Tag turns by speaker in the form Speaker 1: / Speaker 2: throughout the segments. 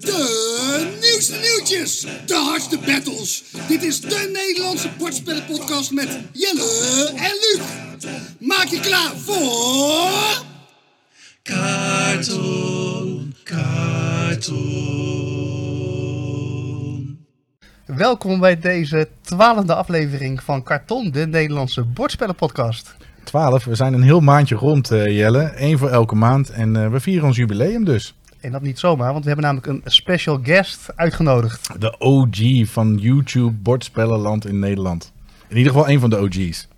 Speaker 1: De nieuwste nieuwtjes, de hardste battles. Dit is de Nederlandse bordspellenpodcast met Jelle en Luc. Maak je klaar voor...
Speaker 2: Cartoon, cartoon.
Speaker 3: Welkom bij deze twaalfde aflevering van Karton, de Nederlandse bordspellenpodcast.
Speaker 4: 12. We zijn een heel maandje rond, eh, Jelle. Eén voor elke maand. En eh, we vieren ons jubileum dus.
Speaker 3: En dat niet zomaar, want we hebben namelijk een special guest uitgenodigd.
Speaker 4: De OG van YouTube bordspellenland in Nederland. In ieder geval één van de OG's.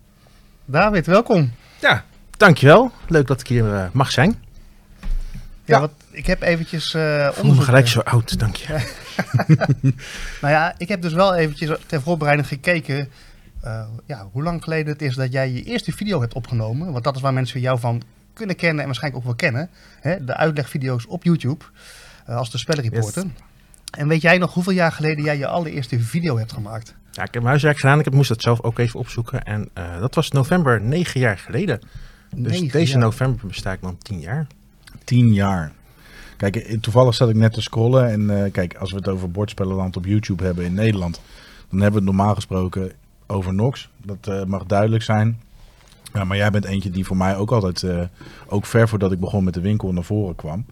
Speaker 3: David, welkom.
Speaker 2: Ja, dankjewel. Leuk dat ik hier eh, mag zijn.
Speaker 3: Ja,
Speaker 4: Ja.
Speaker 3: ik heb eventjes eh
Speaker 2: Ik voel me
Speaker 3: onderzoek-
Speaker 2: gelijk zo oud, dank je.
Speaker 3: Nou ja, ik heb dus wel eventjes ter voorbereiding gekeken... eh, ja, hoe lang geleden het is dat jij je eerste video hebt opgenomen. Want dat is waar mensen jou van kunnen kennen en waarschijnlijk ook wel kennen. Hè? De uitlegvideo's op YouTube, eh, als de spellenreporter. En weet jij nog hoeveel jaar geleden jij je allereerste video hebt gemaakt?
Speaker 2: Ja, ik heb mijn huiswerk gedaan. Ik heb- moest dat zelf ook even opzoeken. En eh, dat was november negen jaar geleden. Dus
Speaker 3: Negen
Speaker 2: deze
Speaker 3: jaar.
Speaker 2: november besta ik dan tien jaar.
Speaker 4: 10 jaar. Kijk, toevallig zat ik net te scrollen. En eh, kijk, als we het over bordspellenland op YouTube hebben in Nederland. Dan hebben we het normaal gesproken over Nox. Dat eh, mag duidelijk zijn. Maar jij bent eentje die voor mij ook altijd, eh, ook ver voordat ik begon met de winkel, naar voren kwam.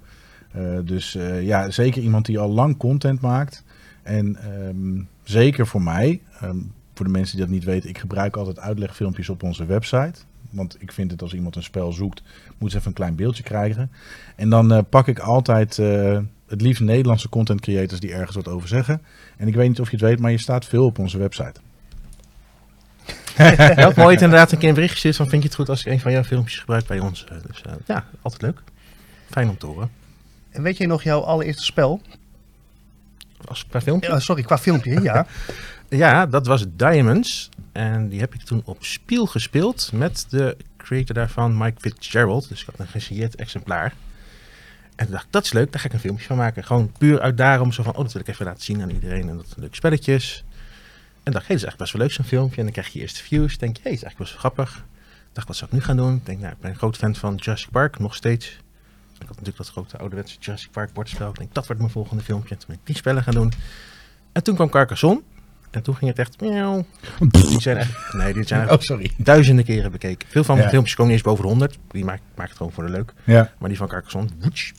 Speaker 4: Eh, dus ja, zeker iemand die al lang content maakt. En ehm, zeker voor mij, ehm, voor de mensen die dat niet weten, ik gebruik altijd uitlegfilmpjes op onze website. Want ik vind het als iemand een spel zoekt, moet ze even een klein beeldje krijgen. En dan pak ik altijd het liefst Nederlandse content creators die ergens wat over zeggen. En ik weet niet of je het weet, maar je staat veel op onze website.
Speaker 2: Me ooit inderdaad een keer een bericht gestuurd van vind je het goed als ik een van jouw filmpjes gebruik bij ons. Eh, Dus eh, ja, altijd leuk. Fijn om te horen.
Speaker 3: En weet je nog jouw allereerste spel?
Speaker 2: Als per filmpje.
Speaker 3: Ja, sorry, qua filmpje, ja.
Speaker 2: Ja, dat was Diamonds. En die heb ik toen op Spiel gespeeld met de creator daarvan, Mike Fitzgerald. Dus ik had een gesigneerd exemplaar. En toen dacht ik, dat is leuk, daar ga ik een filmpje van maken. Gewoon puur uit daarom, zo van, oh, dat wil ik even laten zien aan iedereen. En dat zijn leuke spelletjes. En dacht, hé, dat is eigenlijk best wel leuk zo'n filmpje. En dan krijg je eerste views. denk je, hé, dat is eigenlijk best wel grappig. Dacht, wat zou ik nu gaan doen? Denk, nou, ik ben een groot fan van Jurassic Park, nog steeds. Ik had natuurlijk dat grote ouderwetse Jurassic Park bordspel. Ik denk, dat wordt mijn volgende filmpje. En toen ben ik die spellen gaan doen. En toen kwam Carcassonne. En toen ging het echt... Miauw. Die zijn echt... Nee, die zijn echt
Speaker 4: Oh, sorry.
Speaker 2: duizenden keren bekeken. Veel van mijn
Speaker 4: Ja.
Speaker 2: filmpjes komen niet eens boven de 100. Die maak, maak het gewoon voor de leuk.
Speaker 4: Ja.
Speaker 2: Maar die van Carcassonne... woetsch.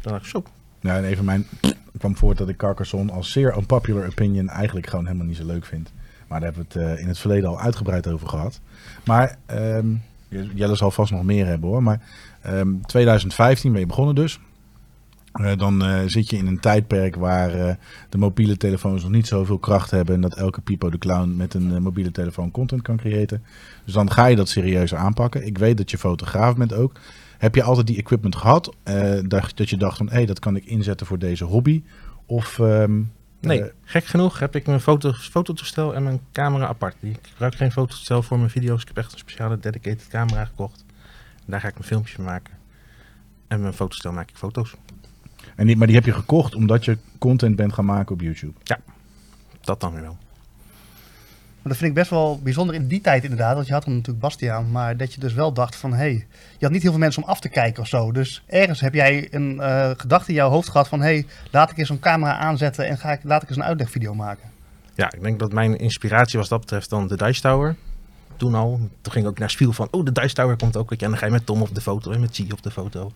Speaker 2: Dan dacht ik zo.
Speaker 4: Nou, en even mijn kwam voort dat ik Carcassonne als zeer unpopular opinion eigenlijk gewoon helemaal niet zo leuk vind. Maar daar hebben we het eh, in het verleden al uitgebreid over gehad. Maar ehm, Jelle zal vast nog meer hebben hoor. Maar ehm 2015 ben je begonnen dus. Eh, dan eh, zit je in een tijdperk waar de mobiele telefoons nog niet zoveel kracht hebben. En dat elke Pipo de Clown met een mobiele telefoon content kan creëren. Dus dan ga je dat serieus aanpakken. Ik weet dat je fotograaf bent ook. Heb je altijd die equipment gehad? eh, dat, dat je dacht van, hé, dat kan ik inzetten voor deze hobby? Of, ehm,
Speaker 2: Nee,
Speaker 4: eh,
Speaker 2: gek genoeg heb ik mijn foto, fototoestel en mijn camera apart. Ik gebruik geen fototoestel voor mijn video's. Ik heb echt een speciale dedicated camera gekocht. Daar ga ik mijn filmpjes van maken. En mijn fototoestel maak ik foto's.
Speaker 4: en die, maar die heb je gekocht omdat je content bent gaan maken op YouTube.
Speaker 2: Dat dan weer wel.
Speaker 3: Dat vind ik best wel bijzonder in die tijd inderdaad. Want je had dan natuurlijk Bastiaan. Maar dat je dus wel dacht van... Hé, hey, je had niet heel veel mensen om af te kijken of zo. Dus ergens heb jij een eh, gedachte in jouw hoofd gehad van... Hé, hey, laat ik eens zo'n camera aanzetten en ga ik, laat ik eens een uitlegvideo maken.
Speaker 2: Ja, ik denk dat mijn inspiratie was dat betreft dan de Dice Tower. Toen al. Toen ging ik ook naar Spiel van, oh, de Dice Tower komt ook. En dan ga je met Tom op de foto en met G op de foto.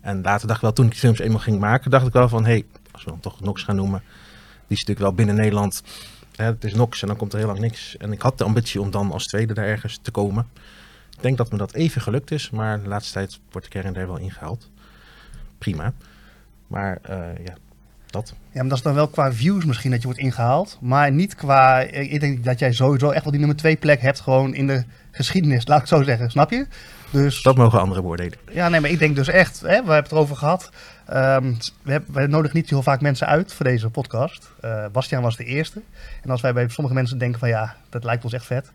Speaker 2: En later dacht ik wel, toen ik die films eenmaal ging maken, dacht ik wel van, hé, hey, als we dan toch Nox gaan noemen. Die is natuurlijk wel binnen Nederland. Hè, het is Nox en dan komt er heel lang niks. En ik had de ambitie om dan als tweede daar ergens te komen. Ik denk dat me dat even gelukt is, maar de laatste tijd word ik er en der wel ingehaald. Prima. Maar eh, ja, dat.
Speaker 3: Ja, maar dat is dan wel qua views misschien dat je wordt ingehaald. Maar niet qua... Ik denk dat jij sowieso echt wel die nummer twee plek hebt gewoon in de geschiedenis. Laat ik het zo zeggen, snap je? Dus
Speaker 2: Dat mogen anderen beoordelen.
Speaker 3: ja, nee, maar ik denk dus echt... Hè, we hebben het erover gehad. Ehm, we, hebben, we nodigen niet zo heel vaak mensen uit voor deze podcast. Eh Bastiaan was de eerste. En als wij bij sommige mensen denken van ja, dat lijkt ons echt vet.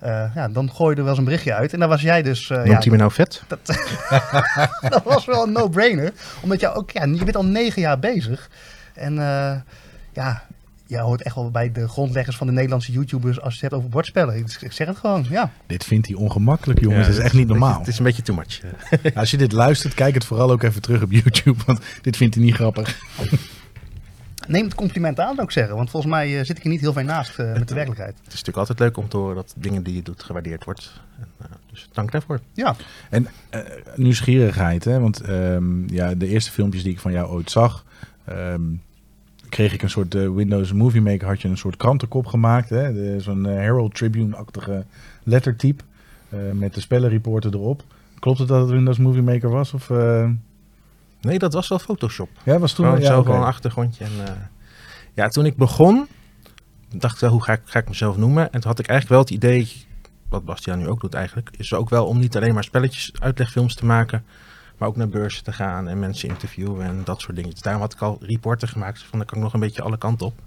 Speaker 3: eh, ja, dan gooi je er wel eens een berichtje uit. En daar was jij dus... eh,
Speaker 2: Noemt
Speaker 3: ja,
Speaker 2: hij me nou vet?
Speaker 3: dat was wel een no-brainer. Omdat je ook, ja, je bent al negen jaar bezig. En ja, jij hoort echt wel bij de grondleggers van de Nederlandse YouTubers als je het hebt over bordspellen. Ik, ik zeg het gewoon, ja.
Speaker 4: Dit vindt hij ongemakkelijk, jongens.
Speaker 2: Ja,
Speaker 4: dat is echt niet
Speaker 2: beetje-
Speaker 4: normaal.
Speaker 2: Het is een beetje too much.
Speaker 4: Als je dit luistert, kijk het vooral ook even terug op YouTube. Want dit vindt hij niet grappig.
Speaker 3: Neem het compliment aan, zou ik zeggen. Want volgens mij eh, zit ik er niet heel veel naast eh, met de werkelijkheid.
Speaker 2: Het is natuurlijk altijd leuk om te horen dat dingen die je doet gewaardeerd wordt. En, eh, dus dank daarvoor.
Speaker 3: Ja,
Speaker 4: En eh, nieuwsgierigheid, hè? want ehm, ja, de eerste filmpjes die ik van jou ooit zag, ehm, kreeg ik een soort eh, Windows Movie Maker, had je een soort krantenkop gemaakt, zo'n eh, Herald Tribune-achtige lettertype eh, met de spellenreporter erop. Klopt het dat het Windows Movie Maker was? Of,
Speaker 2: Nee, dat was wel Photoshop.
Speaker 4: ja, was toen
Speaker 2: Gewoon
Speaker 4: ja,
Speaker 2: zo gewoon een achtergrondje. En, ja, toen ik begon, dacht ik wel, hoe ga ik, ga ik mezelf noemen? En toen had ik eigenlijk wel het idee, wat Bastiaan nu ook doet eigenlijk, is ook wel om niet alleen maar spelletjes, uitlegfilms te maken, maar ook naar beurzen te gaan en mensen interviewen en dat soort dingen. Daarom had ik al reporten gemaakt, van dan kan ik nog een beetje alle kanten op.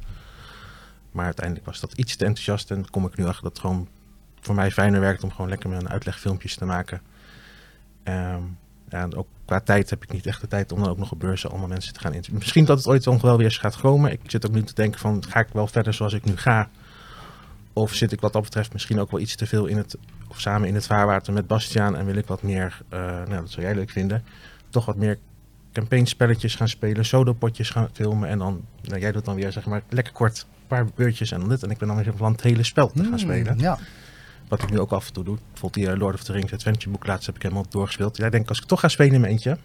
Speaker 2: Maar uiteindelijk was dat iets te enthousiast en kom ik nu achter dat het gewoon voor mij fijner werkt om gewoon lekker een uitlegfilmpjes te maken. Ehm, ja, en ook qua tijd heb ik niet echt de tijd om dan ook nog op beurzen allemaal mensen te gaan interviewen. Misschien dat het ooit wel weer eens gaat komen. Ik zit ook nu te denken van, ga ik wel verder zoals ik nu ga? Of zit ik wat dat betreft misschien ook wel iets te veel in het, of samen in het vaarwater met Bastiaan en wil ik wat meer, eh, nou dat zou jij leuk vinden, toch wat meer campaignspelletjes gaan spelen, sodopotjes gaan filmen en dan, nou, jij doet dan weer zeg maar lekker kort een paar beurtjes en dan dit. En ik ben dan weer van plan het hele spel te gaan
Speaker 3: Hmm,
Speaker 2: spelen.
Speaker 3: Ja,
Speaker 2: Wat ik nu ook af en toe doe. Bijvoorbeeld die eh, Lord of the Rings Adventure boek laatst heb ik helemaal doorgespeeld. Ja, ik denk als ik toch ga spelen in mijn eentje,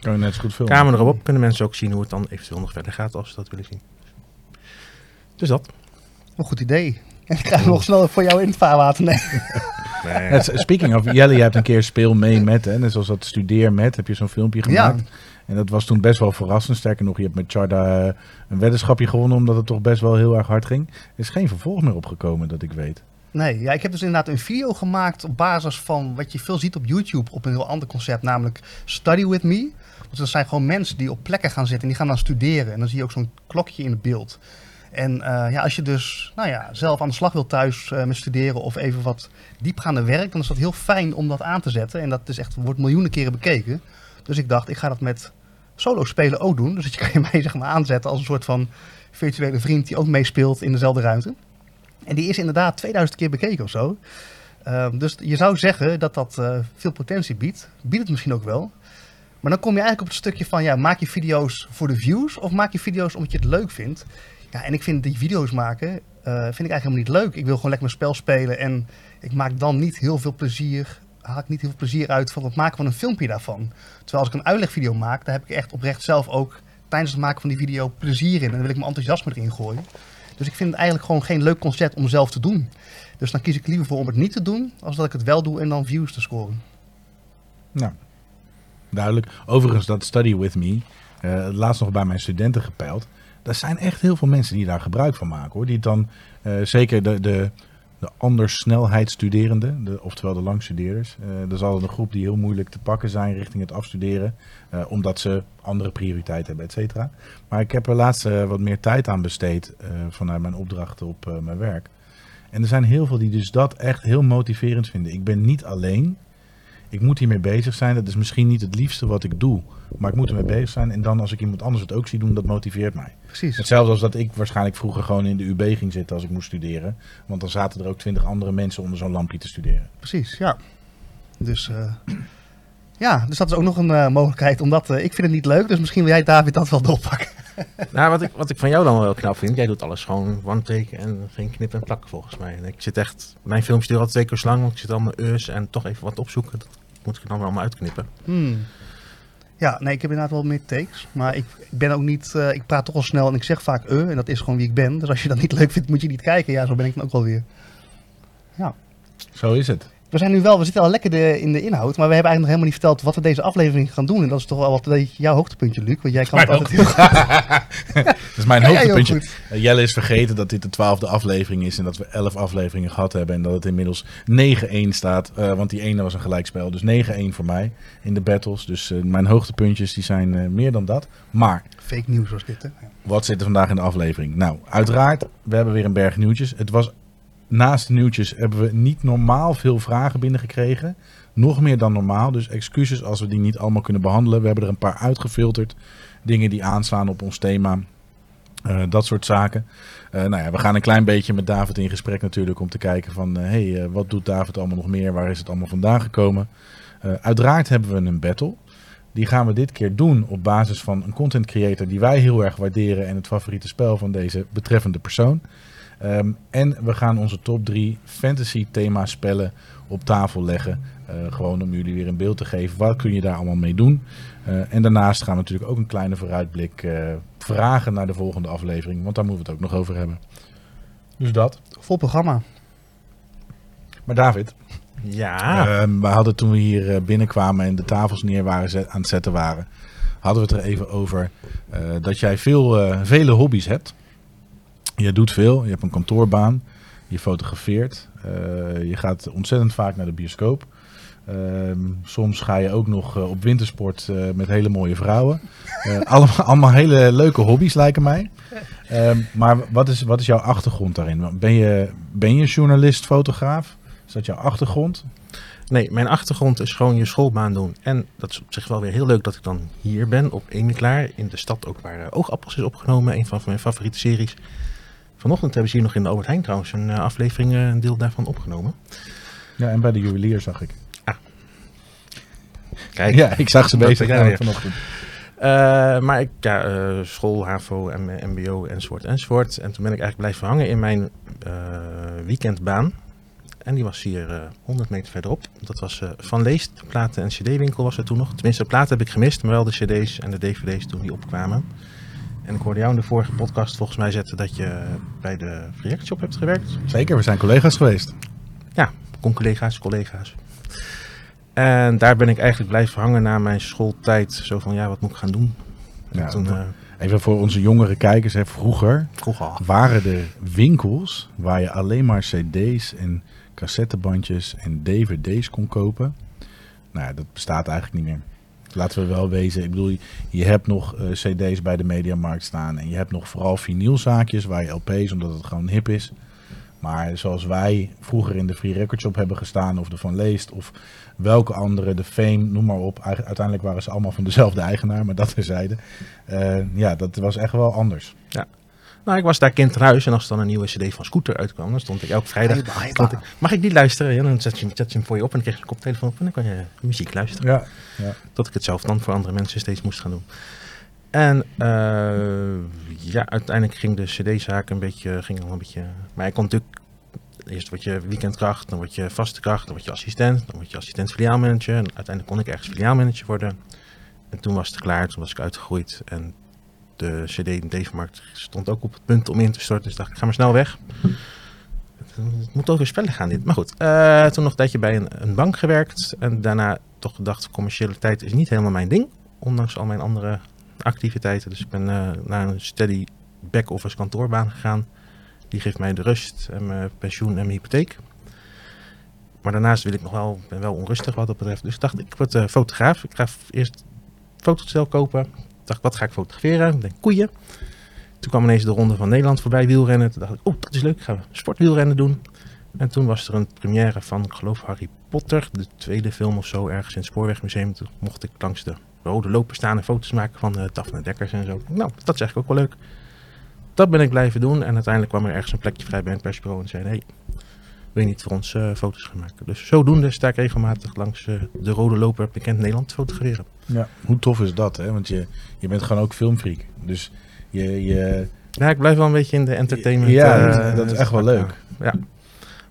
Speaker 4: Kan je net zo goed filmen.
Speaker 2: Camera erop, kunnen mensen ook zien hoe het dan eventueel nog verder gaat als ze dat willen zien. Dus dat.
Speaker 3: een goed idee. En ik krijg nog snel voor jou in het vaarwater. Nee.
Speaker 4: Het- Speaking of, Jelle, je hebt een keer speel mee met, hè, net zoals dat studeer met, heb je zo'n filmpje
Speaker 3: Ja.
Speaker 4: gemaakt. En dat was toen best wel verrassend. Sterker nog, je hebt met Charda eh, een weddenschapje gewonnen, omdat het toch best wel heel erg hard ging. Er is geen vervolg meer opgekomen, dat ik weet.
Speaker 3: Nee, ja, ik heb dus inderdaad een video gemaakt op basis van wat je veel ziet op YouTube op een heel ander concept, namelijk Study With Me. Dus dat zijn gewoon mensen die op plekken gaan zitten en die gaan dan studeren. En dan zie je ook zo'n klokje in het beeld. En eh, ja, als je dus nou ja, zelf aan de slag wilt thuis eh, met studeren of even wat diepgaande werk, dan is dat heel fijn om dat aan te zetten. En dat is echt, wordt miljoenen keren bekeken. Dus ik dacht, ik ga dat met solo spelen ook doen. Dus dat je kan je mij zeg maar aanzetten als een soort van virtuele vriend die ook meespeelt in dezelfde ruimte. En die is inderdaad 2000 keer bekeken of zo. Ehm, dus je zou zeggen dat dat eh, veel potentie biedt. Biedt het misschien ook wel. Maar dan kom je eigenlijk op het stukje van, ja, maak je video's voor de views of maak je video's omdat je het leuk vindt? Ja, en ik vind die video's maken, eh, vind ik eigenlijk helemaal niet leuk. Ik wil gewoon lekker mijn spel spelen en ik maak dan niet heel veel plezier, haal ik niet heel veel plezier uit van het maken van een filmpje daarvan. Terwijl als ik een uitlegvideo maak, daar heb ik echt oprecht zelf ook tijdens het maken van die video plezier in. En dan wil ik mijn enthousiasme erin gooien. Dus ik vind het eigenlijk gewoon geen leuk concept om zelf te doen. Dus dan kies ik liever voor om het niet te doen, als dat ik het wel doe en dan views te scoren.
Speaker 4: Nou, duidelijk. Overigens, dat Study With Me, eh, laatst nog bij mijn studenten gepeild. Er zijn echt heel veel mensen die daar gebruik van maken. hoor. Die dan, eh, zeker de, de, de de, oftewel de langstudeerders. dat is altijd een groep die heel moeilijk te pakken zijn richting het afstuderen. eh, omdat ze andere prioriteiten hebben, et cetera. Maar ik heb er laatst eh, wat meer tijd aan besteed vanuit mijn opdrachten op mijn werk. En er zijn heel veel die dus dat echt heel motiverend vinden. Ik ben niet alleen. Ik moet hiermee bezig zijn. Dat is misschien niet het liefste wat ik doe. Maar ik moet ermee bezig zijn. En dan als ik iemand anders het ook zie doen, dat motiveert mij.
Speaker 3: Precies.
Speaker 4: Hetzelfde als dat ik waarschijnlijk vroeger gewoon in de UB ging zitten als ik moest studeren. Want dan zaten er ook twintig andere mensen onder zo'n lampje te studeren.
Speaker 3: Precies, ja. Dus eh, ja, dus dat is ook nog een eh, mogelijkheid. Omdat eh, ik vind het niet leuk, dus misschien wil jij David dat wel doorpakken.
Speaker 2: Nou, wat ik, wat ik van jou dan wel knap vind, jij doet alles gewoon one take en geen knip en plakken volgens mij. En ik zit echt, mijn films duren altijd twee keer zo lang, want ik zit allemaal eus en toch even wat opzoeken. Dat moet ik dan wel allemaal uitknippen.
Speaker 3: Hmm. Ja, nee, ik heb inderdaad wel meer takes. Maar ik, ik ben ook niet, eh, ik praat toch al snel en ik zeg vaak eh. En dat is gewoon wie ik ben. Dus als je dat niet leuk vindt, moet je niet kijken. Ja, zo ben ik dan ook wel weer.
Speaker 4: Zo is het.
Speaker 3: We zijn nu wel, we zitten al lekker de, in de inhoud. Maar we hebben eigenlijk nog helemaal niet verteld wat we deze aflevering gaan doen. En dat is toch wel wat jouw hoogtepuntje, Luc. Want jij kan het altijd heel goed.
Speaker 4: Dat is mijn hoogtepuntje. Eh, Jelle is vergeten dat dit de twaalfde aflevering is. En dat we elf afleveringen gehad hebben. En dat het inmiddels 9-1 staat. eh, want die ene was een gelijkspel. Dus 9-1 voor mij in de battles. Dus eh, mijn hoogtepuntjes die zijn meer dan dat. Maar
Speaker 3: Fake nieuws was dit, hè?
Speaker 4: Wat zit er vandaag in de aflevering? Nou, uiteraard, we hebben weer een berg nieuwtjes. Het was, naast de nieuwtjes hebben we niet normaal veel vragen binnengekregen. Nog meer dan normaal, dus excuses als we die niet allemaal kunnen behandelen. We hebben er een paar uitgefilterd. Dingen die aanslaan op ons thema. Eh, dat soort zaken. Eh, nou ja, we gaan een klein beetje met David in gesprek natuurlijk om te kijken van... hé, hey, eh, wat doet David allemaal nog meer? Waar is het allemaal vandaan gekomen? Eh, uiteraard hebben we een battle. Die gaan we dit keer doen op basis van een content creator die wij heel erg waarderen... en het favoriete spel van deze betreffende persoon. Ehm, en we gaan onze top 3 fantasy thema spellen op tafel leggen. Eh, gewoon om jullie weer een beeld te geven. Wat kun je daar allemaal mee doen? Eh, en daarnaast gaan we natuurlijk ook een kleine vooruitblik eh, vragen naar de volgende aflevering. Want daar moeten we het ook nog over hebben. Dus dat.
Speaker 3: Vol programma.
Speaker 4: Maar David,
Speaker 2: Ja,
Speaker 4: ehm, we hadden toen we hier binnenkwamen en de tafels neer waren zet- aan het zetten waren, hadden we het er even over eh, dat jij veel, eh, vele hobby's hebt. Je doet veel, je hebt een kantoorbaan, je fotografeert, eh, je gaat ontzettend vaak naar de bioscoop. Ehm, soms ga je ook nog eh, op wintersport eh, met hele mooie vrouwen. Eh, allemaal, allemaal hele leuke hobby's lijken mij. Ehm, maar wat is, wat is jouw achtergrond daarin? Ben je, ben je journalist, fotograaf? Is dat jouw achtergrond?
Speaker 2: nee, mijn achtergrond is gewoon je schoolbaan doen. En dat is op zich wel weer heel leuk dat ik dan hier ben op Eemklaar. In de stad ook waar Oogappels is opgenomen. Een van mijn favoriete series. Vanochtend hebben ze hier nog in de Albert Heijn trouwens een eh, aflevering, eh, een deel daarvan opgenomen.
Speaker 4: Ja, en bij de juwelier zag ik.
Speaker 2: Kijk,
Speaker 4: Ja, ik zag ze bezig
Speaker 2: weer.
Speaker 4: vanochtend.
Speaker 2: Eh, maar ik, ja, school, HAVO, en MBO enzovoort enzovoort. En toen ben ik eigenlijk blijven hangen in mijn weekendbaan. En die was hier eh 100 meter verderop. Dat was Van Leest, platen- en cd-winkel was er toen nog. Tenminste, de platen heb ik gemist, maar wel de cd's en de dvd's toen die opkwamen. En ik hoorde jou in de vorige podcast volgens mij zetten dat je bij de React Shop hebt gewerkt.
Speaker 4: Zeker, we zijn collega's geweest.
Speaker 2: Con-collega's, collega's. En daar ben ik eigenlijk blijven hangen na mijn schooltijd. Zo van, ja, wat moet ik gaan doen? En
Speaker 4: Ja,
Speaker 2: toen, eh
Speaker 4: Even voor onze jongere kijkers. Hè, vroeger
Speaker 2: vroeg al.
Speaker 4: waren er winkels waar je alleen maar cd's en cassettebandjes en dvd's kon kopen. Nou ja, dat bestaat eigenlijk niet meer. Laten we wel wezen. Ik bedoel, je- hebt nog eh, cd's bij de Mediamarkt staan. En je hebt nog vooral vinylzaakjes waar je LP's, omdat het gewoon hip is. Maar zoals wij vroeger in de Free Record Shop hebben gestaan, of de Van Leest, of welke andere, de Fame, noem maar op. Uiteindelijk waren ze allemaal van dezelfde eigenaar, maar dat terzijde. Eh ja, dat was echt wel anders.
Speaker 2: Nou, ik was daar kind aan huis en als er dan een nieuwe cd van Scooter uitkwam, dan stond ik elke vrijdag. ik, Mag ik die luisteren? Ja, dan zet je, zet je hem voor je op en dan kreeg je een koptelefoon op en dan kan je muziek luisteren.
Speaker 4: Ja, ja.
Speaker 2: Dat ik het zelf dan voor andere mensen steeds moest gaan doen. En eh, ja, uiteindelijk ging de cd-zaak een beetje, ging al een beetje... Maar ik kon natuurlijk, eerst word je weekendkracht, dan word je vaste kracht, dan word je assistent, dan word je assistent filiaalmanager. En uiteindelijk kon ik ergens filiaalmanager worden. En toen was het klaar, toen was ik uitgegroeid en de cd en markt stond ook op het punt om in te storten. Dus dacht ik, ga maar snel weg. Het moet over spellen gaan dit. Maar goed, eh, toen nog een tijdje bij een, een bank gewerkt. En daarna toch gedacht, commercialiteit is niet helemaal mijn ding. Ondanks al mijn andere activiteiten. Dus ik ben eh, naar een steady back-office kantoorbaan gegaan. Die geeft mij de rust en mijn pensioen en mijn hypotheek. Maar daarnaast wil ik nog wel, ben wel onrustig wat dat betreft. Dus ik dacht, ik word eh, fotograaf. Ik ga eerst een fotostel kopen. Ik dacht, wat ga ik fotograferen? Ik denk, koeien. Toen kwam ineens de Ronde van Nederland voorbij, wielrennen. Toen dacht ik, oh, dat is leuk, ik ga sportwielrennen doen. En toen was er een première van, ik geloof, Harry Potter. De tweede film of zo, ergens in het Spoorwegmuseum. Toen mocht ik langs de rode loper staan en foto's maken van uh, Daphne Dekkers en zo. Nou, dat is eigenlijk ook wel leuk. Dat ben ik blijven doen. En uiteindelijk kwam er ergens een plekje vrij bij een persbureau. En zeiden, hey, wil je niet voor ons uh, foto's gaan maken? Dus zodoende sta ik regelmatig langs uh, de rode loper bekend Nederland fotograferen.
Speaker 4: Ja, hoe tof is dat, hè? Want je, je bent gewoon ook filmfreak. Dus je, je...
Speaker 2: Ja, ik blijf wel een beetje in de entertainment.
Speaker 4: Ja, uh, dat is echt wel leuk.
Speaker 2: Ja.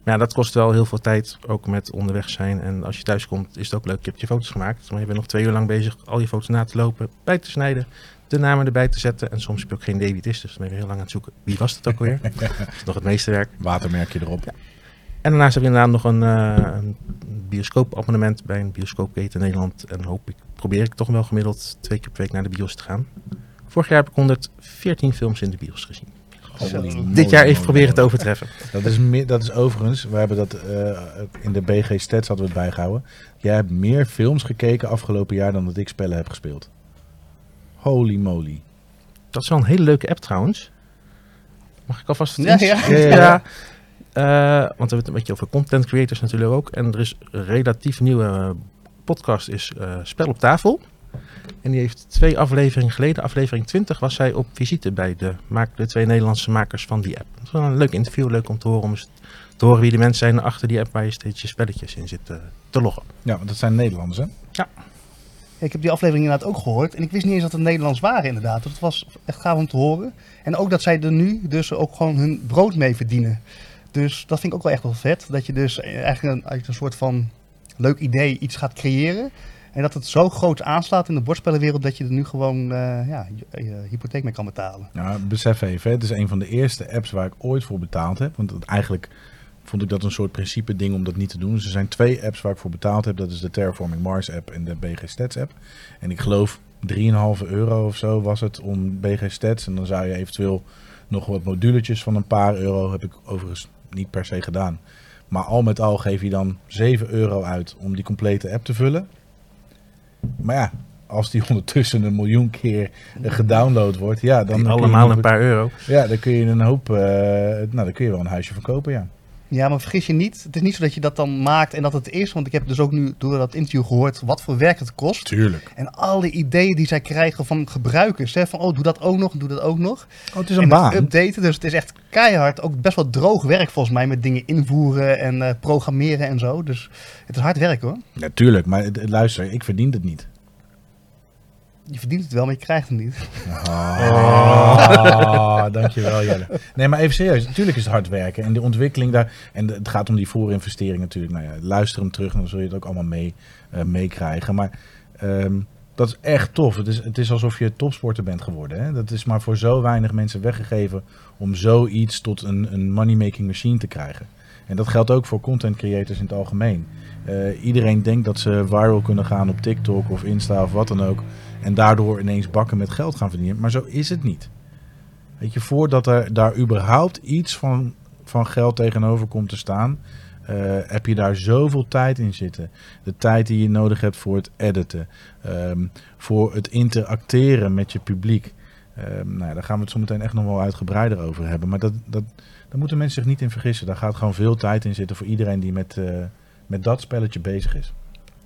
Speaker 2: Maar ja, dat kost wel heel veel tijd, ook met onderweg zijn. En als je thuis komt, is het ook leuk. Je hebt je foto's gemaakt, maar je bent nog twee uur lang bezig al je foto's na te lopen, bij te snijden, de namen erbij te zetten. En soms heb je ook geen idee wie het is, dus dan ben je heel lang aan het zoeken. Wie was het ook alweer? dat is nog het meeste werk.
Speaker 4: Watermerkje erop.
Speaker 2: Ja. En daarnaast heb je inderdaad nog een, uh, een bioscoopabonnement bij een bioscoopketen in Nederland. En hoop ik, probeer ik toch wel gemiddeld twee keer per week naar de bios te gaan. Vorig jaar heb ik 114 films in de bios gezien. Dit jaar even proberen te overtreffen.
Speaker 4: Dat is, meer, dat is overigens, we hebben dat uh, in de BG Stats hadden we het bijgehouden. Jij hebt meer films gekeken afgelopen jaar dan dat ik spellen heb gespeeld. Holy moly.
Speaker 2: Dat is wel een hele leuke app trouwens. Mag ik alvast
Speaker 3: ja, ja.
Speaker 2: ja, ja. Uh, want we hebben het een beetje over content creators natuurlijk ook. En er is een relatief nieuwe podcast, is uh, Spel op tafel. En die heeft twee afleveringen geleden, aflevering 20, was zij op visite bij de, maak, de twee Nederlandse makers van die app. Dat is wel een leuk interview, leuk om te horen, om eens te horen wie de mensen zijn achter die app waar je steeds je spelletjes in zit eh, te loggen.
Speaker 4: Ja, want dat zijn Nederlanders, hè?
Speaker 3: Ja, Ik heb die aflevering inderdaad ook gehoord. En ik wist niet eens dat het Nederlands waren inderdaad. Het was echt gaaf om te horen. En ook dat zij er nu dus ook gewoon hun brood mee verdienen. Dus dat vind ik ook wel echt wel vet. Dat je dus eigenlijk een, uit een soort van leuk idee iets gaat creëren. En dat het zo groot aanslaat in de bordspellenwereld dat je er nu gewoon eh, ja, je, hypotheek mee kan betalen.
Speaker 4: Nou, besef even, het is een van de eerste apps waar ik ooit voor betaald heb. Want eigenlijk vond ik dat een soort principe ding om dat niet te doen. Dus er zijn twee apps waar ik voor betaald heb. Dat is de Terraforming Mars app en de BG Stats app. En ik geloof 3,5 euro of zo was het om BG Stats. En dan zou je eventueel nog wat moduletjes van een paar euro. Heb ik overigens niet per se gedaan. Maar al met al geef je dan 7 euro uit om die complete app te vullen. Maar ja, als die ondertussen een miljoen keer gedownload wordt, ja, dan
Speaker 2: Die allemaal een paar euro.
Speaker 4: ja, dan kun je een hoop. eh, nou, dan kun je wel een huisje van kopen, ja.
Speaker 3: Ja, maar vergis je niet. Het is niet zo dat je dat dan maakt en dat het is. Want ik heb dus ook nu door dat interview gehoord wat voor werk het kost.
Speaker 4: Tuurlijk.
Speaker 3: En alle ideeën die zij krijgen van gebruikers. Hè, van, oh, doe dat ook nog, doe dat ook nog.
Speaker 4: Oh, het is
Speaker 3: en
Speaker 4: een
Speaker 3: dat
Speaker 4: baan.
Speaker 3: updaten, dus het is echt keihard. Ook best wel droog werk volgens mij met dingen invoeren en eh, programmeren en zo. Dus het is hard werk hoor.
Speaker 4: Natuurlijk, maar het- luister, ik verdien het niet.
Speaker 3: Je verdient het wel, maar je krijgt het niet.
Speaker 4: Oh, dankjewel Jelle. Nee, maar even serieus. Natuurlijk is het hard werken. En de ontwikkeling daar... En het gaat om die voorinvestering natuurlijk. Nou ja, luister hem terug dan zul je het ook allemaal mee, eh, meekrijgen. Maar ehm, dat is echt tof. Het is, het is alsof je topsporter bent geworden. Hè? Dat is maar voor zo weinig mensen weggegeven... om zoiets tot een, een money-making machine te krijgen. En dat geldt ook voor content creators in het algemeen. Eh, iedereen denkt dat ze viral kunnen gaan op TikTok of Insta of wat dan ook. En daardoor ineens bakken met geld gaan verdienen. Maar zo is het niet. Weet je, voordat er daar überhaupt iets van, van geld tegenover komt te staan, eh, heb je daar zoveel tijd in zitten. De tijd die je nodig hebt voor het editen, ehm, voor het interacteren met je publiek. Ehm, nou, daar gaan we het zo meteen echt nog wel uitgebreider over hebben. Maar dat, dat, daar moeten mensen zich niet in vergissen. Daar gaat gewoon veel tijd in zitten voor iedereen die met, eh, met dat spelletje bezig is.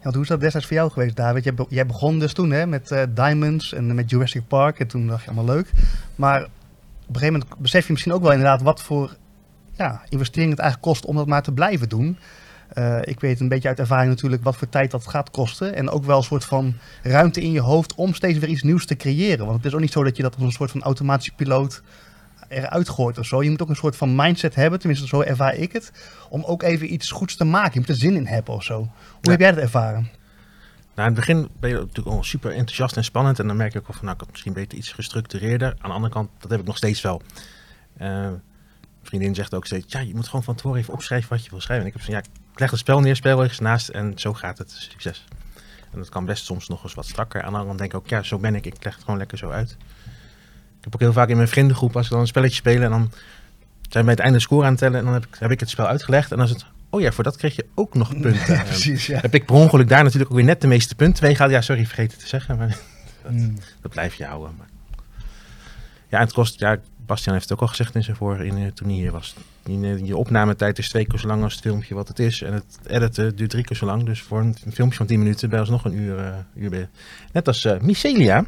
Speaker 3: Want hoe is dat destijds voor jou geweest, David? Jij, be- jij begon dus toen hè, met eh, Diamonds en met Jurassic Park. En toen dacht je allemaal leuk. Maar op een gegeven moment besef je misschien ook wel inderdaad wat voor ja, investering het eigenlijk kost om dat maar te blijven doen. Eh, ik weet een beetje uit ervaring natuurlijk wat voor tijd dat gaat kosten. En ook wel een soort van ruimte in je hoofd om steeds weer iets nieuws te creëren. Want het is ook niet zo dat je dat als een soort van automatische piloot eruit gooit of zo. Je moet ook een soort van mindset hebben, tenminste zo ervaar ik het, om ook even iets goeds te maken. Je moet er zin in hebben of zo. Hoe
Speaker 2: Ja.
Speaker 3: heb jij dat ervaren?
Speaker 2: Nou, in het begin ben je natuurlijk al super enthousiast en spannend. En dan merk je ook wel van, nou, ik had misschien beter iets gestructureerder. Aan de andere kant, dat heb ik nog steeds wel. Een vriendin zegt ook steeds, ja, je moet gewoon van tevoren even opschrijven wat je wil schrijven. En ik heb zo, ja, ik leg het spel neer, spelregels naast en zo gaat het. Succes. En dat kan best soms nog eens wat strakker. Aan de andere kant denk ik ook, ja, zo ben ik. Ik leg het gewoon lekker zo uit. Ik heb ook heel vaak in mijn vriendengroep, als we dan een spelletje spelen en dan zijn we bij het einde de score aan het tellen. En dan heb ik, heb ik het spel uitgelegd. En dan is het, oh ja, voor dat kreeg je ook nog punten. En-
Speaker 3: precies, ja.
Speaker 2: heb ik per ongeluk daar natuurlijk ook weer net de meeste punten meegehaald. Ja, sorry, vergeten te zeggen. Maar
Speaker 3: Mm.
Speaker 2: dat blijf je houden. Maar... Ja, en het kost... Ja, Bastiaan heeft het ook al gezegd in zijn vorige, in, eh, toen hij hier was. In, eh, je opnametijd is twee keer zo lang als het filmpje wat het is. En het editen duurt drie keer zo lang. Dus voor een, filmpje van 10 minuten ben je nog een uur, eh, uur bij. Net als eh Mycelia,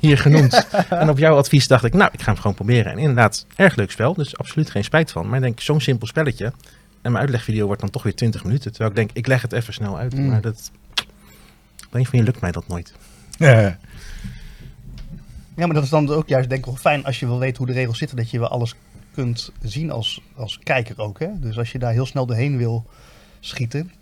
Speaker 2: hier genoemd. en op jouw advies dacht ik, nou, ik ga hem gewoon proberen. En inderdaad, erg leuk spel. Dus absoluut geen spijt van. Maar ik denk, zo'n simpel spelletje. En mijn uitlegvideo wordt dan toch weer 20 minuten. Terwijl ik denk, ik leg het even snel uit.
Speaker 3: Mm.
Speaker 2: Maar dat... Op een of andere lukt mij dat nooit.
Speaker 4: Ja.
Speaker 3: Ja, maar dat is dan ook juist denk ik wel fijn als je wil weten hoe de regels zitten. Dat je wel alles kunt zien als, als kijker ook. Hè? Dus als je daar heel snel doorheen wil schieten.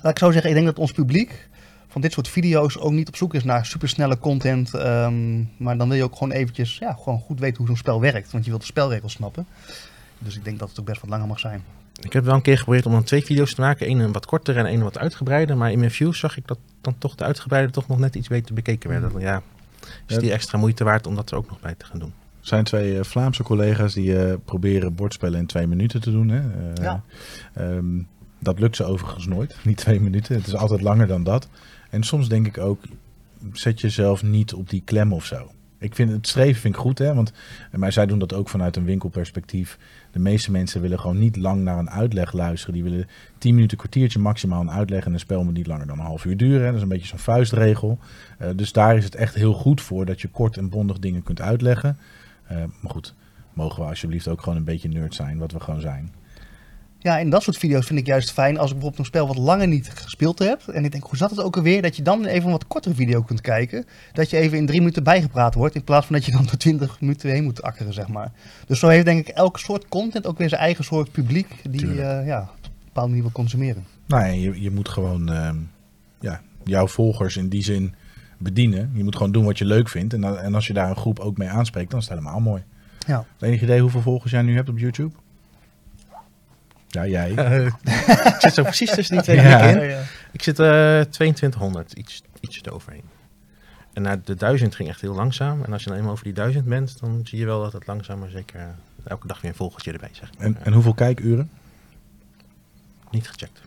Speaker 3: Laat ik zo zeggen, ik denk dat ons publiek van dit soort video's ook niet op zoek is naar supersnelle content. ehm, maar dan wil je ook gewoon eventjes ja, gewoon goed weten hoe zo'n spel werkt. Want je wilt de spelregels snappen. Dus ik denk dat het ook best wat langer mag zijn.
Speaker 2: Ik heb wel een keer geprobeerd om dan twee video's te maken. Eén wat korter en één wat uitgebreider. Maar in mijn views zag ik dat dan toch de uitgebreide toch nog net iets beter bekeken werd. Dat, ja, is die extra moeite waard om dat er ook nog bij te gaan doen.
Speaker 4: Er zijn twee eh, Vlaamse collega's die eh, proberen bordspellen in twee minuten te doen. Hè? Eh,
Speaker 3: Ja.
Speaker 4: ehm, dat lukt ze overigens nooit, niet twee minuten. Het is altijd langer dan dat. En soms denk ik ook, zet jezelf niet op die klem of zo. Ik vind het streven vind ik goed, hè? Want maar zij doen dat ook vanuit een winkelperspectief. De meeste mensen willen gewoon niet lang naar een uitleg luisteren. Die willen 10 minuten, kwartiertje maximaal een uitleg. En een spel moet niet langer dan een half uur duren. Dat is een beetje zo'n vuistregel. Uh, dus daar is het echt heel goed voor dat je kort en bondig dingen kunt uitleggen. Uh, maar goed, mogen we alsjeblieft ook gewoon een beetje nerd zijn, wat we gewoon zijn.
Speaker 3: Ja, in dat soort video's vind ik juist fijn als ik bijvoorbeeld een spel wat langer niet gespeeld heb. En ik denk, hoe zat het ook alweer? Dat je dan even een wat kortere video kunt kijken. Dat je even in drie minuten bijgepraat wordt. In plaats van dat je dan door twintig minuten heen moet akkeren, zeg maar. Dus zo heeft denk ik elke soort content ook weer zijn eigen soort publiek. Die uh, ja, op een bepaalde manier wil consumeren.
Speaker 4: Nou, je, je moet gewoon uh, ja, jouw volgers in die zin bedienen. Je moet gewoon doen wat je leuk vindt. En, en als je daar een groep ook mee aanspreekt, dan is het helemaal mooi.
Speaker 3: Ja.
Speaker 4: Enig idee hoeveel volgers jij nu hebt op YouTube? Ja, jij. Uh,
Speaker 2: ik zit zo precies tussen die twee ja. in. Ik zit uh, 2200, iets, iets eroverheen. En naar de duizend ging echt heel langzaam. En als je dan eenmaal over die duizend bent, dan zie je wel dat het langzaam maar zeker uh, elke dag weer een volgertje erbij zeg maar.
Speaker 4: En, en hoeveel kijkuren?
Speaker 2: Niet gecheckt.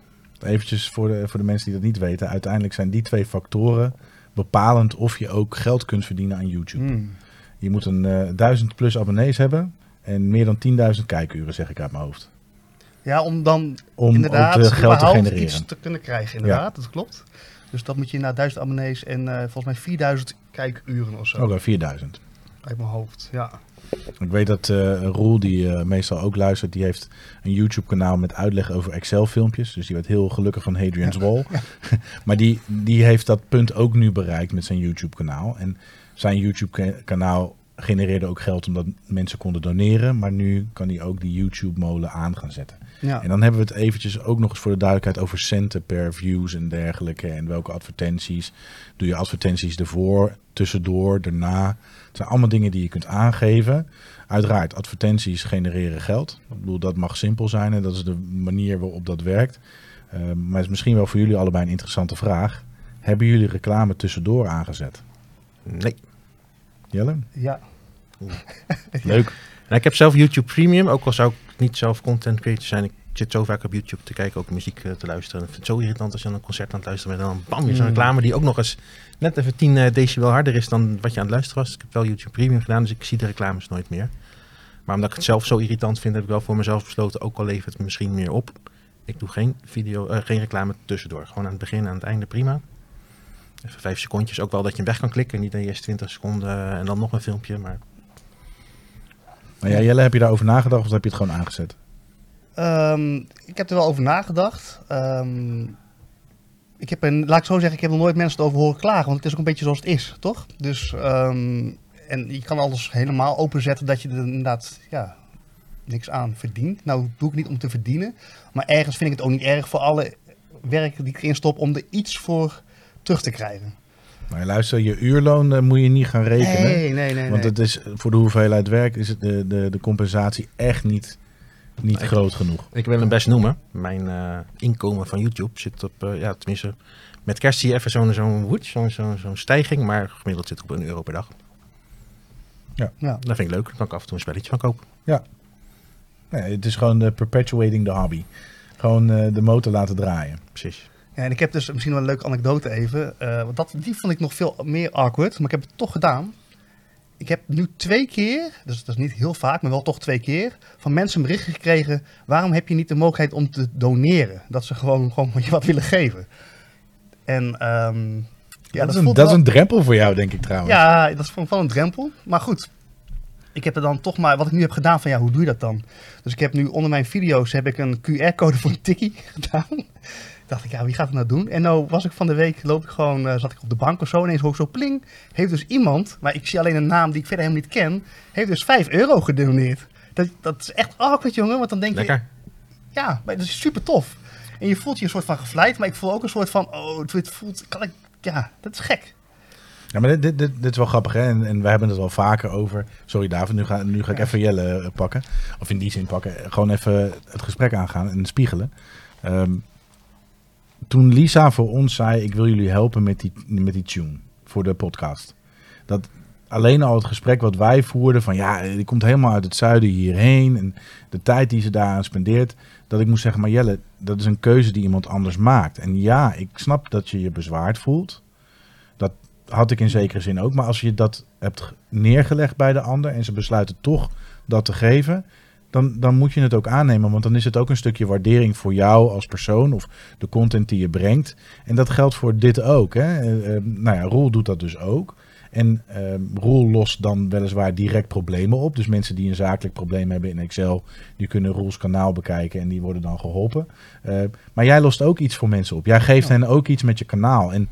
Speaker 4: Eventjes voor de, voor de mensen die dat niet weten. Uiteindelijk zijn die twee factoren bepalend of je ook geld kunt verdienen aan YouTube.
Speaker 3: Mm.
Speaker 4: Je moet een uh, duizend plus abonnees hebben en meer dan 10.000 kijkuren, zeg ik uit mijn hoofd.
Speaker 3: Ja, om dan
Speaker 4: Om
Speaker 3: inderdaad
Speaker 4: uh, geld te genereren.
Speaker 3: iets te kunnen krijgen. Inderdaad, dat klopt. Dus dat moet je naar 1000 abonnees en uh, volgens mij 4000 kijkuren of zo.
Speaker 4: Oké, 4000.
Speaker 3: Uit mijn hoofd, ja.
Speaker 4: Ik weet dat uh, Roel, die uh, meestal ook luistert, die heeft een YouTube-kanaal met uitleg over Excel-filmpjes. Dus die werd heel gelukkig van Hadrian's ja. Wall. maar die, die heeft dat punt ook nu bereikt met zijn YouTube-kanaal. En zijn YouTube-kanaal genereerde ook geld omdat mensen konden doneren. Maar nu kan hij ook die YouTube-molen aan gaan zetten.
Speaker 3: Ja.
Speaker 4: En dan hebben we het eventjes ook nog eens voor de duidelijkheid over centen per views en dergelijke. En welke advertenties. Doe je advertenties ervoor, tussendoor, daarna. Het zijn allemaal dingen die je kunt aangeven. Uiteraard, advertenties genereren geld. Ik bedoel, dat mag simpel zijn en dat is de manier waarop dat werkt. Uh, maar het is misschien wel voor jullie allebei een interessante vraag. Hebben jullie reclame tussendoor aangezet?
Speaker 2: Nee.
Speaker 4: Jelle?
Speaker 3: Ja.
Speaker 4: Leuk.
Speaker 2: Nou, ik heb zelf YouTube Premium, ook al zou ik niet zelf content creator zijn. Ik zit zo vaak op YouTube te kijken, ook muziek uh, te luisteren. Ik vind het zo irritant als je aan een concert aan het luisteren bent. En dan bam, je zo'n
Speaker 3: Mm.
Speaker 2: reclame die ook nog eens net even 10 uh, decibel harder is dan wat je aan het luisteren was. Ik heb wel YouTube Premium gedaan, dus ik zie de reclames nooit meer. Maar omdat ik het zelf zo irritant vind, heb ik wel voor mezelf besloten, ook al levert het misschien meer op. Ik doe geen, video, uh, geen reclame tussendoor. Gewoon aan het begin en aan het einde prima. Even vijf secondjes. Ook wel dat je hem weg kan klikken. Niet eerst 20 seconden en dan nog een filmpje. Maar
Speaker 4: Maar ja, Jelle, heb je daarover nagedacht of heb je het gewoon aangezet?
Speaker 3: Um, ik heb er wel over nagedacht. Um, ik heb een, laat ik zo zeggen, ik heb nog nooit mensen over horen klagen. Want het is ook een beetje zoals het is, toch? Dus, um, en je kan alles helemaal openzetten dat je er inderdaad ja, niks aan verdient. Nou, doe ik niet om te verdienen. Maar ergens vind ik het ook niet erg voor alle werk die ik erin stop om er iets voor terug te krijgen.
Speaker 4: Maar luister, je uurloon uh, moet je niet gaan rekenen.
Speaker 3: Nee, nee, nee.
Speaker 4: Want
Speaker 3: nee.
Speaker 4: het is, voor de hoeveelheid werk is het de, de, de compensatie echt niet, niet groot genoeg.
Speaker 2: Ik wil hem best noemen. Mijn uh, inkomen van YouTube zit op, uh, ja, tenminste, met kerst zie je even zo'n zo'n woed, zo'n zo'n zo'n stijging, maar gemiddeld zit het op een euro per dag.
Speaker 4: Ja.
Speaker 3: Ja.
Speaker 2: Dat vind ik leuk. Daar kan ik af en toe een spelletje van kopen.
Speaker 4: Nee, het is gewoon de perpetuating the hobby. Gewoon uh, de motor laten draaien.
Speaker 2: Precies.
Speaker 3: Ja, en ik heb dus misschien wel een leuke anekdote even. Uh, want dat, die vond ik nog veel meer awkward, maar ik heb het toch gedaan. Ik heb nu twee keer, dus dat is niet heel vaak, maar wel toch twee keer, van mensen berichten gekregen. Waarom heb je niet de mogelijkheid om te doneren? Dat ze gewoon, gewoon je wat willen geven. En um,
Speaker 4: ja, dat, dat, is, een, dat is een drempel voor jou, denk ik trouwens.
Speaker 3: Ja, dat is van een drempel. Maar goed, ik heb er dan toch maar, wat ik nu heb gedaan, van ja, hoe doe je dat dan? Dus ik heb nu onder mijn video's heb ik een QR-code voor een tikkie gedaan. Dacht ik, ja, wie gaat het nou doen? En nou was ik van de week, loop ik gewoon, uh, zat ik op de bank of zo, ineens hoor ik zo pling. Heeft dus iemand, maar ik zie alleen een naam die ik verder helemaal niet ken, heeft dus 5 euro gedoneerd. Dat, dat is echt awkward, jongen, want dan denk
Speaker 2: Lekker.
Speaker 3: je... Ja, maar dat is super tof. En je voelt je een soort van gevleid, maar ik voel ook een soort van, oh, het voelt, kan ik, ja, dat is gek.
Speaker 4: Ja, maar dit, dit, dit, dit is wel grappig, hè? En, en we hebben het wel vaker over. Sorry, David, nu ga, nu ga ik even Jelle uh, pakken. Of in die zin pakken. Gewoon even het gesprek aangaan en spiegelen. Um, toen Lisa voor ons zei: Ik wil jullie helpen met die, met die tune voor de podcast. Dat alleen al het gesprek wat wij voerden: van ja, die komt helemaal uit het zuiden hierheen. En de tijd die ze daaraan spendeert. Dat ik moest zeggen: Maar Jelle, dat is een keuze die iemand anders maakt. En ja, ik snap dat je je bezwaard voelt. Dat had ik in zekere zin ook. Maar als je dat hebt neergelegd bij de ander en ze besluiten toch dat te geven, dan, dan moet je het ook aannemen. Want dan is het ook een stukje waardering voor jou als persoon of de content die je brengt. En dat geldt voor dit ook. Hè? Eh, eh, nou ja, Roel doet dat dus ook. En eh, Roel lost dan weliswaar direct problemen op. Dus mensen die een zakelijk probleem hebben in Excel, die kunnen Roels kanaal bekijken en die worden dan geholpen. Eh, maar jij lost ook iets voor mensen op. Jij geeft hen ook iets met je kanaal. En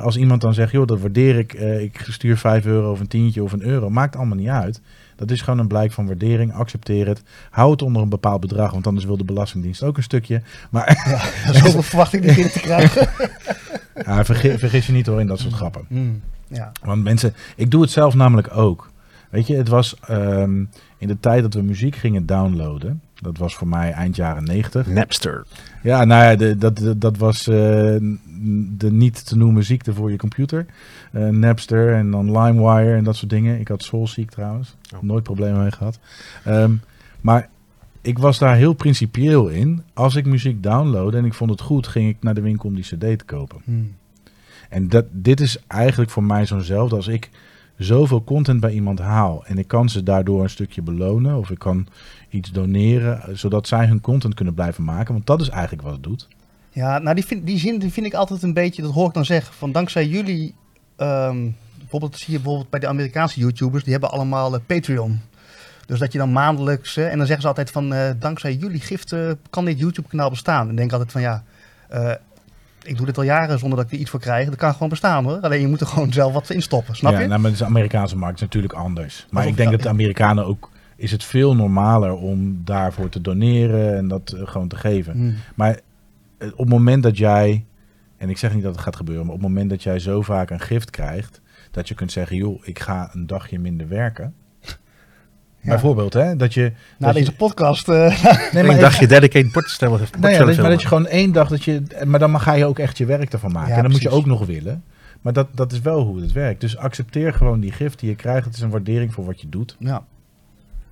Speaker 4: als iemand dan zegt, joh, dat waardeer ik, ik stuur 5 euro of een tientje of een euro, maakt allemaal niet uit. Dat is gewoon een blijk van waardering. Accepteer het. Hou het onder een bepaald bedrag, want anders wil de Belastingdienst ook een stukje. Maar
Speaker 3: Zoveel verwacht ik niet binnen te krijgen.
Speaker 4: ja, vergis, vergis je niet hoor in dat soort grappen.
Speaker 3: Hmm, Ja.
Speaker 4: Want mensen, ik doe het zelf namelijk ook. Weet je, het was ehm, in de tijd dat we muziek gingen downloaden. Dat was voor mij eind jaren 90.
Speaker 2: Napster.
Speaker 4: Ja, nou ja, de, dat, dat, dat was eh, de niet te noemen ziekte voor je computer. Eh, Napster en dan LimeWire en dat soort dingen. Ik had Soulseek trouwens.
Speaker 2: Oh.
Speaker 4: Nooit problemen mee gehad. Ehm, maar ik was daar heel principieel in. Als ik muziek downloadde en ik vond het goed, ging ik naar de winkel om die cd te kopen.
Speaker 3: Hmm.
Speaker 4: En dat, dit is eigenlijk voor mij zo'nzelfde als ik zoveel content bij iemand haal. En ik kan ze daardoor een stukje belonen. Of ik kan iets doneren. Zodat zij hun content kunnen blijven maken. Want dat is eigenlijk wat het doet.
Speaker 3: Ja, nou die, vind, die zin die vind ik altijd een beetje, dat hoor ik dan zeggen, van dankzij jullie, ehm, bijvoorbeeld zie je bijvoorbeeld bij de Amerikaanse YouTubers, die hebben allemaal eh, Patreon. Dus dat je dan maandelijks, eh, en dan zeggen ze altijd van, eh, dankzij jullie giften kan dit YouTube-kanaal bestaan. En denk altijd van, ja, ik doe dit al jaren zonder dat ik er iets voor krijg. Dat kan gewoon bestaan hoor. Alleen je moet er gewoon zelf wat in stoppen, snap
Speaker 4: ja,
Speaker 3: je?
Speaker 4: Nou, maar de Amerikaanse markt is natuurlijk anders. Maar
Speaker 3: Alsof-
Speaker 4: ik denk
Speaker 3: ja,
Speaker 4: dat de Amerikanen ook... Is het veel normaler om daarvoor te doneren en dat gewoon te geven.
Speaker 3: Hmm.
Speaker 4: Maar op het moment dat jij, en ik zeg niet dat het gaat gebeuren, maar op het moment dat jij zo vaak een gift krijgt, dat je kunt zeggen, joh, ik ga een dagje minder werken. Bijvoorbeeld, hè, dat je...
Speaker 3: Na
Speaker 4: dat
Speaker 3: deze
Speaker 4: je,
Speaker 3: podcast, eh,
Speaker 4: nee,
Speaker 2: ik dacht je dedicated bordstellen.
Speaker 4: nou ja, dat, maar dat je gewoon één dag dat je, maar dan ga je ook echt je werk ervan maken.
Speaker 3: Ja,
Speaker 4: en dan moet je ook nog willen. Maar dat, dat is wel hoe het werkt. Dus accepteer gewoon die gift die je krijgt. Het is een waardering voor wat je doet.
Speaker 3: Ja.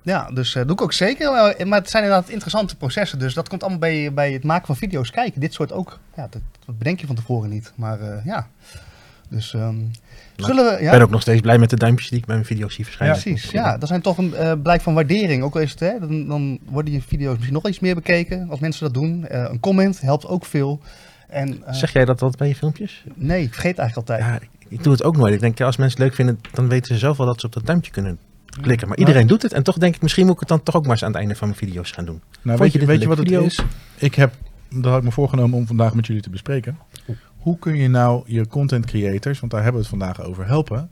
Speaker 3: Ja, dus eh doe ik ook zeker. Eh, Maar het zijn inderdaad interessante processen. Dus dat komt allemaal bij, bij het maken van video's kijken. Dit soort ook. Ja, dat, dat bedenk je van tevoren niet. Maar eh, ja. Dus ehm, zullen we...
Speaker 2: Ik
Speaker 3: Ja,
Speaker 2: ben ook nog steeds blij met de duimpjes die ik bij mijn video's zie verschijnen.
Speaker 3: precies. Ja, dat zijn toch een blijk van waardering. Ook al is het, hè, dan, dan worden je video's misschien nog iets meer bekeken. Als mensen dat doen. Een comment helpt ook veel. En,
Speaker 2: Zeg jij dat altijd bij je filmpjes?
Speaker 3: Nee, ik vergeet eigenlijk altijd.
Speaker 2: Ja, ik, ik doe het ook nooit. Ik denk, ja, als mensen het leuk vinden, dan weten ze zelf wel dat ze op dat duimpje kunnen klikken. Maar iedereen doet het. En toch denk ik, misschien moet ik het dan toch ook maar eens aan het einde van mijn video's gaan doen.
Speaker 4: Nou,
Speaker 2: Vond
Speaker 4: weet
Speaker 2: je
Speaker 4: je, weet je wat het
Speaker 2: leuke
Speaker 4: is? Ik heb, dat had ik me voorgenomen om vandaag met jullie te bespreken. Hoe kun je nou je content creators, want daar hebben we het vandaag over, helpen?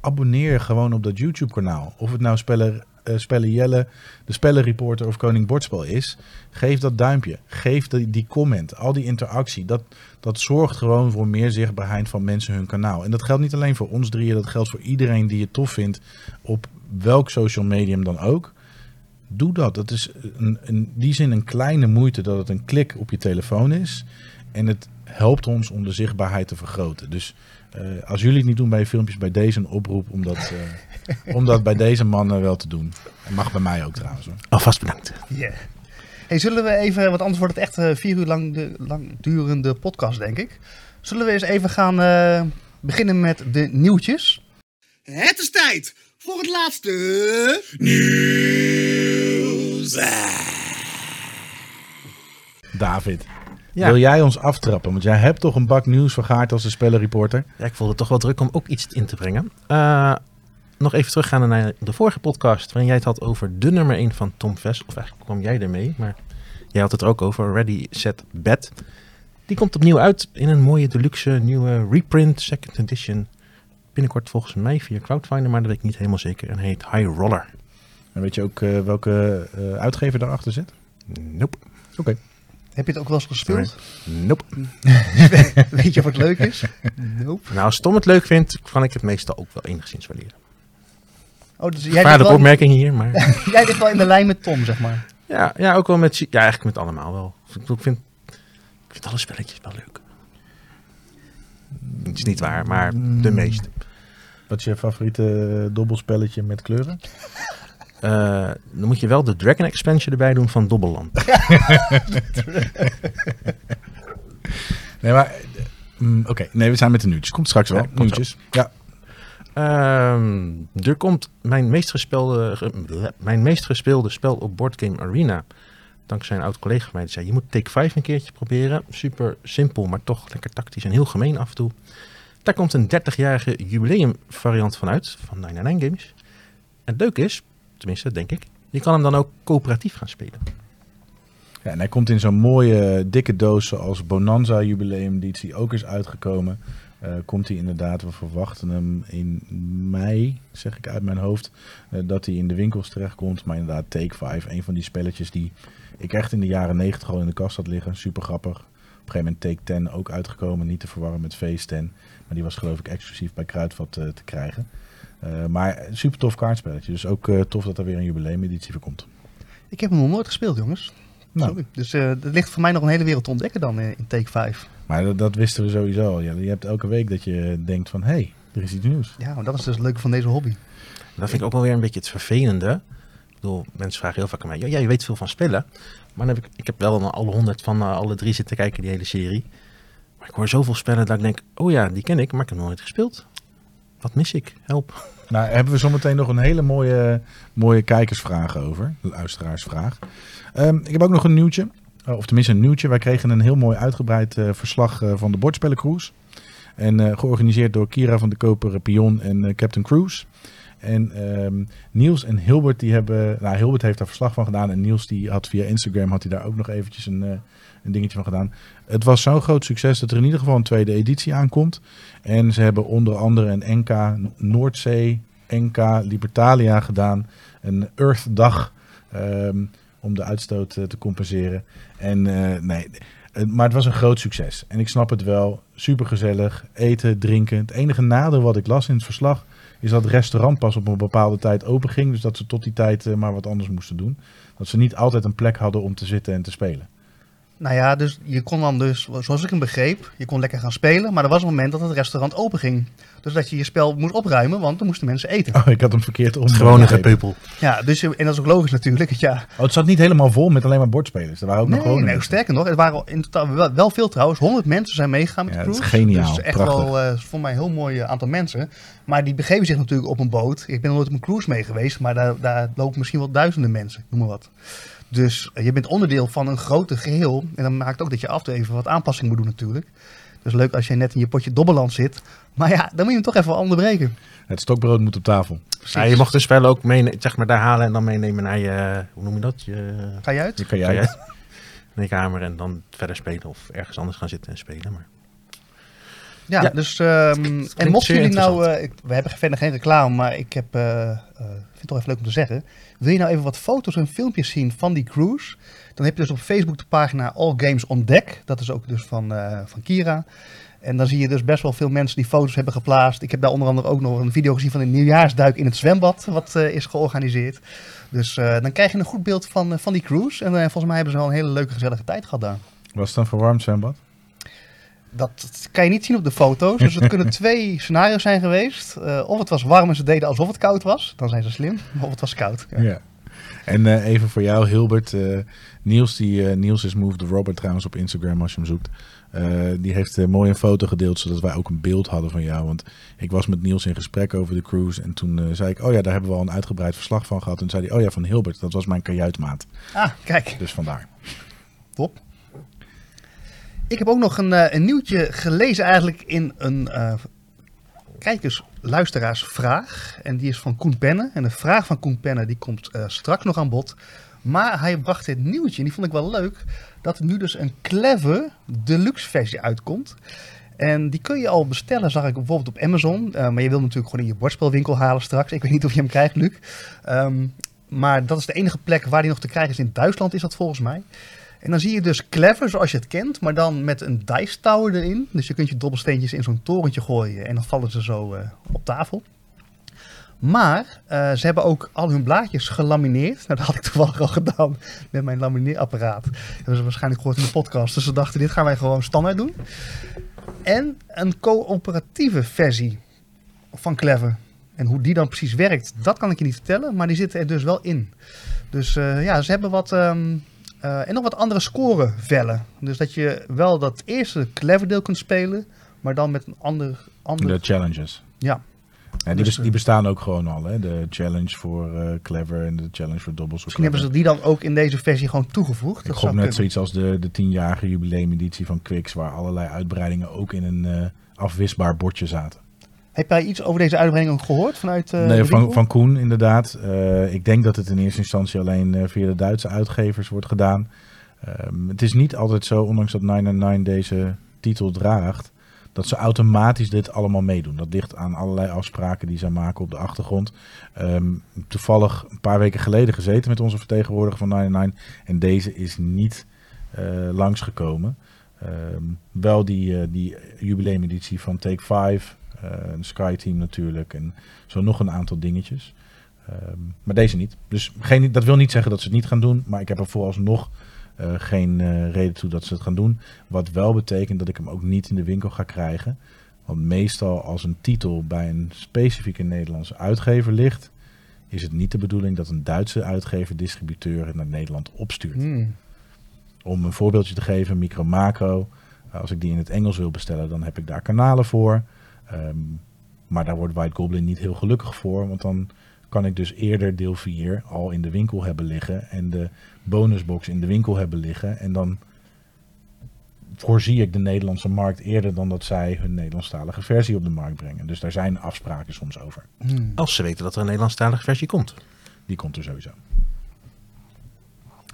Speaker 4: Abonneer gewoon op dat YouTube kanaal. Of het nou Speller, Spellen Jelle, de Spellenreporter of Koning Bordspel is. Geef dat duimpje. Geef die, die comment. Al die interactie. Dat, dat zorgt gewoon voor meer zichtbaarheid van mensen hun kanaal. En dat geldt niet alleen voor ons drieën. Dat geldt voor iedereen die het tof vindt. Op welk social medium dan ook. Doe dat. Dat is een, in die zin een kleine moeite dat het een klik op je telefoon is. En het helpt ons om de zichtbaarheid te vergroten. Dus eh, als jullie het niet doen bij je filmpjes, bij deze een oproep om dat, eh, om dat bij deze mannen wel te doen. En mag bij mij ook trouwens. Hoor.
Speaker 2: Alvast bedankt.
Speaker 3: Yeah. Hey, zullen we even, want anders wordt het echt een vier uur lang, de, lang durende podcast, denk ik. Zullen we eens even gaan eh, beginnen met de nieuwtjes?
Speaker 1: Het is tijd voor het laatste nieuws.
Speaker 4: David,
Speaker 2: Ja.
Speaker 4: wil jij ons aftrappen? Want jij hebt toch een bak nieuws vergaard als de spellenreporter.
Speaker 2: Ja, ik voelde het toch wel druk om ook iets in te brengen. Eh, nog even teruggaan naar de vorige podcast, waarin jij het had over de nummer 1 van Tom Ves. Of eigenlijk kwam jij ermee, maar jij had het er ook over, Ready, Set, Bet. Die komt opnieuw uit in een mooie deluxe nieuwe reprint, second edition. Binnenkort volgens mij via Crowdfinder, maar dat weet ik niet helemaal zeker. En heet High Roller.
Speaker 4: En weet je ook eh, welke eh, uitgever daarachter zit?
Speaker 2: Nope.
Speaker 3: Heb je het ook wel eens gespeeld?
Speaker 2: Nope.
Speaker 3: Weet je wat leuk is? Nope.
Speaker 2: Nou, als Tom het leuk vindt, kan ik het meestal ook wel enigszins waarderen.
Speaker 3: Oh, dus jij wel,
Speaker 2: opmerking hier, maar...
Speaker 3: jij ligt wel in de lijn met Tom, zeg maar.
Speaker 2: Ja, ja, ook wel met... Ja, eigenlijk met allemaal wel. Ik vind, ik vind alle spelletjes wel leuk. Het is niet waar, maar de meeste.
Speaker 4: Wat is je favoriete eh, dobbelspelletje met kleuren?
Speaker 2: Eh, dan moet je wel de Dragon Expansion erbij doen van Dobbelland.
Speaker 4: Nee, maar Mm, Oké, nee, we zijn met de nieuwtjes. Komt straks wel.
Speaker 2: Ja, komt
Speaker 4: nieuwtjes. Ja.
Speaker 2: Ehm, er komt mijn meest, gespeelde, ge- mijn meest gespeelde spel op Boardgame Arena. Dankzij een oud collega van mij die zei, je moet Take 5 een keertje proberen. Super simpel, maar toch lekker tactisch en heel gemeen af en toe. Daar komt een 30-jarige jubileum variant van uit, van 99 Games. En het leuke is, tenminste denk ik, je kan hem dan ook coöperatief gaan spelen.
Speaker 4: ja, en hij komt in zo'n mooie dikke doos zoals Bonanza Jubileum editie ook is uitgekomen. Eh, komt hij inderdaad, we verwachten hem in mei, zeg ik uit mijn hoofd, eh, dat hij in de winkels terechtkomt. Maar inderdaad, Take 5, een van die spelletjes die ik echt in de jaren 90 al in de kast had liggen. Super grappig. Op een gegeven moment Take 10 ook uitgekomen, niet te verwarren met Phase 10. Maar die was geloof ik exclusief bij Kruidvat eh, te krijgen. Eh, maar een super tof kaartspelletje. Dus ook eh, tof dat er weer een jubileumeditie voor komt.
Speaker 3: Ik heb hem nog nooit gespeeld, jongens.
Speaker 4: Nou,
Speaker 3: Sorry. Dus eh er ligt voor mij nog een hele wereld te ontdekken dan eh, in Take 5.
Speaker 4: Maar dat, dat wisten we sowieso al. Ja, je hebt elke week dat je denkt van, hé, hey, er is iets nieuws.
Speaker 3: Ja, maar dat is dus het leuke van deze hobby.
Speaker 2: Dat vind ik ook wel weer een beetje het vervelende. Mensen vragen heel vaak aan mij, ja, jij weet veel van spellen. Maar dan heb ik, ik heb wel al alle honderd van eh, alle drie zitten kijken, die hele serie. Maar ik hoor zoveel spellen dat ik denk, oh ja, die ken ik, maar ik heb nooit gespeeld. Wat mis ik? Help.
Speaker 4: Nou, hebben we zometeen nog een hele mooie, mooie kijkersvraag over. Luisteraarsvraag. Ehm, ik heb ook nog een nieuwtje. Oh, of tenminste een nieuwtje. Wij kregen een heel mooi uitgebreid eh, verslag eh, van de bordspellencruise. En eh, georganiseerd door Kira van de Koper Pion en eh, Captain Cruise. En ehm, Niels en Hilbert, die hebben... Nou, Hilbert heeft daar verslag van gedaan. En Niels die had via Instagram had hij daar ook nog eventjes een, eh, een dingetje van gedaan. Het was zo'n groot succes dat er in ieder geval een tweede editie aankomt. En ze hebben onder andere een NK Noordzee, NK Libertalia gedaan. Een Earth-dag ehm, om de uitstoot eh, te compenseren. En eh, nee, maar het was een groot succes. En ik snap het wel. Super gezellig. Eten, drinken. Het enige nadeel wat ik las in het verslag is dat het restaurant pas op een bepaalde tijd open ging. Dus dat ze tot die tijd eh, maar wat anders moesten doen. Dat ze niet altijd een plek hadden om te zitten en te spelen.
Speaker 3: Nou ja, dus je kon dan dus, zoals ik hem begreep, je kon lekker gaan spelen. Maar er was een moment dat het restaurant open ging. Dus dat je je spel moest opruimen, want dan moesten mensen eten.
Speaker 4: Oh, ik had hem verkeerd om.
Speaker 2: Gewone
Speaker 4: begrepen.
Speaker 2: gepeupel.
Speaker 3: Ja, dus, en dat is ook logisch natuurlijk. Ja,
Speaker 4: Oh, het zat niet helemaal vol met alleen maar bordspelers. Er waren ook nog
Speaker 3: nee,
Speaker 4: gewoon.
Speaker 3: nee, sterker nog, het waren in totaal wel, wel veel trouwens. 100 mensen zijn meegegaan met
Speaker 4: Ja,
Speaker 3: de
Speaker 4: dat is
Speaker 3: cruise.
Speaker 4: geniaal,
Speaker 3: Dus echt
Speaker 4: prachtig.
Speaker 3: wel eh, voor mij een heel mooi eh, aantal mensen. Maar die begeven zich natuurlijk op een boot. Ik ben nog nooit op een cruise mee geweest, maar daar, daar lopen misschien wel duizenden mensen, noem maar wat. Dus je bent onderdeel van een groter geheel. En dat maakt ook dat je af en toe even wat aanpassing moet doen natuurlijk. Dus leuk als je net in je potje dobbeland zit. Maar ja, dan moet je hem toch even onderbreken.
Speaker 4: Het stokbrood moet op tafel.
Speaker 2: Ja, je mocht de spellen ook mee, zeg maar, daar halen en dan meenemen naar je, hoe noem je dat? Je,
Speaker 3: Ga je uit?
Speaker 4: Die kan
Speaker 2: je uit? naar je kamer en dan verder spelen of ergens anders gaan zitten en spelen. Maar
Speaker 3: Ja,
Speaker 2: Ja.
Speaker 3: dus ehm, en mochten jullie nou, eh, ik- we hebben verder geen reclame, maar ik heb, eh, eh, vind het toch even leuk om te zeggen. Wil je nou even wat foto's en filmpjes zien van die cruise? Dan heb je dus op Facebook de pagina All Games on Deck. Dat is ook dus van, eh, van Kira. En dan zie je dus best wel veel mensen die foto's hebben geplaatst. Ik heb daar onder andere ook nog een video gezien van een nieuwjaarsduik in het zwembad, wat eh, is georganiseerd. Dus eh, dan krijg je een goed beeld van, van die cruise. En volgens mij hebben ze wel een hele leuke gezellige tijd gehad daar.
Speaker 4: Was het een verwarmd zwembad?
Speaker 3: Dat kan je niet zien op de foto's. Dus het kunnen twee scenario's zijn geweest. Eh, of het was warm en ze deden alsof het koud was. Dan zijn ze slim. Of het was koud. Ja.
Speaker 4: Ja. En eh, even voor jou, Hilbert. eh, Niels, die, Niels is Move the Robert trouwens op Instagram als je hem zoekt. Die heeft mooi een foto gedeeld, zodat wij ook een beeld hadden van jou. Want ik was met Niels in gesprek over de cruise. En toen zei ik, oh ja, daar hebben we al een uitgebreid verslag van gehad. En toen zei hij, oh ja, van Hilbert, dat was mijn kajuitmaat.
Speaker 3: Ah, kijk.
Speaker 4: Dus vandaar.
Speaker 3: Top. Ik heb ook nog een, eh, een nieuwtje gelezen eigenlijk in een eh kijkers-luisteraarsvraag. En die is van Koen Penne. En de vraag van Koen Penne die komt eh, straks nog aan bod. Maar hij bracht dit nieuwtje, en die vond ik wel leuk, dat er nu dus een clever deluxe versie uitkomt. En die kun je al bestellen, zag ik bijvoorbeeld op Amazon. Maar je wil natuurlijk gewoon in je bordspelwinkel halen straks. Ik weet niet of je hem krijgt, Luc. Ehm, maar dat is de enige plek waar die nog te krijgen is. In Duitsland is dat volgens mij. En dan zie je dus clever zoals je het kent, maar dan met een dice tower erin. Dus je kunt je dobbelsteentjes in zo'n torentje gooien en dan vallen ze zo eh, op tafel. Maar eh, ze hebben ook al hun blaadjes gelamineerd. Nou, dat had ik toevallig al gedaan met mijn lamineerapparaat. Dat hebben ze waarschijnlijk gehoord in de podcast. Dus ze dachten, dit gaan wij gewoon standaard doen. En een coöperatieve versie van Clever. En hoe die dan precies werkt, dat kan ik je niet vertellen. Maar die zitten er dus wel in. Dus eh, ja, ze hebben wat... ehm, eh, en nog wat andere scorevellen. Dus dat je wel dat eerste Clever deel kunt spelen. maar dan met een ander... ander
Speaker 4: De challenges.
Speaker 3: ja,
Speaker 4: Ja, die,
Speaker 3: Dus,
Speaker 4: bes-
Speaker 3: eh,
Speaker 4: die bestaan ook gewoon al. Hè? De challenge voor eh, Clever en de challenge voor Doubles.
Speaker 3: misschien hebben ze die dan ook in deze versie gewoon toegevoegd.
Speaker 4: Ik
Speaker 3: zou
Speaker 4: net zoiets als de, de tienjarige jubileumeditie van Quicks, waar allerlei uitbreidingen ook in een eh, afwisbaar bordje zaten.
Speaker 3: Heb jij iets over deze uitbreiding ook gehoord vanuit eh
Speaker 4: nee,
Speaker 3: de
Speaker 4: van, van Koen inderdaad. Eh, ik denk dat het in eerste instantie alleen eh, via de Duitse uitgevers wordt gedaan. Ehm, het is niet altijd zo, ondanks dat 999 deze titel draagt, dat ze automatisch dit allemaal meedoen. Dat ligt aan allerlei afspraken die zij maken op de achtergrond. Ehm, toevallig een paar weken geleden gezeten met onze vertegenwoordiger van 999 en deze is niet langsgekomen. Ehm, wel die, die jubileumeditie van Take 5, eh een Sky Team natuurlijk en zo nog een aantal dingetjes. Ehm, maar deze niet. Dus geen, dat wil niet zeggen dat ze het niet gaan doen, maar ik heb er vooralsnog eh, geen eh, reden toe dat ze het gaan doen. Wat wel betekent dat ik hem ook niet in de winkel ga krijgen. Want meestal als een titel bij een specifieke Nederlandse uitgever ligt, is het niet de bedoeling dat een Duitse uitgever, distributeur het naar Nederland opstuurt.
Speaker 3: Hmm.
Speaker 4: Om een voorbeeldje te geven, Micro Macro. eh, Als ik die in het Engels wil bestellen, dan heb ik daar kanalen voor. Ehm, maar daar wordt White Goblin niet heel gelukkig voor. Want dan kan ik dus eerder deel 4 al in de winkel hebben liggen. En de bonusbox in de winkel hebben liggen. En dan voorzie ik de Nederlandse markt eerder dan dat zij hun Nederlandstalige versie op de markt brengen. Dus daar zijn afspraken soms over.
Speaker 3: Hmm.
Speaker 2: Als ze weten dat er een Nederlandstalige versie komt.
Speaker 4: Die komt er sowieso.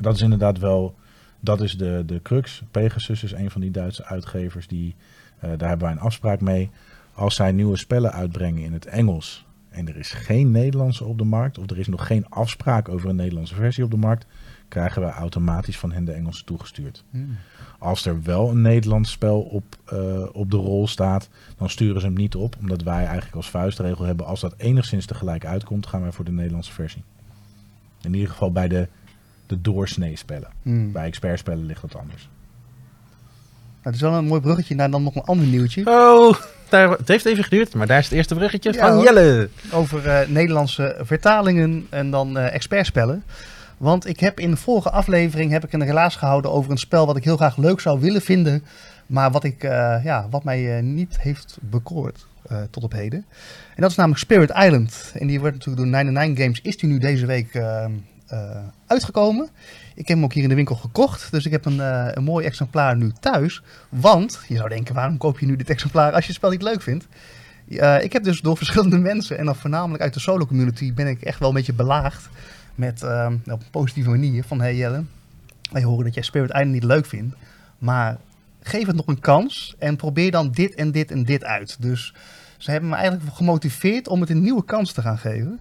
Speaker 4: Dat is inderdaad wel, dat is de, de crux. Pegasus is een van die Duitse uitgevers, die, eh, daar hebben wij een afspraak mee. Als zij nieuwe spellen uitbrengen in het Engels en er is geen Nederlandse op de markt, of er is nog geen afspraak over een Nederlandse versie op de markt, krijgen wij automatisch van hen de Engelse toegestuurd.
Speaker 3: Hmm.
Speaker 4: Als er wel een Nederlands spel op, eh, op de rol staat, dan sturen ze hem niet op. Omdat wij eigenlijk als vuistregel hebben, als dat enigszins tegelijk uitkomt, gaan wij voor de Nederlandse versie. In ieder geval bij de, de doorsnee spellen.
Speaker 3: Hmm.
Speaker 4: Bij expertspellen ligt dat anders.
Speaker 3: Nou, het is wel een mooi bruggetje naar dan nog een ander nieuwtje.
Speaker 2: Oh, daar, het heeft even geduurd, maar daar is het eerste bruggetje
Speaker 3: Ja,
Speaker 2: van. Jelle.
Speaker 3: over eh, Nederlandse vertalingen en dan eh expertspellen. Want ik heb in de vorige aflevering heb ik een relaas gehouden over een spel wat ik heel graag leuk zou willen vinden. Maar wat, ik, eh, ja, wat mij niet heeft bekoord tot op heden. En dat is namelijk Spirit Island. En die wordt natuurlijk door 99 Games. Is die nu deze week uitgekomen. Ik heb hem ook hier in de winkel gekocht. Dus ik heb een, eh, een mooi exemplaar nu thuis. Want, je zou denken, waarom koop je nu dit exemplaar als je het spel niet leuk vindt? Eh, ik heb dus door verschillende mensen, en dan voornamelijk uit de solo community, ben ik echt wel een beetje belaagd. Met, ehm, op een positieve manier. Van, hey Jelle, wij horen dat jij Spirit Island niet leuk vindt. Maar geef het nog een kans en probeer dan dit en dit en dit uit. Dus ze hebben me eigenlijk gemotiveerd om het een nieuwe kans te gaan geven.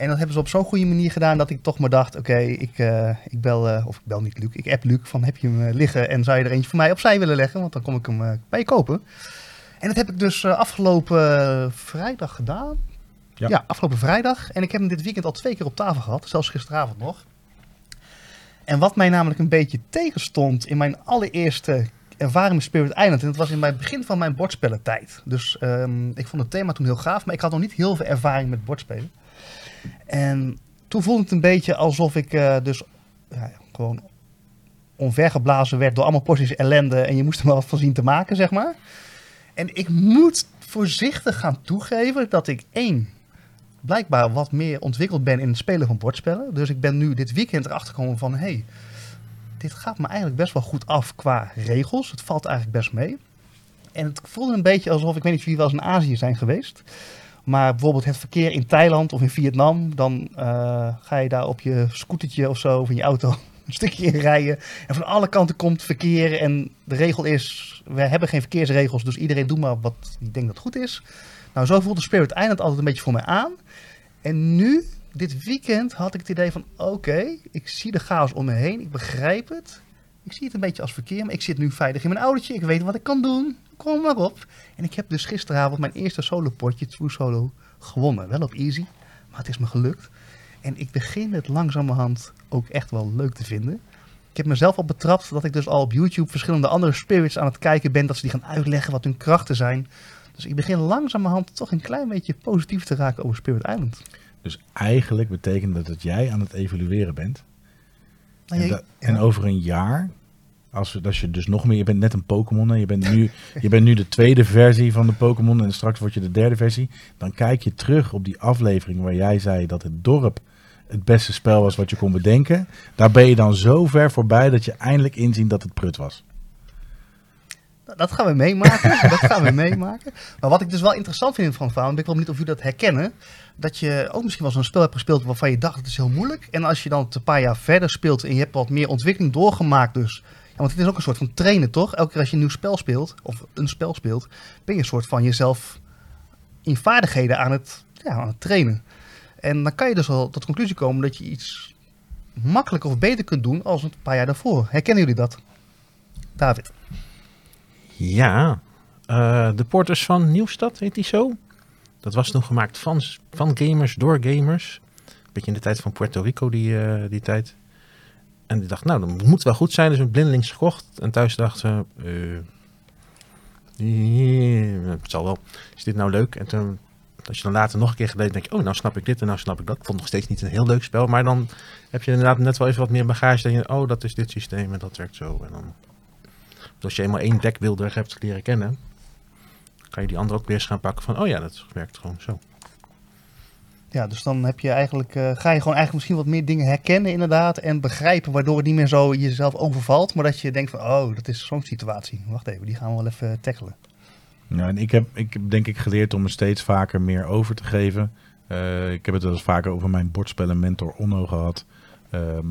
Speaker 3: En dat hebben ze op zo'n goede manier gedaan dat ik toch maar dacht, oké, ik, eh, ik bel, eh, of ik bel niet Luc, ik app Luc van heb je hem eh, liggen en zou je er eentje voor mij opzij willen leggen, want dan kom ik hem bij je kopen. En dat heb ik dus afgelopen vrijdag gedaan.
Speaker 4: Ja.
Speaker 3: Ja. afgelopen vrijdag. En ik heb hem dit weekend al twee keer op tafel gehad, zelfs gisteravond nog. En wat mij namelijk een beetje tegenstond in mijn allereerste ervaring met Spirit Island. En dat was in het begin van mijn bordspellentijd. Dus ehm, ik vond het thema toen heel gaaf, maar ik had nog niet heel veel ervaring met bordspelen. En toen voelde het een beetje alsof ik eh, dus ja, gewoon onvergeblazen werd door allemaal porties ellende. En je moest er maar wat van zien te maken, zeg maar. En ik moet voorzichtig gaan toegeven dat ik één, blijkbaar wat meer ontwikkeld ben in het spelen van bordspellen. Dus ik ben nu dit weekend erachter gekomen van, hey, dit gaat me eigenlijk best wel goed af qua regels. Het valt eigenlijk best mee. En het voelde een beetje alsof, ik weet niet of jullie wel eens in Azië zijn geweest. Maar bijvoorbeeld het verkeer in Thailand of in Vietnam, dan eh, ga je daar op je scootertje of zo, of in je auto, een stukje in rijden. En van alle kanten komt verkeer. En de regel is, we hebben geen verkeersregels, dus iedereen doet maar wat hij denkt dat goed is. Nou, zo voelde Spirit Island altijd een beetje voor mij aan. En nu, dit weekend, had ik het idee van, oké, ik zie de chaos om me heen, ik begrijp het. Ik zie het een beetje als verkeer, maar ik zit nu veilig in mijn autootje. Ik weet wat ik kan doen. Kom maar op. En ik heb dus gisteravond mijn eerste solo potje, True Solo, gewonnen. Wel op easy, maar het is me gelukt. En ik begin het langzamerhand ook echt wel leuk te vinden. Ik heb mezelf al betrapt dat ik dus al op YouTube verschillende andere spirits aan het kijken ben. Dat ze die gaan uitleggen wat hun krachten zijn. Dus ik begin langzamerhand toch een klein beetje positief te raken over Spirit Island.
Speaker 4: Dus eigenlijk betekent dat dat jij aan het evalueren bent.
Speaker 3: Nou,
Speaker 4: En, dat- over een jaar als, je dus nog meer, je bent net een Pokémon, hè, je bent, nu, je bent nu de tweede versie van de Pokémon en straks word je de derde versie. Dan kijk je terug op die aflevering waar jij zei dat het dorp het beste spel was wat je kon bedenken. Daar ben je dan zo ver voorbij dat je eindelijk inziet dat het prut was.
Speaker 3: Dat gaan we meemaken. dat gaan we meemaken. Maar wat ik dus wel interessant vind in van Faun, ben ik wel benieuwd of jullie dat herkennen. Dat je ook misschien wel zo'n spel hebt gespeeld waarvan je dacht het is heel moeilijk. En als je dan het een paar jaar verder speelt en je hebt wat meer ontwikkeling doorgemaakt dus. Want het is ook een soort van trainen toch? Elke keer als je een nieuw spel speelt, of een spel speelt, ben je een soort van jezelf in vaardigheden aan het, ja, aan het trainen. En dan kan je dus wel tot conclusie komen dat je iets makkelijker of beter kunt doen als een paar jaar daarvoor. Herkennen jullie dat? David.
Speaker 2: Ja, eh, de Porters van Nieuwstad heet die zo. Dat was toen gemaakt van, van gamers door gamers. Beetje in de tijd van Puerto Rico, die, eh, die tijd. En die dacht, nou, dat moet wel goed zijn. Dus een blindelings gekocht. En thuis dacht ze, eh, het zal wel. Is dit nou leuk? En toen, als je dan later nog een keer gelezen, denk je, oh, nou snap ik dit en nou snap ik dat. Ik vond nog steeds niet een heel leuk spel. Maar dan heb je inderdaad net wel even wat meer bagage. Dan je, oh, dat is dit systeem en dat werkt zo. En dan als je eenmaal één deckbuilder hebt leren kennen, kan je die andere ook weer eens gaan pakken van, oh ja, dat werkt gewoon zo.
Speaker 3: Ja, dus dan heb je eigenlijk, eh, ga je gewoon eigenlijk misschien wat meer dingen herkennen inderdaad. En begrijpen waardoor het niet meer zo jezelf overvalt. Maar dat je denkt van, oh, dat is zo'n situatie. Wacht even, die gaan we wel even tackelen.
Speaker 4: Ja, en ik heb, ik denk ik geleerd om me steeds vaker meer over te geven. Eh, ik heb het wel eens vaker over mijn bordspellen mentor Onno gehad. Ehm,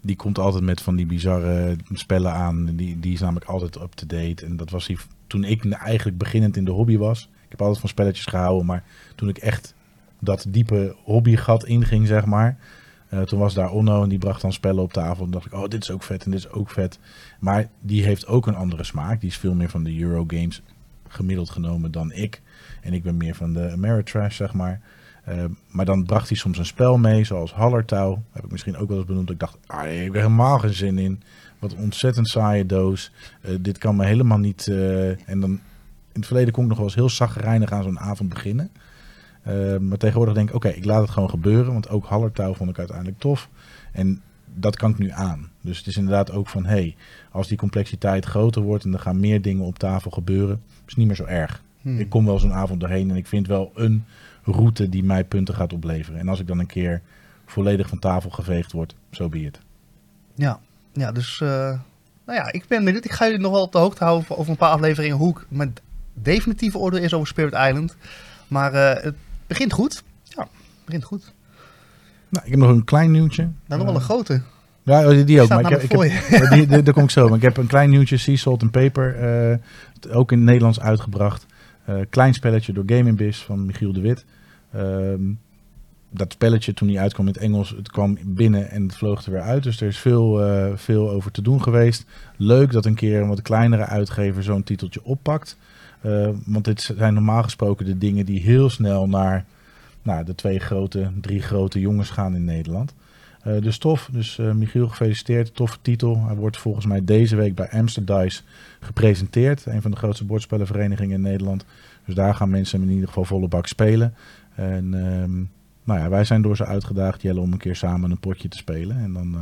Speaker 4: die komt altijd met van die bizarre spellen aan. Die, die is namelijk altijd up-to-date. En dat was hij toen ik eigenlijk beginnend in de hobby was. Ik heb altijd van spelletjes gehouden, maar toen ik echt dat diepe hobbygat inging, zeg maar. eh, toen was daar Onno en die bracht dan spellen op tafel. En dacht ik, oh, dit is ook vet en dit is ook vet. Maar die heeft ook een andere smaak. Die is veel meer van de Eurogames gemiddeld genomen dan ik. En ik ben meer van de Ameritrash, zeg maar. Uh, maar dan bracht hij soms een spel mee, zoals Hallertouw. Heb ik misschien ook wel eens benoemd. Ik dacht, ah, ik heb helemaal geen zin in. Wat een ontzettend saaie doos. Uh, dit kan me helemaal niet... En dan in het verleden kon ik nog wel eens heel zagrijnig aan zo'n avond beginnen. Uh, maar tegenwoordig denk ik, oké, okay, ik laat het gewoon gebeuren. Want ook Hallertouw vond ik uiteindelijk tof. En dat kan ik nu aan. Dus het is inderdaad ook van, hey, als die complexiteit groter wordt... en er gaan meer dingen op tafel gebeuren, is het niet meer zo erg. Hmm. Ik kom wel zo'n avond doorheen en ik vind wel een route die mij punten gaat opleveren. En als ik dan een keer volledig van tafel geveegd word, zo so be it.
Speaker 3: Ja, ja dus uh, nou ja, ik ben benieuwd. Ik ga jullie nog wel op de hoogte houden over een paar afleveringen hoe ik mijn definitieve oordeel is over Spirit Island. Maar uh, het begint goed. Ja, begint goed.
Speaker 4: Nou, ik heb nog een klein nieuwtje.
Speaker 3: Nou, nog wel een grote.
Speaker 4: Ja, die, die ook. Maar ik heb,
Speaker 3: voor
Speaker 4: ik heb, die, die, daar kom ik zo. Maar ik heb een klein nieuwtje, Sea Salt and Paper. Uh, ook in het Nederlands uitgebracht. Uh, klein spelletje door Gaming Biz van Michiel de Wit. Uh, dat spelletje toen hij uitkwam in het Engels, het kwam binnen en het vloog er weer uit. Dus er is veel, uh, veel over te doen geweest. Leuk dat een keer een wat kleinere uitgever zo'n titeltje oppakt. Uh, want dit zijn normaal gesproken de dingen die heel snel naar nou, de twee grote, drie grote jongens gaan in Nederland. Uh, dus tof. Dus uh, Michiel, gefeliciteerd. Toffe titel. Hij wordt volgens mij deze week bij Amsterdice gepresenteerd. Een van de grootste bordspellenverenigingen in Nederland. Dus daar gaan mensen hem in ieder geval volle bak spelen. En um, nou ja, wij zijn door ze uitgedaagd, Jelle, om een keer samen een potje te spelen. En dan uh,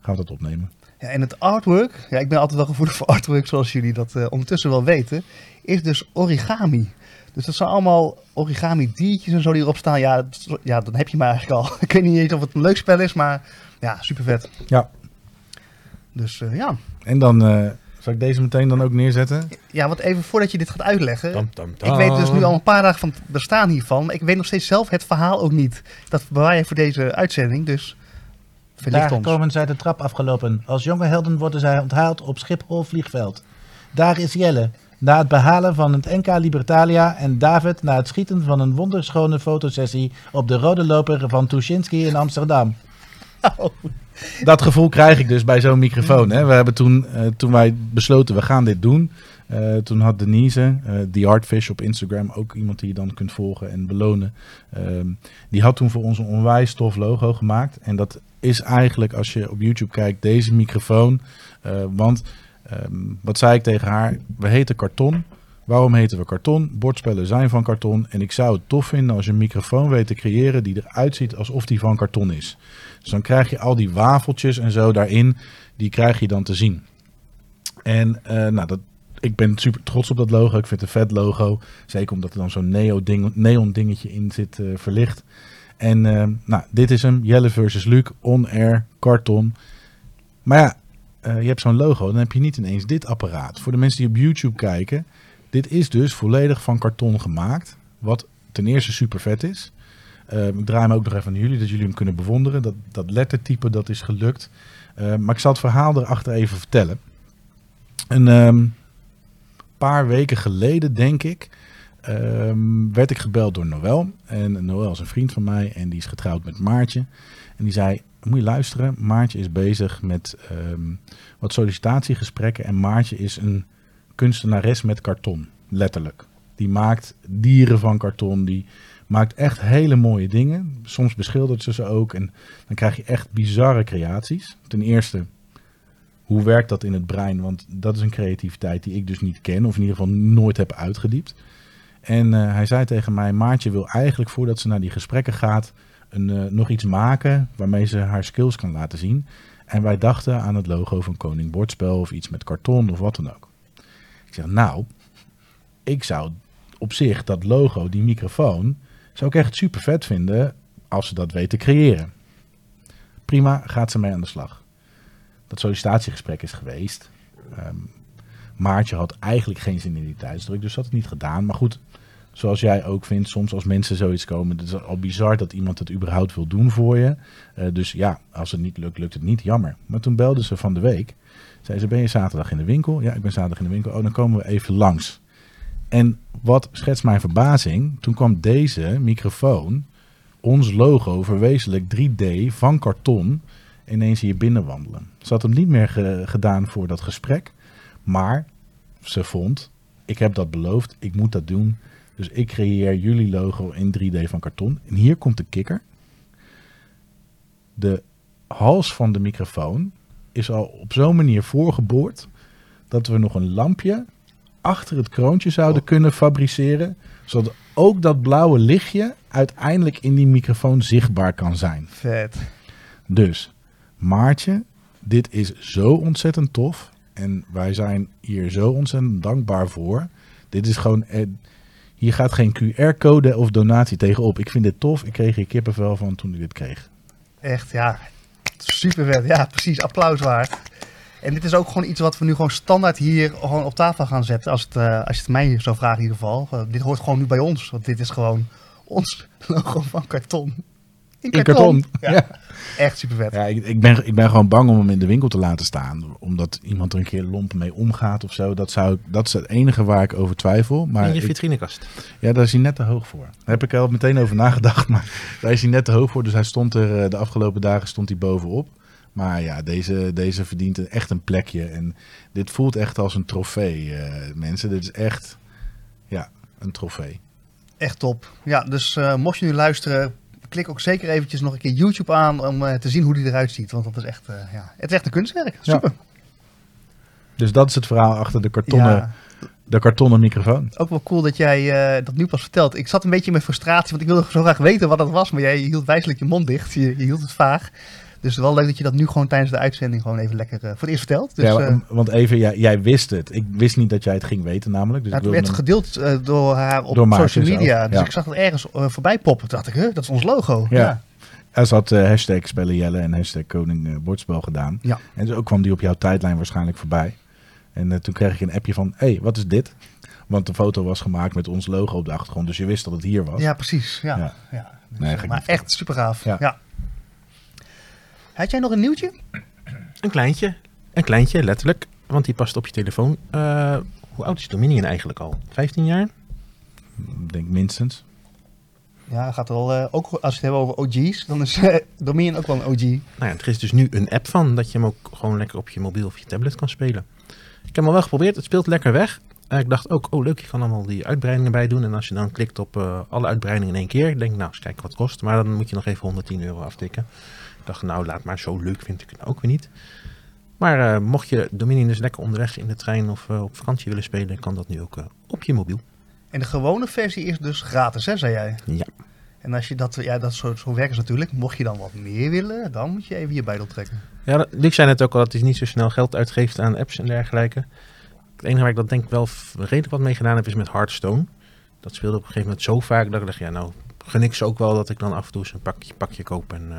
Speaker 4: gaan we dat opnemen.
Speaker 3: Ja, en het artwork, ja, ik ben altijd wel gevoelig voor artwork, zoals jullie dat uh, ondertussen wel weten, is dus origami. Dus dat zijn allemaal origami diertjes en zo die erop staan. Ja, ja dan heb je maar eigenlijk al. ik weet niet eens of het een leuk spel is, maar ja, super vet.
Speaker 4: Ja.
Speaker 3: Dus uh, ja.
Speaker 4: En dan, uh, zal ik deze meteen dan ook neerzetten?
Speaker 3: Ja, want even voordat je dit gaat uitleggen.
Speaker 2: Tam, tam, tam.
Speaker 3: Ik weet dus nu al een paar dagen van het bestaan hiervan. Maar ik weet nog steeds zelf het verhaal ook niet. Dat bewaar je voor deze uitzending, dus verlicht
Speaker 5: Daar
Speaker 3: ons.
Speaker 5: komen zij de trap afgelopen. Als jonge helden worden zij onthaald op Schiphol vliegveld. Daar is Jelle. Na het behalen van het NK Libertalia en David na het schieten van een wonderschone fotosessie op de rode loper van Tuschinski in Amsterdam.
Speaker 3: Oh.
Speaker 4: Dat gevoel krijg ik dus bij zo'n microfoon. Hè. We hebben toen, uh, toen wij besloten, we gaan dit doen. Uh, toen had Denise, uh, The Artfish op Instagram, ook iemand die je dan kunt volgen en belonen. Ehm, die had toen voor ons een onwijs tof logo gemaakt. En dat is eigenlijk, als je op YouTube kijkt, deze microfoon. want Um, wat zei ik tegen haar? We heten karton. Waarom heten we karton? Bordspellen zijn van karton. En ik zou het tof vinden als je een microfoon weet te creëren die eruit ziet alsof die van karton is. Dus dan krijg je al die wafeltjes en zo daarin, die krijg je dan te zien. En eh, nou, dat, ik ben super trots op dat logo. Ik vind het een vet logo. Zeker omdat er dan zo'n neo ding, neon dingetje in zit eh, verlicht. En eh, nou, dit is hem. Jelle versus Luc. On-air. Karton. Maar ja, eh, je hebt zo'n logo. Dan heb je niet ineens dit apparaat. Voor de mensen die op YouTube kijken. Dit is dus volledig van karton gemaakt. Wat ten eerste super vet is. Eh, ik draai hem ook nog even naar jullie. Dat jullie hem kunnen bewonderen. Dat, dat lettertype dat is gelukt. Eh, maar ik zal het verhaal erachter even vertellen. Een ehm, paar weken geleden, denk ik, ehm, werd ik gebeld door Noël. En Noël is een vriend van mij en die is getrouwd met Maartje. En die zei, moet je luisteren, Maartje is bezig met ehm, wat sollicitatiegesprekken. En Maartje is een kunstenares met karton, letterlijk. Die maakt dieren van karton, die maakt echt hele mooie dingen. Soms beschildert ze ze ook en dan krijg je echt bizarre creaties. Ten eerste, hoe werkt dat in het brein? Want dat is een creativiteit die ik dus niet ken, of in ieder geval nooit heb uitgediept. En eh, hij zei tegen mij, Maartje wil eigenlijk voordat ze naar die gesprekken gaat, een, eh, nog iets maken waarmee ze haar skills kan laten zien. En wij dachten aan het logo van Koning Bordspel of iets met karton of wat dan ook. Ik zeg, nou, ik zou op zich dat logo, die microfoon, zou ik echt super vet vinden als ze dat weet te creëren. Prima, gaat ze mee aan de slag. Dat sollicitatiegesprek is geweest. Ehm, Maartje had eigenlijk geen zin in die tijdsdruk, dus had het niet gedaan. Maar goed, zoals jij ook vindt, soms als mensen zoiets komen, het is al bizar dat iemand het überhaupt wil doen voor je. Eh, dus ja, als het niet lukt, lukt het niet, jammer. Maar toen belde ze van de week. Zei ze, ben je zaterdag in de winkel? Ja, ik ben zaterdag in de winkel. Oh, dan komen we even langs. En wat schetst mijn verbazing? Toen kwam deze microfoon, ons logo verwezenlijk 3D van karton, ineens hier binnenwandelen. Ze had hem niet meer ge- gedaan voor dat gesprek, maar ze vond, ik heb dat beloofd, ik moet dat doen. Dus ik creëer jullie logo in 3D van karton. En hier komt de kikker. De hals van de microfoon is al op zo'n manier voorgeboord dat we nog een lampje achter het kroontje zouden kunnen fabriceren, zodat ook dat blauwe lichtje uiteindelijk in die microfoon zichtbaar kan zijn.
Speaker 3: Vet.
Speaker 4: Dus, Maartje, dit is zo ontzettend tof. En wij zijn hier zo ontzettend dankbaar voor. Dit is gewoon. eh, hier gaat geen QR-code of donatie tegenop. Ik vind dit tof. Ik kreeg hier kippenvel van toen ik dit kreeg.
Speaker 3: Echt, ja. Super vet. Ja, precies. Applaus waard. En dit is ook gewoon iets wat we nu gewoon standaard hier gewoon op tafel gaan zetten. Als, het, eh, als je het mij zou vragen in ieder geval. Uh, dit hoort gewoon nu bij ons. Want dit is gewoon ons logo van karton. In
Speaker 4: In karton.
Speaker 3: Ja.
Speaker 4: Ja.
Speaker 3: Echt super vet.
Speaker 4: Ja, ik, ik, ben, ik ben gewoon bang om hem in de winkel te laten staan. Omdat iemand er een keer lomp mee omgaat of zo. Dat, zou, dat is het enige waar ik over twijfel. Maar
Speaker 2: in je
Speaker 4: ik-
Speaker 2: vitrinekast.
Speaker 4: Ja, daar is hij net te hoog voor. Daar heb ik al meteen over nagedacht, maar daar is hij net te hoog voor. Dus hij stond er, eh, de afgelopen dagen stond hij bovenop. Maar ja, deze, deze verdient een- echt een plekje. En dit voelt echt als een trofee, eh, mensen. Dit is echt, ja, een trofee.
Speaker 3: Echt top. Ja, dus eh, mocht je nu luisteren, klik ook zeker eventjes nog een keer YouTube aan om eh, te zien hoe die eruit ziet. Want dat is echt, eh, ja, het is echt een kunstwerk.
Speaker 4: Ja.
Speaker 3: Super.
Speaker 4: Dus dat is het verhaal achter de kartonnen,
Speaker 3: Ja,
Speaker 4: de kartonnen microfoon.
Speaker 3: ook wel cool dat jij eh, dat nu pas vertelt. Ik zat een beetje met frustratie, want ik wilde zo graag weten wat dat was. Maar jij hield wijselijk je mond dicht. Je, je hield het vaag. Dus wel leuk dat je dat nu gewoon tijdens de uitzending gewoon even lekker eh, voor het eerst vertelt. Dus,
Speaker 4: ja,
Speaker 3: eh,
Speaker 4: wa- want even, jij, jij wist het. Ik wist niet dat jij het ging weten namelijk. Dus ik
Speaker 3: het werd
Speaker 4: hem-
Speaker 3: gedeeld eh, door haar op
Speaker 4: Door
Speaker 3: social media. Dus ik zag het ergens voorbij poppen. Toen dacht ik, huh, dat is ons logo.
Speaker 4: Ja. Er zat eh, hashtag spellen Jelle en hashtag koning bordspel gedaan.
Speaker 3: Ja.
Speaker 4: En zo kwam die op jouw tijdlijn waarschijnlijk voorbij. En toen kreeg ik een appje van, hé, hey, wat is dit? Want de foto was gemaakt met ons logo op de achtergrond. Dus je wist dat het hier was.
Speaker 3: Ja, precies. Ja.
Speaker 4: Ja.
Speaker 3: Ja. Dus,
Speaker 4: Nee,
Speaker 3: maar echt super gaaf. Ja.
Speaker 4: Ja.
Speaker 3: Had jij nog een nieuwtje?
Speaker 2: Een kleintje. Een kleintje, letterlijk. Want die past op je telefoon. Eh, hoe oud is Dominion eigenlijk al? 15 jaar?
Speaker 4: Ik denk minstens.
Speaker 3: Ja, gaat er al, eh, ook als we het hebben over OG's, dan is eh, Dominion ook wel een OG.
Speaker 2: Nou ja, er is dus nu een app van dat je hem ook gewoon lekker op je mobiel of je tablet kan spelen. Ik heb hem al wel geprobeerd, het speelt lekker weg. Ik dacht ook, oh leuk, je kan allemaal die uitbreidingen bij doen. En als je dan klikt op eh, alle uitbreidingen in één keer, denk ik, nou, eens kijken wat het kost. Maar dan moet je nog even 110 euro aftikken. Ik dacht, nou, laat maar, zo leuk vind ik het ook weer niet. Maar eh, mocht je Dominion dus lekker onderweg in de trein of eh, op vakantie willen spelen, kan dat nu ook eh, op je mobiel.
Speaker 3: En de gewone versie is dus gratis, hè, zei jij?
Speaker 2: Ja.
Speaker 3: En als je dat, ja, dat zo, zo werkt natuurlijk. Mocht je dan wat meer willen, dan moet je even je bijdel trekken.
Speaker 2: Ja, Luc zei net ook al dat hij niet zo snel geld uitgeeft aan apps en dergelijke. Het enige waar ik dat denk ik wel redelijk wat mee gedaan heb is met Hearthstone. Dat speelde op een gegeven moment zo vaak dat ik dacht, ja nou ze ook wel dat ik dan af en toe eens een pakje, pakje koop. En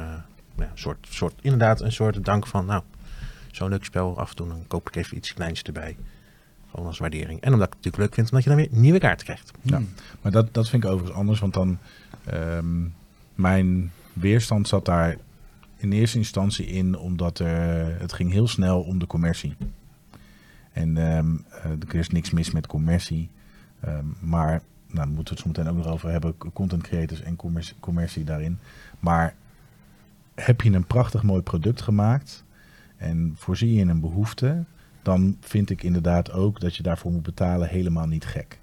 Speaker 2: ja, een soort, soort, inderdaad een soort dank van, nou, zo'n leuk spel af en toe, dan koop ik even iets kleins erbij. Gewoon als waardering. En omdat ik het natuurlijk leuk vind, omdat je dan weer nieuwe kaarten krijgt.
Speaker 4: Ja. Maar dat, dat vind ik overigens anders, want dan ehm, mijn weerstand zat daar in eerste instantie in, omdat er, het ging heel snel om de commercie. En ehm, eh, er is niks mis met commercie, Ehm, maar nou, daar moeten we het zo meteen ook nog over hebben, content creators en commercie, commercie daarin. Maar heb je een prachtig mooi product gemaakt en voorzie je in een behoefte, dan vind ik inderdaad ook dat je daarvoor moet betalen helemaal niet gek.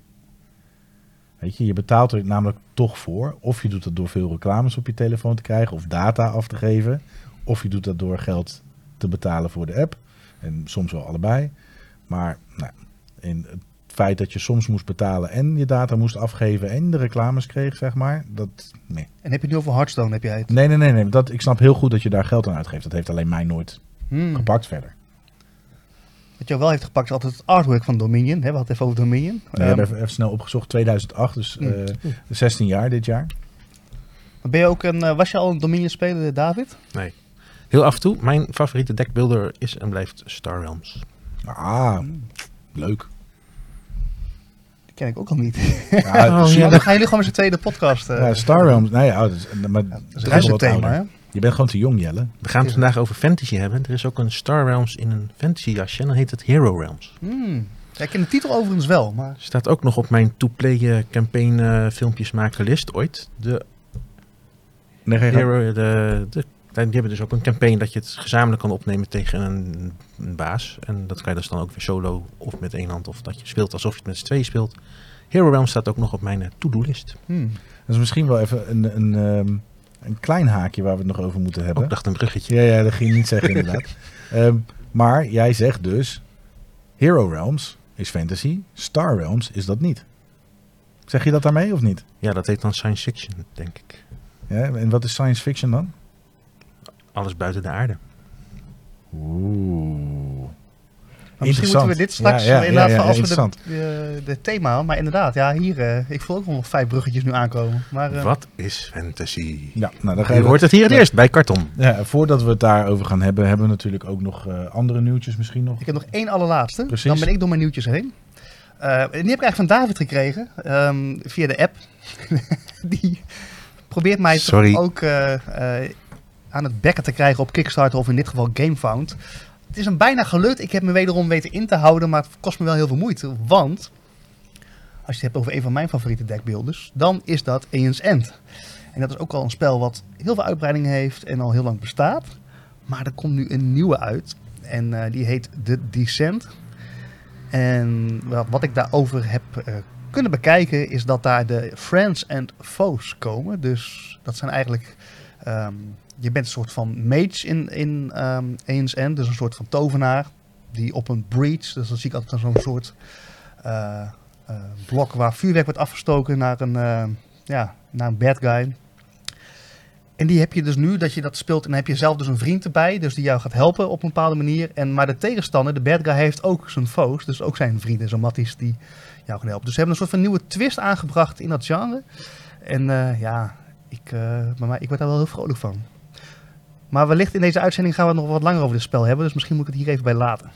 Speaker 4: Weet je, je betaalt er namelijk toch voor. Of je doet dat door veel reclames op je telefoon te krijgen of data af te geven. Of je doet dat door geld te betalen voor de app. En soms wel allebei. Maar nou, in feit dat je soms moest betalen en je data moest afgeven en de reclames kreeg, zeg maar. Dat, nee.
Speaker 3: En heb je het nu over Hearthstone, heb jij het?
Speaker 4: Nee, nee, nee. nee dat, ik snap heel goed dat je daar geld aan uitgeeft. Dat heeft alleen mij nooit
Speaker 3: Hmm.
Speaker 4: gepakt verder.
Speaker 3: Wat jou wel heeft gepakt is altijd het artwork van Dominion. Hè? We hadden het even over Dominion.
Speaker 4: We
Speaker 3: Ehm,
Speaker 4: hebben even, even snel opgezocht. 2008, dus
Speaker 3: Hmm.
Speaker 4: eh, 16 jaar dit jaar.
Speaker 3: ben je ook een, eh, was je al een Dominion speler, David?
Speaker 2: Heel af en toe, mijn favoriete deckbuilder is en blijft Star Realms.
Speaker 4: Ah, leuk.
Speaker 3: Die ken ik ook al niet.
Speaker 4: Ja,
Speaker 2: Oh,
Speaker 3: Ja, dan gaan jullie gewoon met z'n tweede podcast. eh
Speaker 4: Ja, Star Realms. Nou ja, dat is, maar
Speaker 3: dat is
Speaker 4: dat
Speaker 3: een
Speaker 4: is wel wat
Speaker 3: thema,
Speaker 4: ouder. Je bent gewoon te jong, Jelle.
Speaker 2: We gaan het vandaag over fantasy hebben. Er is ook een Star Realms in een fantasy jasje en dan heet het Hero Realms.
Speaker 3: Hmm. Ja, ik ken de titel overigens wel, maar...
Speaker 2: Staat ook nog op mijn to-play eh, campaign eh, filmpjes maken list ooit. De
Speaker 4: Nee.
Speaker 2: Hero, de, de, die hebben dus ook een campaign dat je het gezamenlijk kan opnemen tegen een, een baas. En dat kan je dus dan ook weer solo of met één hand of dat je speelt alsof je het met z'n tweeën speelt. Hero Realms staat ook nog op mijn eh, to-do list.
Speaker 3: Hmm.
Speaker 4: Dat is misschien wel even een, een, ehm, een klein haakje waar we het nog over moeten hebben.
Speaker 2: Ook dacht een bruggetje.
Speaker 4: Ja, ja, dat ging je niet zeggen inderdaad. Ehm, maar jij zegt dus, Hero Realms is fantasy, Star Realms is dat niet. Zeg je dat daarmee of niet?
Speaker 2: Ja, dat heet dan science fiction, denk ik.
Speaker 4: Ja, en wat is science fiction dan?
Speaker 2: Alles buiten de aarde.
Speaker 4: Oeh.
Speaker 3: Misschien moeten we dit straks
Speaker 4: Ja, ja,
Speaker 3: inderdaad,
Speaker 4: ja, ja,
Speaker 3: als we de, thema, maar inderdaad, ja, hier, eh, ik voel ook wel nog vijf bruggetjes nu aankomen. Maar eh,
Speaker 2: Wat is fantasy?
Speaker 4: Ja, nou, dan ga
Speaker 2: Je
Speaker 4: je
Speaker 2: hoort het hier het eerst bij Karton.
Speaker 4: Ja, voordat we het daarover gaan hebben, hebben we natuurlijk ook nog eh, andere nieuwtjes misschien nog.
Speaker 3: ik heb nog één allerlaatste,
Speaker 4: Precies.
Speaker 3: dan ben ik door mijn nieuwtjes heen. Eh, die heb ik eigenlijk van David gekregen, ehm, via de app. die probeert mij toch ook eh, eh, aan het bekken te krijgen op Kickstarter of in dit geval GameFound. Het is hem bijna gelukt. Ik heb me wederom weten in te houden, maar het kost me wel heel veel moeite. Want, als je het hebt over een van mijn favoriete deckbuilders, dan is dat Aeon's End. En dat is ook al een spel wat heel veel uitbreidingen heeft en al heel lang bestaat. Maar er komt nu een nieuwe uit. En eh, die heet The Descent. En wat, wat ik daarover heb eh, kunnen bekijken is dat daar de Friends and Foes komen. Dus dat zijn eigenlijk... ehm, je bent een soort van mage in, in ehm Aeon's End. Dus een soort van tovenaar. Die op een breach, dus dan zie ik altijd zo'n soort eh, eh, blok waar vuurwerk wordt afgestoken naar een, eh, ja, naar een bad guy. En die heb je dus nu, dat je dat speelt en dan heb je zelf dus een vriend erbij, dus die jou gaat helpen op een bepaalde manier. En, maar de tegenstander, de bad guy, heeft ook zijn foes, dus ook zijn vrienden, zo'n matties die jou gaan helpen. Dus ze hebben een soort van nieuwe twist aangebracht in dat genre. En ja, ik, maar ik word daar wel heel vrolijk van. Maar wellicht in deze uitzending gaan we nog wat langer over dit spel hebben, dus misschien moet ik het hier even bij laten.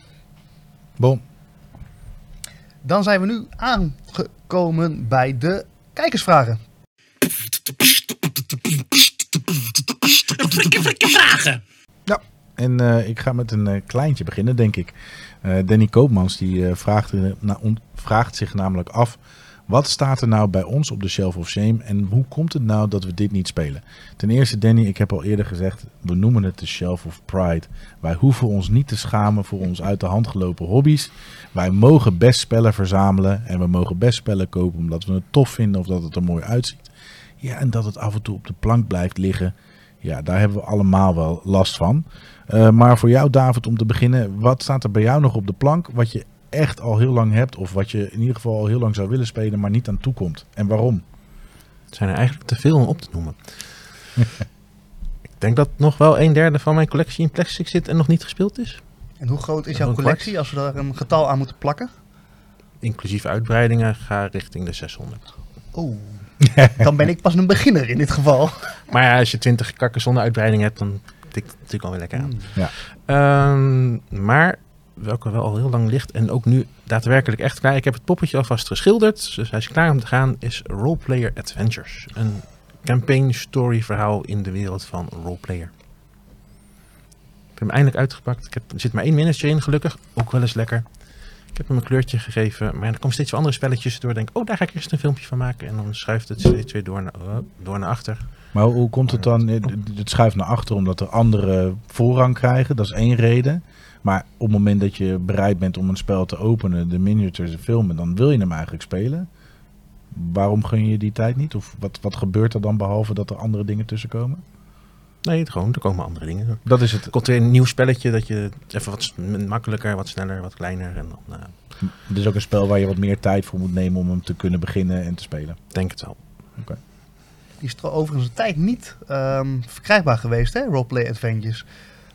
Speaker 4: Bom.
Speaker 3: Dan zijn we nu aangekomen bij de kijkersvragen.
Speaker 4: En eh, ik ga met een eh, kleintje beginnen, denk ik. Eh, Danny Koopmans die eh, vraagt, eh, na- on- vraagt zich namelijk af... wat staat er nou bij ons op de Shelf of Shame... en hoe komt het nou dat we dit niet spelen? Ten eerste, Danny, ik heb al eerder gezegd... we noemen het de Shelf of Pride. Wij hoeven ons niet te schamen voor ons uit de hand gelopen hobby's. Wij mogen best spellen verzamelen... en we mogen best spellen kopen omdat we het tof vinden... of dat het er mooi uitziet. Ja, en dat het af en toe op de plank blijft liggen... ja, daar hebben we allemaal wel last van... Uh, maar voor jou, David, om te beginnen, wat staat er bij jou nog op de plank wat je echt al heel lang hebt, of wat je in ieder geval al heel lang zou willen spelen, maar niet aan toekomt? En waarom?
Speaker 2: Het zijn er eigenlijk te veel om op te noemen. ik denk dat nog wel een derde van mijn collectie in plastic zit en nog niet gespeeld is.
Speaker 3: En hoe groot is jouw collectie als we daar een getal aan moeten plakken?
Speaker 2: Inclusief uitbreidingen ga richting de 600.
Speaker 3: Oeh, dan ben ik pas een beginner in dit geval.
Speaker 2: Maar ja, als je 20 kakken zonder uitbreiding hebt, dan tikt het natuurlijk alweer lekker aan.
Speaker 3: Mm.
Speaker 4: Ja.
Speaker 2: Ehm, maar welke wel al heel lang ligt en ook nu daadwerkelijk echt klaar. Ik heb het poppetje alvast geschilderd, dus hij is klaar om te gaan. Is Roleplayer Adventures. Een campaign story verhaal in de wereld van Roleplayer. Ik heb hem eindelijk uitgepakt. Ik heb, er zit maar één miniature in, gelukkig. Ook wel eens lekker. Ik heb hem een kleurtje gegeven, maar er komen steeds wel andere spelletjes door. Denk, oh, daar ga ik eerst een filmpje van maken. En dan schuift het steeds weer door naar, oh, door naar achter.
Speaker 4: Maar hoe komt het dan? Het schuift naar achter omdat er andere voorrang krijgen. Dat is één reden. Maar op het moment dat je bereid bent om een spel te openen, de miniatures te filmen, dan wil je hem eigenlijk spelen. Waarom gun je die tijd niet? Of wat, wat gebeurt er dan behalve dat er andere dingen tussenkomen?
Speaker 2: Nee, het gewoon, er komen andere dingen.
Speaker 4: Dat is het.
Speaker 2: Er komt weer een nieuw spelletje dat je even wat makkelijker, wat sneller, wat kleiner. En dan eh,
Speaker 4: Het is ook een spel waar je wat meer tijd voor moet nemen om hem te kunnen beginnen en te spelen.
Speaker 2: denk het wel.
Speaker 3: Die is er overigens een tijd niet ehm, verkrijgbaar geweest, hè, Roleplay Adventures.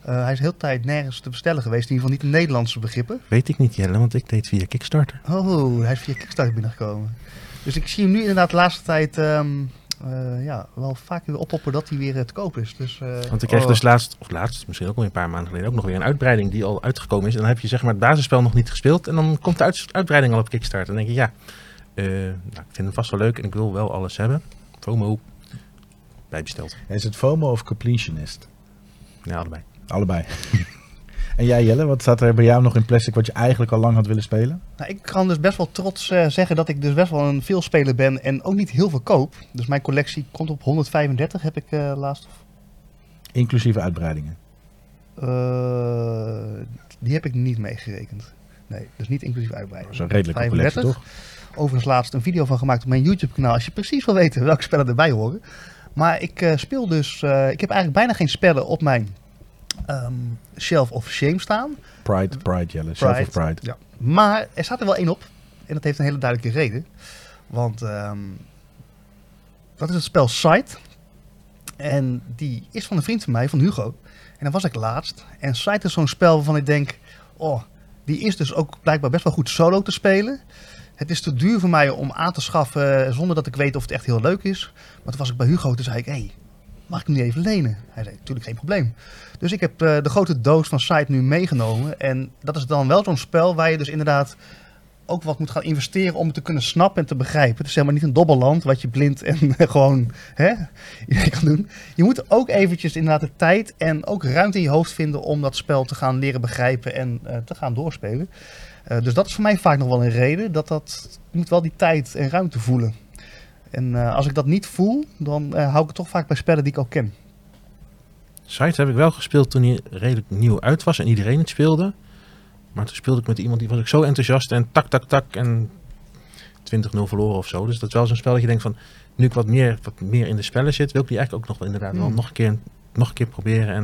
Speaker 3: Eh, hij is heel tijd nergens te bestellen geweest, in ieder geval niet in Nederlandse begrippen.
Speaker 2: Weet ik niet, Jelle, want ik deed via Kickstarter.
Speaker 3: Oh, hij is via Kickstarter binnengekomen. Dus ik zie hem nu inderdaad de laatste tijd ehm, eh, ja, wel vaak weer oppoppen dat hij weer eh, te koop is. Dus, eh,
Speaker 2: Want ik kreeg
Speaker 3: oh.
Speaker 2: dus laatst, of laatst, misschien ook al een paar maanden geleden, ook nog weer een uitbreiding die al uitgekomen is. En dan heb je zeg maar het basisspel nog niet gespeeld. En dan komt de uit- uitbreiding al op Kickstarter. En dan denk je, ja, eh, nou, ik vind hem vast wel leuk en ik wil wel alles hebben. FOMO, bijbesteld.
Speaker 4: Is het FOMO of completionist?
Speaker 2: Ja, allebei.
Speaker 4: Allebei. en jij Jelle, wat staat er bij jou nog in plastic wat je eigenlijk al lang had willen spelen?
Speaker 3: Nou, ik kan dus best wel trots eh, zeggen dat ik dus best wel een veelspeler ben en ook niet heel veel koop. Dus mijn collectie komt op 135, heb ik eh, laatst.
Speaker 4: Inclusieve uitbreidingen.
Speaker 3: Eh, die heb ik niet meegerekend. Nee, dus niet inclusief
Speaker 4: Dat
Speaker 3: uitbreiding.
Speaker 4: is een redelijke collectie,
Speaker 3: 35.
Speaker 4: toch?
Speaker 3: Overigens laatst een video van gemaakt op mijn YouTube kanaal. Als je precies wil weten welke spellen erbij horen. Maar ik speel dus... ik heb eigenlijk bijna geen spellen op mijn ehm, Shelf of Shame staan.
Speaker 4: Pride, Pride Jelle. Self of Pride.
Speaker 3: Ja. Maar er staat er wel één op. En dat heeft een hele duidelijke reden. Want ehm, dat is het spel Sight. En die is van een vriend van mij, van Hugo. En dan was ik laatst. En Sight is zo'n spel waarvan ik denk... Oh, die is dus ook blijkbaar best wel goed solo te spelen. Het is te duur voor mij om aan te schaffen zonder dat ik weet of het echt heel leuk is. Maar toen was ik bij Hugo, toen zei ik... Hey, mag ik hem even lenen? Hij zei, natuurlijk geen probleem. Dus ik heb eh, de grote doos van Sight nu meegenomen. En dat is dan wel zo'n spel waar je dus inderdaad ook wat moet gaan investeren om het te kunnen snappen en te begrijpen. Het is helemaal niet een dobbelland wat je blind en gewoon hè, kan doen. Je moet ook eventjes inderdaad de tijd en ook ruimte in je hoofd vinden om dat spel te gaan leren begrijpen en eh, te gaan doorspelen. Eh, dus dat is voor mij vaak nog wel een reden. Dat dat je moet wel die tijd en ruimte voelen. En eh, als ik dat niet voel, dan eh, hou ik het toch vaak bij spellen die ik al ken.
Speaker 2: Site heb ik wel gespeeld toen hij redelijk nieuw uit was en iedereen het speelde. Maar toen speelde ik met iemand die was ik zo enthousiast en tak, tak, tak en 20-0 verloren of zo. Dus dat is wel zo'n spel dat je denkt van, nu ik wat meer, wat meer in de spellen zit, wil ik die eigenlijk ook nog wel inderdaad wel
Speaker 3: Hmm.
Speaker 2: nog een keer, nog een keer proberen. En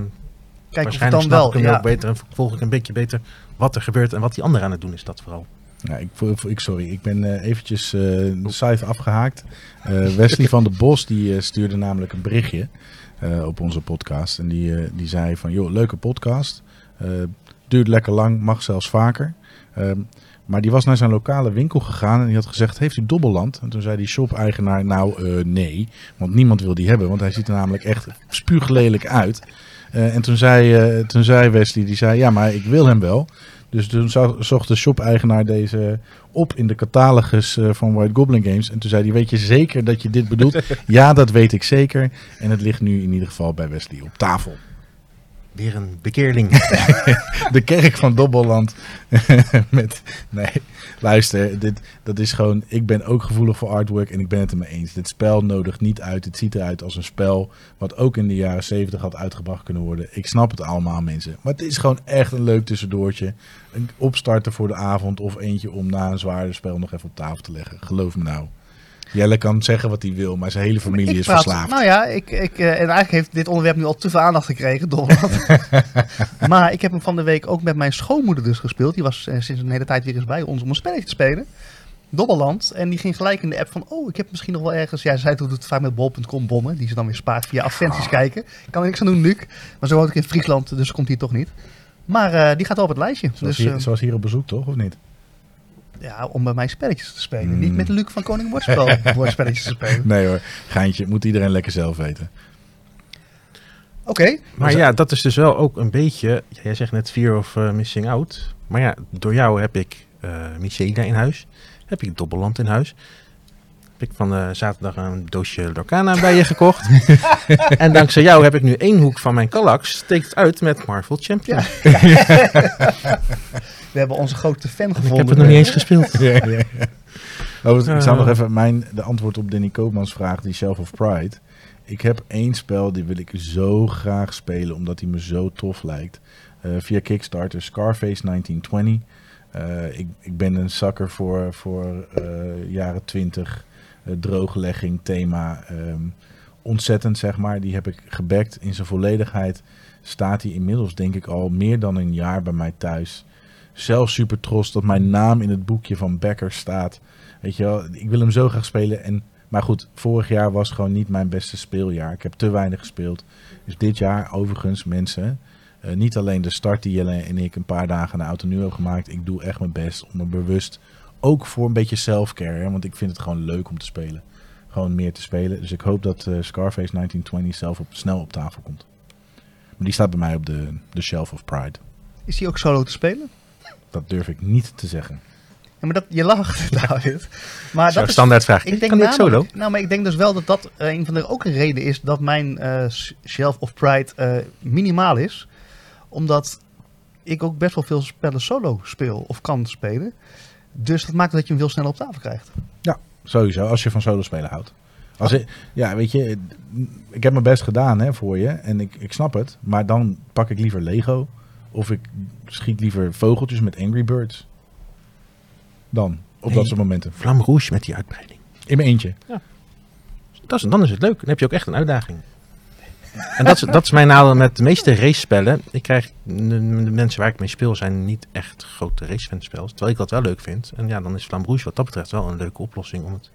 Speaker 3: Kijk of
Speaker 2: waarschijnlijk
Speaker 3: dan
Speaker 2: snap
Speaker 3: wel.
Speaker 2: ik hem
Speaker 3: Ja.
Speaker 2: ook beter en volg ik een beetje beter wat er gebeurt en wat die ander aan het doen is, dat vooral.
Speaker 4: Ja, ik, ik, sorry, ik ben eh, eventjes eh, de site afgehaakt. Eh, Wesley van der Bos die stuurde namelijk een berichtje op onze podcast. En die, die zei van, joh, leuke podcast. Duurt lekker lang, mag zelfs vaker. Ehm, maar die was naar zijn lokale winkel gegaan en die had gezegd, heeft u Dobbelland? En toen zei die shop-eigenaar, nou nee, want niemand wil die hebben. Want hij ziet er namelijk echt spuuglelijk uit. En toen zei, toen zei Wesley, die zei, ja, maar ik wil hem wel. Dus toen zo- zocht de shop-eigenaar deze op in de catalogus eh, van White Goblin Games. En toen zei hij, weet je zeker dat je dit bedoelt? ja, dat weet ik zeker. En het ligt nu in ieder geval bij Wesley op tafel.
Speaker 2: Weer een bekeerling.
Speaker 4: De kerk van Dobbelland. Met, nee, luister, dit, dat is gewoon... Ik ben ook gevoelig voor artwork en ik ben het ermee eens. Dit spel nodigt niet uit. Het ziet eruit als een spel wat ook in de jaren 70 had uitgebracht kunnen worden. Ik snap het allemaal, mensen. Maar het is gewoon echt een leuk tussendoortje. Een opstarter voor de avond of eentje om na een zwaarder spel nog even op tafel te leggen. Geloof me nou. Jelle kan zeggen wat hij wil, maar zijn hele familie
Speaker 3: Ik
Speaker 4: is
Speaker 3: praat-
Speaker 4: verslaafd.
Speaker 3: Nou ja, ik, ik, eh, en eigenlijk heeft dit onderwerp nu al te veel aandacht gekregen. Donderdag. maar ik heb hem van de week ook met mijn schoonmoeder dus gespeeld. Die was eh, sinds een hele tijd weer eens bij ons om een spelletje te spelen. Dobbeland. En die ging gelijk in de app van, oh, ik heb misschien nog wel ergens... Ja, zij doet het vaak met bol.com bonnen, die ze dan weer spaart via advertenties
Speaker 4: Ah.
Speaker 3: kijken. Kan er niks aan doen, Luc. Maar zo woon ik in Friesland, dus komt hij toch niet. Maar eh, die gaat wel op het lijstje.
Speaker 4: Zoals,
Speaker 3: dus
Speaker 4: hier, zoals hier op bezoek, toch? Of niet?
Speaker 3: Ja, om bij mij spelletjes te spelen.
Speaker 4: Mm.
Speaker 3: Niet met Luc van Koning Bordspel woordspelletjes te spelen.
Speaker 4: Nee hoor, geintje. Moet iedereen lekker zelf weten.
Speaker 3: Oké,
Speaker 2: Maar ja, dat is dus wel ook een beetje... ja, jij zegt net Fear of eh, Missing Out. Maar ja, door jou heb ik eh Mycena in huis. Heb ik Dobbelland in huis. Heb ik van eh, zaterdag een doosje Lorcana bij je gekocht. en dankzij jou heb ik nu één hoek van mijn Kallax steekt uit met Marvel Champions.
Speaker 3: we hebben onze grote fan
Speaker 2: ik
Speaker 3: gevonden.
Speaker 2: heb het nog niet eens gespeeld.
Speaker 4: ja, ja, ja. Oh, ik zal
Speaker 2: Eh.
Speaker 4: nog even mijn, de antwoord op Danny Koopmans vraag, die Shelf of Pride. Ik heb één spel, die wil ik zo graag spelen, omdat hij me zo tof lijkt. Eh, via Kickstarter, Scarface 1920. Eh, ik, ik ben een zakker voor, voor eh, jaren 20, eh, drooglegging, thema. ehm, ontzettend, zeg maar. Die heb ik gebackt in zijn volledigheid. Staat hij inmiddels, denk ik, al meer dan een jaar bij mij thuis. Zelf super trots dat mijn naam in het boekje van Becker staat. Weet je wel, ik wil hem zo graag spelen. En, maar goed, vorig jaar was gewoon niet mijn beste speeljaar. Ik heb te weinig gespeeld. Dus dit jaar, overigens, mensen. eh, niet alleen de start die Jelle en ik een paar dagen na Auto Nu hebben gemaakt. Ik doe echt mijn best om er bewust, ook voor een beetje self-care. Want ik vind het gewoon leuk om te spelen. Gewoon meer te spelen. Dus ik hoop dat eh, Scarface 1920 zelf op, snel op tafel komt. Maar die staat bij mij op de, de shelf of pride.
Speaker 3: Is die ook solo te spelen?
Speaker 4: Dat durf ik niet te zeggen.
Speaker 3: Ja, maar dat, je lacht, David. Maar
Speaker 2: Zo'n
Speaker 3: dat is,
Speaker 2: standaardvraag.
Speaker 3: ik denk
Speaker 2: kan dit solo?
Speaker 3: namelijk- Nou, maar ik denk dus wel dat dat eh, een van de ook een reden is dat mijn eh, shelf of pride eh, minimaal is. Omdat ik ook best wel veel spellen solo speel of kan spelen. Dus dat maakt dat je hem veel sneller op tafel krijgt.
Speaker 4: Sowieso, als je van solo spelen houdt. Als ik, ja, weet je, ik heb mijn best gedaan hè, voor je en ik, ik snap het. Maar dan pak ik liever Lego of ik schiet liever vogeltjes met Angry Birds. Dan, op
Speaker 2: Nee.
Speaker 4: dat soort momenten.
Speaker 2: Vlam Rouge met die uitbreiding.
Speaker 4: In mijn eentje.
Speaker 2: Dat is, dan is het leuk. Dan heb je ook echt een uitdaging. En dat is, dat is mijn nadeel met de meeste racespellen. Ik krijg, de, de mensen waar ik mee speel zijn niet echt grote racefanspels. Terwijl ik dat wel leuk vind. En ja, dan is Flam Rouge wat dat betreft wel een leuke oplossing om het...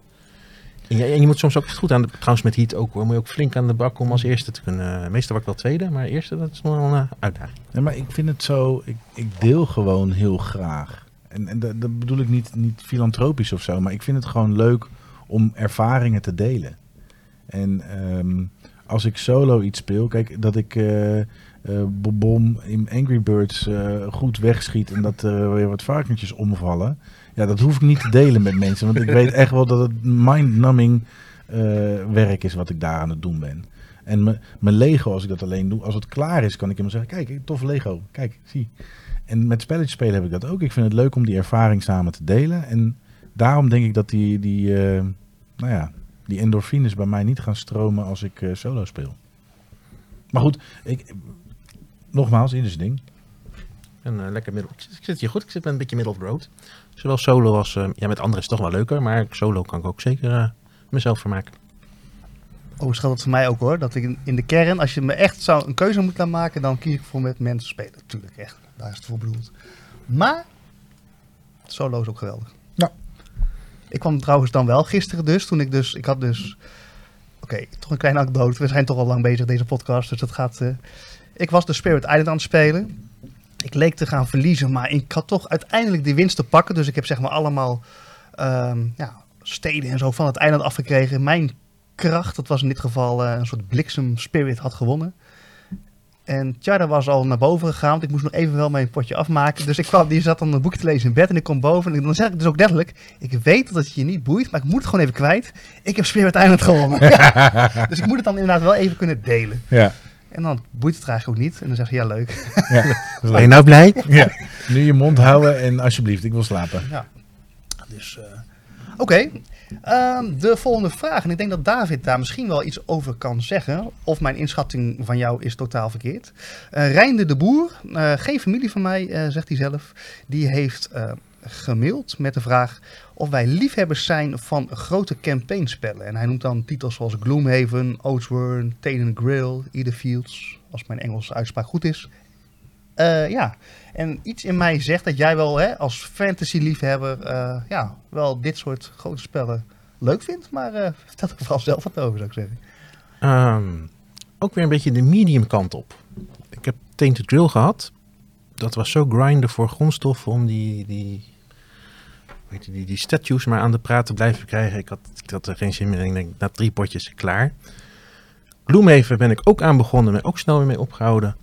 Speaker 2: En je, en je moet soms ook echt goed aan de... Trouwens met Heat ook hoor. Moet je ook flink aan de bak om als eerste te kunnen... Meestal word ik wel tweede, maar eerste dat is nog wel een uitdaging.
Speaker 4: Ja, maar ik vind het zo, ik, ik deel gewoon heel graag. En, en dat, dat bedoel ik niet, niet filantropisch of zo, maar ik vind het gewoon leuk om ervaringen te delen. En ehm, als ik solo iets speel, kijk, dat ik eh eh, Bom in Angry Birds eh, goed wegschiet en dat er weer wat varkentjes omvallen. Ja, dat hoef ik niet te delen met mensen, want ik weet echt wel dat het mind-numbing eh, werk is wat ik daar aan het doen ben. En mijn Lego, als ik dat alleen doe, als het klaar is, kan ik iemand zeggen: Kijk, tof Lego. Kijk, zie. En met spelletjes spelen heb ik dat ook. Ik vind het leuk om die ervaring samen te delen. En daarom denk ik dat die, die, eh, nou ja, die endorfines bij mij niet gaan stromen als ik eh, solo speel. Maar goed, ik, nogmaals, zijn ding.
Speaker 2: En eh, lekker middel. Ik, zit- hier goed. Ik zit een beetje middle of road. Zowel solo als... eh, ja, met anderen is het toch wel leuker. Maar solo kan ik ook zeker eh, mezelf vermaken.
Speaker 3: Oh, geldt het voor mij ook hoor. Dat ik in, in de kern, als je me echt zou een keuze moet laten maken, dan kies ik voor met mensen spelen. Natuurlijk, echt. Daar is het voor bedoeld. Maar, solo is ook geweldig.
Speaker 4: Ja.
Speaker 3: Ik kwam trouwens dan wel gisteren dus, toen ik dus, ik had dus, oké, toch een kleine anekdote. We zijn toch al lang bezig deze podcast, dus dat gaat... eh, ik was de Spirit Island aan het spelen. Ik leek te gaan verliezen, maar ik had toch uiteindelijk de winst te pakken. Dus ik heb zeg maar allemaal ehm, ja, steden en zo van het eiland afgekregen. Mijn kracht, dat was in dit geval eh, een soort bliksem spirit, had gewonnen. En Tjara was al naar boven gegaan, want ik moest nog even wel mijn potje afmaken. Dus ik kwam, die zat dan een boek te lezen in bed en ik kom boven. En dan zeg ik dus ook letterlijk, ik weet dat het je niet boeit, maar ik moet het gewoon even kwijt. Ik heb Spirit Island gewonnen. dus ik moet het dan inderdaad wel even kunnen delen.
Speaker 4: Ja.
Speaker 3: En dan boeit het eigenlijk ook niet. En dan zeg je, ja leuk.
Speaker 2: Ben je nou blij?
Speaker 4: ja. Nu je mond houden en alsjeblieft, ik wil slapen.
Speaker 3: Ja. Dus, eh, oké. Ehm, de volgende vraag. En ik denk dat David daar misschien wel iets over kan zeggen. Of mijn inschatting van jou is totaal verkeerd. Eh Reinde de Boer, eh, geen familie van mij, zegt hij zelf. Die heeft gemaild met de vraag of wij liefhebbers zijn van grote campaignspellen. En hij noemt dan titels zoals Gloomhaven, Oathsworn, Taden Grill, Ida Fields. Als mijn Engelse uitspraak goed is. Eh, ja, en iets in mij zegt dat jij wel hè, als fantasy-liefhebber eh, ja, wel dit soort grote spellen leuk vindt. Maar eh vertel er vooral zelf wat over, zou ik zeggen.
Speaker 2: Ehm, ook weer een beetje de medium kant op. Ik heb Tainted Grill gehad. Dat was zo grinden voor grondstoffen om die, die, die, die statues maar aan de praat te blijven krijgen. Ik had, er geen zin meer in. Ik denk, na drie potjes klaar. Gloomhaven ben ik ook aan begonnen, ben ook snel weer mee opgehouden.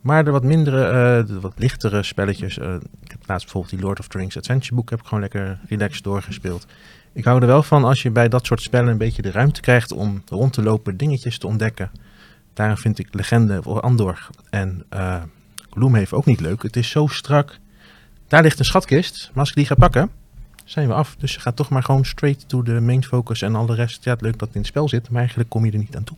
Speaker 2: Maar de wat mindere, eh, de wat lichtere spelletjes. eh, ik heb laatst bijvoorbeeld die Lord of the Rings Adventure boek heb ik gewoon lekker relaxed doorgespeeld. Ik hou er wel van als je bij dat soort spellen een beetje de ruimte krijgt om rond te lopen, dingetjes te ontdekken. Daarom vind ik Legende of Andor en eh Gloomhaven ook niet leuk. Het is zo strak. Daar ligt een schatkist, maar als ik die ga pakken, zijn we af. Dus je gaat toch maar gewoon straight to the main focus en al de rest. Ja, het leuk dat het in het spel zit, maar eigenlijk kom je er niet aan toe.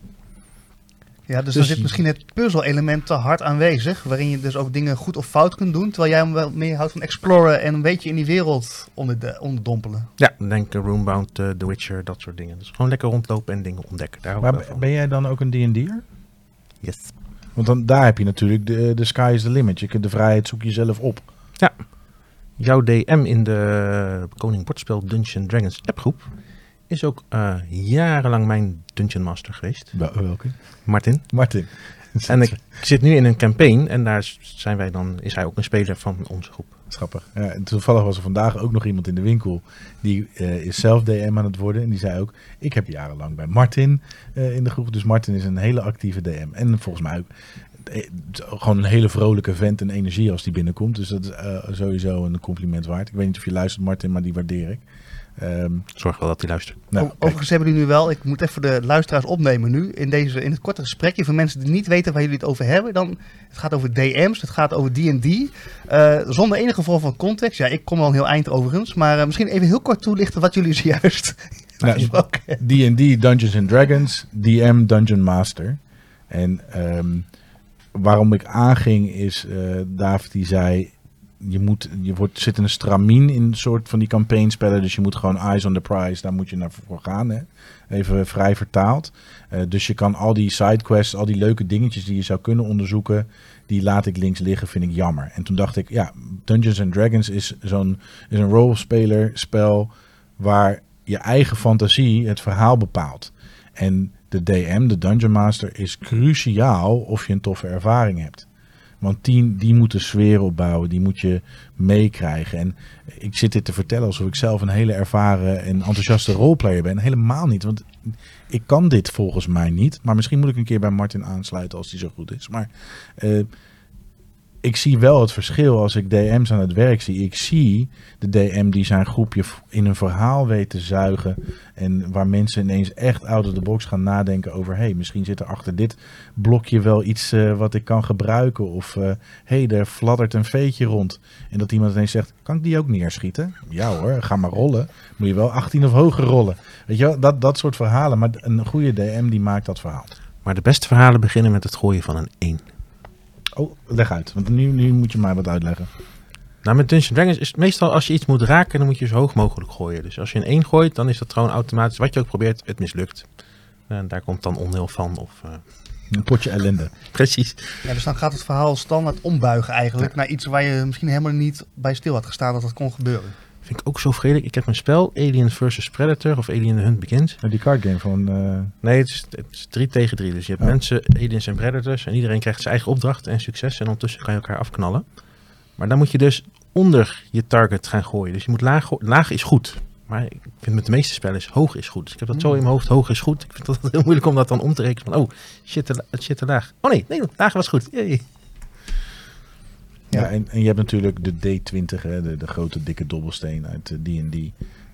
Speaker 3: Ja, dus,
Speaker 2: Dus
Speaker 3: dan zit misschien het puzzel-element te hard aanwezig. Waarin je dus ook dingen goed of fout kunt doen. Terwijl jij hem wel meer houdt van exploren en een beetje in die wereld onder de, onderdompelen.
Speaker 2: Ja, denk uh, Roombound, eh, The Witcher, dat soort dingen. Dus gewoon lekker rondlopen en dingen ontdekken. Daar
Speaker 4: Maar ben- jij dan ook een D&D'er?
Speaker 2: Yes.
Speaker 4: Want dan, daar heb je natuurlijk de, de sky is the limit. Je kunt de vrijheid zoek je zelf op.
Speaker 2: Jouw DM in de Koning Bordspel Dungeon Dragons appgroep is ook eh, jarenlang mijn Dungeon Master geweest.
Speaker 4: Welke?
Speaker 2: Martin.
Speaker 4: Martin.
Speaker 2: En ik zit nu in een campaign en daar zijn wij dan, is hij ook een speler van onze groep.
Speaker 4: Grappig. Ja, toevallig was er vandaag ook nog iemand in de winkel. Die eh, is zelf DM aan het worden. En die zei ook, ik heb jarenlang bij Martin eh, in de groep. Dus Martin is een hele actieve DM. En volgens mij ook eh, gewoon een hele vrolijke vent en energie als die binnenkomt. Dus dat is eh, sowieso een compliment waard. Ik weet niet of je luistert Martin, maar die waardeer ik. Ehm,
Speaker 2: Zorg wel dat hij luistert.
Speaker 4: nou.
Speaker 3: Overigens hebben jullie nu wel, ik moet even de luisteraars opnemen nu, in, deze, in het korte gesprekje. Voor mensen die niet weten waar jullie het over hebben, dan, het gaat over DM's, het gaat over D&D. eh, zonder enige vorm van context. Ja, ik kom al een heel eind overigens, maar eh, misschien even heel kort toelichten wat jullie zojuist
Speaker 4: Nou. D&D Dungeons and Dragons, DM Dungeon Master. En ehm, waarom ik aanging is, eh David die zei, je, moet, je wordt, zit in een stramien in een soort van die campaignspellen. Dus je moet gewoon eyes on the prize, daar moet je naar voor gaan. Hè? Even vrij vertaald. Eh, dus je kan al die sidequests, al die leuke dingetjes die je zou kunnen onderzoeken, die laat ik links liggen, vind ik jammer. En toen dacht ik, ja, Dungeons and Dragons is zo'n is een rolspeler spel waar je eigen fantasie het verhaal bepaalt. En de DM, de Dungeon Master, is cruciaal of je een toffe ervaring hebt. Want die, die moet de sfeer opbouwen, die moet je meekrijgen. En ik zit dit te vertellen alsof ik zelf een hele ervaren en enthousiaste roleplayer ben. Helemaal niet, want ik kan dit volgens mij niet. Maar misschien moet ik een keer bij Martin aansluiten als die zo goed is. Maar eh, ik zie wel het verschil als ik DM's aan het werk zie. Ik zie de DM die zijn groepje in een verhaal weet te zuigen. En waar mensen ineens echt out of the box gaan nadenken over... hey, misschien zit er achter dit blokje wel iets eh, wat ik kan gebruiken. Of hé, hey, er fladdert een veetje rond. En dat iemand ineens zegt, kan ik die ook neerschieten? Ja hoor, ga maar rollen. Moet je wel 18 of hoger rollen. Weet je wel, dat, dat soort verhalen. Maar een goede DM die maakt dat verhaal.
Speaker 2: Maar de beste verhalen beginnen met het gooien van een 1.
Speaker 4: Oh, leg uit. Want nu, nu moet je mij wat uitleggen.
Speaker 2: Nou, met Dungeons Dragons is het meestal als je iets moet raken, dan moet je zo hoog mogelijk gooien. Dus als je een 1 gooit, dan is dat gewoon automatisch, wat je ook probeert, het mislukt. En daar komt dan onheil van. Of, eh,
Speaker 4: Een potje ellende.
Speaker 2: precies.
Speaker 3: Ja, dus dan gaat het verhaal standaard ombuigen eigenlijk naar iets waar je misschien helemaal niet bij stil had gestaan dat dat kon gebeuren.
Speaker 2: Vind ik ook zo vredelijk. Ik heb een spel, Alien vs Predator of Alien the Hunt Begins.
Speaker 4: Die card game van... eh,
Speaker 2: Nee, het is, het is drie tegen drie. Dus je hebt
Speaker 4: Oh.
Speaker 2: mensen, aliens en predators. En iedereen krijgt zijn eigen opdracht en succes. En ondertussen kan je elkaar afknallen. Maar dan moet je dus onder je target gaan gooien. Dus je moet laag, laag is goed. Maar ik vind met de meeste spellen is hoog is goed. Dus ik heb dat zo in mijn hoofd, hoog is goed. Ik vind het heel moeilijk om dat dan om te rekenen. Van, oh, shit, het shit te laag. Oh nee, nee, laag was goed. Yay.
Speaker 4: Ja,
Speaker 3: Ja.
Speaker 4: en, en je hebt natuurlijk de D20, hè, de, de grote dikke dobbelsteen uit eh, D&D.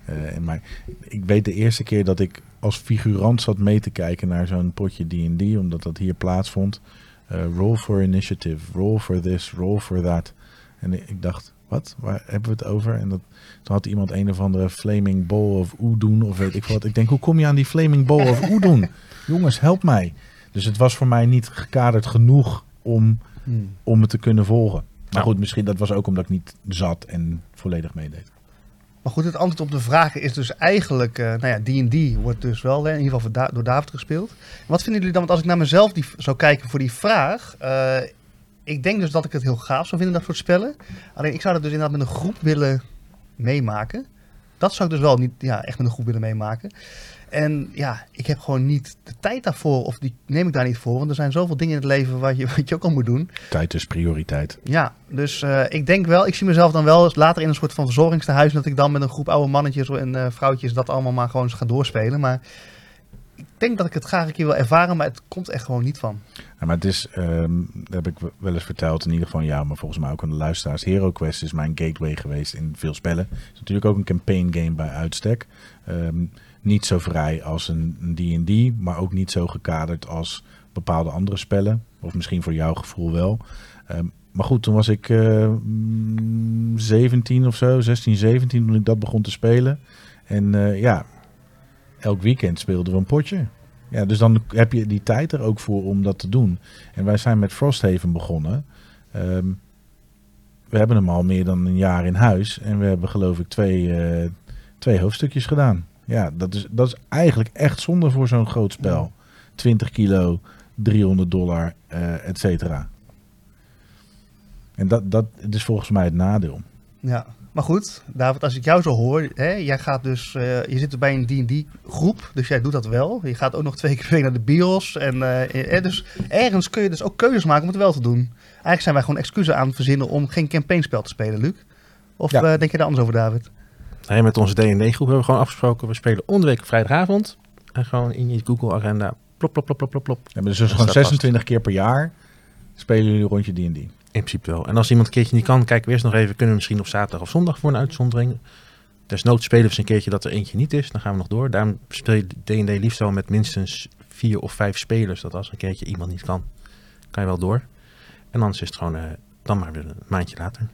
Speaker 4: Eh, en maar ik weet de eerste keer dat ik als figurant zat mee te kijken naar zo'n potje D&D, omdat dat hier plaatsvond. Eh roll for initiative, roll for this, roll for that. En ik dacht, wat? Waar hebben we het over? En dat, toen had iemand een of andere flaming ball of Oedoen of weet ik wat. Ik denk, hoe kom je aan die flaming ball of Oedoen? Jongens, help mij. Dus het was voor mij niet gekaderd genoeg om om het te kunnen volgen. Maar goed, misschien dat was ook omdat ik niet zat en volledig meedeed.
Speaker 3: Maar goed, het antwoord op de vragen is dus eigenlijk, eh, nou ja, D&D wordt dus wel in ieder geval door David gespeeld. Wat vinden jullie dan, want als ik naar mezelf die, zou kijken voor die vraag, eh, ik denk dus dat ik het heel gaaf zou vinden, dat soort spellen. Alleen ik zou dat dus inderdaad met een groep willen meemaken. Dat zou ik dus wel niet ja, echt met een groep willen meemaken. En ja, ik heb gewoon niet de tijd daarvoor, of die neem ik daar niet voor. Want er zijn zoveel dingen in het leven wat je, wat je ook al moet doen.
Speaker 4: Tijd is prioriteit.
Speaker 3: Ja, dus eh, ik denk wel, ik zie mezelf dan wel later in een soort van verzorgingstehuis. Dat ik dan met een groep oude mannetjes en eh, vrouwtjes dat allemaal maar gewoon ga doorspelen. Maar ik denk dat ik het graag een keer wil ervaren, maar het komt echt gewoon niet van.
Speaker 4: Ja, maar het is, ehm, dat heb ik wel eens verteld, in ieder geval ja, maar volgens mij ook aan de luisteraars. Hero Quest is mijn gateway geweest in veel spellen. Het is natuurlijk ook een campaign game bij uitstek. Ehm, niet zo vrij als een D&D, maar ook niet zo gekaderd als bepaalde andere spellen. Of misschien voor jouw gevoel wel. Ehm, maar goed, toen was ik eh, mm, 17 of zo, 16, 17 toen ik dat begon te spelen. En eh, ja, elk weekend speelden we een potje. Ja, dus dan heb je die tijd er ook voor om dat te doen. En wij zijn met Frosthaven begonnen. Ehm, we hebben hem al meer dan een jaar in huis. En we hebben geloof ik twee, eh, twee hoofdstukjes gedaan. Ja, dat is, dat is eigenlijk echt zonde voor zo'n groot spel. 20 kilo, 300 dollar, eh et cetera. En dat, dat is volgens mij het nadeel.
Speaker 3: Ja, maar goed, David, als ik jou zo hoor, hè, jij gaat dus, eh, je zit bij een D&D groep, dus jij doet dat wel. Je gaat ook nog twee keer mee naar de bios. En, eh, dus ergens kun je dus ook keuzes maken om het wel te doen. Eigenlijk zijn wij gewoon excuses aan het verzinnen om geen campaignspel te spelen, Luc. Of
Speaker 4: Ja.
Speaker 3: denk je daar anders over, David?
Speaker 2: Met onze D&D-groep hebben we gewoon afgesproken. We spelen om de week op vrijdagavond. En gewoon in je Google-agenda. Plop, plop, plop, plop, plop, plop.
Speaker 4: Ja, dus gewoon
Speaker 2: staat vast.
Speaker 4: 26 keer per jaar spelen jullie een rondje D&D.
Speaker 2: In principe wel. En als iemand een keertje niet kan, kijken we eerst nog even. Kunnen we misschien op zaterdag of zondag voor een uitzondering. Desnoods spelen we eens een keertje dat er eentje niet is. Dan gaan we nog door. Daarom speel je D&D liefst wel met minstens vier of vijf spelers. Dat als een keertje iemand niet kan, kan je wel door. En anders is het gewoon eh, dan maar weer een maandje later.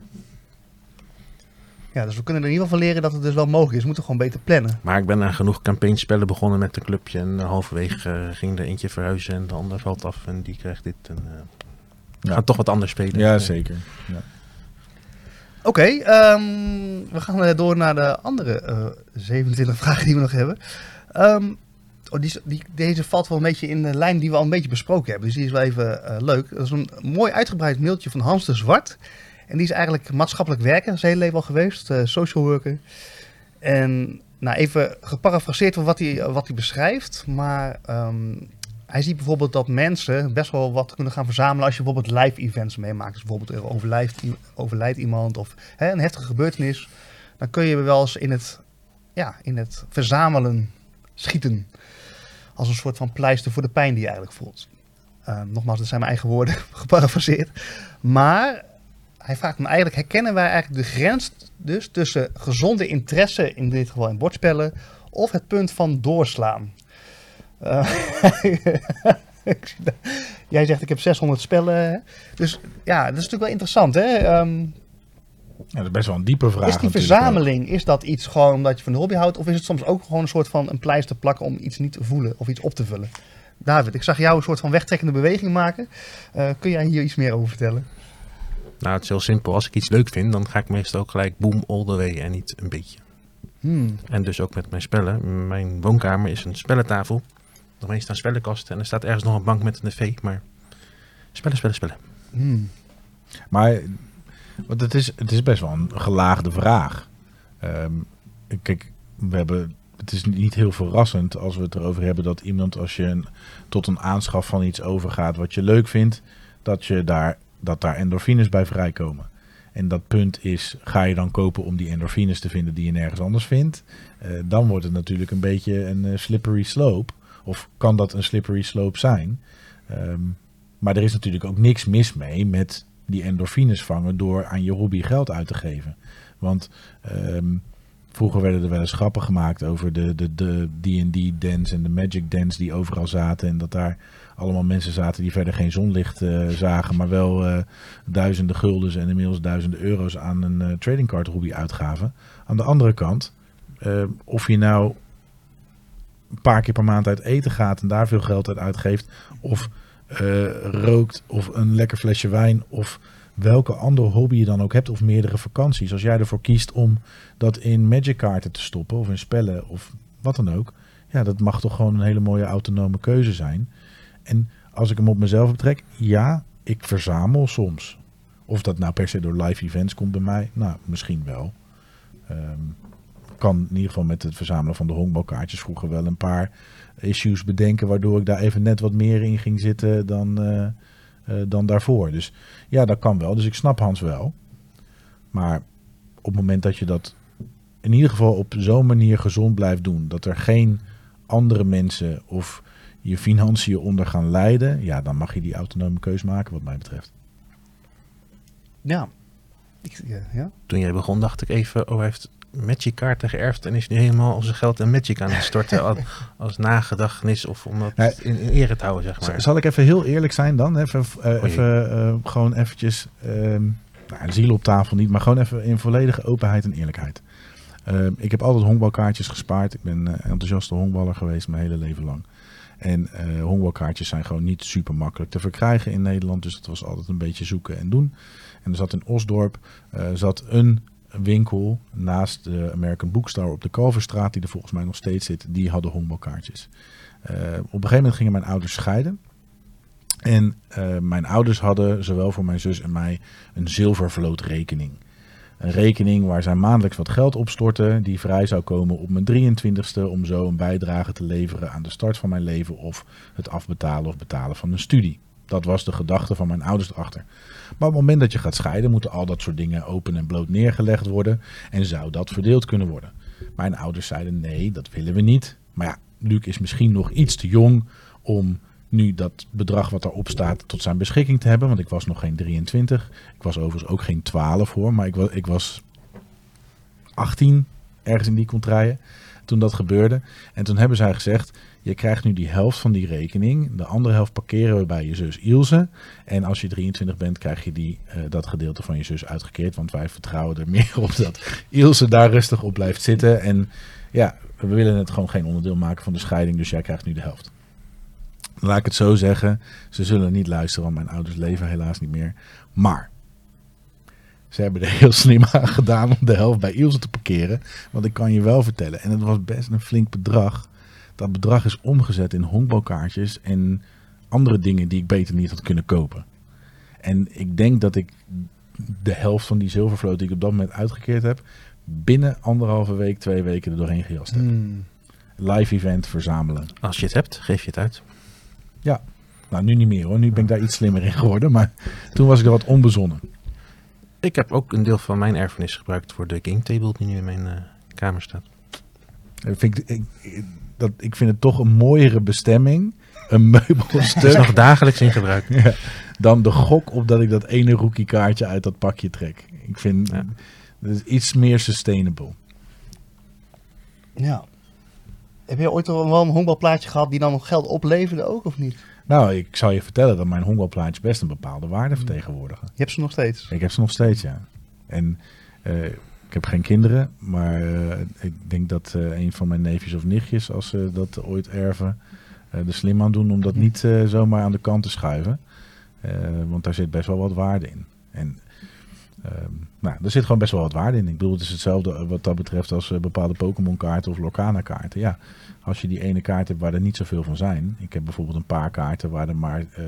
Speaker 3: Ja, dus we kunnen er in ieder geval van leren dat het dus wel mogelijk is. We moeten gewoon beter plannen.
Speaker 2: Maar ik ben aan genoeg campaignspellen begonnen met een clubje. En eh, halverwege eh, ging er eentje verhuizen en de ander valt af. En die krijgt dit. En, eh, we
Speaker 4: Ja.
Speaker 2: gaan toch wat anders spelen.
Speaker 4: Ja, zeker. Ja.
Speaker 3: Oké, ehm, we gaan eh, door naar de andere eh, 27 vragen die we nog hebben. Ehm, oh, die, deze valt wel een beetje in de lijn die we al een beetje besproken hebben. Dus die is wel even eh, leuk. Dat is een mooi uitgebreid mailtje van Hans de Zwart. En die is eigenlijk maatschappelijk werker, zijn hele leven geweest, eh, social worker. En nou, even geparafraseerd van wat hij, wat hij beschrijft. Maar ehm, hij ziet bijvoorbeeld dat mensen best wel wat kunnen gaan verzamelen als je bijvoorbeeld live events meemaakt. Dus bijvoorbeeld er overlijdt, iemand of hè, een heftige gebeurtenis. Dan kun je wel eens in het, ja, in het verzamelen schieten. Als een soort van pleister voor de pijn die je eigenlijk voelt. Eh, nogmaals, dat zijn mijn eigen woorden geparafraseerd. Maar hij vraagt me eigenlijk, herkennen wij eigenlijk de grens dus tussen gezonde interesse, in dit geval in bordspellen, of het punt van doorslaan? Eh, Jij zegt ik heb 600 spellen. Dus ja, dat is natuurlijk wel interessant. Hè? Ehm,
Speaker 4: Ja, dat is best wel een diepe vraag.
Speaker 3: is die verzameling, is dat iets gewoon omdat je van de hobby houdt? Of is het soms ook gewoon een soort van een pleister plakken om iets niet te voelen of iets op te vullen? David, ik zag jou een soort van wegtrekkende beweging maken. Eh, kun jij hier iets meer over vertellen?
Speaker 2: Nou, het is heel simpel. Als ik iets leuk vind, dan ga ik meestal ook gelijk boom all the way en niet een beetje.
Speaker 3: Hmm.
Speaker 2: En dus ook met mijn spellen. Mijn woonkamer is een spellentafel. Daarmee staan spellenkasten en er staat ergens nog een bank met een tv. Maar spellen, spellen, spellen.
Speaker 3: Hmm.
Speaker 4: Maar want het, is, het is best wel een gelaagde vraag. Ehm, kijk, we hebben, het is niet heel verrassend als we het erover hebben dat iemand als je een, tot een aanschaf van iets overgaat wat je leuk vindt, dat, je daar, dat daar endorfines bij vrijkomen. En dat punt is, ga je dan kopen om die endorfines te vinden die je nergens anders vindt? Eh, dan wordt het natuurlijk een beetje een eh, slippery slope. Of kan dat een slippery slope zijn? Ehm, maar er is natuurlijk ook niks mis mee met die endorfines vangen door aan je hobby geld uit te geven. Want ehm, vroeger werden er wel eens grappen gemaakt over de de de D&D dance en de Magic dance die overal zaten en dat daar allemaal mensen zaten die verder geen zonlicht eh, zagen, maar wel eh, duizenden guldens en inmiddels duizenden euro's aan een eh, trading card hobby uitgaven. Aan de andere kant, of je nou een paar keer per maand uit eten gaat en daar veel geld uit uitgeeft, of rookt of een lekker flesje wijn of welke andere hobby je dan ook hebt of meerdere vakanties. Als jij ervoor kiest om dat in Magic kaarten te stoppen of in spellen of wat dan ook. Ja, dat mag toch gewoon een hele mooie autonome keuze zijn. En als ik hem op mezelf betrek, ja, ik verzamel soms. Of dat nou per se door live events komt bij mij, nou, misschien wel. Ehm, kan in ieder geval met het verzamelen van de honkbalkaartjes vroeger wel een paar issues bedenken, waardoor ik daar even net wat meer in ging zitten dan, eh, eh, dan daarvoor. Dus ja, dat kan wel. Dus ik snap Hans wel. Maar op het moment dat je dat in ieder geval op zo'n manier gezond blijft doen, dat er geen andere mensen of je financiën onder gaan lijden, ja, dan mag je die autonome keus maken, wat mij betreft.
Speaker 3: Ja. Ik, ja, ja.
Speaker 2: Toen jij begon dacht ik even, oh hij heeft Magic kaarten geërfd en is nu helemaal al zijn geld in Magic aan het storten als, als nagedachtenis of om dat
Speaker 4: Ja.
Speaker 2: in, in ere te houden, zeg maar.
Speaker 4: Zal ik even heel eerlijk zijn dan? Even, eh, even eh, gewoon eventjes, ehm nou, ziel op tafel niet, maar gewoon even in volledige openheid en eerlijkheid. Ehm, ik heb altijd honkbalkaartjes gespaard. Ik ben eh, enthousiaste honkballer geweest mijn hele leven lang. En honkbalkaartjes zijn gewoon niet super makkelijk te verkrijgen in Nederland. Dus dat was altijd een beetje zoeken en doen. En er zat in Osdorp eh, zat een winkel naast de American Bookstore op de Kalverstraat, die er volgens mij nog steeds zit. Die hadden honkbalkaartjes. Eh, op een gegeven moment gingen mijn ouders scheiden. En mijn ouders hadden zowel voor mijn zus en mij een zilvervlootrekening. Een rekening waar zij maandelijks wat geld opstorten, die vrij zou komen op mijn 23ste om zo een bijdrage te leveren aan de start van mijn leven of het afbetalen of betalen van een studie. Dat was de gedachte van mijn ouders erachter. Maar op het moment dat je gaat scheiden, moeten al dat soort dingen open en bloot neergelegd worden en zou dat verdeeld kunnen worden. Mijn ouders zeiden nee, dat willen we niet. Maar ja, Luc is misschien nog iets te jong om nu dat bedrag wat daarop staat tot zijn beschikking te hebben. Want ik was nog geen 23. Ik was overigens ook geen 12 hoor, maar ik was, ik was 18 ergens in die contraien toen dat gebeurde. En toen hebben zij gezegd, je krijgt nu die helft van die rekening. De andere helft parkeren we bij je zus Ilse. En als je 23 bent, krijg je die, eh, dat gedeelte van je zus uitgekeerd. Want wij vertrouwen er meer op dat Ilse daar rustig op blijft zitten. En ja, we willen het gewoon geen onderdeel maken van de scheiding. Dus jij krijgt nu de helft. Laat ik het zo zeggen. Ze zullen niet luisteren, want mijn ouders leven helaas niet meer. Maar ze hebben er heel slim aan gedaan om de helft bij Ilse te parkeren. Want ik kan je wel vertellen, en het was best een flink bedrag. Dat bedrag is omgezet in honkbalkaartjes en andere dingen die ik beter niet had kunnen kopen. En ik denk dat ik de helft van die zilvervloot die ik op dat moment uitgekeerd heb, binnen anderhalve week, twee weken er doorheen gejast heb.
Speaker 3: Hmm.
Speaker 4: Live event verzamelen.
Speaker 2: Als je het hebt, geef je het uit.
Speaker 4: Nou, nu niet meer hoor. Nu ben ik daar iets slimmer in geworden. Maar toen was ik er wat onbezonnen.
Speaker 2: Ik heb ook een deel van mijn erfenis gebruikt voor de game table die nu in mijn eh, kamer staat.
Speaker 4: Ik vind, ik, dat, ik vind het toch een mooiere bestemming. Een
Speaker 2: Het is
Speaker 4: meubelstuk.
Speaker 2: nog dagelijks in gebruik.
Speaker 4: Ja, dan de gok op dat ik dat ene rookie kaartje uit dat pakje trek. Ik vind
Speaker 2: Ja.
Speaker 4: dat is iets meer sustainable.
Speaker 3: Ja. Heb je ooit wel een honkbalplaatje gehad die dan nog geld opleverde ook, of niet?
Speaker 4: Nou, ik zal je vertellen dat mijn honkbalplaatjes best een bepaalde waarde vertegenwoordigen.
Speaker 3: Je hebt ze nog steeds.
Speaker 4: Ik heb ze nog steeds, ja. En eh, ik heb geen kinderen, maar eh, ik denk dat eh, een van mijn neefjes of nichtjes, als ze dat ooit erven, er slim aan doen om dat niet zomaar aan de kant te schuiven. Want daar zit best wel wat waarde in. En ehm, nou, er zit gewoon best wel wat waarde in. Ik bedoel, het is hetzelfde eh, wat dat betreft als eh, bepaalde Pokémon kaarten of Lorcana kaarten. Ja, als je die ene kaart hebt waar er niet zoveel van zijn. Ik heb bijvoorbeeld een paar kaarten waar er maar eh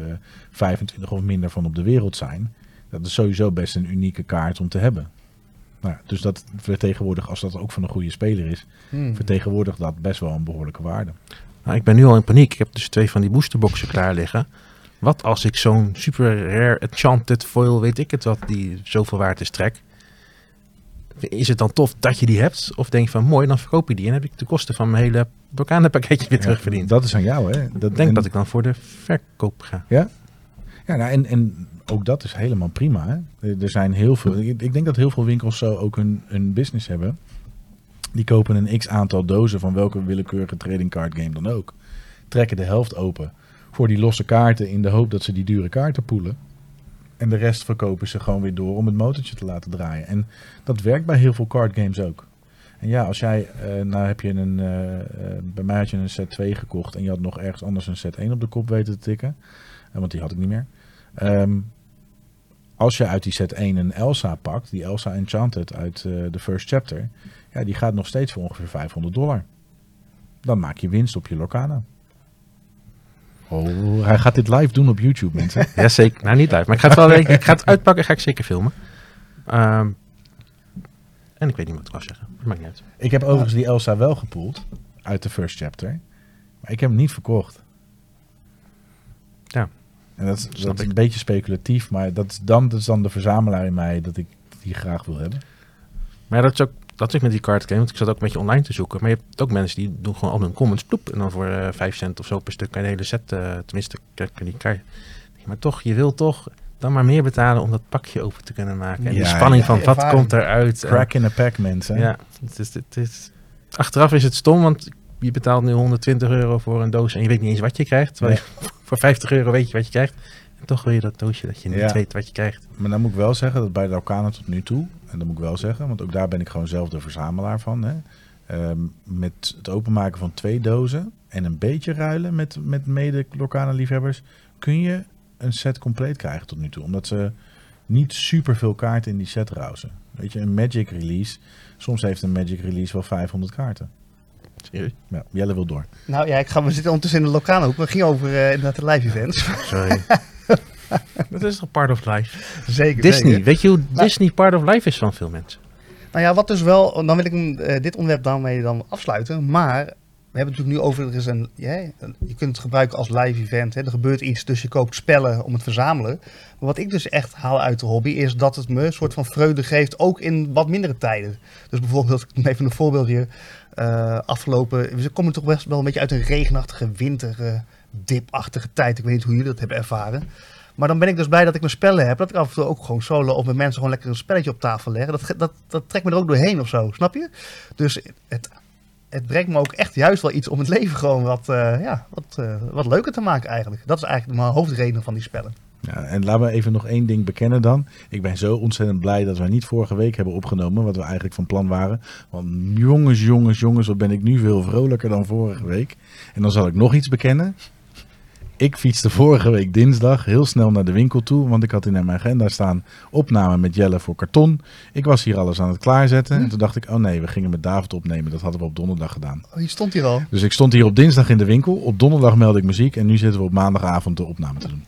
Speaker 4: 25 of minder van op de wereld zijn. Dat is sowieso best een unieke kaart om te hebben. Nou, dus dat vertegenwoordigt, als dat ook van een goede speler is,
Speaker 3: Hmm.
Speaker 4: vertegenwoordigt dat best wel een behoorlijke waarde.
Speaker 2: Nou, ik ben nu al in paniek. Ik heb dus twee van die boosterboxen klaar liggen. Wat als ik zo'n super rare enchanted foil, weet ik het wat, die zoveel waard is, trek. Is het dan tof dat je die hebt? Of denk je van mooi, dan verkoop je die en heb ik de kosten van mijn hele pakketje weer
Speaker 4: Ja,
Speaker 2: terugverdiend.
Speaker 4: Dat is aan jou, hè? Dat,
Speaker 2: Ik denk
Speaker 4: en-
Speaker 2: dat ik dan voor de verkoop ga.
Speaker 4: Ja, nou, en, en ook dat is helemaal prima. Hè? Er- zijn heel veel. Ik denk dat heel veel winkels zo ook hun, hun business hebben. Die kopen een x aantal dozen van welke willekeurige trading card game dan ook. Trekken de helft open voor die losse kaarten in de hoop dat ze die dure kaarten poelen. En de rest verkopen ze gewoon weer door om het motortje te laten draaien. En dat werkt bij heel veel card games ook. En ja, als jij, eh, nou heb je een, eh, eh, bij mij had je een set 2 gekocht en je had nog ergens anders een set 1 op de kop weten te tikken. Want die had ik niet meer. Ehm, als je uit die set 1 een Elsa pakt, die Elsa Enchanted uit de first chapter, ja, die gaat nog steeds voor ongeveer 500 dollar. Dan maak je winst op je Lorcana. Oh, hij gaat dit live doen op YouTube, mensen.
Speaker 2: Ja, zeker. Nou, niet live. Maar ik ga het wel ik ga het uitpakken ga ik zeker filmen. Ehm, en ik weet niet wat ik wou zeggen. Dat maakt niet uit.
Speaker 4: ik heb overigens die Elsa wel gepoeld uit de first chapter. Maar ik heb hem niet verkocht.
Speaker 2: Ja.
Speaker 4: En dat, is- dat een beetje speculatief, maar dat is, dan, dat is dan de verzamelaar in mij dat ik die graag wil hebben.
Speaker 2: Maar dat is ook dat is met die card game. Want ik zat ook een beetje online te zoeken. Maar je hebt ook mensen die doen gewoon al hun comments. Ploep, en dan voor eh 5 cent of zo per stuk kan je de hele set. eh, tenminste, kan je die je. Maar toch, je wil toch dan maar meer betalen om dat pakje open te kunnen maken. En die
Speaker 4: Ja,
Speaker 2: spanning
Speaker 3: ja,
Speaker 2: van
Speaker 3: die
Speaker 2: wat
Speaker 3: ervaring.
Speaker 2: komt eruit. en-
Speaker 4: Crack in a pack, mensen.
Speaker 2: Ja, het is, het is, achteraf is het stom, want je betaalt nu 120 euro voor een doos en je weet niet eens wat je krijgt. Terwijl je voor 50 euro weet je wat je krijgt. En toch wil je dat doosje dat je niet
Speaker 4: Ja.
Speaker 2: weet wat je krijgt.
Speaker 4: Maar dan moet ik wel zeggen dat bij de Arcana tot nu toe, en dat moet ik wel zeggen, want ook daar ben ik gewoon zelf de verzamelaar van. Hè, ehm, met het openmaken van twee dozen en een beetje ruilen met, met mede Lorcana liefhebbers, kun je een set compleet krijgen tot nu toe. Omdat ze niet super veel kaarten in die set rousen. Weet je, een Magic release, soms heeft een Magic release wel 500 kaarten.
Speaker 2: Serieus?
Speaker 4: Ja, Jelle wil door.
Speaker 3: Nou ja, ik ga, we zitten ondertussen in de lokale hoek. We gingen over eh, inderdaad de live events.
Speaker 2: Sorry. dat is toch part of life?
Speaker 3: zeker.
Speaker 2: Disney.
Speaker 3: zeker.
Speaker 2: Weet je hoe Disney part of life is van veel mensen?
Speaker 3: Nou ja, wat dus wel, dan wil ik eh, dit onderwerp daarmee dan afsluiten. Maar we hebben het natuurlijk nu over, er is een, je kunt het gebruiken als live event. Hè. Er gebeurt iets, dus je koopt spellen om het te verzamelen. Maar wat ik dus echt haal uit de hobby, is dat het me een soort van vreugde geeft, ook in wat mindere tijden. Dus bijvoorbeeld, ik neem even een voorbeeldje. eh, afgelopen, we komen toch best wel een beetje uit een regenachtige winter, eh, dipachtige tijd. Ik weet niet hoe jullie dat hebben ervaren. Maar dan ben ik dus blij dat ik mijn spellen heb. Dat ik af en toe ook gewoon solo of met mensen gewoon lekker een spelletje op tafel leggen. Dat, dat, dat trekt me er ook doorheen of zo, snap je? Dus het, het brengt me ook echt juist wel iets om het leven gewoon wat, eh, ja, wat, eh, wat leuker te maken eigenlijk. Dat is eigenlijk mijn hoofdreden van die spellen.
Speaker 4: Ja, en laten we even nog één ding bekennen dan. Ik ben zo ontzettend blij dat wij niet vorige week hebben opgenomen, wat we eigenlijk van plan waren. Want jongens, jongens, jongens, wat ben ik nu veel vrolijker dan vorige week. En dan zal ik nog iets bekennen. Ik fietste vorige week dinsdag heel snel naar de winkel toe, want ik had in mijn agenda staan opname met Jelle voor karton. Ik was hier alles aan het klaarzetten en toen dacht ik, oh nee, we gingen met David opnemen. Dat hadden we op donderdag gedaan.
Speaker 3: Oh, hier stond hier al.
Speaker 4: Dus ik stond hier op dinsdag in de winkel, op donderdag meldde ik muziek en nu zitten we op maandagavond de opname te doen.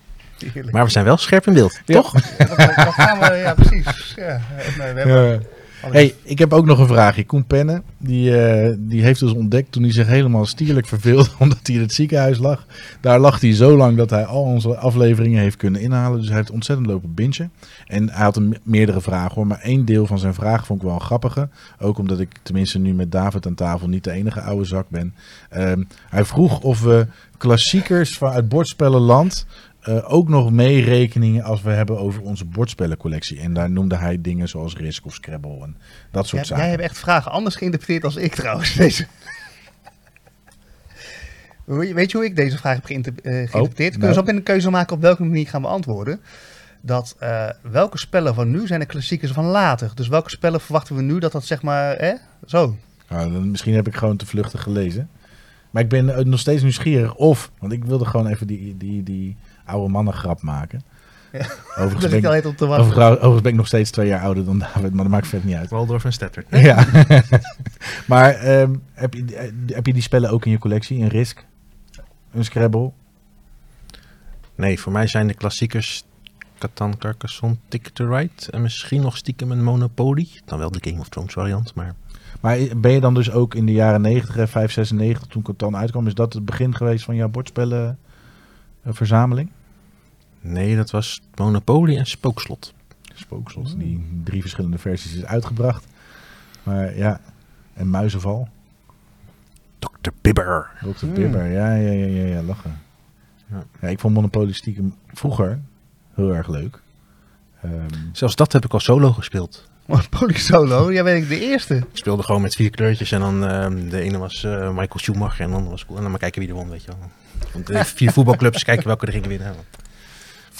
Speaker 3: Heerlijk.
Speaker 2: Maar we zijn wel scherp in beeld,
Speaker 4: Ja.
Speaker 2: toch?
Speaker 3: Ja, dat, dat gaan we, ja precies. Ja, we hebben,
Speaker 4: Hey, ik heb ook nog een vraagje. Koen Penne, die, eh, die heeft dus ontdekt toen hij zich helemaal stierlijk verveelde omdat hij in het ziekenhuis lag. Daar lag hij zo lang dat hij al onze afleveringen heeft kunnen inhalen. Dus hij heeft ontzettend lopen bingen. En hij had meerdere vragen hoor, maar één deel van zijn vraag vond ik wel grappige. Ook omdat ik tenminste nu met David aan tafel niet de enige oude zak ben. Ehm, hij vroeg of we klassiekers van uit bordspellenland eh, ook nog meerekeningen als we hebben over onze bordspellencollectie. En daar noemde hij dingen zoals Risk of Scrabble en dat soort
Speaker 3: jij,
Speaker 4: zaken.
Speaker 3: jij hebt echt vragen anders geïnterpreteerd als ik trouwens. Deze. Weet je- hoe ik deze vraag heb geïnter- eh, geïnterpreteerd? Kunnen
Speaker 4: nou.
Speaker 3: we zo een keuze maken op welke manier gaan beantwoorden? Dat eh, welke spellen van nu zijn de klassiekers van later? Dus welke spellen verwachten we nu dat dat zeg maar, hè? Zo.
Speaker 4: Nou, dan, misschien heb ik gewoon te vluchtig gelezen. Maar ik ben nog steeds nieuwsgierig of, want ik wilde gewoon even die, die, die oude mannen grap maken.
Speaker 3: Ja.
Speaker 4: Overigens, ben
Speaker 3: ik op
Speaker 4: overigens, overigens ben ik nog steeds twee jaar ouder dan David, maar dat maakt vet niet uit.
Speaker 2: Waldorf en Stetter.
Speaker 4: Ja. maar ehm, heb, je, eh, heb je die spellen ook in je collectie? Een Risk? Een Scrabble?
Speaker 2: Nee, voor mij zijn de klassiekers Catan, Carcassonne, Ticket to Ride en misschien nog stiekem een Monopoly. Dan wel de Game of Thrones variant, maar
Speaker 4: Maar ben je dan dus ook in de jaren 90, hè, 5, 96, toen Catan uitkwam, is dat het begin geweest van jouw bordspellen verzameling?
Speaker 2: Nee, dat was Monopoly en Spookslot.
Speaker 4: Spookslot, die in drie verschillende versies is uitgebracht. Maar ja, en Muizenval.
Speaker 2: Dr. Bibber.
Speaker 4: Dr.
Speaker 3: Hmm.
Speaker 4: Bibber, ja, ja, ja, ja, ja, lachen.
Speaker 2: Ja.
Speaker 4: Ja. ik vond Monopoly stiekem vroeger heel erg leuk. Ehm,
Speaker 2: Zelfs dat heb ik al solo gespeeld.
Speaker 3: Monopoly Solo, jij ben ik de eerste.
Speaker 2: Ik speelde gewoon met vier kleurtjes en dan ehm, de ene was eh, Michael Schumacher en de andere was cool. En dan maar kijken wie er won, weet je wel. Want de vier voetbalclubs, kijken welke er gingen winnen.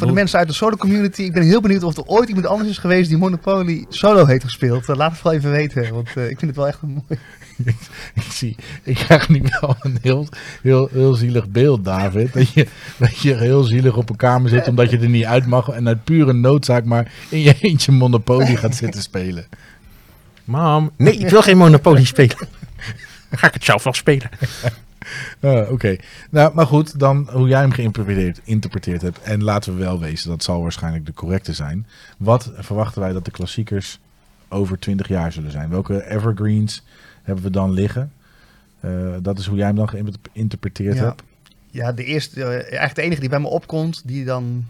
Speaker 3: Voor de mensen uit de solo community, ik ben heel benieuwd of er ooit iemand anders is geweest die Monopoly Solo heeft gespeeld. Eh, laat het wel even weten, want eh, ik vind het wel echt een mooi.
Speaker 4: ik, zie, ik krijg nu wel een heel, heel, heel zielig beeld, David. Dat je, dat je heel zielig op een kamer zit omdat je er niet uit mag. En uit pure noodzaak maar in je eentje Monopoly gaat zitten spelen.
Speaker 2: Mam, nee, ik wil geen Monopoly spelen. Dan ga ik het zelf wel spelen.
Speaker 4: Eh, Oké, nou, maar goed, dan hoe jij hem geïnterpreteerd hebt. En laten we wel wezen, dat zal waarschijnlijk de correcte zijn. Wat verwachten wij dat de klassiekers over 20 jaar zullen zijn? Welke evergreens hebben we dan liggen? Eh, dat is hoe jij hem dan geïnterpreteerd
Speaker 3: Ja.
Speaker 4: hebt.
Speaker 3: Ja, de eerste, eh, eigenlijk de enige die bij me opkomt, die dan,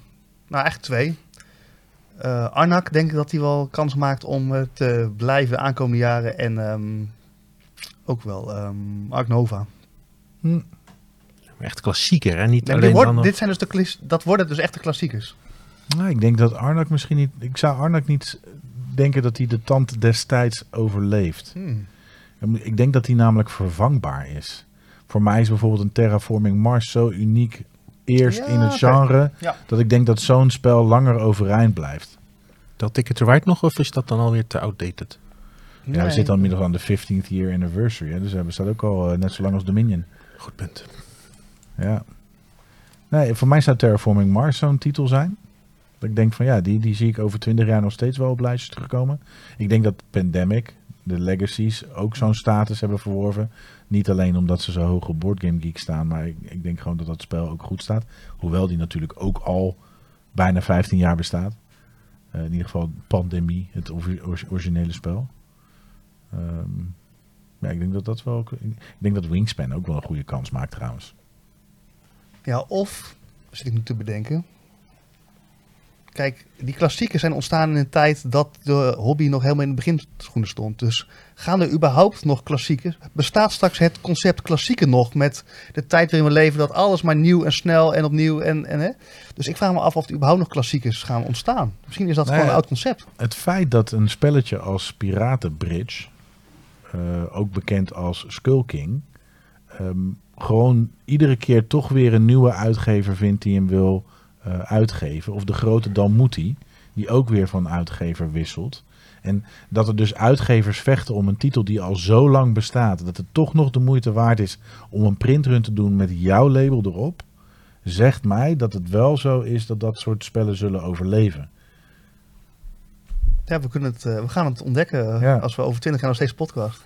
Speaker 3: nou echt twee. Eh, Arnak, denk ik dat hij wel kans maakt om te blijven de aankomende jaren. En ehm, ook wel Ark Nova.
Speaker 4: Hm.
Speaker 2: Echt klassieker, hè? Niet
Speaker 3: Nee,
Speaker 2: alleen
Speaker 3: wordt-
Speaker 2: dan
Speaker 3: dit zijn dus de, dat worden dus echt de klassiekers.
Speaker 4: Nou, ik denk dat Arnak misschien niet... Ik zou Arnak niet denken dat hij de tand destijds overleeft.
Speaker 3: Hmm.
Speaker 4: Ik denk dat hij namelijk vervangbaar is. Voor mij is bijvoorbeeld een Terraforming Mars zo uniek eerst
Speaker 3: Ja,
Speaker 4: in het genre...
Speaker 3: Ja.
Speaker 4: dat ik denk dat zo'n spel langer overeind blijft.
Speaker 2: Dat Ticket to Ride nog, of is dat dan alweer te outdated?
Speaker 4: Ja, we zitten al inmiddels aan de 15th year anniversary. Hè, dus we bestaat ook al eh, net zo lang als Dominion.
Speaker 2: Goed punt.
Speaker 4: Ja. Nee, voor mij zou Terraforming Mars zo'n titel zijn. Dat ik denk van ja, die, die zie ik over 20 jaar nog steeds wel op lijstjes terugkomen. Ik denk dat Pandemic, de Legacies, ook zo'n status hebben verworven. Niet alleen omdat ze zo hoog op Board Game Geek staan, maar ik, ik denk gewoon dat dat spel ook goed staat. Hoewel die natuurlijk ook al bijna 15 jaar bestaat. Eh, in ieder geval Pandemie, het ori- ori- originele spel. Ehm, ja, ik denk dat dat wel. ook- Ik denk dat Wingspan ook wel een goede kans maakt trouwens.
Speaker 3: Ja, of, zit ik nu te bedenken. Kijk, die klassiekers zijn ontstaan in een tijd dat de hobby nog helemaal in de beginschoenen stond. Dus gaan er überhaupt nog klassiekers? Bestaat straks het concept klassieken nog met de tijd waarin we leven dat alles maar nieuw en snel en opnieuw en, en hè? Dus ik vraag me af of er überhaupt nog klassiekers gaan ontstaan. Misschien is dat
Speaker 4: Nee,
Speaker 3: gewoon een oud concept.
Speaker 4: Het feit dat een spelletje als Piratenbridge, ook bekend als Skull King, ehm, gewoon iedere keer toch weer een nieuwe uitgever vindt die hem wil eh, uitgeven. Of de grote Dalmuti, die ook weer van uitgever wisselt. En dat er dus uitgevers vechten om een titel die al zo lang bestaat, dat het toch nog de moeite waard is om een printrun te doen met jouw label erop, zegt mij dat het wel zo is dat dat soort spellen zullen overleven.
Speaker 3: Ja, we, kunnen het, eh, we gaan het ontdekken eh,
Speaker 4: Ja.
Speaker 3: als we over twintig jaar nog steeds podcast.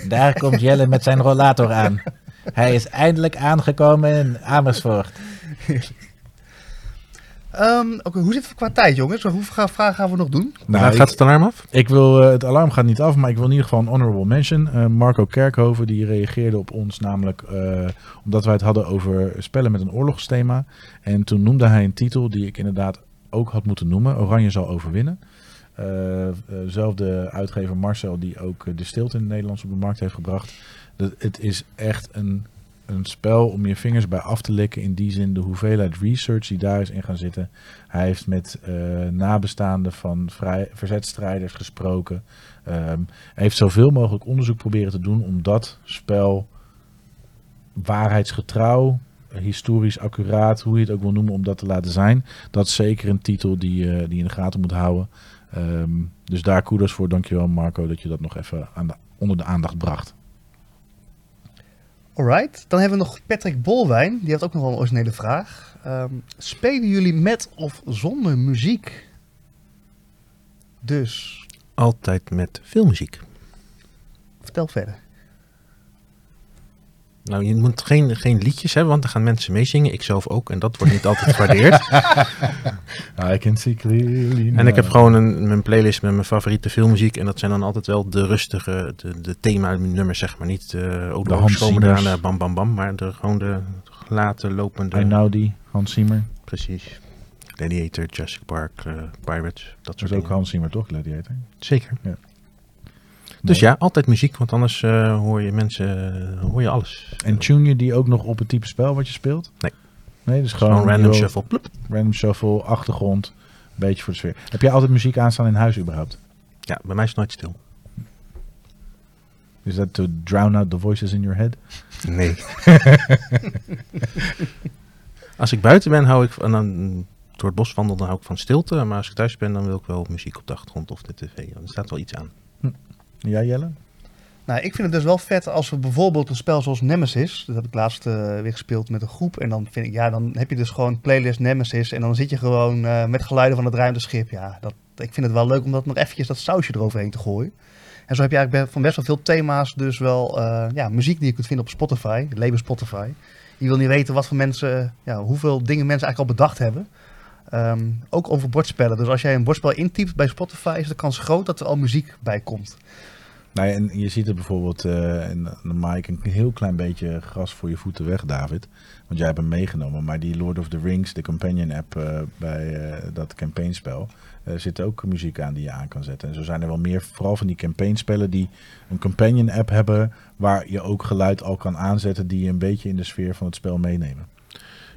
Speaker 5: Daar komt Jelle met zijn rollator aan. Hij is eindelijk aangekomen in Amersfoort.
Speaker 3: Ehm, oké, hoe zit het qua tijd, jongens? Hoeveel vragen gaan we nog doen?
Speaker 4: Nou, ik-
Speaker 2: gaat het alarm af?
Speaker 4: Ik wil, eh, het alarm gaat niet af, maar ik wil in ieder geval een honorable mention. Eh, Marco Kerkhoven die reageerde op ons namelijk eh, omdat wij het hadden over spellen met een oorlogsthema. En toen noemde hij een titel die ik inderdaad ook had moeten noemen. Oranje zal overwinnen. Zelfde uitgever Marcel die ook de stilte in het Nederlands op de markt heeft gebracht. Dat, het is echt een, een spel om je vingers bij af te likken. In die zin de hoeveelheid research die daar is in gaan zitten. Hij heeft met eh, nabestaanden van vrij, verzetstrijders gesproken. Ehm, hij heeft zoveel mogelijk onderzoek proberen te doen om dat spel waarheidsgetrouw, historisch accuraat, hoe je het ook wil noemen, om dat te laten zijn. Dat is zeker een titel die, eh, die je in de gaten moet houden. Ehm, dus daar kudos voor. Dankjewel Marco dat je dat nog even aan de, onder de aandacht bracht.
Speaker 3: Alright, dan hebben we nog Patrick Bolwijn. Die heeft ook nog wel een originele vraag. Ehm, spelen jullie met of zonder muziek? Dus,
Speaker 2: Altijd met filmmuziek.
Speaker 3: vertel verder.
Speaker 2: Nou, je moet geen, geen liedjes hebben, want dan gaan mensen meezingen. Ik zelf ook, en dat wordt niet altijd gewaardeerd.
Speaker 4: I can see clearly
Speaker 2: En ik heb gewoon een, mijn playlist met mijn favoriete filmmuziek. En dat zijn dan altijd wel de rustige, de, de thema-nummers, zeg maar. Niet uh, ook
Speaker 4: De
Speaker 2: de komen eraan, eh, bam, bam, bam. Maar de, gewoon de gelaten, lopende...
Speaker 4: I know die, Hans Zimmer.
Speaker 2: Precies. Gladiator, Jurassic Park, eh, Pirates, dat
Speaker 4: Dat
Speaker 2: soort
Speaker 4: is ook. Hans Zimmer toch, Gladiator?
Speaker 2: Zeker.
Speaker 4: Ja.
Speaker 2: Dus ja, altijd muziek, want anders eh, hoor je mensen, eh, hoor je alles.
Speaker 4: En tune je die ook nog op het type spel wat je speelt?
Speaker 2: Nee.
Speaker 4: Nee, dus
Speaker 2: Gewoon
Speaker 4: gewoon
Speaker 2: random shuffle. Plup.
Speaker 4: Random shuffle, achtergrond, een beetje voor de sfeer. Heb jij altijd muziek aanstaan in huis überhaupt?
Speaker 2: Ja, bij mij is het nooit stil.
Speaker 4: Is dat to drown out the voices in your head?
Speaker 2: Nee. als ik buiten ben, hou ik van, dan, door het bos wandel, dan hou ik van stilte. Maar als ik thuis ben, dan wil ik wel muziek op de achtergrond of de tv. Er staat wel iets aan.
Speaker 4: Ja, Jelle?
Speaker 3: Nou, ik vind het dus wel vet als we bijvoorbeeld een spel zoals Nemesis, dat heb ik laatst eh, weer gespeeld met een groep. En dan vind ik, ja, dan heb je dus gewoon playlist Nemesis en dan zit je gewoon eh, met geluiden van het ruimteschip. Ja, dat, ik vind het wel leuk om dat nog eventjes dat sausje eroverheen te gooien. En zo heb je eigenlijk van best wel veel thema's dus wel eh, ja, muziek die je kunt vinden op Spotify, label Spotify. Je wil niet weten wat voor mensen, ja, hoeveel dingen mensen eigenlijk al bedacht hebben. Ehm, ook over bordspellen. Dus als jij een bordspel intypt bij Spotify, is de kans groot dat er al muziek bij komt.
Speaker 4: Nou en je ziet het bijvoorbeeld, eh, en dan maak ik een heel klein beetje gras voor je voeten weg, David. Want jij hebt hem meegenomen. Maar die Lord of the Rings, de companion app eh, bij eh, dat campaignspel, zit ook muziek aan die je aan kan zetten. En zo zijn er wel meer, vooral van die campaignspellen die een companion app hebben, waar je ook geluid al kan aanzetten die je een beetje in de sfeer van het spel meenemen.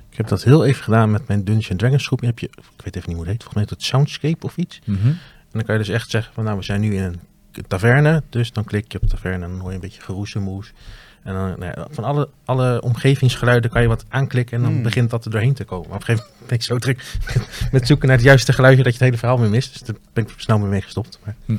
Speaker 2: Ik heb dat heel even gedaan met mijn Dungeons Dragons groep. Heb je, ik weet even niet hoe het heet, volgens mij het Soundscape of iets. En dan kan je dus echt zeggen van nou, we zijn nu in een taverne. Dus dan klik je op taverne en dan hoor je een beetje geroezemoes. En dan, nou ja, van alle, alle omgevingsgeluiden kan je wat aanklikken en dan
Speaker 3: Hmm.
Speaker 2: begint dat er doorheen te komen. Maar op een gegeven moment ben ik zo druk met zoeken naar het juiste geluidje dat je het hele verhaal weer mist. Dus daar ben ik snel mee gestopt. Maar
Speaker 4: Hm.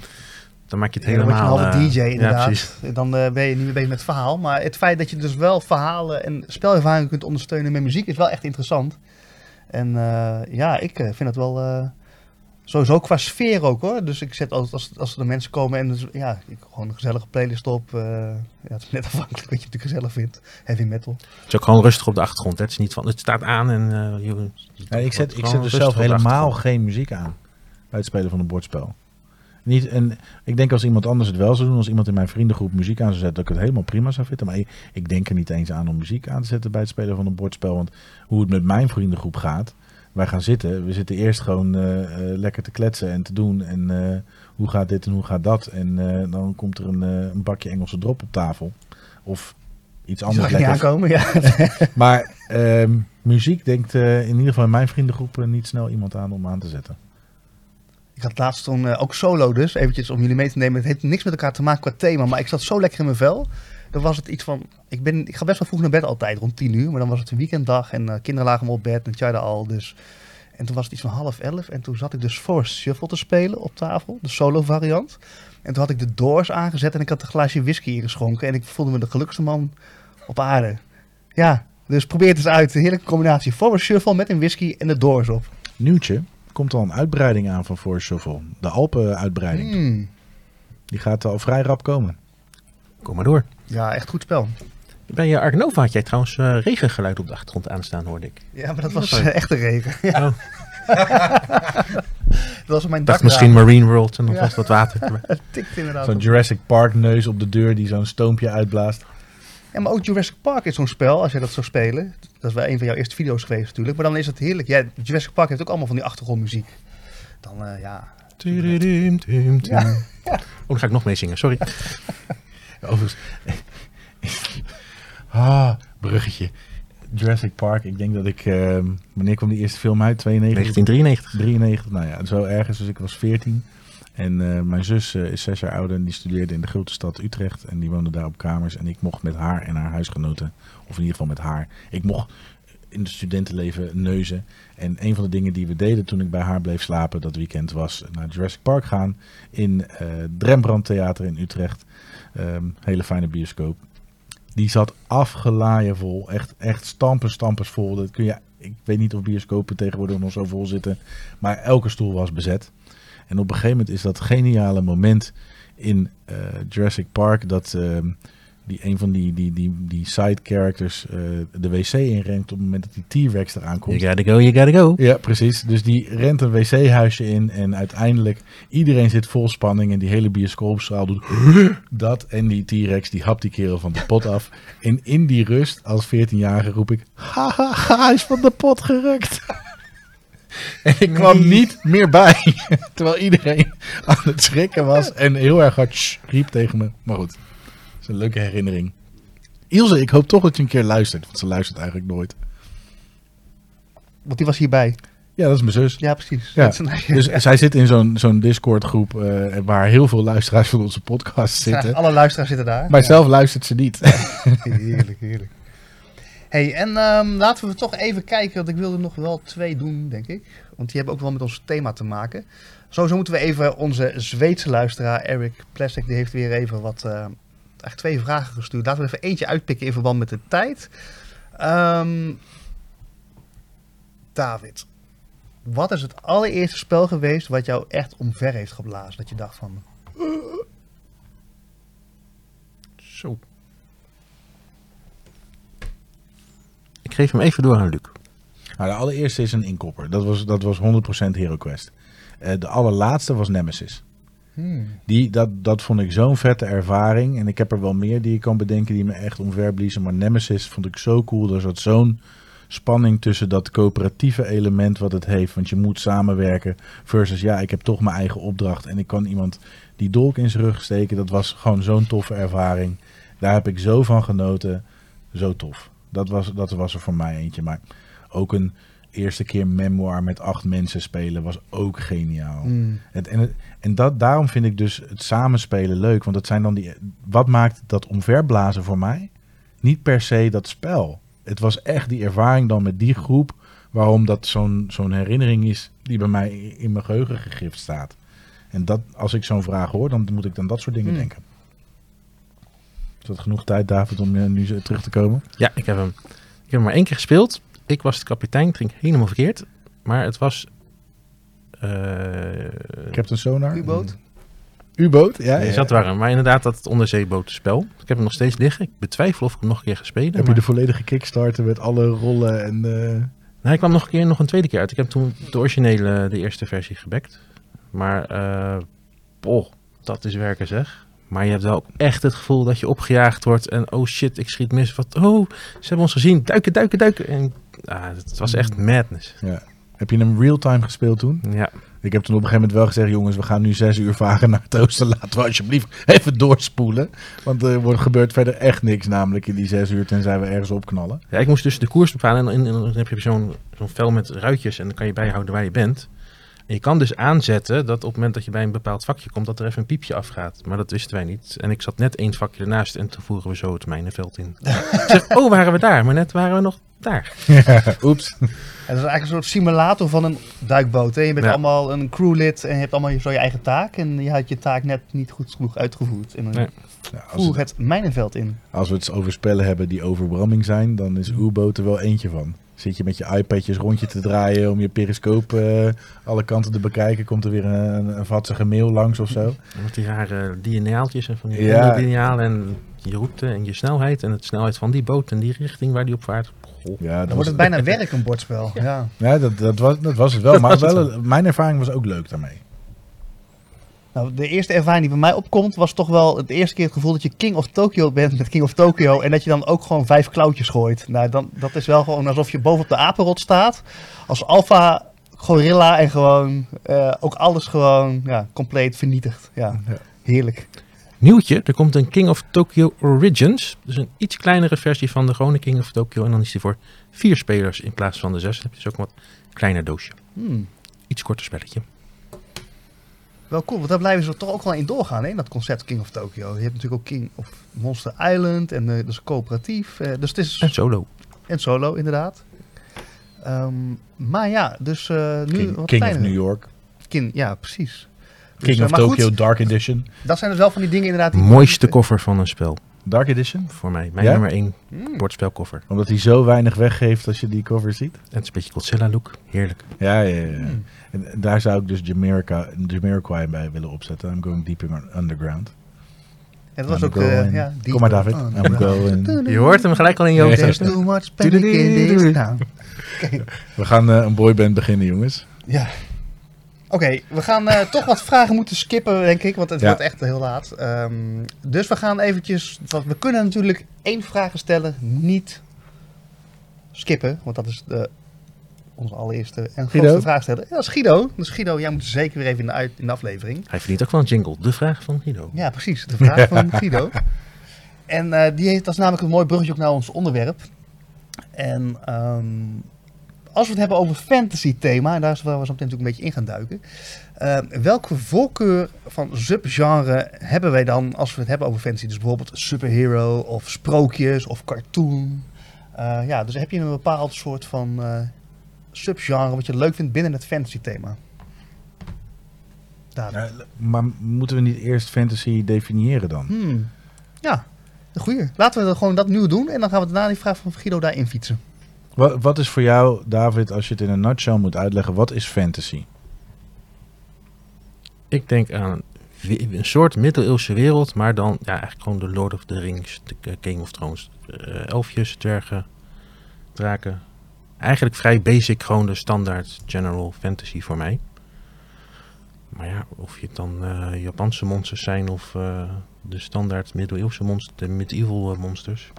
Speaker 2: dan maak je het
Speaker 3: Ja, dan word je
Speaker 2: helemaal... eh,
Speaker 3: DJ
Speaker 2: Ja,
Speaker 3: inderdaad. dan ben je niet meer bezig met het verhaal. Maar het feit dat je dus wel verhalen en spelervaringen kunt ondersteunen met muziek is wel echt interessant. En eh, ja, ik eh, vind het wel sowieso qua sfeer ook hoor. Dus ik zet altijd als, als er mensen komen en dus, ja, ik gewoon een gezellige playlist op. eh, ja, het is net afhankelijk wat je natuurlijk gezellig vindt. Heavy metal.
Speaker 2: Het is ook gewoon rustig op de achtergrond. hè. Het is niet van, het staat aan en eh, je,
Speaker 4: Ja, ik zet, ik zet dus zelf helemaal geen muziek aan bij het spelen van een bordspel. Niet, en ik denk als iemand anders het wel zou doen, als iemand in mijn vriendengroep muziek aan zou zetten, dat ik het helemaal prima zou vinden. Maar ik, ik denk er niet eens aan om muziek aan te zetten bij het spelen van een bordspel. Want hoe het met mijn vriendengroep gaat, wij gaan zitten. We zitten eerst gewoon eh, eh, lekker te kletsen en te doen. En eh, hoe gaat dit en hoe gaat dat? En dan komt er een, een bakje Engelse drop op tafel. Of iets anders
Speaker 3: zag aankomen, ja.
Speaker 4: Maar ehm, muziek denkt in ieder geval in mijn vriendengroep niet snel iemand aan om aan te zetten.
Speaker 3: Ik had laatst toen ook solo dus, eventjes om jullie mee te nemen. Het heeft niks met elkaar te maken qua thema, maar ik zat zo lekker in mijn vel. Dan was het iets van, ik, ben, ik ga best wel vroeg naar bed altijd, rond 10 uur. Maar dan was het een weekenddag en eh, kinderen lagen me op bed en tjada al. Dus. En toen was het iets van half elf en toen zat ik dus Forest Shuffle te spelen op tafel, de solo variant. En toen had ik de Doors aangezet en ik had een glaasje whisky ingeschonken. En ik voelde me de gelukkigste man op aarde. Ja, dus probeer het eens uit. Een heerlijke combinatie. Forest Shuffle met een whisky en de Doors op.
Speaker 4: Nieuwtje, komt al een uitbreiding aan van Force Shuffle. De Alpen-uitbreiding.
Speaker 3: Mm.
Speaker 4: Die gaat al vrij rap komen.
Speaker 2: Kom maar door.
Speaker 3: Ja, echt goed spel.
Speaker 2: Bij je Ark Nova had jij trouwens eh, regengeluid op de achtergrond aanstaan, hoorde ik.
Speaker 3: Ja, maar dat was
Speaker 2: is
Speaker 3: eh, echte regen.
Speaker 2: Oh.
Speaker 3: dat was op mijn
Speaker 2: Ik
Speaker 3: dak.
Speaker 2: dacht misschien Marine World en dan was wat water.
Speaker 3: Het tikt inderdaad.
Speaker 4: Zo'n. Jurassic Park neus op de deur die zo'n stoompje uitblaast.
Speaker 3: Ja, maar ook Jurassic Park is zo'n spel, als je dat zou spelen. Dat is wel een van jouw eerste video's geweest natuurlijk. Maar dan is het heerlijk. Ja, Jurassic Park heeft ook allemaal van die achtergrondmuziek. Dan, eh, ja. Ja.
Speaker 2: Oh, dan ga ik nog mee zingen, sorry.
Speaker 4: Overigens. ah, bruggetje. Jurassic Park, ik denk dat ik... ehm, wanneer kwam die eerste film uit? 92?
Speaker 2: 1993.
Speaker 4: 93, nou ja, zo ergens. Dus ik was 14. En eh, mijn zus eh, is zes jaar ouder en die studeerde in de grote stad Utrecht. En die woonde daar op kamers. En ik mocht met haar en haar huisgenoten, of in ieder geval met haar, ik mocht in het studentenleven neuzen. En een van de dingen die we deden toen ik bij haar bleef slapen dat weekend was naar Jurassic Park gaan. In eh Rembrandt Theater in Utrecht. Ehm, hele fijne bioscoop. Die zat afgelaaien vol. Echt, echt stampers, stampers vol. Dat kun je, ik weet niet of bioscopen tegenwoordig nog zo vol zitten. Maar elke stoel was bezet. En op een gegeven moment is dat geniale moment in eh, Jurassic Park dat ehm, die een van die, die, die, die side characters eh, de wc inrent op het moment dat die T-Rex eraan komt.
Speaker 2: You gotta go, you gotta go.
Speaker 4: Ja, precies. Dus die rent een wc-huisje in en uiteindelijk iedereen zit vol spanning en die hele bioscoopstraal doet dat en die T-Rex die hapt die kerel van de pot af. En in die rust als 14-jarige roep ik, haha, hij is van de pot gerukt. En ik kwam niet meer bij. Terwijl iedereen aan het schrikken was en heel erg hard riep tegen me. Maar goed, een leuke herinnering. Ilse, ik hoop toch dat je een keer luistert, want ze luistert eigenlijk nooit.
Speaker 3: Want die was hierbij.
Speaker 4: Ja, dat is mijn zus.
Speaker 3: Ja, precies.
Speaker 4: Ja, Dus zij zit in zo'n zo'n Discord groep eh, waar heel veel luisteraars van onze podcast zitten.
Speaker 3: Alle luisteraars zitten daar.
Speaker 4: Maar
Speaker 3: Ja.
Speaker 4: zelf luistert ze niet.
Speaker 3: Heerlijk, heerlijk. hey, en ehm, laten we toch even kijken, want ik wilde nog wel twee doen, denk ik. Want die hebben ook wel met ons thema te maken. Sowieso moeten we even onze Zweedse luisteraar, Eric Plastic, die heeft weer even wat, eh, eigenlijk twee vragen gestuurd. Laten we even eentje uitpikken in verband met de tijd. Ehm, David, wat is het allereerste spel geweest wat jou echt omver heeft geblazen? Dat je dacht van,
Speaker 2: Zo. Ik geef hem even door aan Luc.
Speaker 4: Nou, de allereerste is een inkopper. Dat was, dat was 100% HeroQuest. Eh de allerlaatste was Nemesis.
Speaker 3: Hmm.
Speaker 4: Die, dat, dat vond ik zo'n vette ervaring. En ik heb er wel meer die ik kan bedenken die me echt omverbliezen. Maar Nemesis vond ik zo cool. Er zat zo'n spanning tussen dat coöperatieve element wat het heeft. Want je moet samenwerken. Versus ja, ik heb toch mijn eigen opdracht. En ik kan iemand die dolk in zijn rug steken. Dat was gewoon zo'n toffe ervaring. Daar heb ik zo van genoten. Zo tof. Dat was, dat was er voor mij eentje. Maar ook een eerste keer memoir met acht mensen spelen was ook geniaal.
Speaker 3: Hmm.
Speaker 4: Het, en het, en dat, daarom vind ik dus het samenspelen leuk. Want dat zijn dan die. Wat maakt dat omverblazen voor mij? Niet per se dat spel. Het was echt die ervaring dan met die groep. Waarom dat zo'n zo'n herinnering is die bij mij in mijn geheugen gegrift staat. En dat, als ik zo'n vraag hoor, dan moet ik aan dat soort dingen
Speaker 3: Hmm.
Speaker 4: denken. Is dat genoeg tijd, David, om eh, nu terug te komen?
Speaker 2: Ja, ik heb hem. Ik heb hem maar één keer gespeeld. Ik was de kapitein. Het ging helemaal verkeerd. Maar het was... eh,
Speaker 4: Ik heb een sonar.
Speaker 3: U-boot?
Speaker 4: U-boot, ja. Ja.
Speaker 2: dat waren. Maar inderdaad, dat onderzeebotenspel. Ik heb hem nog steeds liggen. Ik betwijfel of ik hem nog een keer ga spelen.
Speaker 4: Heb je de volledige Kickstarter met alle rollen en... eh,
Speaker 2: Nee, hij kwam nog een keer, nog een tweede keer uit. Ik heb toen de originele, de eerste versie gebackt. Maar, eh boh, dat is werken zeg. Maar je hebt wel echt het gevoel dat je opgejaagd wordt. En oh shit, ik schiet mis. Wat, oh, ze hebben ons gezien. Duiken, duiken, duiken. En ah, het was echt madness.
Speaker 4: ja. Heb je hem real-time gespeeld toen?
Speaker 2: Ja,
Speaker 4: Ik heb toen op een gegeven moment wel gezegd, jongens, we gaan nu zes uur varen naar het oosten. Laten we alsjeblieft even doorspoelen. Want er wordt, gebeurt verder echt niks namelijk in die zes uur, tenzij we ergens opknallen.
Speaker 2: ja ik moest dus de koers bepalen. En, en dan heb je zo'n zo'n vel met ruitjes. En dan kan je bijhouden waar je bent. En je kan dus aanzetten dat op het moment dat je bij een bepaald vakje komt, dat er even een piepje afgaat. Maar dat wisten wij niet. En ik zat net één vakje ernaast en toen voeren we zo het mijnenveld in. ik zeg, oh, waren we daar? Maar net waren we nog daar.
Speaker 4: Oeps.
Speaker 3: Het is eigenlijk een soort simulator van een duikboot. Hè? Je bent
Speaker 2: Ja.
Speaker 3: allemaal een crewlid en je hebt allemaal zo je eigen taak. En je had je taak net niet goed genoeg uitgevoerd. En dan
Speaker 2: Nee.
Speaker 4: Ja, als,
Speaker 3: voer
Speaker 4: het,
Speaker 3: het mijnenveld in.
Speaker 4: als we het over spellen hebben die overbramming zijn, dan is U-boot er wel eentje van. Zit je met je iPadjes rondje te draaien om je periscoop eh, alle kanten te bekijken, komt er weer een, een vatsige mail langs of zo.
Speaker 2: Met die rare lineaaltjes en van die
Speaker 4: Ja.
Speaker 2: en je route en je snelheid en de snelheid van die boot en die richting waar die op vaart.
Speaker 4: Ja,
Speaker 3: Dan
Speaker 4: dat
Speaker 3: wordt het bijna werk, een bordspel. Ja.
Speaker 4: ja dat, dat, was, dat was het wel. Maar wel, mijn ervaring was ook leuk daarmee.
Speaker 3: Nou, de eerste ervaring die bij mij opkomt was toch wel het eerste keer het gevoel dat je King of Tokyo bent met King of Tokyo. En dat je dan ook gewoon vijf klauwtjes gooit. Nou, dan, dat is wel gewoon alsof je bovenop de apenrot staat. Als alfa gorilla en gewoon eh, ook alles gewoon ja, compleet vernietigd. Ja,
Speaker 4: Ja.
Speaker 3: heerlijk.
Speaker 2: Nieuwtje, er komt een King of Tokyo Origins. Dus een iets kleinere versie van de gewone King of Tokyo. En dan is die voor vier spelers in plaats van de zes. Dan heb je dus ook een wat kleiner doosje.
Speaker 3: Hmm.
Speaker 2: Iets korter spelletje.
Speaker 3: Wel cool, want daar blijven ze toch ook wel in doorgaan, hè, dat concept King of Tokyo. Je hebt natuurlijk ook King of Monster Island en eh, dat is coöperatief. eh, dus het is
Speaker 2: En solo.
Speaker 3: en solo inderdaad. Ehm, maar ja, dus eh, nu
Speaker 4: King,
Speaker 3: wat
Speaker 4: King of. New York.
Speaker 3: King, ja, precies.
Speaker 4: King of
Speaker 3: maar
Speaker 4: Tokyo
Speaker 3: goed,
Speaker 4: Dark Edition.
Speaker 3: dat zijn dus wel van die dingen inderdaad. die-
Speaker 2: Mooiste koffer van een spel.
Speaker 4: Dark Edition?
Speaker 2: Voor mij. Mijn
Speaker 4: Ja?
Speaker 2: nummer één
Speaker 3: Hmm.
Speaker 2: bordspelkoffer.
Speaker 4: Omdat hij zo weinig weggeeft als je die cover ziet.
Speaker 2: En het is een beetje Godzilla look. Heerlijk.
Speaker 4: Ja, ja, ja.
Speaker 3: Hmm.
Speaker 4: En daar zou ik dus Jamaica, Jamiroquai bij willen opzetten. I'm going deeper underground.
Speaker 3: En dat was ook, eh, ja,
Speaker 4: Kom maar David.
Speaker 3: Oh,
Speaker 4: I'm going.
Speaker 2: Je hoort hem gelijk al in je hoofd.
Speaker 3: There's too much panic in this town.
Speaker 4: We gaan eh, een boyband beginnen, jongens.
Speaker 3: Ja. Oké, we gaan eh, toch wat vragen moeten skippen, denk ik, want het
Speaker 4: Ja.
Speaker 3: wordt echt heel laat. Ehm, dus we gaan eventjes, want we kunnen natuurlijk één vraag stellen, niet skippen, want dat is de, onze allereerste en
Speaker 4: Guido?
Speaker 3: grootste vraag stellen. Ja, dat is Guido. Dus Guido, jij moet zeker weer even in de, uit, in de aflevering.
Speaker 2: Hij verdient ook wel een jingle. De vraag van Guido.
Speaker 3: Ja, precies. De vraag van Guido. En eh, die heeft, dat is namelijk een mooi bruggetje ook naar ons onderwerp. En ehm, als we het hebben over fantasy thema, en daar is waar we zo meteen natuurlijk een beetje in gaan duiken. eh, welke voorkeur van subgenre hebben wij dan als we het hebben over fantasy? Dus bijvoorbeeld superhero of sprookjes of cartoon. Eh, ja, dus heb je een bepaald soort van eh, subgenre wat je leuk vindt binnen het fantasy thema?
Speaker 4: Ja, maar moeten we niet eerst fantasy definiëren dan?
Speaker 3: Hmm. Ja, een goeie. Laten we dan gewoon dat nu doen en dan gaan we daarna die vraag van Guido daarin fietsen.
Speaker 4: Wat, wat is voor jou, David, als je het in een nutshell moet uitleggen, wat is fantasy?
Speaker 2: Ik denk aan een soort middeleeuwse wereld, maar dan ja, eigenlijk gewoon de Lord of the Rings, de King of Thrones. Eh, elfjes, dwergen, draken. Eigenlijk vrij basic, gewoon de standaard general fantasy voor mij. Maar ja, of je het dan eh, Japanse monsters zijn of eh, de standaard middeleeuwse monsters, de medieval monsters.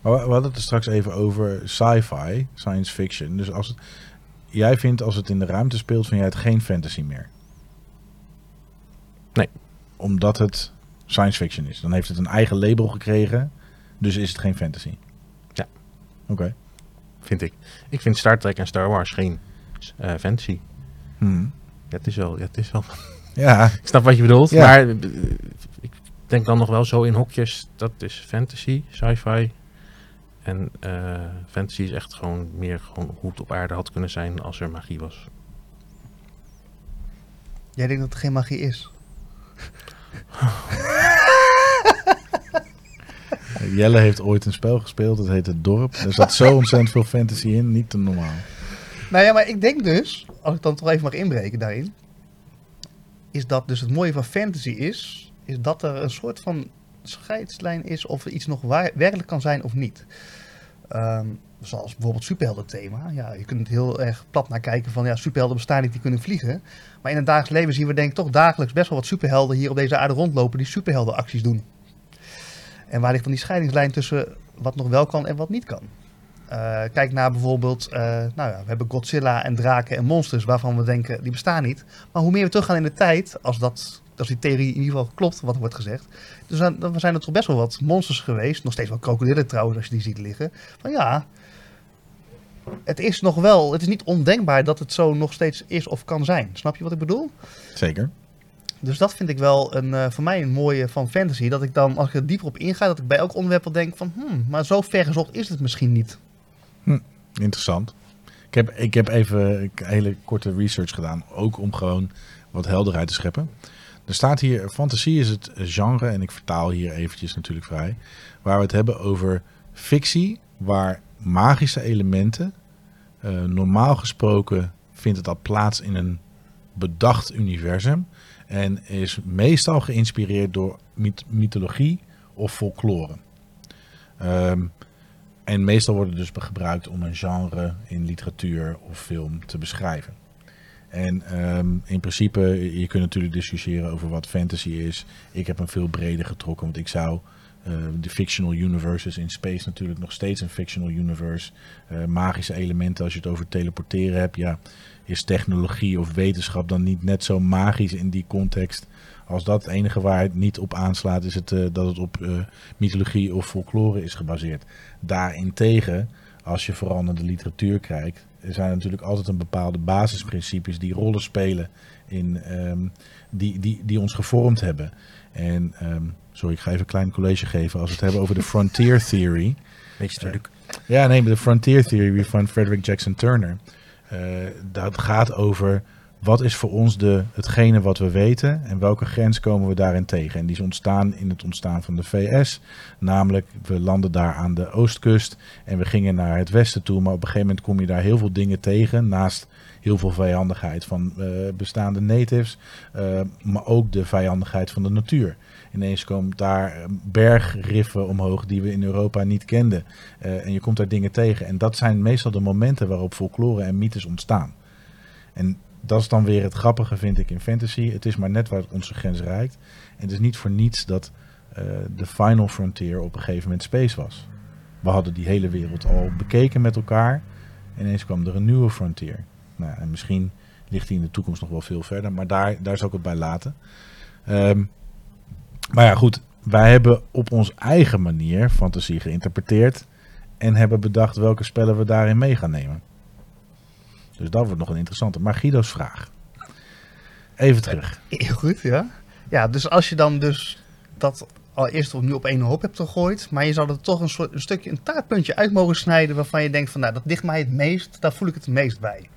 Speaker 4: Maar we hadden het er straks even over sci-fi, science fiction. Dus als het, jij vindt als het in de ruimte speelt, vind jij het geen fantasy meer?
Speaker 2: Nee.
Speaker 4: Omdat het science fiction is. Dan heeft het een eigen label gekregen, dus is het geen fantasy.
Speaker 2: Ja.
Speaker 4: Oké.
Speaker 2: Vind ik. Ik vind Star Trek en Star Wars geen eh, fantasy.
Speaker 4: Hmm.
Speaker 2: Ja, het is wel, ja, het is wel
Speaker 4: Ja,
Speaker 2: Ik snap wat je bedoelt,
Speaker 4: Ja.
Speaker 2: maar eh, ik denk dan nog wel zo in hokjes. Dat is fantasy, sci-fi. En eh, fantasy is echt gewoon meer gewoon hoe het op aarde had kunnen zijn als er magie was.
Speaker 3: Jij denkt dat er geen magie is?
Speaker 4: Jelle heeft ooit een spel gespeeld, dat heet Het Dorp. Er zat zo ontzettend veel fantasy in, niet te normaal.
Speaker 3: Nou ja, maar ik denk dus, als ik dan toch even mag inbreken daarin, is dat dus het mooie van fantasy is, is dat er een soort van scheidslijn is of er iets nog waar, werkelijk kan zijn of niet. Ehm, zoals bijvoorbeeld superhelden-thema. Ja, je kunt heel erg plat naar kijken van ja, superhelden bestaan niet, die kunnen vliegen. Maar in het dagelijks leven zien we denk ik toch dagelijks best wel wat superhelden hier op deze aarde rondlopen die superheldenacties doen. En waar ligt dan die scheidingslijn tussen wat nog wel kan en wat niet kan? Eh, kijk naar bijvoorbeeld, eh, nou ja, we hebben Godzilla en draken en monsters waarvan we denken die bestaan niet. Maar hoe meer we teruggaan in de tijd, als, dat, als die theorie in ieder geval klopt, wat er wordt gezegd, dus dan, dan zijn er toch best wel wat monsters geweest, nog steeds wel krokodillen trouwens als je die ziet liggen. Van ja, het is nog wel, het is niet ondenkbaar dat het zo nog steeds is of kan zijn. Snap je wat ik bedoel?
Speaker 4: Zeker.
Speaker 3: Dus dat vind ik wel een, eh, voor mij een mooie van fantasy. Dat ik dan, als ik er dieper op inga, dat ik bij elk onderwerp wel denk van, hmm, maar zo ver gezocht is het misschien niet.
Speaker 4: Interessant. Ik heb, ik heb even een hele korte research gedaan, ook om gewoon wat helderheid te scheppen. Er staat hier, fantasie is het genre, en ik vertaal hier eventjes natuurlijk vrij, waar we het hebben over fictie, waar magische elementen, eh, normaal gesproken vindt het al plaats in een bedacht universum en is meestal geïnspireerd door myth- mythologie of folklore. Ehm, en meestal worden dus gebruikt om een genre in literatuur of film te beschrijven. En ehm, in principe, je kunt natuurlijk discussiëren over wat fantasy is. Ik heb hem veel breder getrokken, want ik zou eh, de fictional universes in space natuurlijk nog steeds een fictional universe. Eh, magische elementen, als je het over teleporteren hebt, ja, is technologie of wetenschap dan niet net zo magisch in die context? Als dat het enige waar het niet op aanslaat, is het eh, dat het op eh, mythologie of folklore is gebaseerd. Daarentegen, als je vooral naar de literatuur kijkt, er zijn natuurlijk altijd een bepaalde basisprincipes die rollen spelen in, ehm, die, die, die ons gevormd hebben. En ehm, sorry, ik ga even een klein college geven. Als we het hebben over de frontier theory.
Speaker 2: Meester Luc.
Speaker 4: Ja, nee, de Frontier Theory van Frederick Jackson Turner. eh, dat gaat over wat is voor ons de, hetgene wat we weten en welke grens komen we daarin tegen. En die is ontstaan in het ontstaan van de VS. Namelijk, we landen daar aan de oostkust en we gingen naar het westen toe. Maar op een gegeven moment kom je daar heel veel dingen tegen. Naast heel veel vijandigheid van eh, bestaande natives. eh, maar ook de vijandigheid van de natuur. Ineens komen daar eh, bergriffen omhoog die we in Europa niet kenden. En je komt daar dingen tegen. En dat zijn meestal de momenten waarop folklore en mythes ontstaan. En dat is dan weer het grappige, vind ik, in fantasy. Het is maar net waar onze grens reikt. En het is niet voor niets dat eh, de final frontier op een gegeven moment space was. We hadden die hele wereld al bekeken met elkaar. En ineens kwam er een nieuwe frontier. Nou, en misschien ligt die in de toekomst nog wel veel verder. Maar daar, daar zal ik het bij laten. Ehm, maar ja, goed. Wij hebben op onze eigen manier fantasie geïnterpreteerd. En hebben bedacht welke spellen we daarin mee gaan nemen. Dus dat wordt nog een interessante. Maar Guido's vraag. Even terug.
Speaker 3: Heel goed, ja. Ja, dus als je dan dus dat al eerst opnieuw op één hoop hebt gegooid, maar je zou er toch een, soort, een stukje, een taartpuntje uit mogen snijden waarvan je denkt van, nou, dat ligt mij het meest, daar voel ik het het meest bij.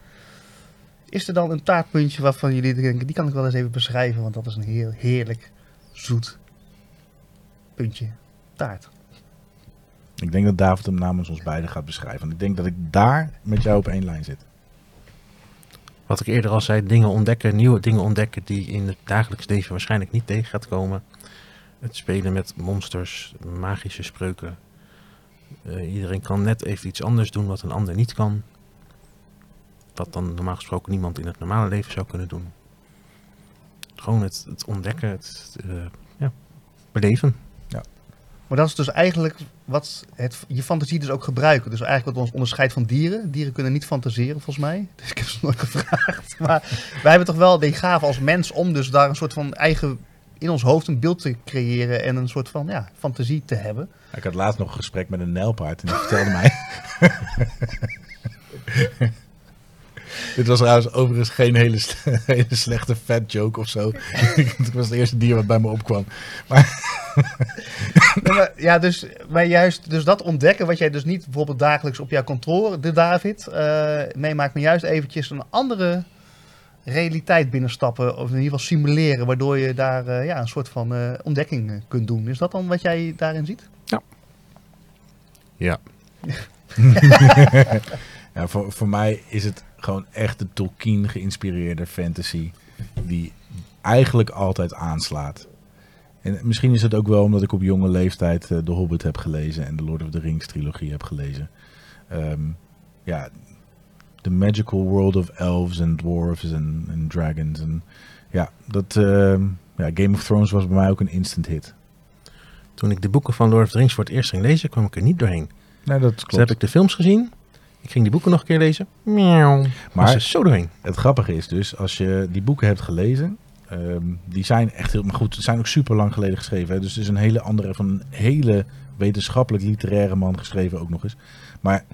Speaker 3: Is er dan een taartpuntje waarvan jullie denken, die kan ik wel eens even beschrijven, want dat is een heel heerlijk, zoet puntje taart.
Speaker 4: Ik denk dat David hem namens ons beiden gaat beschrijven. Want ik denk dat ik daar met jou op één lijn zit.
Speaker 2: Wat ik eerder al zei, dingen ontdekken, nieuwe dingen ontdekken die in het dagelijks leven waarschijnlijk niet tegen gaat komen. Het spelen met monsters, magische spreuken. Eh, iedereen kan net even iets anders doen wat een ander niet kan. Wat dan normaal gesproken niemand in het normale leven zou kunnen doen. Gewoon het, ontdekken, het eh, ja, beleven.
Speaker 3: Maar dat is dus eigenlijk wat het, je fantasie dus ook gebruiken. Dus eigenlijk wat ons onderscheidt van dieren. Dieren kunnen niet fantaseren, volgens mij. Dus ik heb ze nooit gevraagd. Maar wij hebben toch wel die gave als mens om dus daar een soort van eigen... in ons hoofd een beeld te creëren en een soort van ja, fantasie te hebben.
Speaker 4: Ik had laatst nog een gesprek met een nijlpaard en die vertelde mij. Dit was trouwens overigens geen hele, hele slechte fat joke of zo. Het was het eerste dier wat bij me opkwam.
Speaker 3: Maar, ja, dus, maar juist dus dat ontdekken wat jij dus niet bijvoorbeeld dagelijks op jouw kantoor, de David, eh, meemaakt, maar juist eventjes een andere realiteit binnenstappen. Of in ieder geval simuleren, waardoor je daar eh, ja, een soort van eh, ontdekking kunt doen. Is dat dan wat jij daarin ziet?
Speaker 2: Ja.
Speaker 4: Ja, voor, voor mij is het gewoon echt de Tolkien geïnspireerde fantasy die eigenlijk altijd aanslaat. En misschien is het ook wel omdat ik op jonge leeftijd eh, The Hobbit heb gelezen en de Lord of the Rings trilogie heb gelezen. Ehm, ja, the magical world of elves en dwarves en dragons. En ja, dat, ehm, ja, Game of Thrones was bij mij ook een instant hit.
Speaker 2: Toen ik de boeken van Lord of the Rings voor het eerst ging lezen, kwam ik er niet doorheen.
Speaker 4: Nee, dat
Speaker 2: Dus heb ik de films gezien. Ik ging die boeken nog een keer lezen. Miauw. Maar zo doorheen.
Speaker 4: Het grappige is dus, als je die boeken hebt gelezen, ehm, die zijn echt heel, maar goed, ze zijn ook super lang geleden geschreven. Hè? Dus het is een hele andere, van een hele wetenschappelijk literaire man geschreven ook nog eens. Maar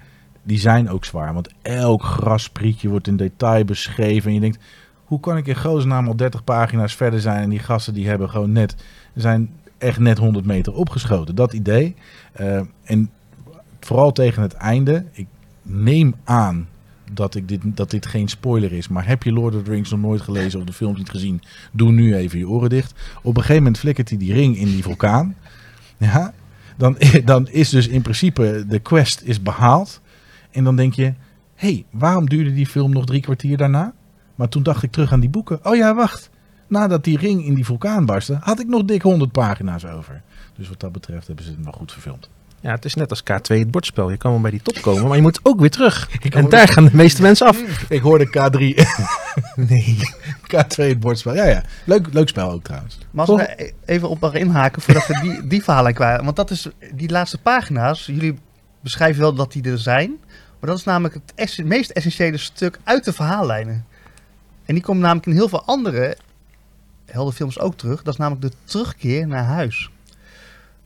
Speaker 4: die zijn ook zwaar, want elk grasprietje wordt in detail beschreven. En je denkt, hoe kan ik in godsnaam al 30 pagina's verder zijn en die gasten die hebben gewoon net, zijn echt net 100 meter opgeschoten. Dat idee. Eh, en vooral tegen het einde, ik neem aan dat, ik dit, dat dit geen spoiler is. Maar heb je Lord of the Rings nog nooit gelezen of de films niet gezien? Doe nu even je oren dicht. Op een gegeven moment flikkert hij die ring in die vulkaan. Ja, dan, dan is dus in principe de quest is behaald. En dan denk je, hey, waarom duurde die film nog drie kwartier daarna? Maar toen dacht ik terug aan die boeken. Oh ja, wacht. Nadat die ring in die vulkaan barstte, had ik nog dik 100 pagina's over. Dus wat dat betreft hebben ze het wel goed verfilmd.
Speaker 2: Ja, het is net als K2 het bordspel. Je kan wel bij die top komen, maar je moet ook weer terug. En daar gaan de meeste mensen af.
Speaker 4: Ik hoorde K3.
Speaker 2: Nee.
Speaker 4: K2 het bordspel. Ja, ja. Leuk, leuk spel ook trouwens.
Speaker 3: Maar als we daar e- even op mag inhaken voordat we die, die verhalen kwijt. Want dat is die laatste pagina's. Jullie beschrijven wel dat die er zijn. Maar dat is namelijk het ess- meest essentiële stuk uit de verhaallijnen. En die komt namelijk in heel veel andere heldenfilms ook terug. Dat is namelijk de terugkeer naar huis.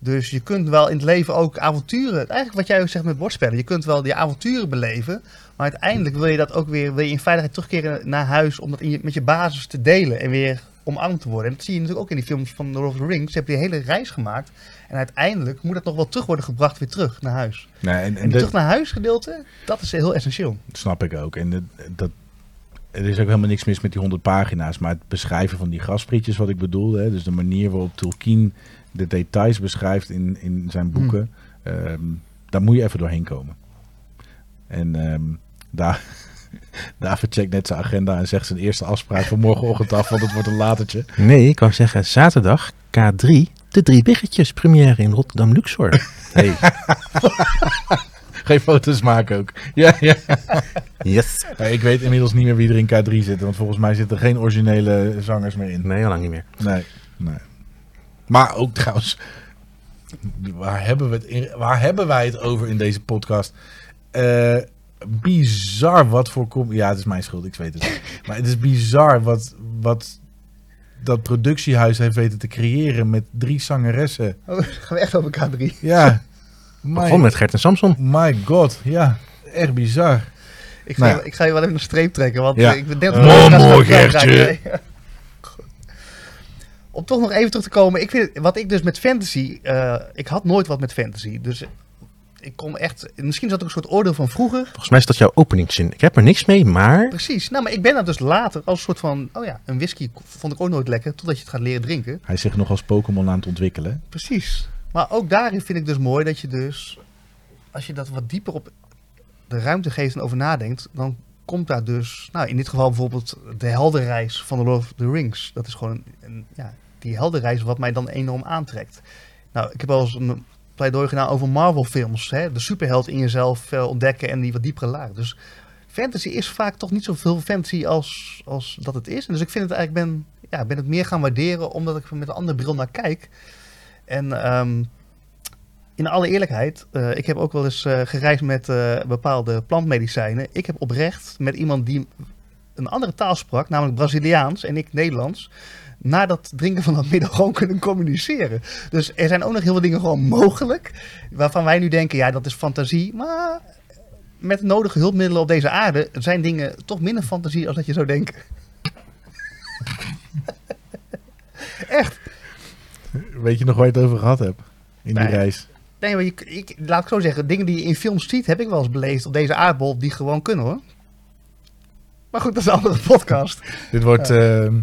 Speaker 3: Dus je kunt wel in het leven ook avonturen. Eigenlijk wat jij ook zegt met bordspellen. Je kunt wel die avonturen beleven. Maar uiteindelijk wil je dat ook weer wil je in veiligheid terugkeren naar huis. Om dat in je, met je basis te delen. En weer omarmd te worden. En dat zie je natuurlijk ook in die films van The Lord of the Rings. Ze hebben die hele reis gemaakt. En uiteindelijk moet dat nog wel terug worden gebracht weer terug naar huis.
Speaker 4: Nee, en,
Speaker 3: En
Speaker 4: en
Speaker 3: die
Speaker 4: dat
Speaker 3: terug naar huis gedeelte, dat is heel essentieel.
Speaker 4: snap ik ook. En dat, dat, er is ook helemaal niks mis met die 100 pagina's. Maar het beschrijven van die grasprietjes, wat ik bedoel. Hè, dus de manier waarop Tolkien de details beschrijft in, in zijn boeken. ehm, daar moet je even doorheen komen. En ehm, daar... David checkt net zijn agenda en zegt zijn eerste afspraak voor morgenochtend af, want het wordt een latertje.
Speaker 2: Nee, ik wou zeggen zaterdag K3, de drie biggetjes première in Rotterdam Luxor. Hey.
Speaker 4: Geen foto's maken ook. Ja, ja.
Speaker 2: Yes.
Speaker 4: Ik weet inmiddels niet meer wie er in K3 zit, want volgens mij zitten er geen originele zangers meer in.
Speaker 2: Nee, al lang niet meer.
Speaker 4: Nee, nee. Maar ook trouwens, waar hebben, we het in, waar hebben wij het over in deze podcast? Eh, bizar wat voor... com- Ja, het is mijn schuld, ik weet het. maar het is bizar wat, wat dat productiehuis heeft weten te creëren met drie zangeressen.
Speaker 3: Oh, gaan we echt over K3?
Speaker 4: Ja,
Speaker 2: Begon
Speaker 4: my,
Speaker 2: met Gert en Samson.
Speaker 4: my god, ja, echt bizar.
Speaker 3: Ik ga,
Speaker 4: Nou
Speaker 3: je, ik ga je wel even een streep trekken, want
Speaker 4: Ja.
Speaker 3: ik ben net...
Speaker 4: Oh, mooi, Gertje.
Speaker 3: Om toch nog even terug te komen. Ik vind, wat ik dus met fantasy... eh, ik had nooit wat met fantasy. Dus ik kom echt... Misschien is dat ook een soort oordeel van vroeger.
Speaker 2: Volgens mij is dat jouw openingszin. Ik heb er niks mee, maar...
Speaker 3: Precies. Nou, maar ik ben dat dus later als een soort van... Oh ja, een whisky vond ik ook nooit lekker. Totdat je het gaat leren drinken.
Speaker 4: Hij is zich nog als Pokémon aan het ontwikkelen.
Speaker 3: Precies. Maar ook daarin vind ik dus mooi dat je dus... Als je dat wat dieper op de ruimte geeft en over nadenkt... Dan komt daar dus, nou in dit geval bijvoorbeeld de heldenreis van de Lord of the Rings. Dat is gewoon een, een- ja, die heldenreis wat mij dan enorm aantrekt. Nou, ik heb al eens een pleidooi gedaan over Marvel films. Hè? De superheld in jezelf eh, ontdekken en die wat diepere laag. Dus fantasy is vaak toch niet zoveel fantasy als, als dat het is. Dus ik vind het eigenlijk, ben, ja, ben het meer gaan waarderen omdat ik met een andere bril naar kijk. En ehm, in alle eerlijkheid, eh, ik heb ook wel eens eh, gereisd met eh, bepaalde plantmedicijnen. Ik heb oprecht met iemand die een andere taal sprak, namelijk Braziliaans en ik Nederlands, na dat drinken van dat middel gewoon kunnen communiceren. Dus er zijn ook nog heel veel dingen gewoon mogelijk, waarvan wij nu denken, ja, dat is fantasie. Maar met de nodige hulpmiddelen op deze aarde zijn dingen toch minder fantasie als dat je zou denken. Echt.
Speaker 4: Weet je nog waar je het over gehad hebt? In die
Speaker 3: Nee.
Speaker 4: reis.
Speaker 3: Nee, maar je, ik, laat ik zo zeggen, dingen die je in films ziet, heb ik wel eens beleefd op deze aardbol, die gewoon kunnen hoor. Maar goed, dat is een andere podcast.
Speaker 4: Dit wordt ehm,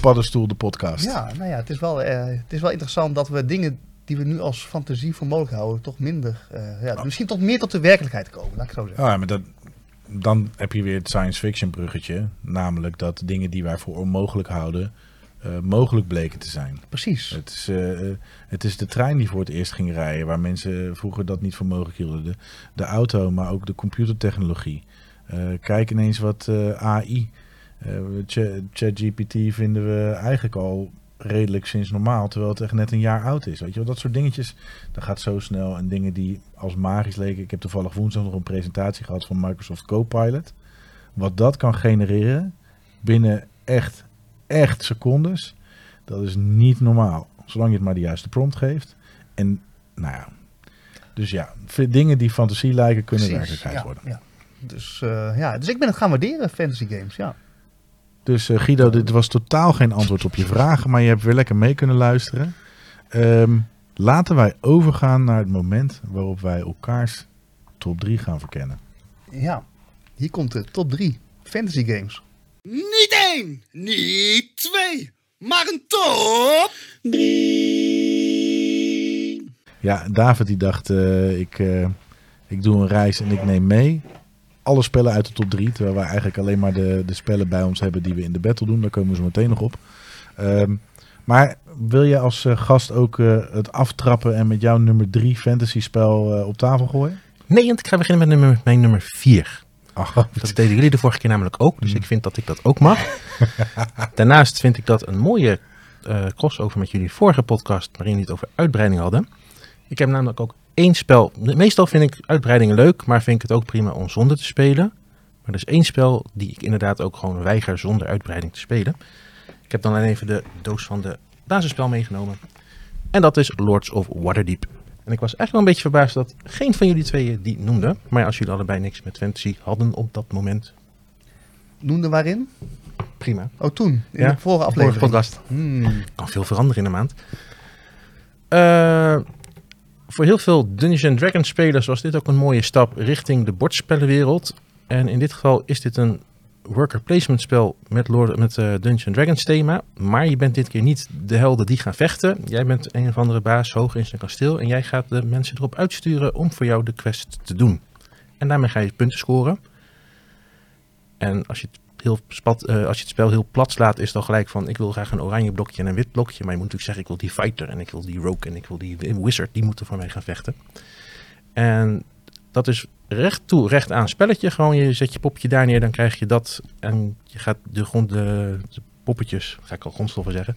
Speaker 4: Paddenstoel, de podcast.
Speaker 3: Ja, nou ja, het is, wel, eh, het is wel interessant dat we dingen die we nu als fantasie voor mogelijk houden, toch minder, eh, ja, misschien tot meer tot de werkelijkheid komen, laat ik zo zeggen.
Speaker 4: Oh ja, maar dat, dan heb je weer het science fiction bruggetje. Namelijk dat dingen die wij voor onmogelijk houden, eh, mogelijk bleken te zijn.
Speaker 3: Precies.
Speaker 4: Het is, eh, eh, het is de trein die voor het eerst ging rijden, waar mensen vroeger dat niet voor mogelijk hielden. De, de auto, maar ook de computertechnologie. Kijk ineens wat AI. Ch- ChatGPT vinden we eigenlijk al redelijk sinds normaal, terwijl het echt net een jaar oud is. Weet je wel, dat soort dingetjes, dat gaat zo snel. En dingen die als magisch leken. Ik heb toevallig woensdag nog een presentatie gehad van Microsoft Copilot. Wat dat kan genereren binnen echt, echt secondes. Dat is niet normaal. Zolang je het maar de juiste prompt geeft. En nou ja. Dus ja, dingen die fantasie lijken kunnen
Speaker 3: Precies,
Speaker 4: werkelijkheid
Speaker 3: ja,
Speaker 4: worden.
Speaker 3: ja. Dus, eh, ja, dus ik ben het gaan waarderen, fantasy games, ja.
Speaker 4: Dus eh, Guido, dit was totaal geen antwoord op je vragen, maar je hebt weer lekker mee kunnen luisteren. Ehm, laten wij overgaan naar het moment waarop wij elkaars top 3 gaan verkennen.
Speaker 3: Ja, hier komt de top 3 fantasy games.
Speaker 1: Niet één, niet twee, maar een top drie.
Speaker 4: Ja, David die dacht, eh, ik, eh, ik doe een reis en ik neem mee alle spellen uit de top 3. Terwijl wij eigenlijk alleen maar de, de spellen bij ons hebben die we in de battle doen. Daar komen we zo meteen nog op. Ehm, maar wil je als eh, gast ook eh, het aftrappen en met jouw nummer 3 fantasy spel eh, op tafel gooien?
Speaker 2: Nee, want ik ga beginnen met nummer, mijn nummer 4. Dat deden jullie de vorige keer namelijk ook, dus ik vind dat ik dat ook mag. Daarnaast vind ik dat een mooie eh, crossover met jullie vorige podcast, waarin jullie het over uitbreiding hadden. Ik heb namelijk ook één spel. Meestal vind ik uitbreidingen leuk, maar vind ik het ook prima om zonder te spelen. Maar er is één spel die ik inderdaad ook gewoon weiger zonder uitbreiding te spelen. Ik heb dan alleen even de doos van de basisspel meegenomen. En dat is Lords of Waterdeep. En ik was echt wel een beetje verbaasd dat geen van jullie tweeën die noemde. Maar als jullie allebei niks met fantasy hadden op dat moment,
Speaker 3: Noemde waarin?
Speaker 2: prima.
Speaker 3: Oh, toen. In
Speaker 2: Ja,
Speaker 3: de vorige
Speaker 2: Vorige
Speaker 3: aflevering.
Speaker 2: podcast.
Speaker 3: Hmm.
Speaker 2: kan veel veranderen in een maand. Eh, voor heel veel Dungeons and Dragons spelers was dit ook een mooie stap richting de bordspellenwereld. En in dit geval is dit een worker placement spel met, Lord, met eh, Dungeons Dragons thema. Maar je bent dit keer niet de helden die gaan vechten. Jij bent een of andere baas hoog in zijn kasteel. En jij gaat de mensen erop uitsturen om voor jou de quest te doen. En daarmee ga je punten scoren. En als je het heel spat, eh, als je het spel heel plat slaat, is het gelijk van ik wil graag een oranje blokje en een wit blokje. Maar je moet natuurlijk zeggen ik wil die fighter en ik wil die rogue en ik wil die wizard. Die moeten voor mij gaan vechten. En dat is recht toe, recht aan spelletje. Gewoon je zet je poppetje daar neer, dan krijg je dat. En je gaat de, grond, de, poppetjes, ga ik al grondstoffen zeggen.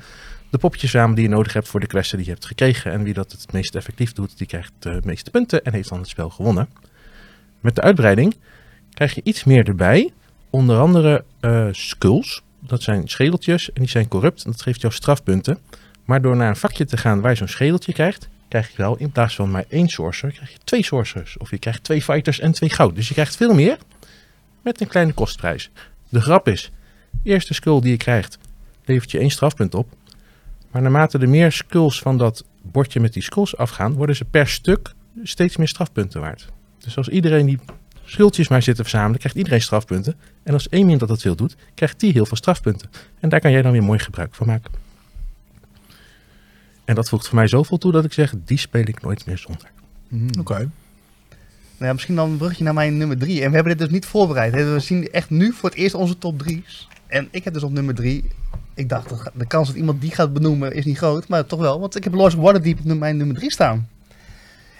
Speaker 2: De poppetjes samen die je nodig hebt voor de questen die je hebt gekregen. En wie dat het meest effectief doet, die krijgt de meeste punten en heeft dan het spel gewonnen. Met de uitbreiding krijg je iets meer erbij. Onder andere eh, skulls. Dat zijn schedeltjes en die zijn corrupt. En dat geeft jou strafpunten. Maar door naar een vakje te gaan waar je zo'n schedeltje krijgt, krijg je wel in plaats van maar één sorcerer, krijg je twee sorcerers. Of je krijgt twee fighters en twee goud. Dus je krijgt veel meer met een kleine kostprijs. De grap is, de eerste skull die je krijgt, levert je één strafpunt op. Maar naarmate er meer skulls van dat bordje met die skulls afgaan, worden ze per stuk steeds meer strafpunten waard. Dus als iedereen die schuldjes maar zit te verzamelen, krijgt iedereen strafpunten. En als één iemand dat het veel doet, krijgt die heel veel strafpunten. En daar kan jij dan weer mooi gebruik van maken. En dat voegt voor mij zoveel toe dat ik zeg, die speel ik nooit meer zonder.
Speaker 3: Hmm.
Speaker 4: Oké.
Speaker 3: Nou ja, misschien dan een brugje naar mijn nummer drie. En we hebben dit dus niet voorbereid. hè. We zien echt nu voor het eerst onze top drie's. En ik heb dus op nummer drie... Ik dacht, de kans dat iemand die gaat benoemen is niet groot. Maar toch wel, want ik heb Lords of Waterdeep op mijn nummer drie staan.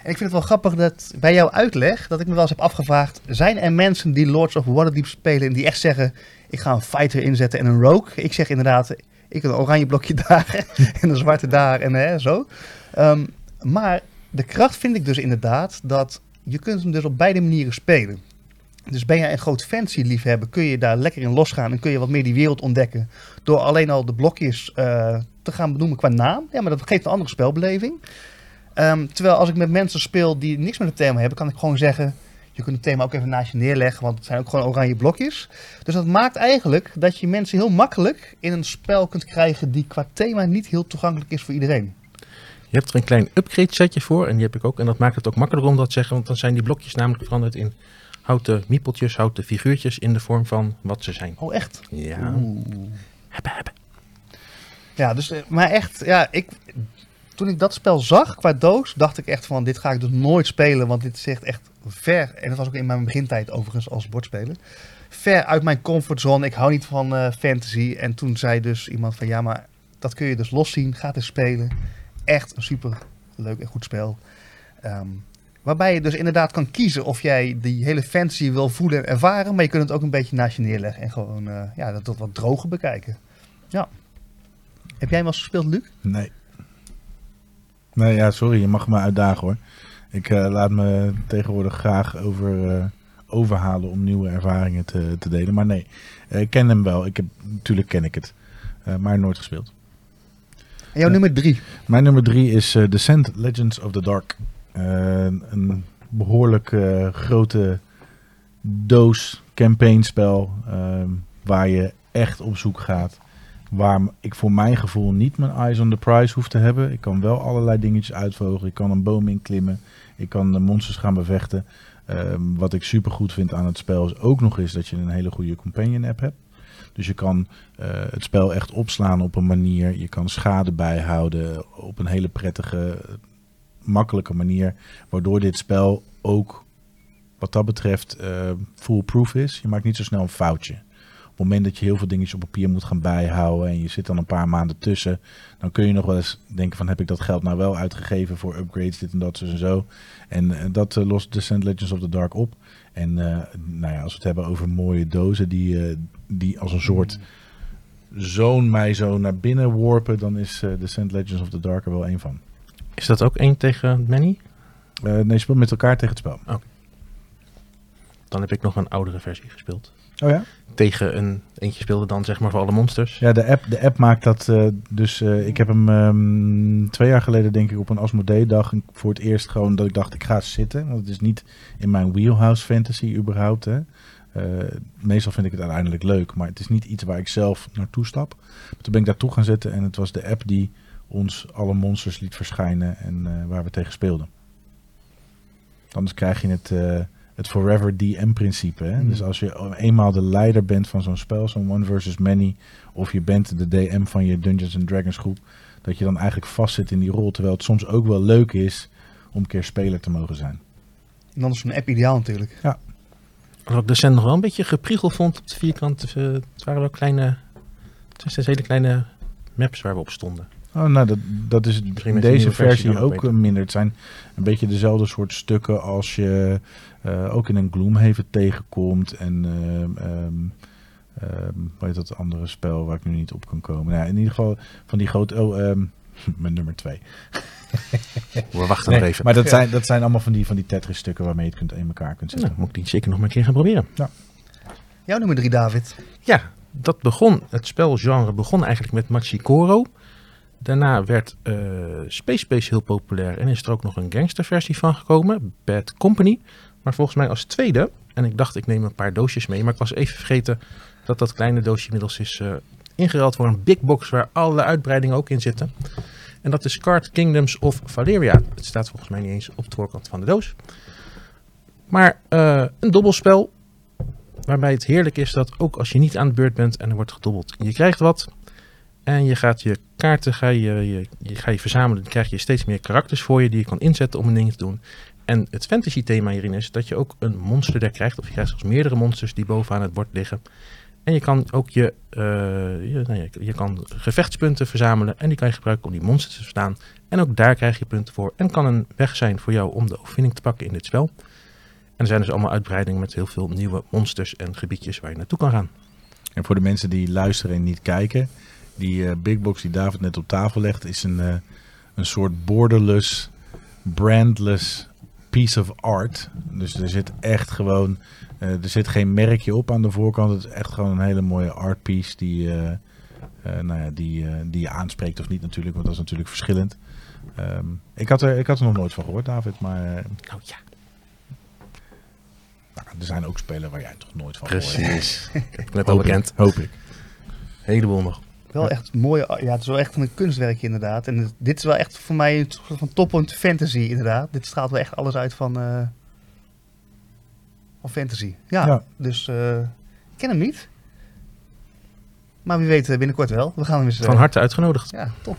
Speaker 3: En ik vind het wel grappig dat bij jouw uitleg... dat ik me wel eens heb afgevraagd... zijn er mensen die Lords of Waterdeep spelen... en die echt zeggen... ik ga een fighter inzetten en een rogue? Ik zeg inderdaad... ik een oranje blokje daar en een zwarte daar en hè, zo. Ehm, maar de kracht vind ik dus inderdaad dat je kunt hem dus op beide manieren spelen. Dus ben jij een groot fantasy liefhebber, kun je daar lekker in losgaan en kun je wat meer die wereld ontdekken. Door alleen al de blokjes eh, te gaan benoemen qua naam. Ja, maar dat geeft een andere spelbeleving. Ehm, terwijl als ik met mensen speel die niks met het thema hebben, kan ik gewoon zeggen... Je kunt het thema ook even naast je neerleggen, want het zijn ook gewoon oranje blokjes. Dus dat maakt eigenlijk dat je mensen heel makkelijk in een spel kunt krijgen die qua thema niet heel toegankelijk is voor iedereen.
Speaker 2: Je hebt er een klein upgrade setje voor en die heb ik ook. En dat maakt het ook makkelijker om dat te zeggen, want dan zijn die blokjes namelijk veranderd in houten miepeltjes, houten figuurtjes in de vorm van wat ze zijn.
Speaker 3: Oh, echt?
Speaker 2: Ja.
Speaker 3: Oeh.
Speaker 2: Hebben, hebben.
Speaker 3: Ja, dus, eh, maar echt, ja, ik, toen ik dat spel zag qua doos, dacht ik echt van, dit ga ik dus nooit spelen, want dit is echt, echt ver, en dat was ook in mijn begintijd overigens als bordspeler, ver uit mijn comfortzone. Ik hou niet van eh, fantasy. En toen zei dus iemand van, ja, maar dat kun je dus loszien, ga het eens spelen. Echt een super leuk en goed spel. Ehm, waarbij je dus inderdaad kan kiezen of jij die hele fantasy wil voelen en ervaren, maar je kunt het ook een beetje naast je neerleggen en gewoon eh, ja, dat, wat droger bekijken. Ja. Heb jij hem eens gespeeld, Luc?
Speaker 4: Nee. Nee, ja, sorry, je mag me uitdagen hoor. Ik eh, laat me tegenwoordig graag over, eh, overhalen om nieuwe ervaringen te, te delen. Maar nee, eh, ik ken hem wel. Ik heb, natuurlijk ken ik het. Maar nooit gespeeld.
Speaker 3: En jouw nummer drie.
Speaker 4: Mijn nummer drie is Descent Legends of the Dark. Een behoorlijk eh, grote doos campaignspel ehm waar je echt op zoek gaat. Waar ik voor mijn gevoel niet mijn eyes on the prize hoef te hebben. Ik kan wel allerlei dingetjes uitvogelen. Ik kan een boom inklimmen. Ik kan de monsters gaan bevechten. Ehm, wat ik super goed vind aan het spel is ook nog eens dat je een hele goede companion app hebt. Dus je kan eh, het spel echt opslaan op een manier. Je kan schade bijhouden op een hele prettige, makkelijke manier. Waardoor dit spel ook wat dat betreft eh, foolproof is. Je maakt niet zo snel een foutje. Op het moment dat je heel veel dingetjes op papier moet gaan bijhouden en je zit dan een paar maanden tussen, dan kun je nog wel eens denken van heb ik dat geld nou wel uitgegeven voor upgrades, dit en dat, zo en zo. En eh, dat eh, lost Descent Legends of the Dark op. En eh, nou ja, als we het hebben over mooie dozen die, die als een soort zoon mij zo naar binnen worpen, dan is Descent Legends of the Dark er wel één van.
Speaker 2: Is dat ook één tegen Manny?
Speaker 4: Nee, je speelt met elkaar tegen het spel.
Speaker 2: Dan heb ik nog een oudere versie gespeeld.
Speaker 4: Oh ja?
Speaker 2: Tegen een, eentje speelde dan zeg maar voor alle monsters.
Speaker 4: Ja, de app, de app maakt dat. eh, dus eh, ik heb hem ehm, twee jaar geleden, denk ik, op een Asmodee-dag voor het eerst gewoon dat ik dacht, ik ga zitten. Want het is niet in mijn wheelhouse fantasy überhaupt. Hè. Eh, meestal vind ik het uiteindelijk leuk, maar het is niet iets waar ik zelf naartoe stap. Toen ben ik daartoe gaan zitten en het was de app die ons alle monsters liet verschijnen en waar we tegen speelden. Anders krijg je het, het Forever DM-principe. Hè?
Speaker 3: Mm.
Speaker 4: Dus als je eenmaal de leider bent van zo'n spel, zo'n One versus Many, of je bent de DM van je Dungeons and Dragons groep, dat je dan eigenlijk vastzit in die rol. Terwijl het soms ook wel leuk is om een keer speler te mogen zijn.
Speaker 3: En dan is zo'n app ideaal natuurlijk.
Speaker 2: Wat ik decent nog wel een beetje gepriegeld vond op de vierkant. eh, het waren wel kleine, het zijn hele kleine maps waar we op stonden.
Speaker 4: Oh, nou, dat, dat is in deze
Speaker 2: versie ook
Speaker 4: ook
Speaker 2: beter.
Speaker 4: minder. Het zijn een beetje dezelfde soort stukken als je eh, ook in een Gloomhaven tegenkomt. En ehm ehm ehm, hoe heet dat andere spel waar ik nu niet op kan komen? Nou, ja, in ieder geval van die grote... Oh, ehm, mijn nummer twee.
Speaker 2: We wachten
Speaker 4: Nee,
Speaker 2: nog even.
Speaker 4: maar dat zijn, dat zijn allemaal van die, van die Tetris stukken waarmee je het kunt in elkaar kunt zetten.
Speaker 2: Nou, moet ik die zeker nog maar een keer gaan proberen.
Speaker 3: Jouw nummer drie, David.
Speaker 2: Ja, dat begon, het spelgenre begon eigenlijk met Machikoro. Daarna werd eh, Space Space heel populair en is er ook nog een gangsterversie van gekomen, Bad Company. Maar volgens mij als tweede, en ik dacht ik neem een paar doosjes mee, maar ik was even vergeten dat dat kleine doosje inmiddels is eh ingeruild voor een big box waar alle uitbreidingen ook in zitten. En dat is Card Kingdoms of Valeria. Het staat volgens mij niet eens op de voorkant van de doos. Maar eh, een dobbelspel Waarbij het heerlijk is dat ook als je niet aan de beurt bent en er wordt gedobbeld, je krijgt wat. En je gaat je kaarten ga je, je, je, ga je verzamelen. Dan krijg je steeds meer karakters voor je die je kan inzetten om een ding te doen. En het fantasy thema hierin is dat je ook een monsterdeck krijgt. Of je krijgt zelfs meerdere monsters die bovenaan het bord liggen. En je kan ook je, eh, je, nou ja, je kan gevechtspunten verzamelen. En die kan je gebruiken om die monsters te verstaan. En ook daar krijg je punten voor. En kan een weg zijn voor jou om de overwinning te pakken in dit spel. En er zijn dus allemaal uitbreidingen met heel veel nieuwe monsters en gebiedjes waar je naartoe kan gaan.
Speaker 4: En voor de mensen die luisteren en niet kijken, die eh, big box die David net op tafel legt, is een, eh, een soort borderless, brandless piece of art. Dus er zit echt gewoon, eh, er zit geen merkje op aan de voorkant. Het is echt gewoon een hele mooie art piece die, eh, eh, nou ja, die, eh, die je aanspreekt of niet natuurlijk, want dat is natuurlijk verschillend. Ehm, ik, had er, ik had er nog nooit van gehoord, David, maar eh,
Speaker 2: Nou ja,
Speaker 4: nou, er zijn ook spelen waar jij toch nooit van gehoord hebt.
Speaker 2: precies. Ik heb het net al
Speaker 4: Hoop ik,
Speaker 2: bekend.
Speaker 4: hoop ik.
Speaker 2: Heleboel nog.
Speaker 3: Wel echt mooi. Ja, het is wel echt een kunstwerkje inderdaad. En het- dit is wel echt voor mij een soort van top-end fantasy inderdaad. Dit straalt wel echt alles uit van, eh, van fantasy. Ja,
Speaker 4: Ja.
Speaker 3: dus eh, ik ken hem niet. Maar wie weet eh, binnenkort wel. We gaan hem eens...
Speaker 2: Van harte uitgenodigd.
Speaker 3: Ja, top.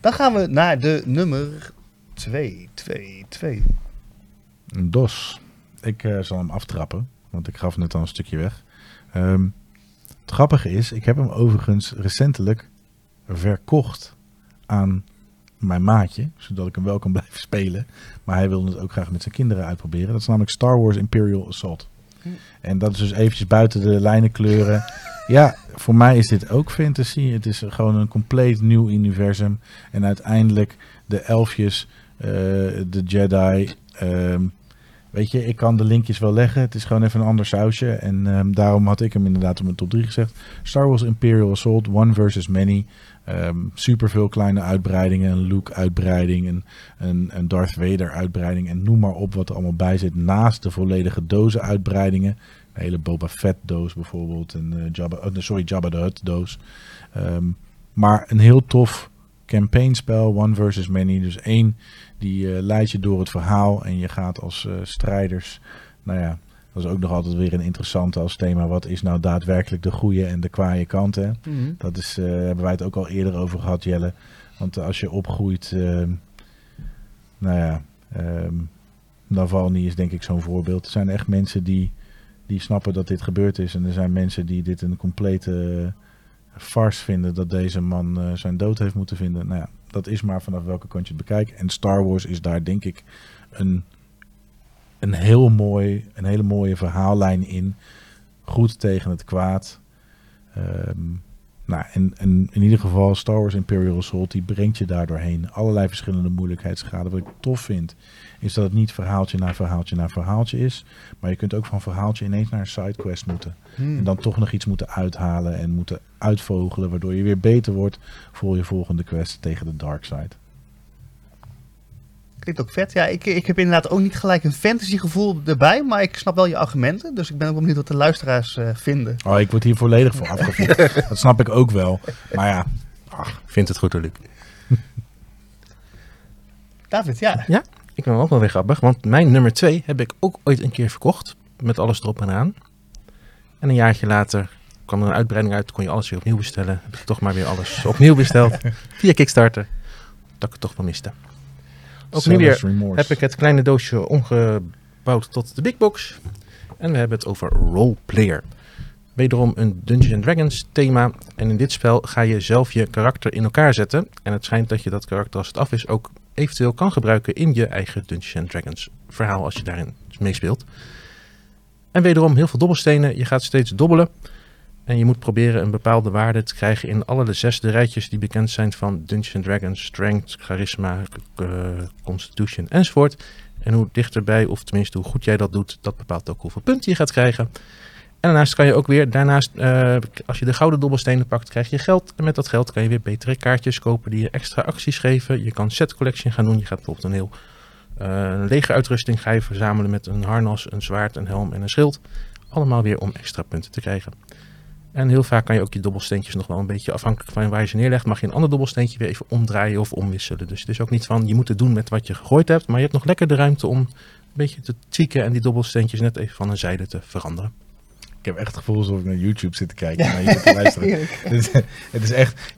Speaker 3: Dan gaan we naar de nummer 2, 2, 2.
Speaker 4: Een DOS. Ik zal hem aftrappen, want ik gaf net al een stukje weg. Ehm, het grappige is, ik heb hem overigens recentelijk verkocht aan mijn maatje, zodat ik hem wel kan blijven spelen. Maar hij wilde het ook graag met zijn kinderen uitproberen. Dat is namelijk Star Wars Imperial Assault. En dat is dus eventjes buiten de lijnen kleuren. Ja, voor mij is dit ook fantasy. Het is gewoon een compleet nieuw universum. En uiteindelijk de elfjes, eh, de Jedi. ehm, weet je, ik kan de linkjes wel leggen. Het is gewoon even een ander sausje. En ehm, daarom had ik hem inderdaad op mijn top 3 gezegd. Star Wars Imperial Assault, One versus Many. Ehm super veel kleine uitbreidingen. Een Luke uitbreiding, een, een, een Darth Vader uitbreiding. En noem maar op wat er allemaal bij zit. Naast de volledige dozen uitbreidingen. Een hele Boba Fett doos bijvoorbeeld. En eh, Jabba, nee, sorry, Jabba the Hutt doos. Ehm, maar een heel tof campaignspel, One versus Many. Dus één die eh, leidt je door het verhaal en je gaat als eh, strijders. Nou ja, dat is ook nog altijd weer een interessante als thema. Wat is nou daadwerkelijk de goede en de kwaaie kant? Hè? Dat is, eh, hebben wij het ook al eerder over gehad, Jelle. Want als je opgroeit, ehm, nou ja, ehm Navalny is denk ik zo'n voorbeeld. Er zijn echt mensen die, die snappen dat dit gebeurd is. En er zijn mensen die dit een complete farce vinden dat deze man eh, zijn dood heeft moeten vinden. Nou ja, dat is maar vanaf welke kant je het bekijkt. En Star Wars is daar denk ik een, een, heel mooi, een hele mooie verhaallijn in. Goed tegen het kwaad. Ehm, nou, en, en in ieder geval Star Wars Imperial Assault, die brengt je daar doorheen. Allerlei verschillende moeilijkheidsgraden. Wat ik tof vind, is dat het niet verhaaltje na verhaaltje na verhaaltje is. Maar je kunt ook van verhaaltje ineens naar een sidequest moeten.
Speaker 3: Hmm.
Speaker 4: En dan toch nog iets moeten uithalen en moeten uitvogelen. Waardoor je weer beter wordt voor je volgende quest tegen de dark side.
Speaker 3: Klinkt ook vet. Ja, ik, ik heb inderdaad ook niet gelijk een fantasy gevoel erbij, maar ik snap wel je argumenten. Dus ik ben ook wel benieuwd wat de luisteraars eh, vinden.
Speaker 4: Oh, ik word hier volledig voor afgevoerd. dat snap ik ook wel. Maar ja,
Speaker 2: Vindt het goed hoor, Luc.
Speaker 3: David, ja.
Speaker 2: Ik ben ook wel weer grappig, want mijn nummer 2 heb ik ook ooit een keer verkocht. Met alles erop en aan. En een jaartje later kwam er een uitbreiding uit, kon je alles weer opnieuw bestellen. Heb ik toch maar weer alles opnieuw besteld. via Kickstarter. Dat ik het toch wel miste. Ook nu weer
Speaker 4: remorse.
Speaker 2: heb ik het kleine doosje omgebouwd tot de big box. En we hebben het over roleplayer. Wederom een Dungeons Dragons thema. En in dit spel ga je zelf je karakter in elkaar zetten. En het schijnt dat je dat karakter als het af is ook eventueel kan gebruiken in je eigen Dungeons Dragons verhaal als je daarin meespeelt. En wederom heel veel dobbelstenen. Je gaat steeds dobbelen. En je moet proberen een bepaalde waarde te krijgen in alle de zesde rijtjes die bekend zijn van Dungeons Dragons, Strength, Charisma, Constitution enzovoort. En hoe dichterbij, of tenminste hoe goed jij dat doet, dat bepaalt ook hoeveel punten je gaat krijgen. En daarnaast kan je ook weer, daarnaast, eh, als je de gouden dobbelstenen pakt, krijg je geld. En met dat geld kan je weer betere kaartjes kopen die je extra acties geven. Je kan set collection gaan doen. Je gaat bijvoorbeeld een heel een legeruitrusting ga verzamelen met een harnas, een zwaard, een helm en een schild. Allemaal weer om extra punten te krijgen. En heel vaak kan je ook je dobbelsteentjes nog wel een beetje afhankelijk van waar je ze neerlegt. Mag je een ander dobbelsteentje weer even omdraaien of omwisselen. Dus het is ook niet van je moet het doen met wat je gegooid hebt. Maar je hebt nog lekker de ruimte om een beetje te tweaken en die dobbelsteentjes net even van een zijde te veranderen.
Speaker 4: Ik heb echt het gevoel alsof ik naar YouTube zit te kijken. Naar je zit te luisteren. het, is, het is echt,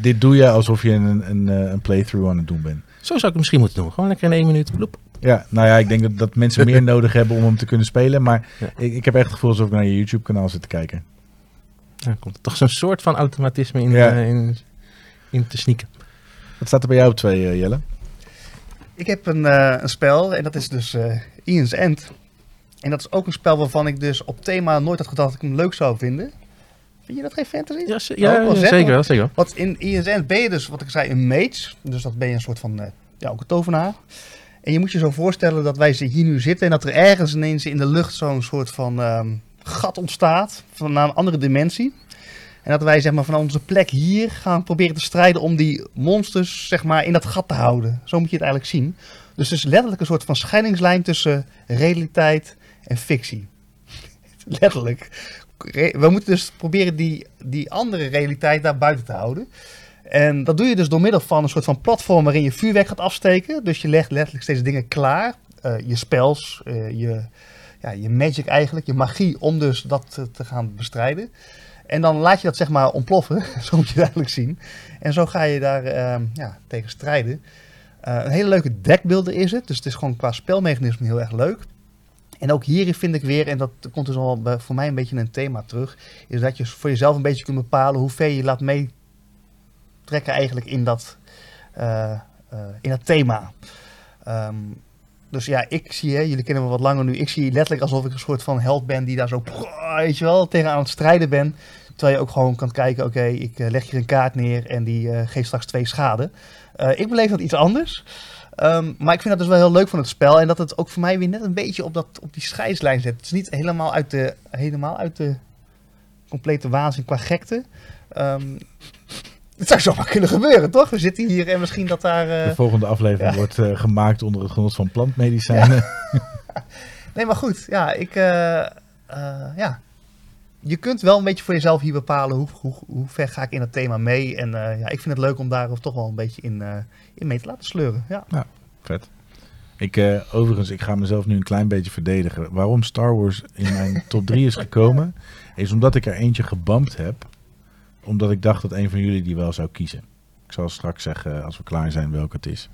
Speaker 4: dit doe je alsof je een, een, eh, een playthrough aan het doen bent.
Speaker 2: Zo zou ik het misschien moeten doen. Gewoon lekker in één minuut. Bloep.
Speaker 4: Ja, nou ja, ik denk dat, dat mensen meer nodig hebben om hem te kunnen spelen. Maar
Speaker 2: Ja.
Speaker 4: ik, ik heb echt het gevoel alsof ik naar je YouTube-kanaal zit te kijken.
Speaker 2: Ja, komt er toch zo'n soort van automatisme in,
Speaker 4: Ja.
Speaker 2: eh, in, in te sneaken.
Speaker 4: Wat staat er bij jou op twee, eh, Jelle?
Speaker 3: Ik heb een, eh, een spel en dat is dus eh Ian's End. En dat is ook een spel waarvan ik dus op thema nooit had gedacht dat ik hem leuk zou vinden. Vind je dat geen fantasy?
Speaker 2: Ja, ze- ja,
Speaker 3: Oh,
Speaker 2: ja, zeker wel, zeker wel.
Speaker 3: Want in Ian's End ben je dus, wat ik zei, een mage. Dus dat ben je een soort van, eh, ja, ook een tovenaar. En je moet je zo voorstellen dat wij ze hier nu zitten en dat er ergens ineens in de lucht zo'n soort van ehm, gat ontstaat van een andere dimensie. En dat wij zeg maar van onze plek hier gaan proberen te strijden om die monsters zeg maar in dat gat te houden. Zo moet je het eigenlijk zien. Dus het is letterlijk een soort van scheidingslijn tussen realiteit en fictie. letterlijk. We moeten dus proberen die, die andere realiteit daar buiten te houden. En dat doe je dus door middel van een soort van platform waarin je vuurwerk gaat afsteken. Dus je legt letterlijk steeds dingen klaar. Eh, je spells, eh, je, ja, je magic eigenlijk, je magie om dus dat te, gaan bestrijden. En dan laat je dat zeg maar ontploffen, zo moet je het eigenlijk zien. En zo ga je daar ehm, ja, tegen strijden. Eh, een hele leuke deckbuilder is het, dus het is gewoon qua spelmechanisme heel erg leuk. En ook hierin vind ik weer, en dat komt dus al voor mij een beetje een thema terug, is dat je voor jezelf een beetje kunt bepalen hoe ver je laat meetrekken eigenlijk in dat, eh, eh, in dat thema. Ehm, dus ja, ik zie, hè, jullie kennen me wat langer nu, ik zie letterlijk alsof ik een soort van held ben die daar zo, weet je wel, tegenaan het strijden ben. Terwijl je ook gewoon kan kijken, oké, ik eh, leg hier een kaart neer en die eh, geeft straks twee schade. Eh, ik beleef dat iets anders. Ehm, maar ik vind dat dus wel heel leuk van het spel. En dat het ook voor mij weer net een beetje op, dat, op die scheidslijn zet. Het is niet helemaal uit de, helemaal uit de complete waanzin qua gekte. Ehm, het zou zomaar kunnen gebeuren, toch? We zitten hier en misschien dat daar... eh,
Speaker 4: De volgende aflevering
Speaker 3: ja.
Speaker 4: wordt eh, gemaakt onder het genot van plantmedicijnen.
Speaker 3: Nee, maar goed. Ja, ik... eh, eh, ja. Je kunt wel een beetje voor jezelf hier bepalen hoe, hoe, hoe ver ga ik in het thema mee. En eh, ja, ik vind het leuk om daar toch wel een beetje in, eh, in mee te laten sleuren. Ja.
Speaker 4: Vet. Ik, eh, overigens, ik ga mezelf nu een klein beetje verdedigen. Waarom Star Wars in mijn top 3 is gekomen, is omdat ik er eentje gebampt heb. Omdat ik dacht dat een van jullie die wel zou kiezen. Ik zal straks zeggen, als we klaar zijn, welke het is.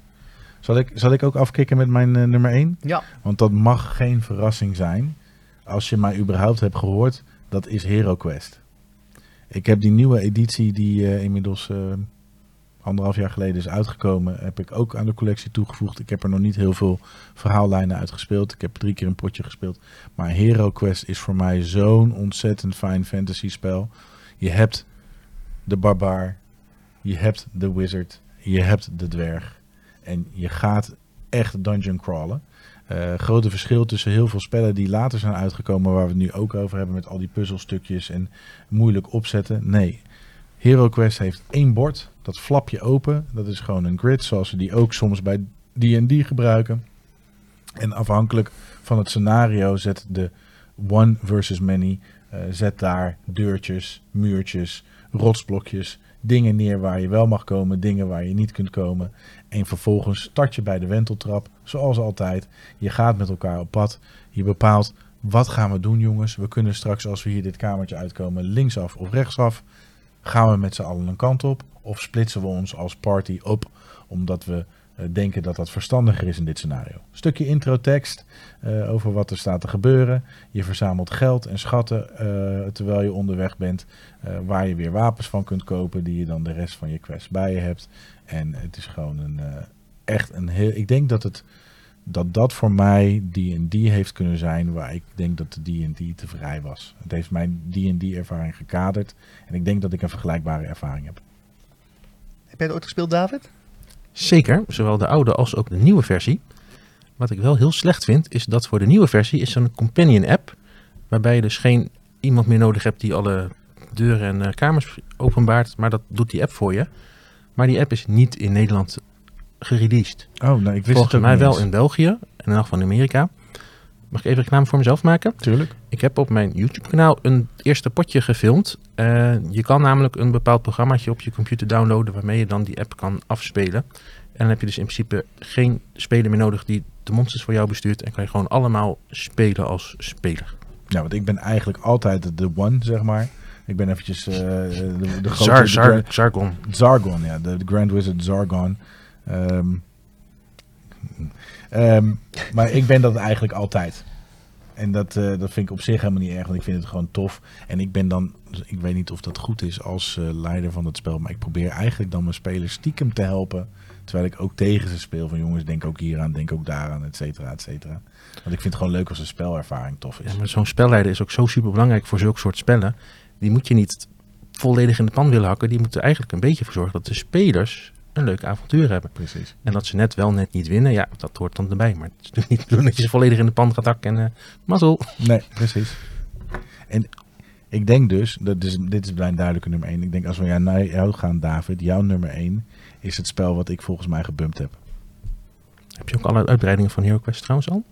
Speaker 4: Zal ik, zal ik ook afkicken met mijn eh, nummer 1?
Speaker 3: Ja.
Speaker 4: Want dat mag geen verrassing zijn. Als je mij überhaupt hebt gehoord, dat is Hero Quest. Ik heb die nieuwe editie die eh, inmiddels eh, anderhalf jaar geleden is uitgekomen, heb ik ook aan de collectie toegevoegd. Ik heb er nog niet heel veel verhaallijnen uitgespeeld. Ik heb drie keer een potje gespeeld. Maar Hero Quest is voor mij zo'n ontzettend fijn fantasy spel. Je hebt de barbaar, je hebt de wizard, je hebt de dwerg. En je gaat echt dungeon crawlen. Eh, grote verschil tussen heel veel spellen die later zijn uitgekomen, waar we het nu ook over hebben met al die puzzelstukjes en moeilijk opzetten. Nee, Hero Quest heeft één bord, dat flap je open. Dat is gewoon een grid, zoals we die ook soms bij D&D gebruiken. En afhankelijk van het scenario zet de one versus many, eh, zet daar deurtjes, muurtjes, rotsblokjes, dingen neer waar je wel mag komen, dingen waar je niet kunt komen. En vervolgens start je bij de wenteltrap, zoals altijd. Je gaat met elkaar op pad. Je bepaalt, wat gaan we doen jongens? We kunnen straks, als we hier dit kamertje uitkomen, linksaf of rechtsaf. Gaan we met z'n allen een kant op? Of splitsen we ons als party op, omdat we denken dat dat verstandiger is in dit scenario? Stukje introtekst eh over wat er staat te gebeuren. Je verzamelt geld en schatten eh, terwijl je onderweg bent. eh, waar je weer wapens van kunt kopen, die je dan de rest van je quest bij je hebt. En het is gewoon een, eh, echt een heel... Ik denk dat het dat dat voor mij D&D heeft kunnen zijn waar ik denk dat de D&D te vrij was. Het heeft mijn D&D ervaring gekaderd en ik denk dat ik een vergelijkbare ervaring heb.
Speaker 3: Heb jij het ooit gespeeld, David?
Speaker 2: Zeker, zowel de oude als ook de nieuwe versie. Wat ik wel heel slecht vind, is dat voor de nieuwe versie is zo'n companion app. Waarbij je dus geen iemand meer nodig hebt die alle deuren en eh, kamers openbaart. Maar dat doet die app voor je. Maar die app is niet in Nederland gereleased.
Speaker 4: Oh, nou, ik wist
Speaker 2: Volgens
Speaker 4: het ook
Speaker 2: mij
Speaker 4: niet
Speaker 2: wel
Speaker 4: eens.
Speaker 2: in België en in elk van Amerika. Mag ik even reclame voor mezelf maken?
Speaker 4: Tuurlijk.
Speaker 2: Ik heb op mijn YouTube-kanaal een eerste potje gefilmd. Eh, je kan namelijk een bepaald programmaatje op je computer downloaden waarmee je dan die app kan afspelen. En dan heb je dus in principe geen speler meer nodig die de monsters voor jou bestuurt. En kan je gewoon allemaal spelen als speler.
Speaker 4: Ja, want ik ben eigenlijk altijd de one, zeg maar. Ik ben eventjes eh, de, de grote...
Speaker 2: Zar, Zar, Zargon.
Speaker 4: Zargon, ja, de, de Grand Wizard Zargon. Ehm, Ehm, maar ik ben dat eigenlijk altijd. En dat, eh, dat vind ik op zich helemaal niet erg, want ik vind het gewoon tof. En ik ben dan, dus ik weet niet of dat goed is als eh, leider van het spel, maar ik probeer eigenlijk dan mijn spelers stiekem te helpen. Terwijl ik ook tegen ze speel van jongens, denk ook hieraan, denk ook daaraan, et cetera, et cetera. Want ik vind het gewoon leuk als de spelervaring tof is.
Speaker 2: Maar zo'n spelleider is ook zo super belangrijk voor zulke soort spellen. Die moet je niet volledig in de pan willen hakken. Die moeten eigenlijk een beetje voor zorgen dat de spelers een leuk avontuur hebben.
Speaker 4: Precies.
Speaker 2: En dat ze net wel net niet winnen, ja, dat hoort dan erbij. Maar het is natuurlijk niet de bedoeling dat je ze volledig in de pan gaat hakken en eh mazzel.
Speaker 4: Nee, precies. En ik denk dus, dat is, dit is mijn duidelijke nummer 1. Ik denk als we naar jou gaan, David, jouw nummer 1 is het spel wat ik volgens mij gebumpt heb.
Speaker 2: Heb je ook alle uitbreidingen van Hero Quest trouwens al?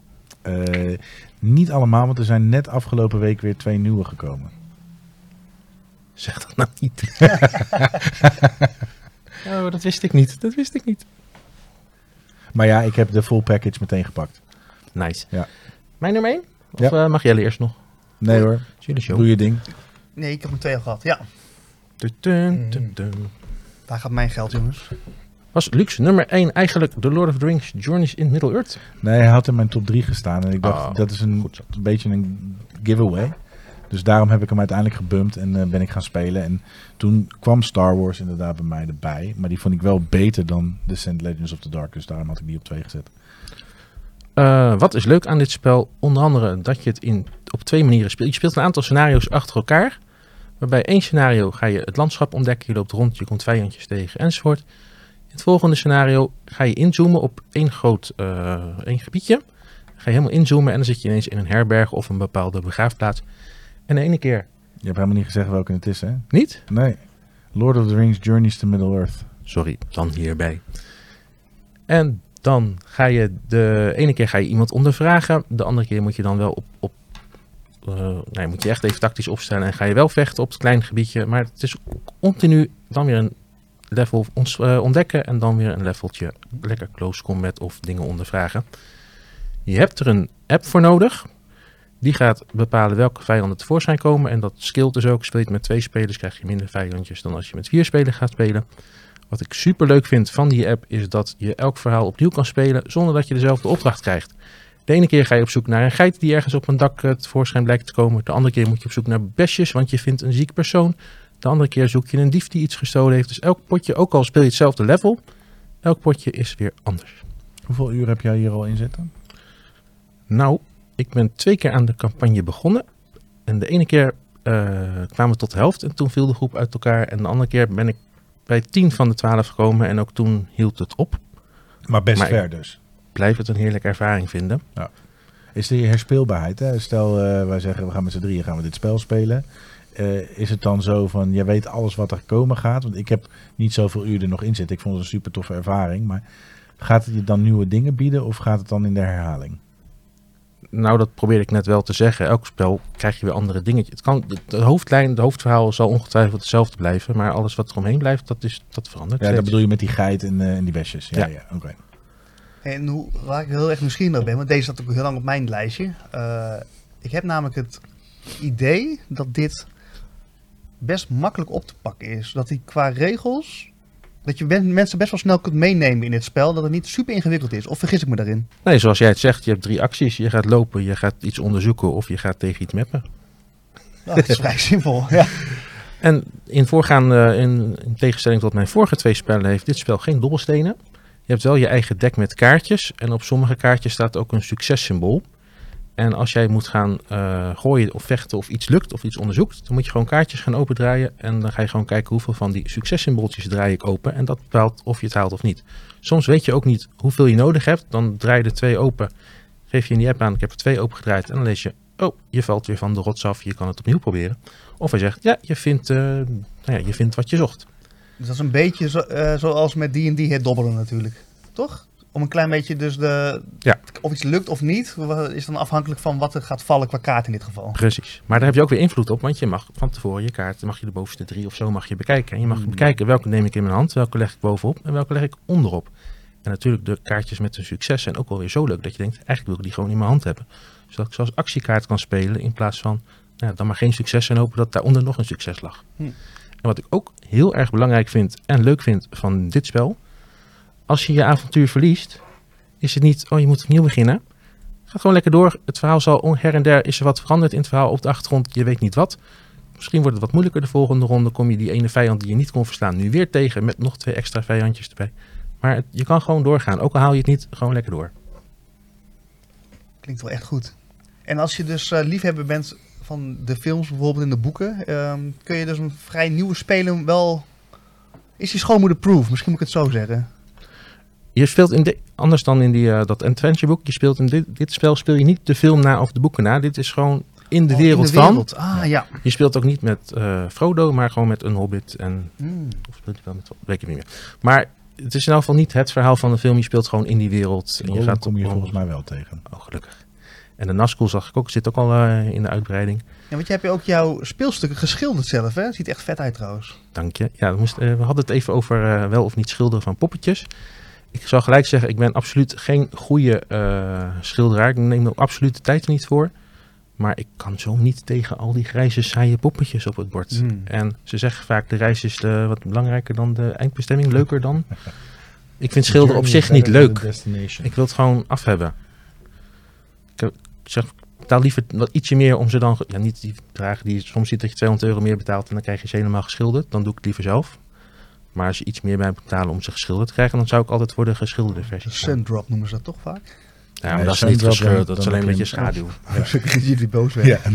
Speaker 4: Eh, niet allemaal, want er zijn net afgelopen week weer twee nieuwe gekomen.
Speaker 2: Zeg dat nou niet. oh, dat wist ik niet. Dat wist ik niet.
Speaker 4: Maar ja, ik heb de full package meteen gepakt.
Speaker 2: Nice.
Speaker 4: Ja.
Speaker 2: Mijn nummer 1? Of
Speaker 4: Ja.
Speaker 2: eh, mag jij eerst nog?
Speaker 4: Nee hoor,
Speaker 2: show?
Speaker 4: doe je ding.
Speaker 3: Nee, ik heb er twee al gehad. Ja,
Speaker 2: Dun, dun, dun, dun.
Speaker 3: daar gaat mijn geld, jongens.
Speaker 2: Was luxe nummer 1 eigenlijk The Lord of the Rings Journeys in Middle-earth?
Speaker 4: Nee, hij had in mijn top 3 gestaan en ik dacht,
Speaker 2: Oh,
Speaker 4: dat is een, een beetje een giveaway. Dus daarom heb ik hem uiteindelijk gebumpt en eh, ben ik gaan spelen. En toen kwam Star Wars inderdaad bij mij erbij. Maar die vond ik wel beter dan Descent Legends of the Dark. Dus daarom had ik die op 2 gezet.
Speaker 2: Eh, wat is leuk aan dit spel? Onder andere dat je het in, op twee manieren speelt. Je speelt een aantal scenario's achter elkaar. Waarbij één scenario ga je het landschap ontdekken. Je loopt rond, je komt vijandjes tegen enzovoort. In het volgende scenario ga je inzoomen op één groot eh, één gebiedje. Ga je helemaal inzoomen en dan zit je ineens in een herberg of een bepaalde begraafplaats. En de ene keer
Speaker 4: Je hebt helemaal niet gezegd welke het is, hè?
Speaker 2: niet.
Speaker 4: Nee. Lord of the Rings Journeys to Middle-earth.
Speaker 2: Sorry, dan hierbij. En dan ga je de ene keer ga je iemand ondervragen. De andere keer moet je dan wel op. op eh, nee, moet je echt even tactisch opstellen. En ga je wel vechten op het kleine gebiedje. Maar het is continu dan weer een level ons, eh, ontdekken. En dan weer een leveltje lekker close combat of dingen ondervragen. Je hebt er een app voor nodig. Die gaat bepalen welke vijanden tevoorschijn komen. En dat skillt dus ook. Speel je het met twee spelers krijg je minder vijandjes dan als je met vier spelers gaat spelen. Wat ik super leuk vind van die app is dat je elk verhaal opnieuw kan spelen zonder dat je dezelfde opdracht krijgt. De ene keer ga je op zoek naar een geit die ergens op een dak eh, tevoorschijn blijkt te komen. De andere keer moet je op zoek naar besjes, want je vindt een ziek persoon. De andere keer zoek je een dief die iets gestolen heeft. Dus elk potje, ook al speel je hetzelfde level, elk potje is weer anders.
Speaker 4: Hoeveel uur heb jij hier al in zitten?
Speaker 2: Nou, ik ben twee keer aan de campagne begonnen. En de ene keer eh, kwamen we tot de helft en toen viel de groep uit elkaar. En de andere keer ben ik bij 10 van de 12 gekomen en ook toen hield het op.
Speaker 4: Maar best
Speaker 2: Maar
Speaker 4: ver dus.
Speaker 2: Blijf het een heerlijke ervaring vinden.
Speaker 4: Is de herspeelbaarheid? Hè? Stel, eh, wij zeggen we gaan met z'n drieën gaan we dit spel spelen. Eh, is het dan zo van, je weet alles wat er komen gaat? Want ik heb niet zoveel uur er nog in zitten. Ik vond het een super toffe ervaring. Maar gaat het je dan nieuwe dingen bieden of gaat het dan in de herhaling?
Speaker 2: Nou, dat probeer ik net wel te zeggen. Elk spel krijg je weer andere dingetjes. Het kan, de, hoofdlijn, de hoofdverhaal zal ongetwijfeld hetzelfde blijven. Maar alles wat er omheen blijft, dat, is, dat verandert.
Speaker 4: Ja, dat bedoel je met die geit en, eh, en die besjes. Ja,
Speaker 2: Ja.
Speaker 4: ja. oké.
Speaker 3: En hoe, waar ik heel erg nieuwsgierig naar ben, want deze zat ook heel lang op mijn lijstje. Eh, ik heb namelijk het idee dat dit best makkelijk op te pakken is. Dat die qua regels, dat je mensen best wel snel kunt meenemen in het spel. Dat het niet super ingewikkeld is. Of vergis ik me daarin?
Speaker 2: Nee, zoals jij het zegt, je hebt drie acties. Je gaat lopen, je gaat iets onderzoeken of je gaat tegen iets mappen.
Speaker 3: Nou, dat is vrij simpel. Ja.
Speaker 2: En in voorgaande, in, in tegenstelling tot mijn vorige twee spellen, heeft dit spel geen dobbelstenen. Je hebt wel je eigen dek met kaartjes. En op sommige kaartjes staat ook een successymbool. En als jij moet gaan eh, gooien of vechten of iets lukt of iets onderzoekt, dan moet je gewoon kaartjes gaan opendraaien. En dan ga je gewoon kijken hoeveel van die successymbooltjes draai ik open. En dat bepaalt of je het haalt of niet. Soms weet je ook niet hoeveel je nodig hebt. Dan draai je er twee open. Geef je in die app aan, ik heb er twee open gedraaid. En dan lees je, oh, je valt weer van de rots af. Je kan het opnieuw proberen. Of hij zegt, ja, je vindt, eh, nou ja, je vindt wat je zocht.
Speaker 3: Dus dat is een beetje eh, zoals met D&D het dobbelen natuurlijk. Toch? Om een klein beetje dus de...
Speaker 2: Ja.
Speaker 3: Of iets lukt of niet, is dan afhankelijk van wat er gaat vallen qua kaart in dit geval.
Speaker 2: Precies. Maar daar heb je ook weer invloed op, want je mag van tevoren je kaart, mag je de bovenste drie of zo mag je bekijken. En je mag
Speaker 3: Hmm.
Speaker 2: bekijken welke neem ik in mijn hand, welke leg ik bovenop en welke leg ik onderop. En natuurlijk de kaartjes met een succes zijn ook alweer zo leuk dat je denkt, eigenlijk wil ik die gewoon in mijn hand hebben. Zodat ik zoals actiekaart kan spelen in plaats van, nou, dan maar geen succes en hopen dat daaronder nog een succes lag.
Speaker 3: Hmm.
Speaker 2: En wat ik ook heel erg belangrijk vind en leuk vind van dit spel, als je je avontuur verliest, is het niet, oh je moet opnieuw beginnen. Ga gewoon lekker door. Het verhaal zal her en der is er wat veranderd in het verhaal op de achtergrond. Je weet niet wat. Misschien wordt het wat moeilijker de volgende ronde. Kom je die ene vijand die je niet kon verslaan nu weer tegen met nog twee extra vijandjes erbij. Maar je kan gewoon doorgaan. Ook al haal je het niet, gewoon lekker door.
Speaker 3: Klinkt wel echt goed. En als je dus eh, liefhebber bent van de films, bijvoorbeeld in de boeken, ehm, kun je dus een vrij nieuwe speler wel... Is die schoonmoeder-proof? Misschien moet ik het zo zeggen.
Speaker 2: Je speelt in de, anders dan in die, eh, dat adventure boek. Je speelt in dit, dit spel speel je niet de film na of de boeken na. Dit is gewoon in de
Speaker 3: Oh,
Speaker 2: wereld
Speaker 3: in de
Speaker 2: van.
Speaker 3: wereld. Ah, ja.
Speaker 2: Je speelt ook niet met eh, Frodo, maar gewoon met een hobbit. En,
Speaker 3: Hmm.
Speaker 2: of speelt hij wel met, weet ik niet meer. Maar het is in elk geval niet het verhaal van de film. Je speelt gewoon in die wereld. En je
Speaker 4: Rollen
Speaker 2: gaat
Speaker 4: kom je volgens mij wel tegen.
Speaker 2: Oh, gelukkig. En de Nazgul zag ik ook, zit ook al eh, in de uitbreiding.
Speaker 3: Ja, want je hebt ook jouw speelstukken geschilderd zelf, hè? Ziet er echt vet uit trouwens.
Speaker 2: Dank je. Ja, we, moesten, we hadden het even over eh, wel of niet schilderen van poppetjes. Ik zal gelijk zeggen, ik ben absoluut geen goede eh, schilderaar. Ik neem er absoluut de tijd niet voor. Maar ik kan zo niet tegen al die grijze, saaie poppetjes op het bord.
Speaker 3: Hmm.
Speaker 2: En ze zeggen vaak, de reis is eh, wat belangrijker dan de eindbestemming. Leuker dan. Ik vind schilderen op zich niet leuk. Ik wil het gewoon af hebben. Ik, zeg, betaal liever wat ietsje meer om ze dan... Ja, niet die dragen die soms ziet dat je 200 euro meer betaalt en dan krijg je ze helemaal geschilderd. Dan doe ik het liever zelf. Maar als je iets meer bij moet betalen om ze geschilderd te krijgen, dan zou ik altijd voor de geschilderde versie gaan.
Speaker 3: Sundrop noemen ze dat toch vaak?
Speaker 2: Ja, maar dat is niet geschilderd, dat is alleen met je
Speaker 4: heb je
Speaker 2: schaduw.
Speaker 3: Die boos werden.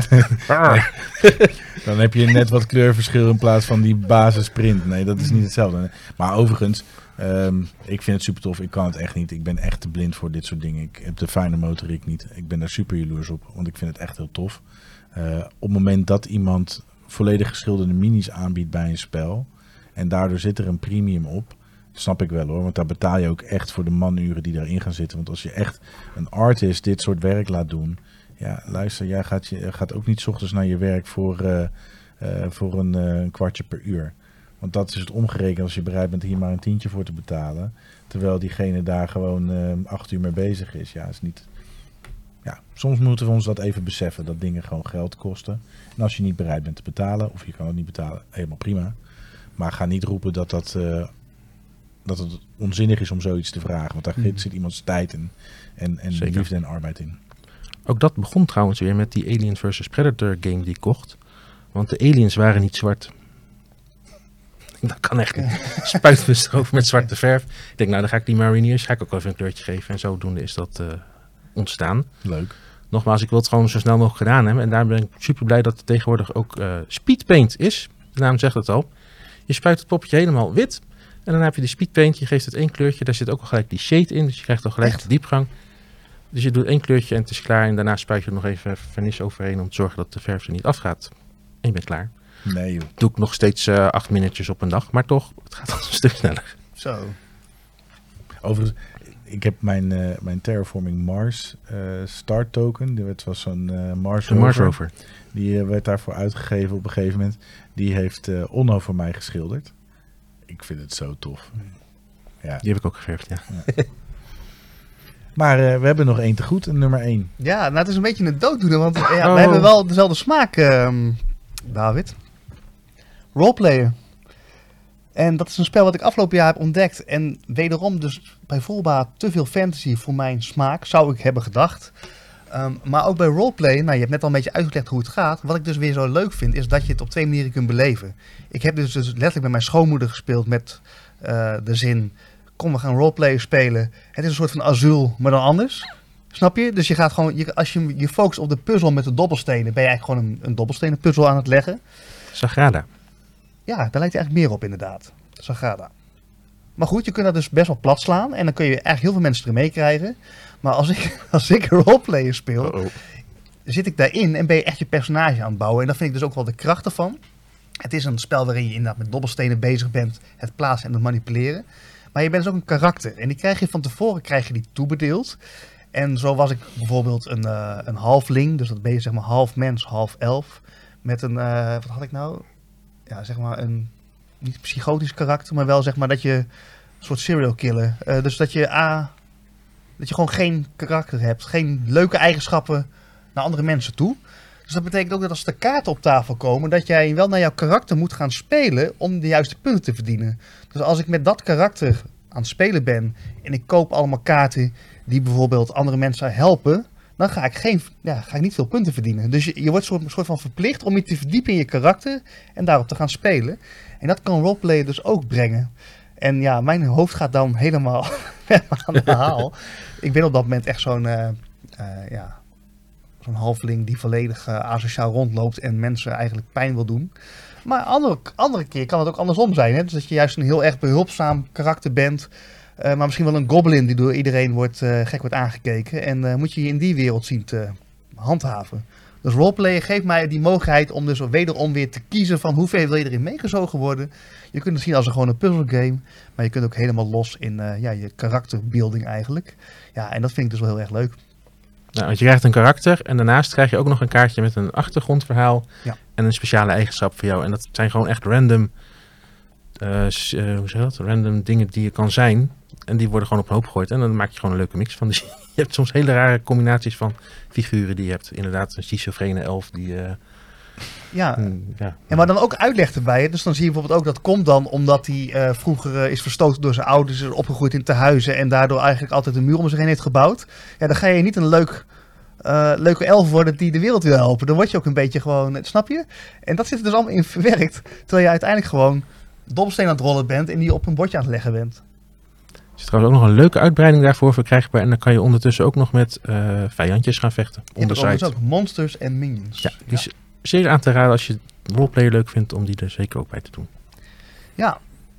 Speaker 4: Ja, dan heb je net wat kleurverschil in plaats van die basisprint. Nee, dat is niet hetzelfde. Maar overigens, ehm, ik vind het super tof. Ik kan het echt niet. Ik ben echt te blind voor dit soort dingen. Ik heb de fijne motoriek niet. Ik ben daar super jaloers op, want ik vind het echt heel tof. Eh, op het moment dat iemand volledig geschilderde minis aanbiedt bij een spel en daardoor zit er een premium op, snap ik wel hoor. Want daar betaal je ook echt voor de manuren die daarin gaan zitten. Want als je echt een artist dit soort werk laat doen, ja, luister, jij gaat, je, gaat ook niet ochtends naar je werk voor, eh, eh, voor een eh, kwartje per uur. Want dat is het omgerekend als je bereid bent hier maar een tientje voor te betalen. Terwijl diegene daar gewoon acht uur mee bezig is. Ja, is niet. Ja, soms moeten we ons dat even beseffen dat dingen gewoon geld kosten. En als je niet bereid bent te betalen, of je kan het niet betalen, helemaal prima. Maar ga niet roepen dat, dat, eh, dat het onzinnig is om zoiets te vragen. Want daar
Speaker 3: Mhm.
Speaker 4: zit iemands tijd en, en, en
Speaker 2: Zeker.
Speaker 4: liefde en arbeid in.
Speaker 2: Ook dat begon trouwens weer met die Alien vs Predator game die ik kocht. Want de aliens waren niet zwart. Dat kan echt niet. Spuit me erover met zwarte verf. Ik denk, nou dan ga ik die Mariniers ga ik ook even een kleurtje geven. En zodoende is dat eh, ontstaan.
Speaker 4: Leuk.
Speaker 2: Nogmaals, ik wil het gewoon zo snel mogelijk gedaan hebben. En daar ben ik super blij dat er tegenwoordig ook eh speedpaint is. De naam zegt het al. Je spuit het poppetje helemaal wit. En dan heb je de speedpaint. Je geeft het één kleurtje. Daar zit ook al gelijk die shade in. Dus je krijgt al gelijk
Speaker 3: Echt?
Speaker 2: de diepgang. Dus je doet één kleurtje en het is klaar. En daarna spuit je er nog even vernis overheen om te zorgen dat de verf er niet afgaat. En je bent klaar.
Speaker 4: Nee joh.
Speaker 2: Doe ik nog steeds eh, acht minuutjes op een dag. Maar toch, het gaat al een stuk sneller.
Speaker 3: Zo.
Speaker 4: Overigens, ik heb mijn, eh, mijn Terraforming Mars eh, start token. Het was zo'n eh, Mars, rover. Die werd daarvoor uitgegeven op een gegeven moment. Die heeft eh, Onno voor mij geschilderd. Ik vind het zo tof. Ja.
Speaker 2: Die heb ik ook geverfd, ja.
Speaker 4: Maar eh, we hebben nog één te goed, een nummer één.
Speaker 3: Ja, nou het is een beetje een dooddoener, want ja,
Speaker 2: Oh.
Speaker 3: we hebben wel dezelfde smaak, ehm, David. Roleplayer. En dat is een spel wat ik afgelopen jaar heb ontdekt. En wederom dus bij voorbaat te veel fantasy voor mijn smaak, zou ik hebben gedacht. Ehm, maar ook bij roleplay, nou je hebt net al een beetje uitgelegd hoe het gaat. Wat ik dus weer zo leuk vind, is dat je het op twee manieren kunt beleven. Ik heb dus, dus letterlijk met mijn schoonmoeder gespeeld met eh, de zin... Kom, we gaan roleplay spelen. Het is een soort van azuul, maar dan anders. Snap je? Dus je gaat gewoon, je, als je je focust op de puzzel met de dobbelstenen, ben je eigenlijk gewoon een, een dobbelstenen puzzel aan het leggen.
Speaker 2: Sagrada.
Speaker 3: Ja, daar lijkt het eigenlijk meer op inderdaad. Sagrada. Maar goed, je kunt dat dus best wel plat slaan. En dan kun je eigenlijk heel veel mensen er mee krijgen. Maar als ik, als ik een roleplayer speel, zit ik daarin en ben je echt je personage aan het bouwen. En dat vind ik dus ook wel de kracht ervan. Het is een spel waarin je inderdaad met dobbelstenen bezig bent, het plaatsen en het manipuleren. Maar je bent dus ook een karakter. En die krijg je van tevoren krijg je die toebedeeld. En zo was ik bijvoorbeeld een, eh, een halfling. Dus dat ben je zeg maar half mens, half elf. Met een, eh, wat had ik nou? Ja, zeg maar een, niet psychotisch karakter, maar wel zeg maar dat je een soort serial killer. eh, dus dat je A, dat je gewoon geen karakter hebt. Geen leuke eigenschappen naar andere mensen toe. Dus dat betekent ook dat als de kaarten op tafel komen, dat jij wel naar jouw karakter moet gaan spelen om de juiste punten te verdienen. Dus als ik met dat karakter aan het spelen ben en ik koop allemaal kaarten die bijvoorbeeld andere mensen helpen, dan ga ik, geen, ja, ga ik niet veel punten verdienen. Dus je, je wordt soort, soort van verplicht om je te verdiepen in je karakter en daarop te gaan spelen. En dat kan roleplay dus ook brengen. En ja, mijn hoofd gaat dan helemaal aan de haal. ik ben op dat moment echt zo'n eh, eh, ja, zo'n halfling die volledig eh, asociaal rondloopt en mensen eigenlijk pijn wil doen. Maar andere, andere keer kan het ook andersom zijn. Hè? Dus dat je juist een heel erg behulpzaam karakter bent. Eh, maar misschien wel een goblin die door iedereen wordt, eh, gek wordt aangekeken. En eh, moet je je in die wereld zien te handhaven. Dus roleplayen geeft mij die mogelijkheid om dus wederom weer te kiezen van hoeveel wil je erin meegezogen worden. Je kunt het zien als een gewoon een puzzelgame. Maar je kunt ook helemaal los in ja, je karakterbuilding eigenlijk. Ja, en dat vind ik dus wel heel erg leuk.
Speaker 2: Nou, want je krijgt een karakter en daarnaast krijg je ook nog een kaartje met een achtergrondverhaal
Speaker 3: Ja.
Speaker 2: en een speciale eigenschap voor jou. En dat zijn gewoon echt random, hoe zeg je dat? Random dingen die je kan zijn. En die worden gewoon op een hoop gegooid. En dan maak je gewoon een leuke mix van. Dus je hebt soms hele rare combinaties van figuren die je hebt. Inderdaad, een schizofrene elf die... eh,
Speaker 3: Ja,
Speaker 2: mm, ja.
Speaker 3: Ja, maar dan ook uitleg erbij. hè. Dus dan zie je bijvoorbeeld ook dat komt dan omdat hij eh, vroeger eh, is verstoten door zijn ouders, is opgegroeid in tehuizen en daardoor eigenlijk altijd een muur om zich heen heeft gebouwd. Ja, dan ga je niet een leuk, leuke elf worden die de wereld wil helpen. Dan word je ook een beetje gewoon, snap je? En dat zit er dus allemaal in verwerkt. Terwijl je uiteindelijk gewoon dobbelsteen aan het rollen bent en die op een bordje aan het leggen bent.
Speaker 2: Er is trouwens ook nog een leuke uitbreiding daarvoor verkrijgbaar. En dan kan je ondertussen ook nog met eh, vijandjes gaan vechten.
Speaker 3: Je hebt
Speaker 2: On the
Speaker 3: er overigens
Speaker 2: side.
Speaker 3: ook monsters en minions.
Speaker 2: Ja, die is zeer aan te raden als je roleplayer leuk vindt om die er zeker ook bij te doen.
Speaker 3: Ja,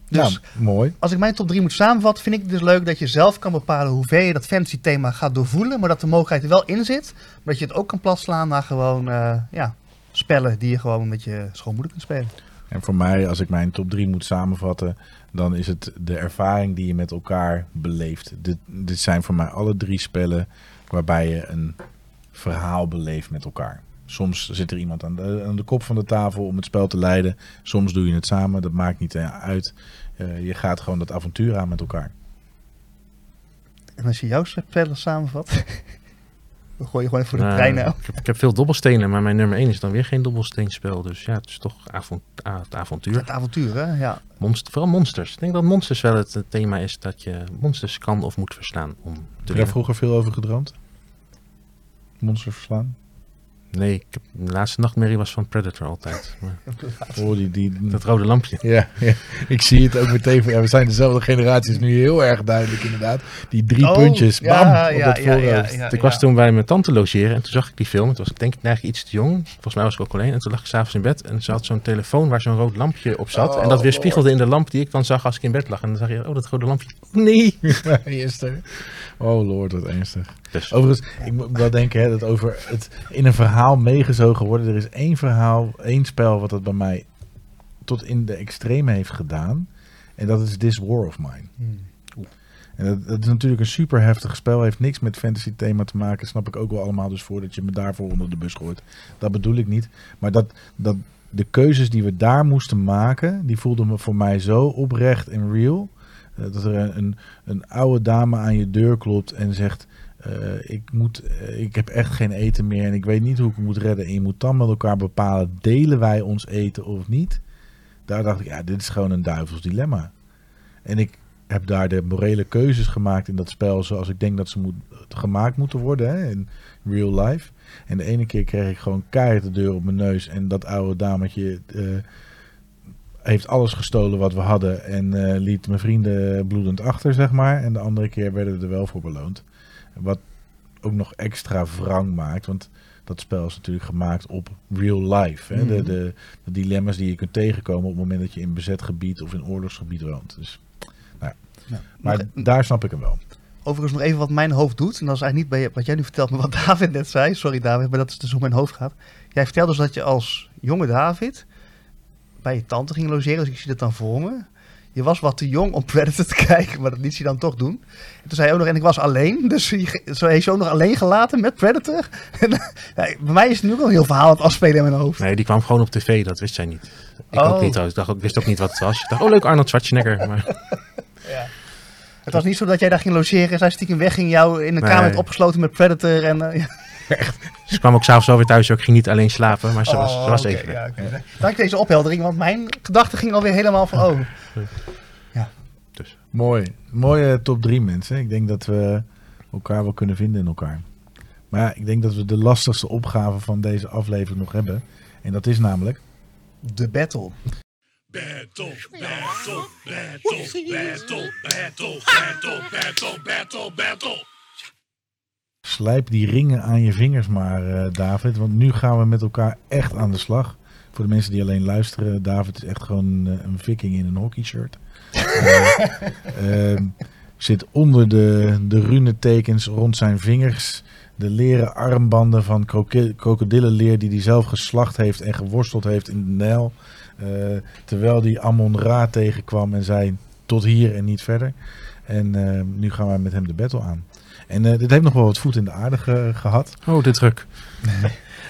Speaker 3: dus
Speaker 4: nou, mooi.
Speaker 3: als ik mijn top 3 moet samenvatten, vind ik het dus leuk dat je zelf kan bepalen hoe ver je dat fantasy thema gaat doorvoelen. Maar dat de mogelijkheid er wel in zit. Maar dat je het ook kan platslaan naar gewoon eh, ja, spellen die je gewoon met je schoonmoeder kunt spelen.
Speaker 4: En voor mij, als ik mijn top 3 moet samenvatten, dan is het de ervaring die je met elkaar beleeft. Dit, dit zijn voor mij alle drie spellen waarbij je een verhaal beleeft met elkaar. Soms zit er iemand aan de, aan de kop van de tafel om het spel te leiden. Soms doe je het samen, dat maakt niet eh, uit. Eh, je gaat gewoon dat avontuur aan met elkaar.
Speaker 3: En als je jouw spellen samenvat, dan gooi je gewoon even voor de
Speaker 2: Nou,
Speaker 3: trein nou.
Speaker 2: ik, heb, ik heb veel dobbelstenen, maar mijn nummer 1 is dan weer geen dobbelsteenspel. Dus ja, het is toch avont, het avontuur.
Speaker 3: Het avontuur, hè? Ja.
Speaker 2: Monster, vooral monsters. Ik denk dat monsters wel het, thema is dat je monsters kan of moet verslaan om te
Speaker 4: Heb je daar vroeger veel over gedroomd? Monsters verslaan?
Speaker 2: Nee, ik heb, de laatste nachtmerrie was van Predator altijd. Maar
Speaker 4: Oh, die, die,
Speaker 2: dat rode lampje.
Speaker 4: Ja, ja, ik zie het ook meteen. Ja, we zijn dezelfde generatie, is nu heel erg duidelijk inderdaad. Die drie
Speaker 3: Oh,
Speaker 4: puntjes, bam,
Speaker 3: ja,
Speaker 4: op dat
Speaker 3: ja,
Speaker 4: voorhoofd.
Speaker 3: ja.
Speaker 2: ik was toen bij mijn tante logeren en toen zag ik die film. Toen was ik denk ik eigenlijk iets te jong. Volgens mij was ik ook alleen. En toen lag ik s'avonds in bed en ze had zo'n telefoon waar zo'n rood lampje op zat. en dat
Speaker 4: Oh,
Speaker 2: weerspiegelde in de lamp die ik dan zag als ik in bed lag. En dan zag je, oh dat rode lampje. Nee.
Speaker 4: Eerste. Oh lord, wat ernstig.
Speaker 2: Dus,
Speaker 4: Overigens, ik moet wel denken hè, dat over het in een verhaal meegezogen worden. Er is één verhaal, één spel wat dat bij mij tot in de extreme heeft gedaan. En dat is This War of Mine.
Speaker 3: Hmm.
Speaker 4: En dat, dat is natuurlijk een super heftig spel. Heeft niks met fantasy thema te maken. Snap ik ook wel allemaal. Dus voordat je me daarvoor onder de bus gooit. Dat bedoel ik niet. Maar dat, dat de keuzes die we daar moesten maken. Die voelden me voor mij zo oprecht en real. Eh, dat er een, een, oude dame aan je deur klopt en zegt. eh, ik, moet, eh, ik heb echt geen eten meer en ik weet niet hoe ik het moet redden. En je moet dan met elkaar bepalen, delen wij ons eten of niet? Daar dacht ik, ja, dit is gewoon een duivels dilemma. En ik heb daar de morele keuzes gemaakt in dat spel zoals ik denk dat ze moet, gemaakt moeten worden hè, in real life. En de ene keer kreeg ik gewoon keihard de deur op mijn neus en dat oude dametje heeft alles gestolen wat we hadden en eh, liet mijn vrienden bloedend achter, zeg maar. En de andere keer werden we er wel voor beloond. Wat ook nog extra wrang maakt, want dat spel is natuurlijk gemaakt op real life. Hè? de,
Speaker 3: Mhm.
Speaker 4: de, de dilemma's die je kunt tegenkomen op het moment dat je in bezet gebied of in oorlogsgebied woont. Dus, nou, ja. maar
Speaker 3: Nog-
Speaker 4: daar snap ik hem wel.
Speaker 3: Overigens nog even wat mijn hoofd doet. En dat is eigenlijk niet bij wat jij nu vertelt, maar wat David net zei. Sorry David, maar dat is dus hoe mijn hoofd gaat. Jij vertelde dus dat je als jonge David bij je tante ging logeren. Dus ik zie dat dan voor me. Je was wat te jong om Predator te kijken, maar dat liet je dan toch doen. En toen zei je ook nog, en ik was alleen. Dus zo heeft je ook nog alleen gelaten met Predator. En, ja, bij mij is het nu ook al een heel verhaal aan het afspelen in mijn hoofd.
Speaker 2: nee, die kwam gewoon op tv. Dat wist zij niet. Ik
Speaker 3: Oh.
Speaker 2: ook niet trouwens. Ik, dacht, ook- ik wist ook niet wat het was. Ik dacht, oh leuk Arnold Schwarzenegger. Maar
Speaker 3: Het was niet zo dat jij daar ging logeren en zij stiekem wegging jou in een
Speaker 2: Nee.
Speaker 3: kamer opgesloten met Predator. En, eh, ja.
Speaker 2: ze kwam ook s'avonds alweer thuis. Ik ging niet alleen slapen, maar ze was,
Speaker 3: Oh,
Speaker 2: ze was even.
Speaker 3: ja, oké. Dank deze opheldering, want mijn gedachten gingen alweer helemaal van oh.
Speaker 2: Dus.
Speaker 4: Mooi. Mooie top 3 mensen. Ik denk dat we elkaar wel kunnen vinden in elkaar. Maar ja, ik denk dat we de lastigste opgave van deze aflevering nog hebben. En dat is namelijk...
Speaker 3: De battle.
Speaker 6: Battle, battle, battle, battle, battle, battle, battle, battle, battle.
Speaker 4: Slijp die ringen aan je vingers maar, eh, David. Want nu gaan we met elkaar echt aan de slag. Voor de mensen die alleen luisteren, David is echt gewoon eh, een viking in een hockeyshirt. Ehm, zit onder de, de runetekens rond zijn vingers. De leren armbanden van krokodillenleer die hij zelf geslacht heeft en geworsteld heeft in de Nijl. Terwijl hij Amon Ra tegenkwam en zei tot hier en niet verder. En nu gaan wij met hem de battle aan. En eh, dit heeft nog wel wat voet in de aarde ge- gehad.
Speaker 2: Oh, dit druk.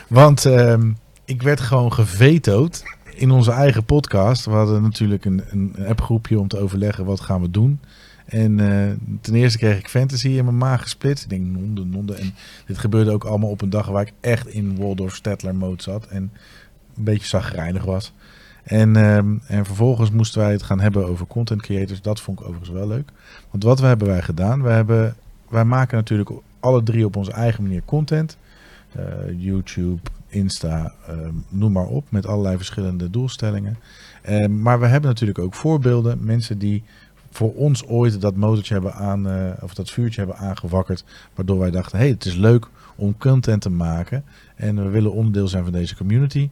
Speaker 4: Want ehm, ik werd gewoon gevetood in onze eigen podcast. We hadden natuurlijk een, een appgroepje om te overleggen wat gaan we doen. En eh, ten eerste kreeg ik fantasy in mijn maag gesplitst. Ik denk nonde, nonde. En dit gebeurde ook allemaal op een dag waar ik echt in Waldorf Stedtler mode zat. En een beetje zagrijnig was. En, ehm, en vervolgens moesten wij het gaan hebben over content creators. Dat vond ik overigens wel leuk. Want wat hebben wij gedaan? Wij, hebben, wij maken natuurlijk alle drie op onze eigen manier content. Eh, YouTube, Insta, ehm, noem maar op. Met allerlei verschillende doelstellingen. Ehm, maar we hebben natuurlijk ook voorbeelden. Mensen die voor ons ooit dat motortje hebben aan, eh, of dat vuurtje hebben aangewakkerd. Waardoor wij dachten, hé, hey, het is leuk om content te maken. En we willen onderdeel zijn van deze community.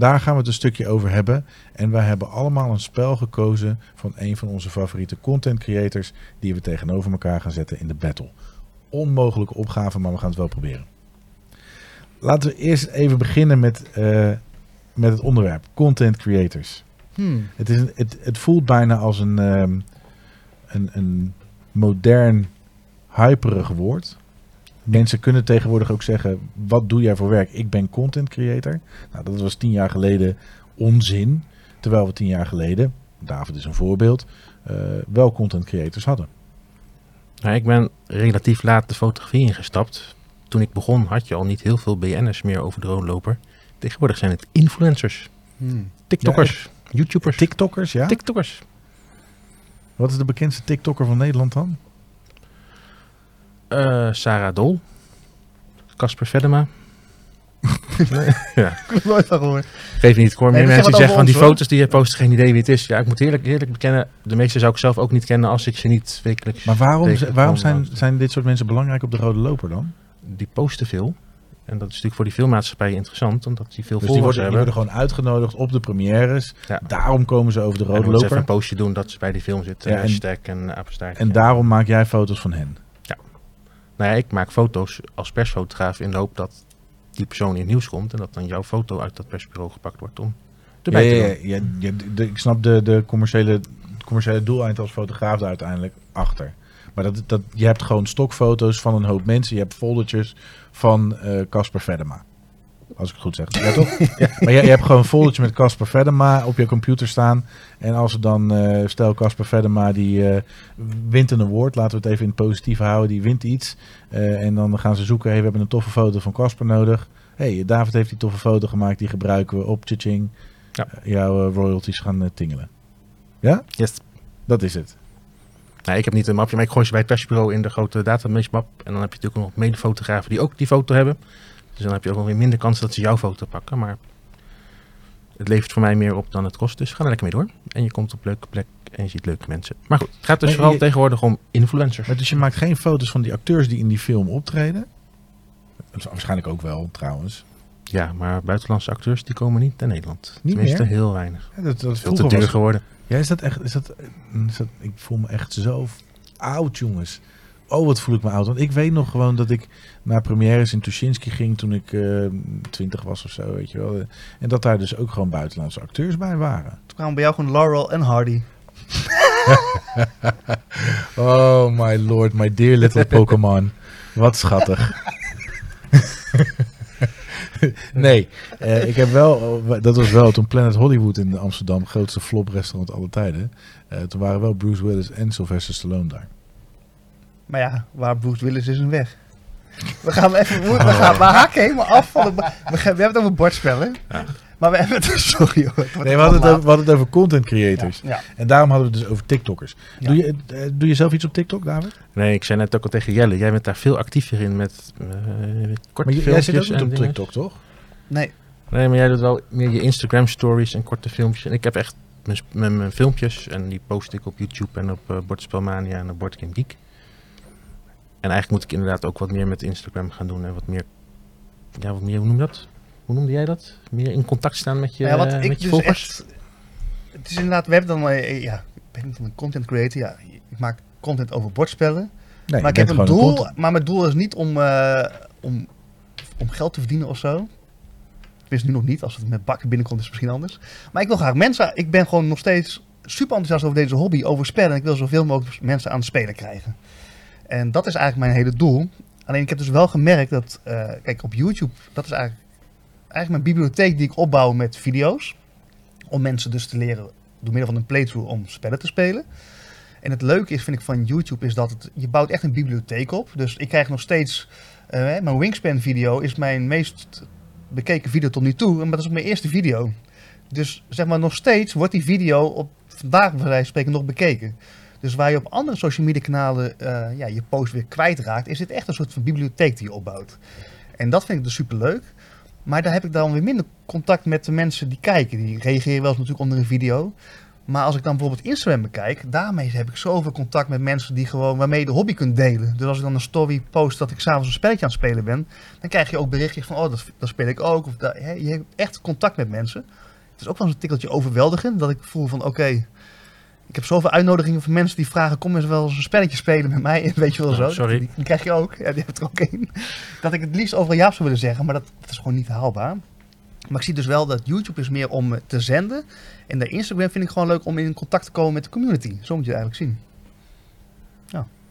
Speaker 4: Daar gaan we het een stukje over hebben. En wij hebben allemaal een spel gekozen van een van onze favoriete content creators. Die we tegenover elkaar gaan zetten in de battle. Onmogelijke opgave, maar we gaan het wel proberen. Laten we eerst even beginnen met, eh, met het onderwerp. Content creators.
Speaker 3: Hmm.
Speaker 4: Het, is een, het, het voelt bijna als een, ehm, een, een modern, hyperig woord. Mensen kunnen tegenwoordig ook zeggen: wat doe jij voor werk? Ik ben content creator. Nou, dat was tien jaar geleden onzin. Terwijl we tien jaar geleden, David is een voorbeeld, eh, wel content creators hadden.
Speaker 2: Nou, ik ben relatief laat de fotografie ingestapt. Toen ik begon had je al niet heel veel BN'ers meer over de roodloper. Tegenwoordig zijn het influencers,
Speaker 3: Hmm.
Speaker 2: TikTokkers, YouTubers,
Speaker 4: TikTokkers, ja?
Speaker 2: TikTokkers.
Speaker 4: Wat is de bekendste TikTokker van Nederland dan?
Speaker 2: Eh, Sarah Dol, Casper Vedema. nee, ja.
Speaker 3: Ik nooit van gehoord.
Speaker 2: Geef niet, hoor
Speaker 3: Nee,
Speaker 2: meer
Speaker 3: dat
Speaker 2: mensen die zeggen van die foto's die je post, geen idee wie het is. Ja, ik moet eerlijk, eerlijk bekennen, de meeste zou ik zelf ook niet kennen als ik ze niet wekelijks...
Speaker 4: Maar waarom, waarom zijn, zijn dit soort mensen belangrijk op de rode loper dan?
Speaker 2: Die posten veel. En dat is natuurlijk voor die filmmaatschappij interessant, omdat die veel
Speaker 4: Dus die worden, die
Speaker 2: hebben.
Speaker 4: worden gewoon uitgenodigd op de premières.
Speaker 2: Ja.
Speaker 4: Daarom komen ze over de
Speaker 2: En
Speaker 4: rode
Speaker 2: dan moeten ze even
Speaker 4: loper.
Speaker 2: een postje doen dat ze bij die film zitten.
Speaker 4: Ja, en-
Speaker 2: hashtag en apenstaartje.
Speaker 4: En daarom maak jij foto's van hen.
Speaker 2: Nou ja, ik maak foto's als persfotograaf in de hoop dat die persoon in het nieuws komt. En dat dan jouw foto uit dat persbureau gepakt wordt om erbij
Speaker 4: Ja,
Speaker 2: te
Speaker 4: ja,
Speaker 2: doen.
Speaker 4: ja, de- de- ik snap de, de commerciële, het commerciële doeleind als fotograaf daar uiteindelijk achter. Maar dat, dat, je hebt gewoon stokfoto's van een hoop mensen. Je hebt foldertjes van eh, Casper Vedema. Als ik het goed zeg. Ja, toch? Maar je, je hebt gewoon een foldertje met Casper Vedema op je computer staan. En als er dan, eh, stel Casper Vedema die eh, wint een award. Laten we het even in het positieve houden. Die wint iets. Eh, en dan gaan ze zoeken. Hey, we hebben een toffe foto van Casper nodig. hey, David heeft die toffe foto gemaakt. Die gebruiken we op Tjitjing.
Speaker 2: Ja.
Speaker 4: Jouw royalties gaan tingelen. Ja?
Speaker 2: Yes.
Speaker 4: Dat is het.
Speaker 2: Nou, ik heb niet een mapje, maar ik gooi ze bij het persbureau in de grote database map. En dan heb je natuurlijk ook nog medefotografen die ook die foto hebben. Dus dan heb je ook weer minder kans dat ze jouw foto pakken. Maar het levert voor mij meer op dan het kost. Dus ga er lekker mee door. En je komt op leuke plek en je ziet leuke mensen. Maar goed, het gaat dus
Speaker 4: Maar
Speaker 2: vooral
Speaker 4: je-
Speaker 2: tegenwoordig om influencers.
Speaker 4: Maar dus je maakt geen foto's van die acteurs die in die film optreden? Dat is waarschijnlijk ook wel, trouwens.
Speaker 2: Ja, maar buitenlandse acteurs die komen niet naar Nederland.
Speaker 4: Niet
Speaker 2: Tenminste,
Speaker 4: meer?
Speaker 2: heel weinig.
Speaker 4: Ja, dat, dat
Speaker 2: Veel te duur
Speaker 4: was-
Speaker 2: geworden.
Speaker 4: Ja, is dat echt... Is dat, is dat, ik voel me echt zo oud, jongens. Oh, wat voel ik me oud. Want ik weet nog gewoon dat ik naar premières in Tuschinski ging toen ik eh 20 was of zo, weet je wel. En dat daar dus ook gewoon buitenlandse acteurs bij waren.
Speaker 3: Toen kwamen bij jou gewoon Laurel en Hardy.
Speaker 4: Oh my lord, my dear little Pokémon. Wat schattig. nee, eh, ik heb wel, dat was wel toen Planet Hollywood in Amsterdam, grootste flop restaurant alle tijden. Eh, toen waren wel Bruce Willis en Sylvester Stallone daar.
Speaker 3: Maar ja, waar Bruce Willis is een weg. We gaan even, we, we gaan, we haken helemaal af van de, we, hebben het over bordspellen. Maar we hebben het, sorry hoor. het
Speaker 4: Nee, we hadden, het over, we hadden het over content creators.
Speaker 3: Ja.
Speaker 4: En daarom hadden we het dus over TikTokkers.
Speaker 3: Ja.
Speaker 4: Doe, je, eh, doe je zelf iets op TikTok, David?
Speaker 2: Nee, ik zei net ook al tegen Jelle. Jij bent daar veel actiever in met eh korte
Speaker 4: Maar je- jij zit ook niet op
Speaker 2: dingen.
Speaker 4: TikTok, toch?
Speaker 3: Nee,
Speaker 2: Nee, maar jij doet wel meer je Instagram stories en korte filmpjes. En ik heb echt mijn, mijn filmpjes en die post ik op YouTube en op eh, Bordspelmania en op Boardgame Geek. En eigenlijk moet ik inderdaad ook wat meer met Instagram gaan doen en wat meer, ja, wat meer, hoe noem je dat? Hoe noemde jij dat? Meer in contact staan met je,
Speaker 3: ja, wat
Speaker 2: eh,
Speaker 3: ik
Speaker 2: met je
Speaker 3: dus
Speaker 2: volgers?
Speaker 3: echt... Het is inderdaad, we hebben dan, eh, ja, ik ben niet een content creator. Ja, ik maak content over bordspellen.
Speaker 4: Nee,
Speaker 3: maar ik heb een doel, maar mijn doel is niet om, eh, om, om geld te verdienen of zo. Tenminste nu nog niet, als het met bakken binnenkomt is het misschien anders. Maar ik wil graag mensen, ik ben gewoon nog steeds super enthousiast over deze hobby, over spellen. En ik wil zoveel mogelijk mensen aan het spelen krijgen. En dat is eigenlijk mijn hele doel. Alleen ik heb dus wel gemerkt dat, eh, kijk op YouTube, dat is eigenlijk, eigenlijk mijn bibliotheek die ik opbouw met video's. Om mensen dus te leren door middel van een playthrough om spellen te spelen. En het leuke is, vind ik, van YouTube is dat het, je bouwt echt een bibliotheek op. Dus ik krijg nog steeds, eh, mijn Wingspan video is mijn meest bekeken video tot nu toe. Maar dat is mijn eerste video. Dus zeg maar nog steeds wordt die video op vandaag bij wijze spreken nog bekeken. Dus waar je op andere social media kanalen eh, ja, je post weer kwijtraakt, is dit echt een soort van bibliotheek die je opbouwt. En dat vind ik dus super leuk. Maar daar heb ik dan weer minder contact met de mensen die kijken. Die reageren wel eens natuurlijk onder een video. Maar als ik dan bijvoorbeeld Instagram bekijk, daarmee heb ik zoveel contact met mensen die gewoon, waarmee je de hobby kunt delen. Dus als ik dan een story post dat ik s'avonds een spelletje aan het spelen ben, dan krijg je ook berichtjes van, oh, dat, speel ik ook. Of je hebt echt contact met mensen. Het is ook wel eens een tikkeltje overweldigend, dat ik voel van, oké, ik heb zoveel uitnodigingen van mensen die vragen, kom eens wel eens een spelletje spelen met mij, weet je wel zo.
Speaker 2: Oh, sorry.
Speaker 3: Die, die krijg je ook, ja, die hebt er ook één. Dat ik het liefst overal ja zou willen zeggen, maar dat, dat is gewoon niet haalbaar. Maar ik zie dus wel dat YouTube is meer om te zenden. En de Instagram vind ik gewoon leuk om in contact te komen met de community. Zo moet je het eigenlijk zien.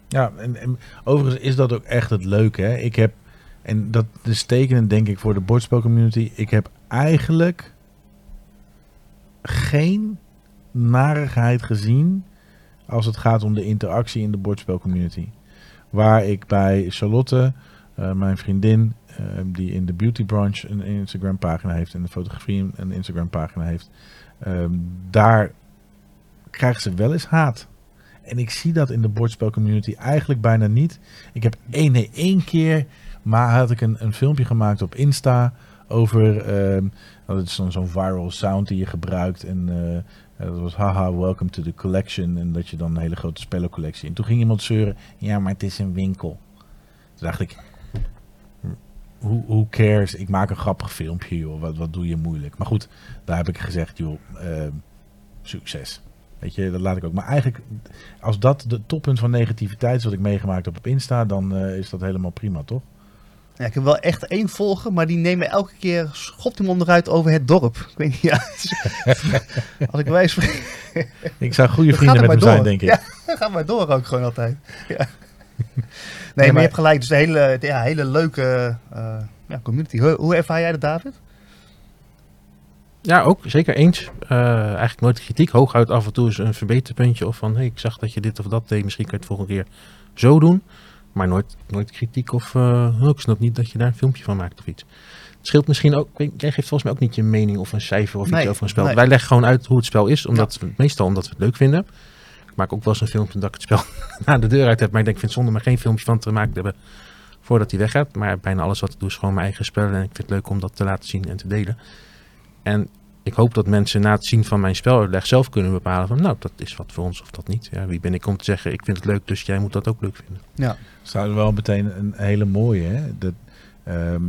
Speaker 4: Ja, en, en overigens is dat ook echt het leuke. Hè? Ik heb, en dat is tekenend denk ik voor de bordspelcommunity. Ik heb eigenlijk geen narigheid gezien als het gaat om de interactie in de bordspelcommunity. Waar ik bij Charlotte, eh, mijn vriendin, eh, die in de beauty branch een Instagram pagina heeft en de fotografie een Instagram pagina heeft, ehm, daar krijgt ze wel eens haat. En ik zie dat in de bordspelcommunity eigenlijk bijna niet. Ik heb één, nee, één keer, maar had ik een, een filmpje gemaakt op Insta over, ehm, dat is dan zo'n viral sound die je gebruikt. En dat was haha, welcome to the collection. En dat je dan een hele grote spellencollectie. En toen ging iemand zeuren, ja, maar het is een winkel. Toen dacht ik, who, who cares? Ik maak een grappig filmpje, joh. Wat, wat doe je moeilijk? Maar goed, daar heb ik gezegd, joh, ehm, succes. Weet je, dat laat ik ook. Maar eigenlijk, als dat de toppunt van negativiteit is wat ik meegemaakt heb op Insta, dan eh, is dat helemaal prima, toch?
Speaker 3: Ja, ik heb wel echt één volger, maar die nemen elke keer schopt hem onderuit over het dorp. Ik weet niet, ja. Als ik wijs.
Speaker 4: Ik zou goede vrienden met hem zijn, denk ik.
Speaker 3: Ja, ga maar door ook gewoon altijd. Ja. Nee,
Speaker 4: maar-
Speaker 3: maar je hebt gelijk. Dus een hele, ja, hele leuke eh, ja, community. Hoe, hoe ervaar jij dat, David?
Speaker 2: Ja, ook zeker eens. Eh, eigenlijk nooit kritiek. Hooguit af en toe eens een verbeterpuntje. Of van, hey, ik zag dat je dit of dat deed. Misschien kan je het volgende keer zo doen. Maar nooit, nooit kritiek of, eh, oh, ik snap niet dat je daar een filmpje van maakt of iets. Het scheelt misschien ook, jij geeft volgens mij ook niet je mening of een cijfer of
Speaker 3: Nee,
Speaker 2: iets over een spel.
Speaker 3: nee.
Speaker 2: Wij leggen gewoon uit hoe het spel is. Omdat we, meestal omdat we het leuk vinden. Ik maak ook wel eens een filmpje dat ik het spel naar de deur uit heb. Maar ik denk, ik vind het zonde om er geen filmpje van te maken te hebben voordat hij weggaat. Maar bijna alles wat ik doe is gewoon mijn eigen spellen. En ik vind het leuk om dat te laten zien en te delen. En ik hoop dat mensen na het zien van mijn speluitleg zelf kunnen bepalen van nou, dat is wat voor ons of dat niet. Ja, wie ben ik om te zeggen, ik vind het leuk, dus jij moet dat ook leuk vinden.
Speaker 3: Ja.
Speaker 4: Zou wel meteen een hele mooie, hè? De, ehm,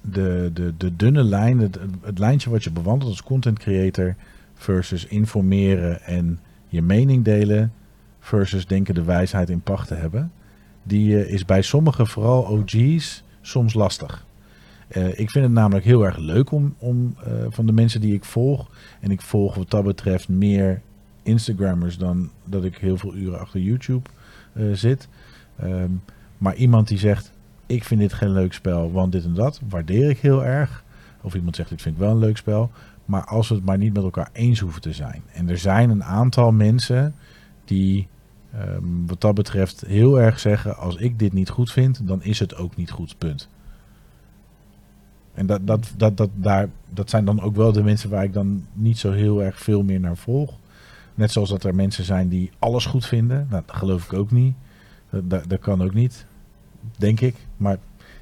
Speaker 4: de, de, de dunne lijn, het, het lijntje wat je bewandelt als content creator versus informeren en je mening delen versus denken de wijsheid in pacht te hebben, die eh, is bij sommige, vooral OG's, soms lastig. Eh, ik vind het namelijk heel erg leuk om, om eh, van de mensen die ik volg, en ik volg wat dat betreft meer Instagrammers dan dat ik heel veel uren achter YouTube eh, zit. Ehm, maar iemand die zegt, ik vind dit geen leuk spel, want dit en dat, waardeer ik heel erg. Of iemand zegt, dit vind ik wel een leuk spel. Maar als we het maar niet met elkaar eens hoeven te zijn. En er zijn een aantal mensen die ehm, wat dat betreft heel erg zeggen, als ik dit niet goed vind, dan is het ook niet goed, punt. En dat, dat, dat, dat, daar, dat zijn dan ook wel de mensen waar ik dan niet zo heel erg veel meer naar volg. Net zoals dat er mensen zijn die alles goed vinden. Nou, dat geloof ik ook niet. Dat, dat, dat kan ook niet, denk ik. Maar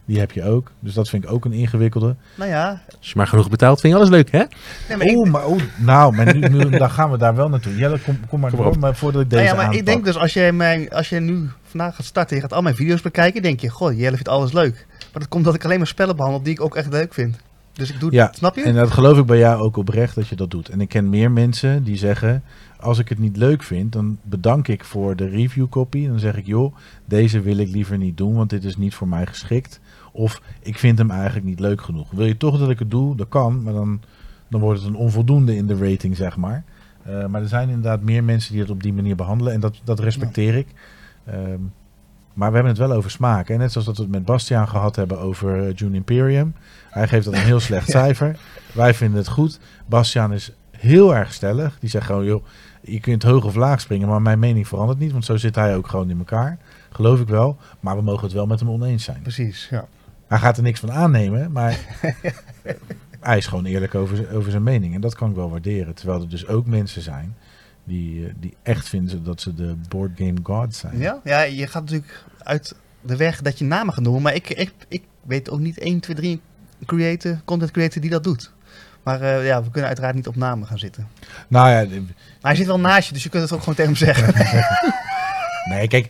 Speaker 4: die heb je ook. Dus dat vind ik ook een ingewikkelde.
Speaker 3: Nou ja,
Speaker 2: Als je maar genoeg betaalt, vind je alles leuk, hè?
Speaker 3: nee, maar ik,
Speaker 4: Oh, maar oh, nou, maar nu, nu, dan gaan we daar wel naartoe. Jelle, kom, kom maar
Speaker 2: Kom maar
Speaker 4: door,
Speaker 2: op.
Speaker 4: maar voordat ik deze
Speaker 3: nou ja, maar
Speaker 4: aanpak.
Speaker 3: ik denk dus als je, mijn, als je nu vandaag gaat starten, je gaat al mijn video's bekijken, denk je, goh, Jelle vindt alles leuk. Maar dat komt dat ik alleen maar spellen behandel die ik ook echt leuk vind. Dus ik doe
Speaker 4: Ja,
Speaker 3: het, snap je?
Speaker 4: En dat geloof ik bij jou ook oprecht dat je dat doet. En ik ken meer mensen die zeggen: als ik het niet leuk vind, dan bedank ik voor de review copy. Dan zeg ik: joh, deze wil ik liever niet doen, want dit is niet voor mij geschikt. Of ik vind hem eigenlijk niet leuk genoeg. Wil je toch dat ik het doe? Dat kan, maar dan, dan wordt het een onvoldoende in de rating, zeg maar. Eh, maar er zijn inderdaad meer mensen die het op die manier behandelen en dat, dat respecteer ik. Ehm, maar we hebben het wel over smaak. Hè? Net zoals dat we het met Bastiaan gehad hebben over eh, June Imperium. Hij geeft dat een heel slecht cijfer. Wij vinden het goed. Bastiaan is heel erg stellig. Die zegt gewoon, joh, je kunt hoog of laag springen, maar mijn mening verandert niet. Want zo zit hij ook gewoon in elkaar. Geloof ik wel. Maar we mogen het wel met hem oneens zijn.
Speaker 3: Precies, ja.
Speaker 4: Hij gaat er niks van aannemen, maar hij is gewoon eerlijk over, over zijn mening. En dat kan ik wel waarderen. Terwijl er dus ook mensen zijn die, eh, die echt vinden dat ze de board game gods zijn.
Speaker 3: Ja? ja, je gaat natuurlijk uit de weg dat je namen gaat noemen, maar ik, ik, ik weet ook niet 1, 2, 3 creator, content creator die dat doet. Maar eh, ja, we kunnen uiteraard niet op namen gaan zitten.
Speaker 4: Nou ja, de-
Speaker 3: Maar hij zit wel naast je, dus je kunt het ook gewoon tegen hem zeggen.
Speaker 4: nee, kijk,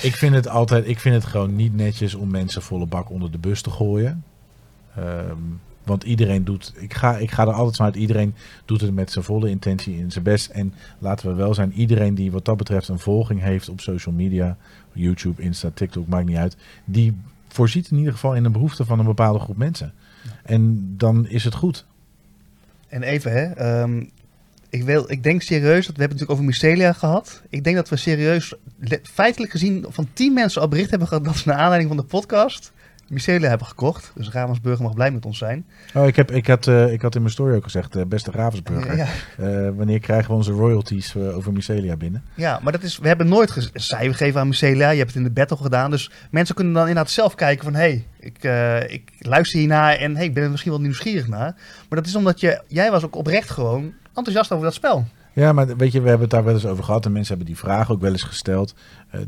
Speaker 4: ik vind het altijd, ik vind het gewoon niet netjes om mensen volle bak onder de bus te gooien. Ehm, want iedereen doet, ik ga, ik ga er altijd vanuit, iedereen doet het met zijn volle intentie in zijn best. En laten we wel zijn, iedereen die wat dat betreft een volging heeft op social media, YouTube, Insta, TikTok, maakt niet uit. Die voorziet in ieder geval in een behoefte van een bepaalde groep mensen. En dan is het goed.
Speaker 3: En even, hè. ehm, ik, wil, ik denk serieus, dat we hebben het natuurlijk over Mycelia gehad. Ik denk dat we serieus, feitelijk gezien, van 10 mensen al bericht hebben gehad dat ze naar aanleiding van de podcast Mycelia hebben gekocht. Dus Ravensburger mag blij met ons zijn.
Speaker 4: Oh, ik, heb, ik, had, eh, ik had in mijn story ook gezegd, eh, beste Ravensburger,
Speaker 3: Ja,
Speaker 4: eh, wanneer krijgen we onze royalties over Mycelia binnen?
Speaker 3: ja, maar dat is, we hebben nooit gez- cijfer gegeven aan Mycelia. Je hebt het in de battle gedaan. Dus mensen kunnen dan inderdaad zelf kijken van... hé, hey, ik, ik luister hiernaar en hey, ik ben er misschien wel nieuwsgierig naar. Maar dat is omdat je, jij was ook oprecht gewoon enthousiast over dat spel.
Speaker 4: Ja, maar weet je, we hebben het daar wel eens over gehad en mensen hebben die vraag ook wel eens gesteld.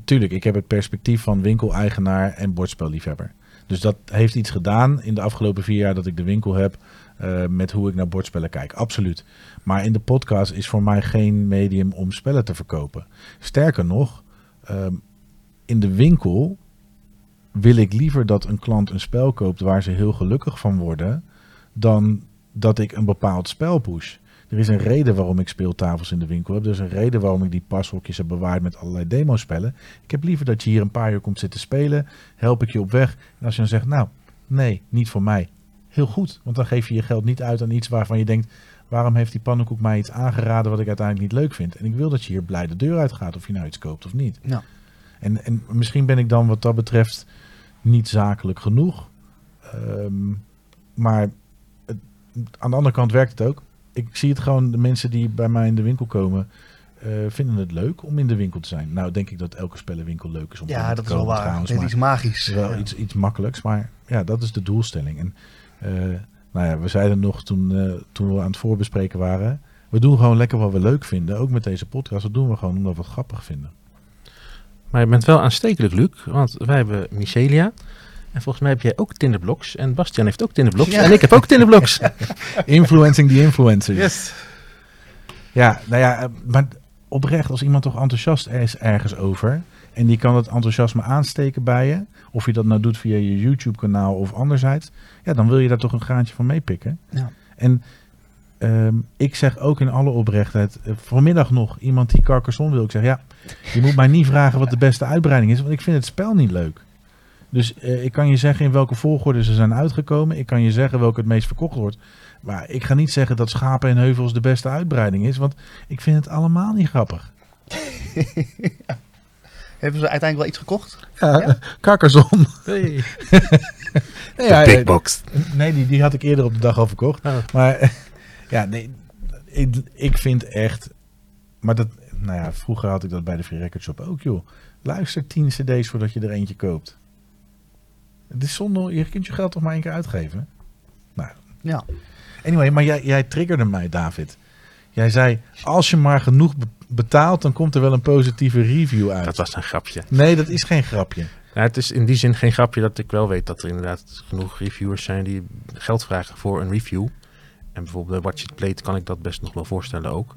Speaker 4: Tuurlijk, ik heb het perspectief van winkeleigenaar en bordspelliefhebber. Dus dat heeft iets gedaan in de afgelopen vier jaar dat ik de winkel heb eh, met hoe ik naar bordspellen kijk. Absoluut. Maar in de podcast is voor mij geen medium om spellen te verkopen. Sterker nog, ehm, in de winkel wil ik liever dat een klant een spel koopt waar ze heel gelukkig van worden, dan dat ik een bepaald spel push. Er is een reden waarom ik speeltafels in de winkel heb. Er is een reden waarom ik die pashokjes heb bewaard met allerlei demospellen. Ik heb liever dat je hier een paar uur komt zitten spelen. Help ik je op weg. En als je dan zegt, nou, nee, niet voor mij. Heel goed, want dan geef je je geld niet uit aan iets waarvan je denkt... waarom heeft die pannenkoek mij iets aangeraden wat ik uiteindelijk niet leuk vind? En ik wil dat je hier blij de deur uitgaat of je nou iets koopt of niet. En, en misschien ben ik dan wat dat betreft niet zakelijk genoeg. Ehm, maar het- aan de andere kant werkt het ook. Ik zie het gewoon, de mensen die bij mij in de winkel komen, eh, vinden het leuk om in de winkel te zijn. Nou, denk ik dat elke spellenwinkel leuk is om
Speaker 3: Ja,
Speaker 4: binnen
Speaker 3: dat
Speaker 4: te
Speaker 3: is wel
Speaker 4: komen
Speaker 3: waar.
Speaker 4: trouwens.
Speaker 3: Dit
Speaker 4: maar
Speaker 3: is iets magisch.
Speaker 4: wel
Speaker 3: Ja.
Speaker 4: iets, iets makkelijks, maar ja, dat is de doelstelling. En eh, nou ja, we zeiden nog toen, eh, toen we aan het voorbespreken waren, we doen gewoon lekker wat we leuk vinden. Ook met deze podcast, dat doen we gewoon omdat we het grappig vinden.
Speaker 2: Maar je bent wel aanstekelijk, Luc. Want wij hebben Mycelia. En volgens mij heb jij ook Tinderblocks. En Bastiaan heeft ook Tinderblocks.
Speaker 3: Ja.
Speaker 2: En ik heb ook Tinderblocks.
Speaker 4: Influencing the influencers.
Speaker 3: Yes.
Speaker 4: Ja, nou ja, eh, maar oprecht, als iemand toch enthousiast is ergens over. En die kan het enthousiasme aansteken bij je. Of je dat nou doet via je YouTube-kanaal of anderzijds. Ja, dan wil je daar toch een graantje van meepikken.
Speaker 3: Ja.
Speaker 4: En ehm, ik zeg ook in alle oprechtheid. eh, vanmiddag nog iemand die Carcassonne wil. Ik zeg ja, je moet mij niet vragen wat de beste uitbreiding is. Want ik vind het spel niet leuk. Dus eh, ik kan je zeggen in welke volgorde ze zijn uitgekomen. Ik kan je zeggen welke het meest verkocht wordt. Maar ik ga niet zeggen dat Schapen en Heuvels de beste uitbreiding is. Want ik vind het allemaal niet grappig.
Speaker 3: Hebben ze uiteindelijk wel iets gekocht?
Speaker 4: Ja,
Speaker 3: Ja?
Speaker 4: Carcassonne.
Speaker 2: Hey.
Speaker 4: Nee, ja,
Speaker 2: Big
Speaker 4: ja,
Speaker 2: box.
Speaker 4: nee die, die had ik eerder op de dag al verkocht.
Speaker 2: Oh.
Speaker 4: Maar ja, nee, ik, ik vind echt... Maar dat, nou ja, vroeger had ik dat bij de Free Record Shop ook, joh. Luister 10 cd's voordat je er eentje koopt. Het is zonde, je kunt je geld toch maar één keer uitgeven? Nou,
Speaker 3: Ja.
Speaker 4: Anyway, maar jij, jij triggerde mij, David. Jij zei, als je maar genoeg be- betaalt, dan komt er wel een positieve review uit.
Speaker 2: Dat was een grapje.
Speaker 4: Nee, dat is geen grapje.
Speaker 2: Nou, het is in die zin geen grapje dat ik wel weet dat er inderdaad genoeg reviewers zijn die geld vragen voor een review. En bijvoorbeeld bij Watch It Plate kan ik dat best nog wel voorstellen ook.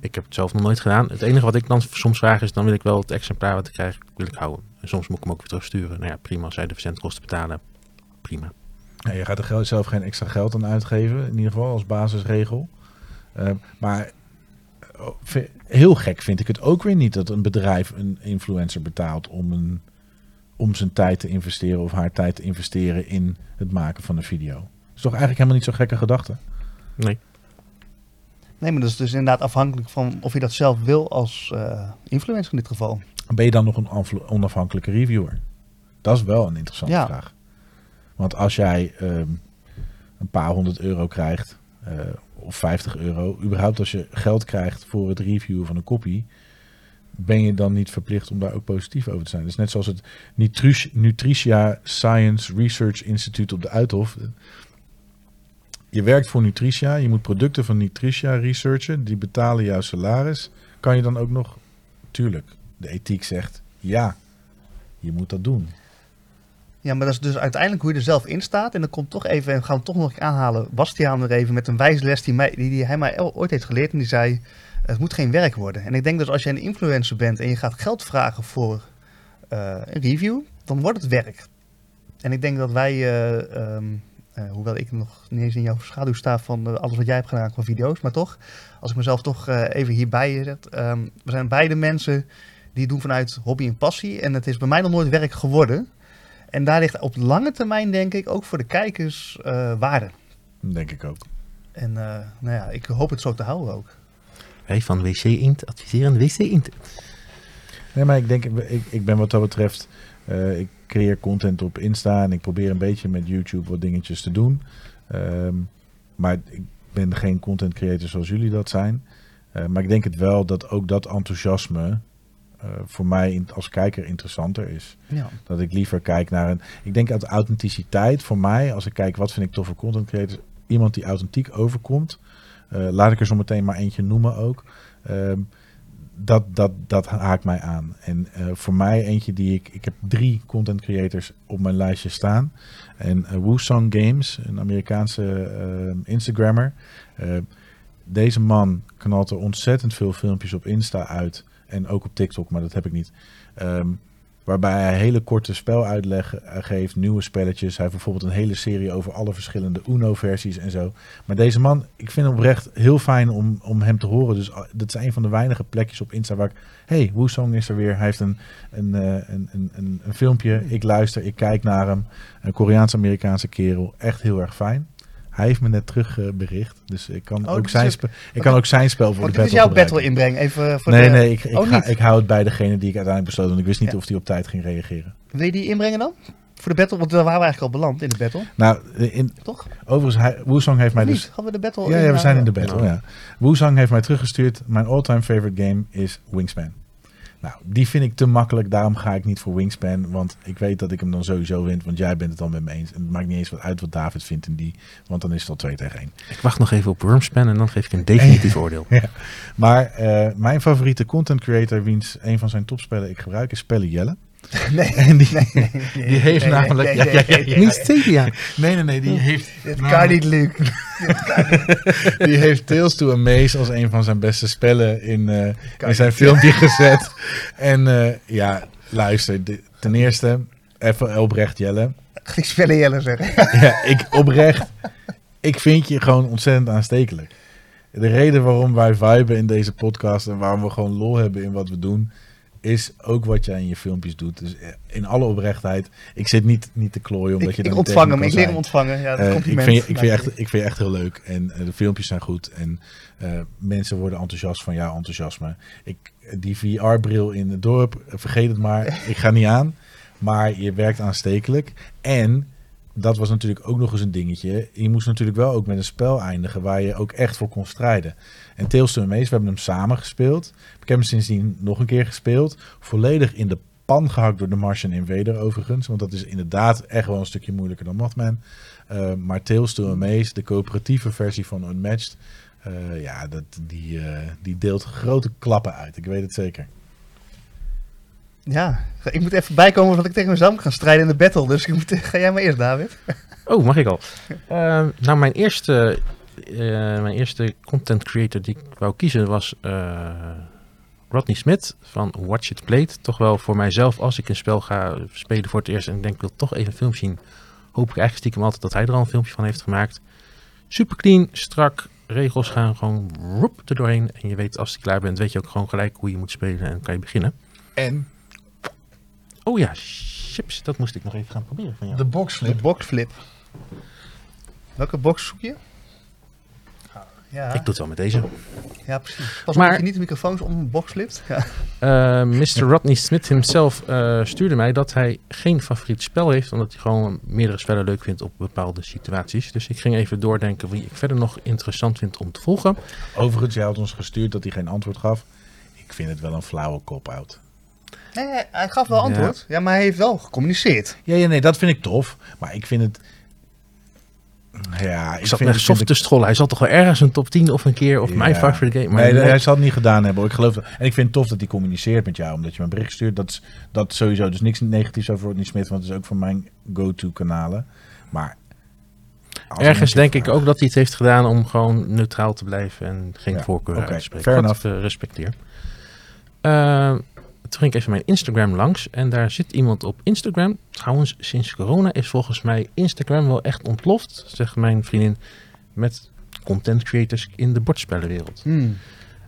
Speaker 2: Ik heb het zelf nog nooit gedaan. Het enige wat ik dan soms vraag is, dan wil ik wel het exemplaar wat ik krijg, wil ik houden. En soms moet ik hem ook weer terugsturen. Nou ja, prima, als zij de verzendkosten betalen. Prima.
Speaker 4: Ja, je gaat er zelf geen extra geld aan uitgeven, in ieder geval als basisregel. Eh, maar oh, heel gek vind ik het ook weer niet dat een bedrijf een influencer betaalt om, een, om zijn tijd te investeren of haar tijd te investeren in het maken van een video. Dat is toch eigenlijk helemaal niet zo'n gekke gedachte?
Speaker 2: Nee.
Speaker 3: Nee, maar dat is dus inderdaad afhankelijk van of je dat zelf wil als eh, influencer in dit geval.
Speaker 4: Ben je dan nog een onafhankelijke reviewer? Dat is wel een interessante
Speaker 3: Ja.
Speaker 4: vraag. Want als jij ehm, een paar honderd euro krijgt, eh, of 50 euro, überhaupt als je geld krijgt voor het reviewen van een kopie, ben je dan niet verplicht om daar ook positief over te zijn. Dus net zoals het Nutri- Nutritia Science Research Institute op de Uithof. Je werkt voor Nutritia, je moet producten van Nutritia researchen, die betalen jouw salaris. Kan je dan ook nog, tuurlijk, de ethiek zegt ja, je moet dat doen.
Speaker 3: Ja, maar dat is dus uiteindelijk hoe je er zelf in staat. En dan komt toch even, en we gaan toch nog aanhalen, Bastiaan er even met een wijze les die, mij, die, die hij mij ooit heeft geleerd. En die zei, het moet geen werk worden. En ik denk dus als jij een influencer bent en je gaat geld vragen voor eh, een review, dan wordt het werk. En ik denk dat wij, eh, ehm, eh, hoewel ik nog niet eens in jouw schaduw sta van eh, alles wat jij hebt gedaan qua video's, maar toch, als ik mezelf toch eh, even hierbij zet. ehm, we zijn beide mensen die doen vanuit hobby en passie. En het is bij mij nog nooit werk geworden. En daar ligt op lange termijn, denk ik, ook voor de kijkers eh, waarde.
Speaker 4: Denk ik ook.
Speaker 3: En eh, nou ja, ik hoop het zo te houden ook.
Speaker 2: Wij van WC Int adviseren WC Int.
Speaker 4: Nee, maar ik denk, ik, ik ben wat dat betreft, eh, ik creëer content op Insta en ik probeer een beetje met YouTube wat dingetjes te doen. Ehm, maar ik ben geen content creator zoals jullie dat zijn. Eh, maar ik denk het wel dat ook dat enthousiasme eh, voor mij in- als kijker interessanter is.
Speaker 3: Ja.
Speaker 4: Dat ik liever kijk naar een. Ik denk dat authenticiteit voor mij, als ik kijk wat vind ik toffe content creators, iemand die authentiek overkomt. eh, laat ik er zo meteen maar eentje noemen ook. Ehm, dat, dat, dat haakt mij aan. En eh, voor mij eentje die ik. Ik heb drie content creators op mijn lijstje staan. En uh, Woosong Games, een Amerikaanse eh, Instagrammer. Eh, deze man knalt er ontzettend veel filmpjes op Insta uit. En ook op TikTok, maar dat heb ik niet. Ehm, waarbij hij hele korte speluitleg eh, geeft, nieuwe spelletjes. Hij heeft bijvoorbeeld een hele serie over alle verschillende Uno-versies en zo. Maar deze man, ik vind hem oprecht heel fijn om, om hem te horen. Dus ah, dat is een van de weinige plekjes op Insta waar ik... hey, Woosong is er weer. Hij heeft een, een, eh, een, een, een, een filmpje. Ik luister, ik kijk naar hem. Een Koreaans-Amerikaanse kerel. Echt heel erg fijn. Hij heeft me net terug eh, bericht. Dus ik kan,
Speaker 3: Oh,
Speaker 4: ook,
Speaker 3: dus
Speaker 4: zijn
Speaker 3: het-
Speaker 4: spe- ik kan ook zijn spel voor de
Speaker 3: dit is
Speaker 4: battle
Speaker 3: jouw
Speaker 4: gebruiken.
Speaker 3: battle inbreng. Even voor
Speaker 4: Nee,
Speaker 3: de...
Speaker 4: nee, ik, ik,
Speaker 3: Oh,
Speaker 4: ga, ik hou het bij degene die ik uiteindelijk besloot. Want ik wist niet
Speaker 3: Ja.
Speaker 4: of die op tijd ging reageren.
Speaker 3: Wil je die inbrengen dan? Voor de battle? Want daar waren we eigenlijk al beland in de battle,
Speaker 4: Nou, in,
Speaker 3: toch?
Speaker 4: overigens, hij, Woosong heeft mij dus...
Speaker 3: niet? Gaan we de battle
Speaker 4: Ja, ja, we zijn in de
Speaker 3: battle.
Speaker 4: battle, ja. Woosong heeft mij teruggestuurd. Mijn all-time favorite game is Wingspan. Nou, die vind ik te makkelijk. Daarom ga ik niet voor Wingspan. Want ik weet dat ik hem dan sowieso win. Want jij bent het dan met me eens. En het maakt niet eens wat uit wat David vindt in die. Want dan is het al 2 tegen 1.
Speaker 2: Ik wacht nog even op Wormspan en dan geef ik een definitief oordeel.
Speaker 4: Maar eh, mijn favoriete content creator, wiens een van zijn topspellen ik gebruik, is Spelle Jelle.
Speaker 3: Nee,
Speaker 4: En die,
Speaker 3: nee, nee, nee,
Speaker 4: die heeft namelijk...
Speaker 3: nee,
Speaker 4: ja,
Speaker 3: nee,
Speaker 4: ja, ja,
Speaker 3: nee, nee.
Speaker 2: Mysteria.
Speaker 4: Nee, nee, nee. Die heeft,
Speaker 3: Dit kan niet, Luc.
Speaker 4: die heeft Tales to Amaze als een van zijn beste spellen in, eh, in zijn
Speaker 3: niet.
Speaker 4: filmpje gezet. En eh, ja, luister. ten eerste, even oprecht Jelle.
Speaker 3: Ik spellen Jelle zeggen.
Speaker 4: Ja, ik oprecht. Ik vind je gewoon ontzettend aanstekelijk. De reden waarom wij viben in deze podcast en waarom we gewoon lol hebben in wat we doen, is ook wat jij in je filmpjes doet. Dus eh, in alle oprechtheid, ik zit niet, niet te klooien omdat
Speaker 3: Ik,
Speaker 4: je
Speaker 3: ik ontvang hem, ik leer hem ontvangen. Ja, dat
Speaker 4: Eh, ik,
Speaker 3: compliment.
Speaker 4: vind, je- ik, vind je echt, ik vind je echt heel leuk. En eh, de filmpjes zijn goed. En mensen worden enthousiast van jouw enthousiasme. Ik, die VR-bril in het dorp, vergeet het maar. ik ga niet aan. Maar je werkt aanstekelijk. En dat was natuurlijk ook nog eens een dingetje. Je moest natuurlijk wel ook met een spel eindigen waar je ook echt voor kon strijden. En Tales to Amaze, we hebben hem samen gespeeld. Ik heb hem sindsdien nog een keer gespeeld. Volledig in de pan gehakt door de Martian Invader overigens. Want dat is inderdaad echt wel een stukje moeilijker dan Mothman. Eh, maar Tales to Amaze, de coöperatieve versie van Unmatched... eh, ja, dat, die, eh, die deelt grote klappen uit. Ik weet het zeker.
Speaker 3: Ja, ik moet even bijkomen dat ik tegen mezelf gaan strijden in de battle. Dus ik moet, ga jij maar eerst, David.
Speaker 2: Oh, mag ik al? Eh, nou, mijn eerste, eh, mijn eerste content creator die ik wou kiezen was eh, Rodney Smith van Watch It Played. Toch wel voor mijzelf, als ik een spel ga spelen voor het eerst en ik denk ik wil toch even een film zien, hoop ik eigenlijk stiekem altijd dat hij er al een filmpje van heeft gemaakt. Super clean, strak, regels gaan gewoon roep er doorheen. En je weet als je klaar bent, weet je ook gewoon gelijk hoe je moet spelen en kan je beginnen.
Speaker 4: En
Speaker 2: Oh ja, chips, dat moest ik nog even gaan proberen van jou.
Speaker 4: de
Speaker 3: De
Speaker 4: boxflip.
Speaker 3: boxflip. Welke box zoek je? Ja,
Speaker 2: Ik doe het wel met deze.
Speaker 3: ja precies. Pas
Speaker 2: Maar-
Speaker 3: je niet de microfoons om een box flipt. Ja.
Speaker 2: Eh, Mr. Rodney Smith himself eh, stuurde mij dat hij geen favoriet spel heeft, omdat hij gewoon meerdere spellen leuk vindt op bepaalde situaties. Dus ik ging even doordenken wie ik verder nog interessant vind om te volgen.
Speaker 4: Overigens, jij had ons gestuurd dat hij geen antwoord gaf. Ik vind het wel een flauwe cop-out.
Speaker 3: Nee, hij- hij gaf wel antwoord. Ja. maar hij heeft wel gecommuniceerd.
Speaker 4: Ja, ja, nee, dat vind ik tof. Maar ik vind het... Ja,
Speaker 2: Ik zat
Speaker 4: vind,
Speaker 2: echt soft
Speaker 4: vind
Speaker 2: te scrollen. Hij zal toch wel ergens een top 10 of een keer of mijn
Speaker 4: Ja.
Speaker 2: favoriete game. Maar
Speaker 4: nee,
Speaker 2: nee,
Speaker 4: hij zal het niet gedaan hebben. hoor. Ik geloof dat. En ik vind het tof dat hij communiceert met jou, omdat je me een bericht stuurt. Dat is dat sowieso. Dus niks negatiefs over Rodney Smith, want het is ook van mijn go-to kanalen. Maar
Speaker 2: ergens denk ik ook dat hij het heeft gedaan om gewoon neutraal te blijven en geen
Speaker 4: Ja,
Speaker 2: voorkeur
Speaker 4: oké,
Speaker 2: uit te spreken.
Speaker 4: fair
Speaker 2: eh, respecteer. Eh, toen ging ik even mijn Instagram langs en daar zit iemand op Instagram. Trouwens, sinds corona is volgens mij Instagram wel echt ontploft, zegt mijn vriendin, met content creators in de bordspellenwereld.
Speaker 3: Hmm.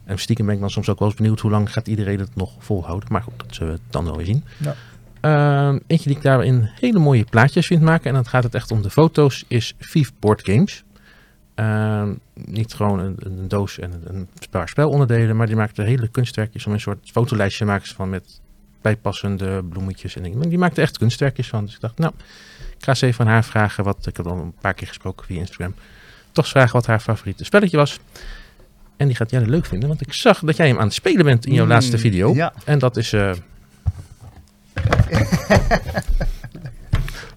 Speaker 2: En stiekem ben ik dan soms ook wel eens benieuwd hoe lang gaat iedereen het nog volhouden. Maar goed, dat zullen we dan wel weer zien.
Speaker 4: Ja.
Speaker 2: Ehm, eentje die ik daarin hele mooie plaatjes vind maken. En dan gaat het echt om de foto's. Is Vief Board Games. Ehm, niet gewoon een, een doos en een, paar spelonderdelen. Maar die maakt er hele kunstwerkjes om een soort fotolijstje maken van met bijpassende bloemetjes en dingen. Maar Die maakt er echt kunstwerkjes van. Dus ik dacht, nou, ik ga eens even aan haar vragen wat ik heb al een paar keer gesproken via Instagram. Toch vragen wat haar favoriete spelletje was. En die gaat jij leuk vinden, want ik zag dat jij hem aan het spelen bent in jouw
Speaker 3: Hmm,
Speaker 2: laatste video.
Speaker 3: Ja.
Speaker 2: En dat is eh,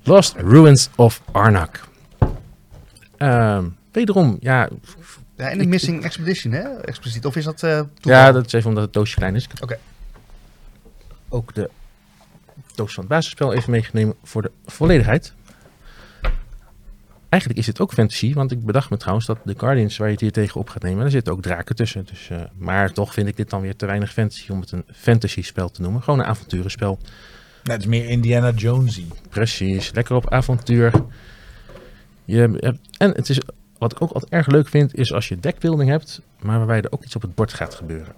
Speaker 2: Lost Ruins of Arnak. Ehm, wederom, ja,
Speaker 3: ja, en de
Speaker 2: Ik-
Speaker 3: Missing Expedition, hè? Expliciet. Of is dat eh
Speaker 2: ja, dat is even omdat het doosje klein is.
Speaker 3: Oké.
Speaker 2: Ook de doos van het basisspel even meegenomen voor de volledigheid. Eigenlijk is dit ook fantasy, want ik bedacht me trouwens dat de Guardians waar je het hier tegen op gaat nemen, daar zitten ook draken tussen. Dus, eh, maar toch vind ik dit dan weer te weinig fantasy om het een fantasy spel te noemen. Gewoon een avonturenspel.
Speaker 4: Nee, het is meer Indiana Jonesy.
Speaker 2: Precies, lekker op avontuur. Je hebt, en het is, wat ik ook altijd erg leuk vind, is als je deckbuilding hebt, maar waarbij er ook iets op het bord gaat gebeuren.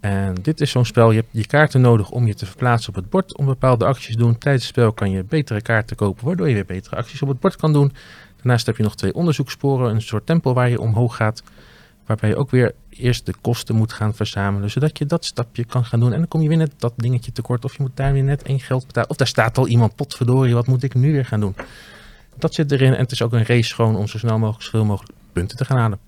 Speaker 2: En dit is zo'n spel, je hebt je kaarten nodig om je te verplaatsen op het bord, om bepaalde acties te doen. Tijdens het spel kan je betere kaarten kopen, waardoor je weer betere acties op het bord kan doen. Daarnaast heb je nog twee onderzoekssporen, een soort tempel waar je omhoog gaat, waarbij je ook weer eerst de kosten moet gaan verzamelen, zodat je dat stapje kan gaan doen. En dan kom je weer net dat dingetje tekort, of je moet daar weer net één geld betalen. Of daar staat al iemand, potverdorie, wat moet ik nu weer gaan doen? Dat zit erin en het is ook een race gewoon om zo snel mogelijk zoveel mogelijk punten te gaan halen.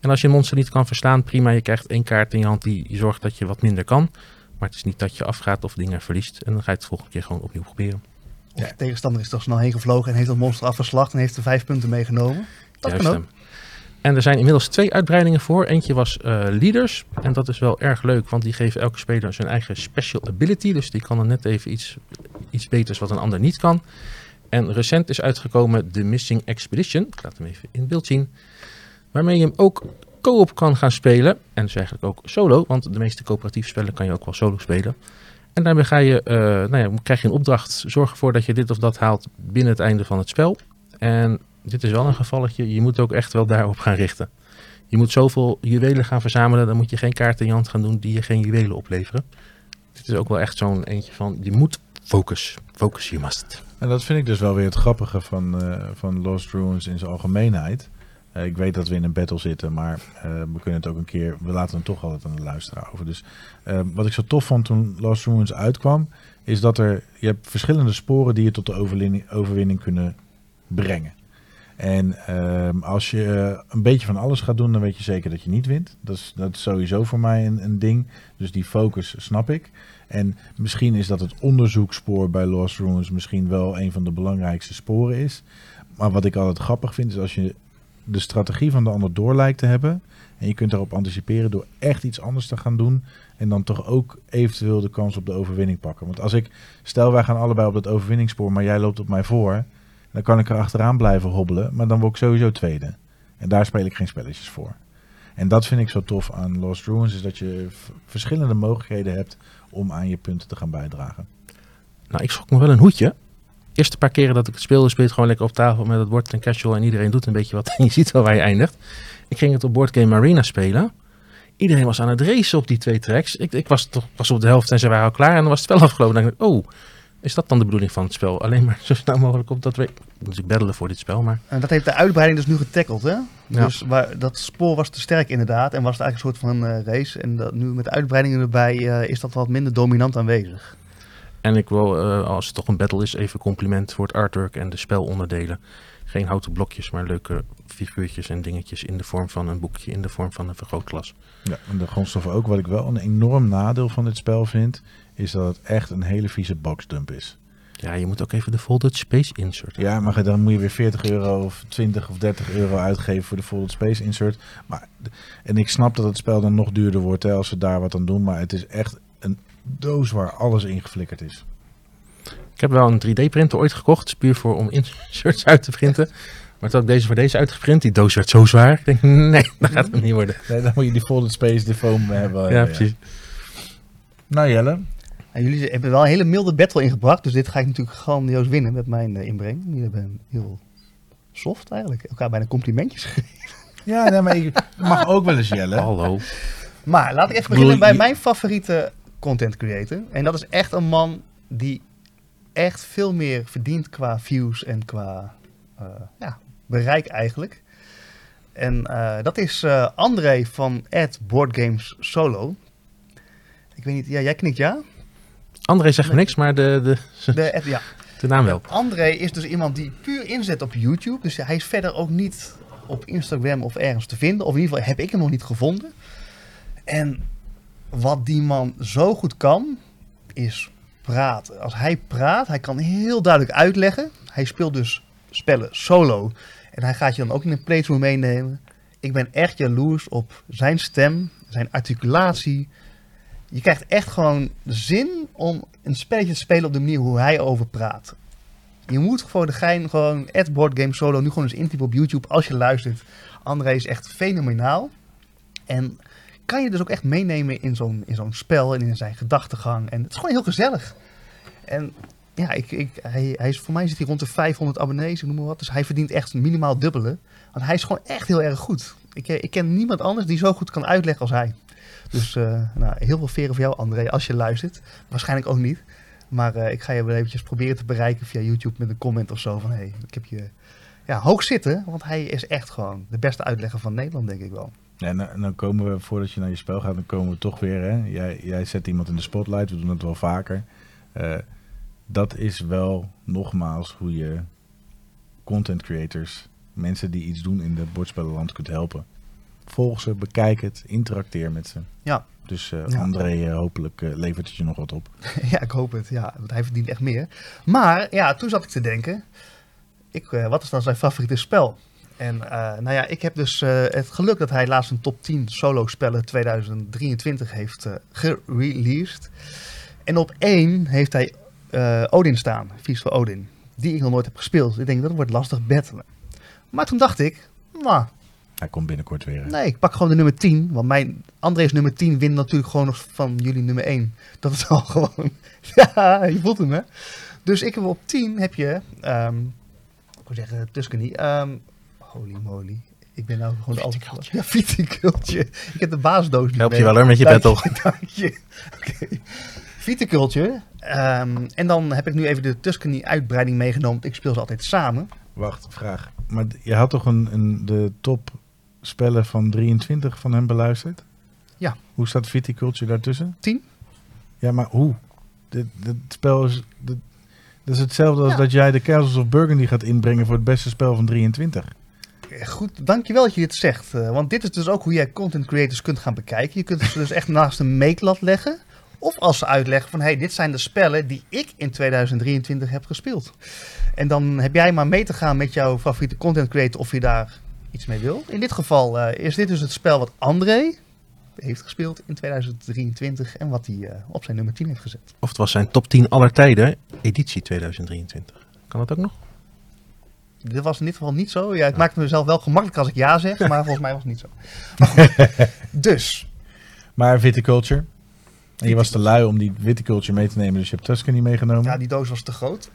Speaker 2: En als je een monster niet kan verslaan, prima, je krijgt één kaart in je hand die zorgt dat je wat minder kan. Maar het is niet dat je afgaat of dingen verliest en dan ga je het volgende keer gewoon opnieuw proberen.
Speaker 3: Of de tegenstander is toch snel heen gevlogen en heeft dat monster afgeslacht en heeft er vijf punten meegenomen. Dat
Speaker 2: Juist
Speaker 3: kan ook.
Speaker 2: En er zijn inmiddels twee uitbreidingen voor. Eentje was eh, Leaders. En dat is wel erg leuk, want die geven elke speler zijn eigen special ability. Dus die kan dan net even iets, iets beters wat een ander niet kan. En recent is uitgekomen The Missing Expedition. Ik laat hem even in beeld zien. Waarmee je hem ook co-op kan gaan spelen. En dus eigenlijk ook solo, want de meeste coöperatieve spellen kan je ook wel solo spelen. En daarmee ga je, eh, nou ja, krijg je een opdracht. Zorg ervoor dat je dit of dat haalt binnen het einde van het spel. En dit is wel een gevalletje. Je moet ook echt wel daarop gaan richten. Je moet zoveel juwelen gaan verzamelen. Dan moet je geen kaarten in je hand gaan doen die je geen juwelen opleveren. Dit is ook wel echt zo'n eentje van. Je moet focus. Focus, you must.
Speaker 4: En dat vind ik dus wel weer het grappige van, eh, van Lost Ruins in zijn algemeenheid. Eh, ik weet dat we in een battle zitten, maar eh, we kunnen het ook een keer. We laten het toch altijd aan de luisteraar over. Dus eh, wat ik zo tof vond toen Lost Ruins uitkwam, is dat er. Je hebt verschillende sporen die je tot de overwinning, kunnen brengen. En ehm, als je een beetje van alles gaat doen, dan weet je zeker dat je niet wint. Dat is, dat sowieso voor mij een, een ding. Dus die focus snap ik. En misschien is dat het onderzoekspoor bij Lost Ruins misschien wel een van de belangrijkste sporen is. Maar wat ik altijd grappig vind, is als je de strategie van de ander door lijkt te hebben. En je kunt daarop anticiperen door echt iets anders te gaan doen. En dan toch ook eventueel de kans op de overwinning pakken. Want als ik, stel wij gaan allebei op dat overwinningsspoor, maar jij loopt op mij voor. Dan kan ik er achteraan blijven hobbelen, maar dan word ik sowieso tweede. En daar speel ik geen spelletjes voor. En dat vind ik zo tof aan Lost Ruins, is dat je verschillende mogelijkheden hebt om aan je punten te gaan bijdragen.
Speaker 2: Nou, ik schrok me wel een hoedje. Eerste paar keren dat ik het speelde, speelde gewoon lekker op tafel met het bord en casual. En iedereen doet een beetje wat. En je ziet wel waar je eindigt. Ik ging het op Board Game Arena spelen. Iedereen was aan het racen op die twee tracks. Ik, ik was toch pas op de helft en ze waren al klaar. En dan was het spel afgelopen. Dan dacht ik, oh, is dat dan de bedoeling van het spel? Alleen maar zo snel mogelijk op dat... we- moet ik voor dit spel, maar...
Speaker 3: En dat heeft de uitbreiding dus nu getackeld, hè?
Speaker 2: Ja.
Speaker 3: Dus waar, dat spoor was te sterk inderdaad en was het eigenlijk een soort van eh, race. En dat, nu met de uitbreidingen erbij eh, is dat wat minder dominant aanwezig.
Speaker 2: En ik wil, eh, als het toch een battle is, even compliment voor het artwork en de spelonderdelen. Geen houten blokjes, maar leuke figuurtjes en dingetjes in de vorm van een boekje, in de vorm van een vergrootglas.
Speaker 4: Ja, en de grondstoffen ook. Wat ik wel een enorm nadeel van dit spel vind, is dat het echt een hele vieze boxdump is.
Speaker 2: Ja, je moet ook even de folded space insert.
Speaker 4: Ja, maar dan moet je weer 40 euro of 20 of 30 euro uitgeven voor de Folded Space insert. Maar, en ik snap dat het spel dan nog duurder wordt hè, als ze daar wat aan doen. Maar het is echt een doos waar alles in geflikkerd is.
Speaker 2: Ik heb wel een 3D-printer ooit gekocht, puur voor om inserts uit te printen. Maar toen had ik deze voor deze uitgeprint, die doos werd zo zwaar. Ik denk, nee, dat gaat hem niet worden.
Speaker 4: Nee, dan moet je die Folded Space, de foam hebben.
Speaker 2: Ja, precies.
Speaker 4: Nou Jelle,
Speaker 3: En jullie hebben wel een hele milde battle ingebracht, dus dit ga ik natuurlijk grandioos winnen met mijn eh, inbreng. Jullie hebben heel soft eigenlijk, elkaar bijna complimentjes gegeven.
Speaker 4: ja, nee, maar ik mag ook wel eens Jelle.
Speaker 2: Hallo.
Speaker 3: Maar laat ik even beginnen bij mijn favoriete content creator. En dat is echt een man die echt veel meer verdient qua views en qua eh, ja, bereik eigenlijk. En eh, dat is eh, André van Ad Board Games Solo. Ik weet niet, ja, jij knikt ja?
Speaker 2: André zegt me niks, maar de, de,
Speaker 3: De, ja.
Speaker 2: de naam wel.
Speaker 3: André is dus iemand die puur inzet op YouTube. Dus hij is verder ook niet op Instagram of ergens te vinden. Of in ieder geval heb ik hem nog niet gevonden. En wat die man zo goed kan, is praten. Als hij praat, hij kan heel duidelijk uitleggen. Hij speelt dus spellen solo. En hij gaat je dan ook in een playthrough meenemen. Ik ben echt jaloers op zijn stem, zijn articulatie. Je krijgt echt gewoon zin om een spelletje te spelen op de manier hoe hij over praat. Je moet voor de gein gewoon at Board Game Solo nu gewoon eens intypen op YouTube als je luistert. André is echt fenomenaal. En kan je dus ook echt meenemen in zo'n, in zo'n spel en in zijn gedachtegang. En het is gewoon heel gezellig. En ja, ik, ik, hij, hij is, voor mij zit hij rond de 500 abonnees, noem maar wat. Dus hij verdient echt minimaal dubbele. Want hij is gewoon echt heel erg goed. Ik, ik ken niemand anders die zo goed kan uitleggen als hij. Dus eh, nou, heel veel veren voor jou, André, als je luistert. Waarschijnlijk ook niet. Maar eh, ik ga je wel eventjes proberen te bereiken via YouTube met een comment of zo. Van hey, ik heb je ja, hoog zitten. Want hij is echt gewoon de beste uitlegger van Nederland, denk ik wel.
Speaker 4: En dan- en dan komen we, voordat je naar je spel gaat, dan komen we toch weer. Hè? Jij, jij zet iemand in de spotlight, we doen het wel vaker. Eh, dat is wel nogmaals hoe je content creators, mensen die iets doen in de bordspellenland, kunt helpen. Volg ze, bekijk het, interacteer met ze.
Speaker 3: Ja.
Speaker 4: Dus eh,
Speaker 3: Ja.
Speaker 4: André, eh, hopelijk eh, levert het je nog wat op.
Speaker 3: ja, ik hoop het. Ja, want hij verdient echt meer. Maar ja, toen zat ik te denken. Ik, wat is dan zijn favoriete spel? En nou ja, ik heb dus het geluk dat hij laatst een top 10 solo spellen 2023 heeft eh gereleased. En op één heeft hij Odin staan, Feast Odin. Die ik nog nooit heb gespeeld. Ik denk dat wordt lastig battelen. Maar toen dacht ik, nou,
Speaker 4: Hij komt binnenkort weer. hè.
Speaker 3: Nee, ik pak gewoon de nummer 10. Want mijn André's nummer 10 wint natuurlijk gewoon nog van jullie nummer 1. Dat is al gewoon. ja, je voelt hem, hè? Dus ik heb op 10 heb je. ehm ik wil zeggen Tuscany. ehm holy moly. Ik ben nou gewoon de altijd. Ja, viticultje. Ik heb de baasdoos niet
Speaker 2: Help je
Speaker 3: mee.
Speaker 2: wel hoor met je
Speaker 3: Dank
Speaker 2: battle.
Speaker 3: je, Dank je. Oké. Viticulture. Ehm, en dan heb ik nu even de Tuscany uitbreiding meegenomen. Ik speel ze altijd samen.
Speaker 4: Wacht, vraag. Maar je had toch een, een, de top spellen van 23 van hem beluisterd?
Speaker 3: Ja.
Speaker 4: Hoe staat Viticulture daartussen?
Speaker 3: 10.
Speaker 4: Ja, maar hoe? Dit, dit spel is... dit- Dat is hetzelfde als dat jij de Castles of Burgundy gaat inbrengen voor het beste spel van 23.
Speaker 3: Eh, Goed, dankjewel dat je dit zegt. eh, want dit is dus ook hoe jij content creators kunt gaan bekijken. Je kunt ze dus echt naast een meetlat leggen. Of als ze uitleggen van, hey, dit zijn de spellen die ik in 2023 heb gespeeld. En dan heb jij maar mee te gaan met jouw favoriete content creator of je daar iets mee wil. In dit geval eh, is dit dus het spel wat André heeft gespeeld in 2023 en wat hij eh, op zijn nummer 10 heeft gezet.
Speaker 2: Of het was zijn top 10 aller tijden, editie 2023. Kan dat ook nog?
Speaker 3: Dit was in dit geval niet zo. Ja, ik maakte mezelf wel gemakkelijk als ik ja zeg, maar volgens mij was het niet zo. Maar goed, dus,
Speaker 4: Maar viticulture. En je was te lui om die viticulture mee te nemen, dus je hebt Tuscany meegenomen.
Speaker 3: Ja, die doos was te groot.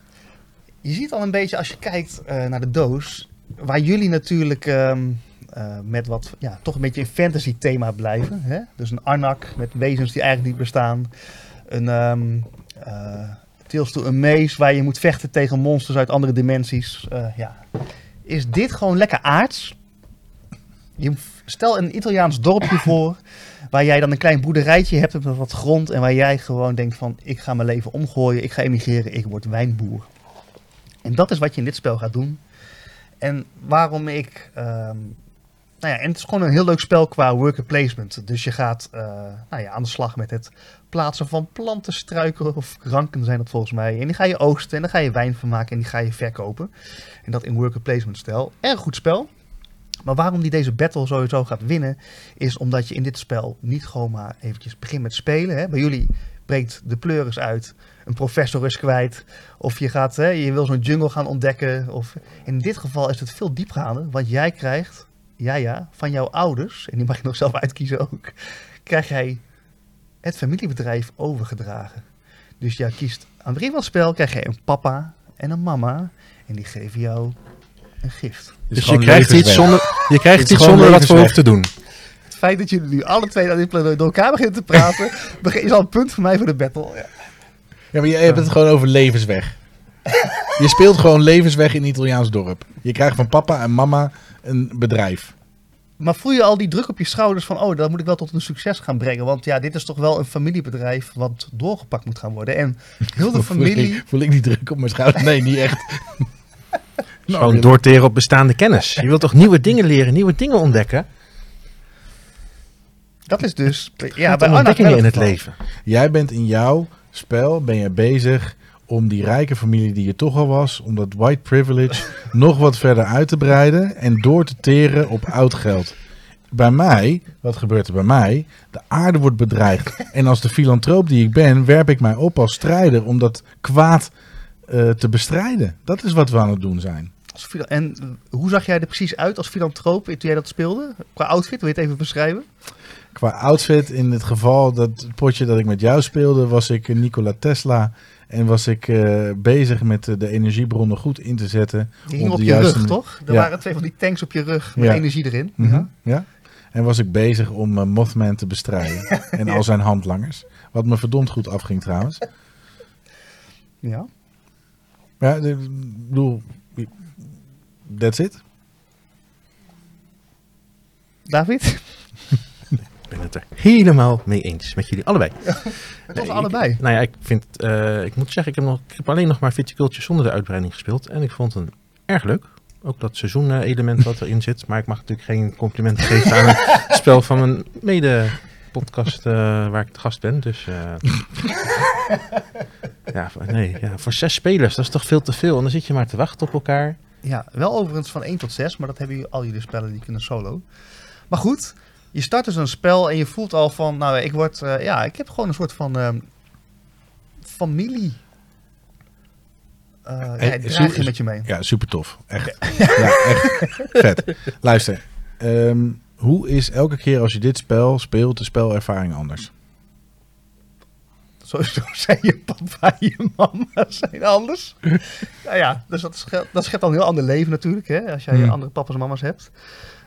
Speaker 3: Je ziet al een beetje als je kijkt eh, naar de doos, waar jullie natuurlijk ehm, eh, met wat, ja, toch een beetje een fantasy thema blijven. Hè? Dus een Arnak met wezens die eigenlijk niet bestaan. Een ehm eh, Tales to Amaze waar je moet vechten tegen monsters uit andere dimensies. Eh, ja. Is dit gewoon lekker aards? Je, stel een Italiaans dorpje voor Waar jij dan een klein boerderijtje hebt met wat grond. En waar jij gewoon denkt van ik ga mijn leven omgooien. Ik ga emigreren. Ik word wijnboer. En dat is wat je in dit spel gaat doen. En waarom ik... ehm, nou ja, en het is gewoon een heel leuk spel qua worker placement. Dus je gaat eh, nou ja, aan de slag met het plaatsen van planten, struiken of ranken zijn dat volgens mij. En die ga je oogsten en dan ga je wijn van maken en die ga je verkopen. En dat in worker placement stijl. Erg goed spel. Maar waarom die deze battle sowieso gaat winnen, is omdat je in dit spel niet gewoon maar eventjes begint met spelen. Hè. Bij jullie breekt de pleuris uit, een professor is kwijt, of je, gaat, hè, je wil zo'n jungle gaan ontdekken. Of, in dit geval is het veel diepgaander, want jij krijgt, ja ja, van jouw ouders, en die mag je nog zelf uitkiezen ook, krijg jij het familiebedrijf overgedragen. Dus jij kiest aan het begin van het spel, krijg je een papa en een mama, en die geven jou een gift.
Speaker 2: Dus je krijgt iets zonder, je krijgt
Speaker 4: Het
Speaker 2: iets zonder wat voor hoeft te doen.
Speaker 3: Het feit dat jullie nu alle twee aan dit door elkaar beginnen te praten, begin- is al een punt voor mij voor de battle. Ja.
Speaker 4: Ja, maar je hebt het gewoon over levensweg. je speelt gewoon levensweg in een Italiaans dorp. Je krijgt van papa en mama een bedrijf.
Speaker 3: Maar voel je al die druk op je schouders van, oh, dat moet ik wel tot een succes gaan brengen. Want ja, dit is toch wel een familiebedrijf wat doorgepakt moet gaan worden. En heel de
Speaker 4: Voel
Speaker 3: familie,
Speaker 4: ik, voel ik niet druk op mijn schouder? Nee, niet echt. Nou,
Speaker 2: Gewoon doorteren op bestaande kennis. Je wilt toch nieuwe dingen leren, nieuwe dingen ontdekken?
Speaker 3: dat is dus... Ja, bij
Speaker 2: ontdekkingen in het leven.
Speaker 4: Jij bent in jouw spel ben je bezig om die rijke familie die je toch al was, om dat white privilege nog wat verder uit te breiden en door te teren op oud geld. Bij mij, wat gebeurt er bij mij? De aarde wordt bedreigd. En als de filantroop die ik ben, werp ik mij op als strijder om dat kwaad eh, te bestrijden. Dat is wat we aan het doen zijn.
Speaker 3: En hoe zag jij er precies uit als filantroop toen jij dat speelde? Qua outfit, wil je het even beschrijven?
Speaker 4: Qua outfit, in het geval dat het potje dat ik met jou speelde, was ik Nikola Tesla. En was ik eh, bezig met eh, de energiebronnen goed in te zetten.
Speaker 3: Die hing
Speaker 4: Op de
Speaker 3: je
Speaker 4: juiste
Speaker 3: rug, toch? Er
Speaker 4: Ja.
Speaker 3: waren twee van die tanks op je rug met
Speaker 4: Ja.
Speaker 3: energie erin.
Speaker 4: Mhm,
Speaker 3: Ja.
Speaker 4: ja. En was ik bezig om eh, Mothman te bestrijden. en al zijn handlangers. Wat me verdomd goed afging trouwens.
Speaker 3: ja.
Speaker 4: Ja, ik bedoel, that's it.
Speaker 3: David?
Speaker 2: Ik ben het er helemaal mee eens met jullie allebei.
Speaker 3: Het was
Speaker 2: Nee,
Speaker 3: allebei.
Speaker 2: Ik, nou ja, ik vind, eh, ik moet zeggen, ik heb, nog, ik heb alleen nog maar Viticulture zonder de uitbreiding gespeeld. En ik vond het erg leuk. Ook dat seizoenelement wat erin zit. Maar ik mag natuurlijk geen complimenten geven aan het spel van mijn mede podcast eh, waar ik te gast ben. Dus eh, ja, voor- nee, ja, voor zes spelers, dat is toch veel te veel. En dan zit je maar te wachten op elkaar.
Speaker 3: Ja, wel overigens van 1 tot 6, maar dat hebben jullie, al jullie spellen die kunnen solo. Maar goed, je start dus een spel en je voelt al van, nou, ik word, eh, ja, ik heb gewoon een soort van ehm, familie. Uh,
Speaker 4: Hey,
Speaker 3: ja, draag je met je mee.
Speaker 4: Ja, super tof. Echt. Ja, echt vet. Luister, ehm, hoe is elke keer als je dit spel speelt, de spelervaring anders?
Speaker 3: Sowieso zijn je papa en je mama zijn anders. nou ja, dus dat schept, dat schept al een heel ander leven natuurlijk, hè, als jij
Speaker 4: Hmm.
Speaker 3: andere papa's en mama's hebt.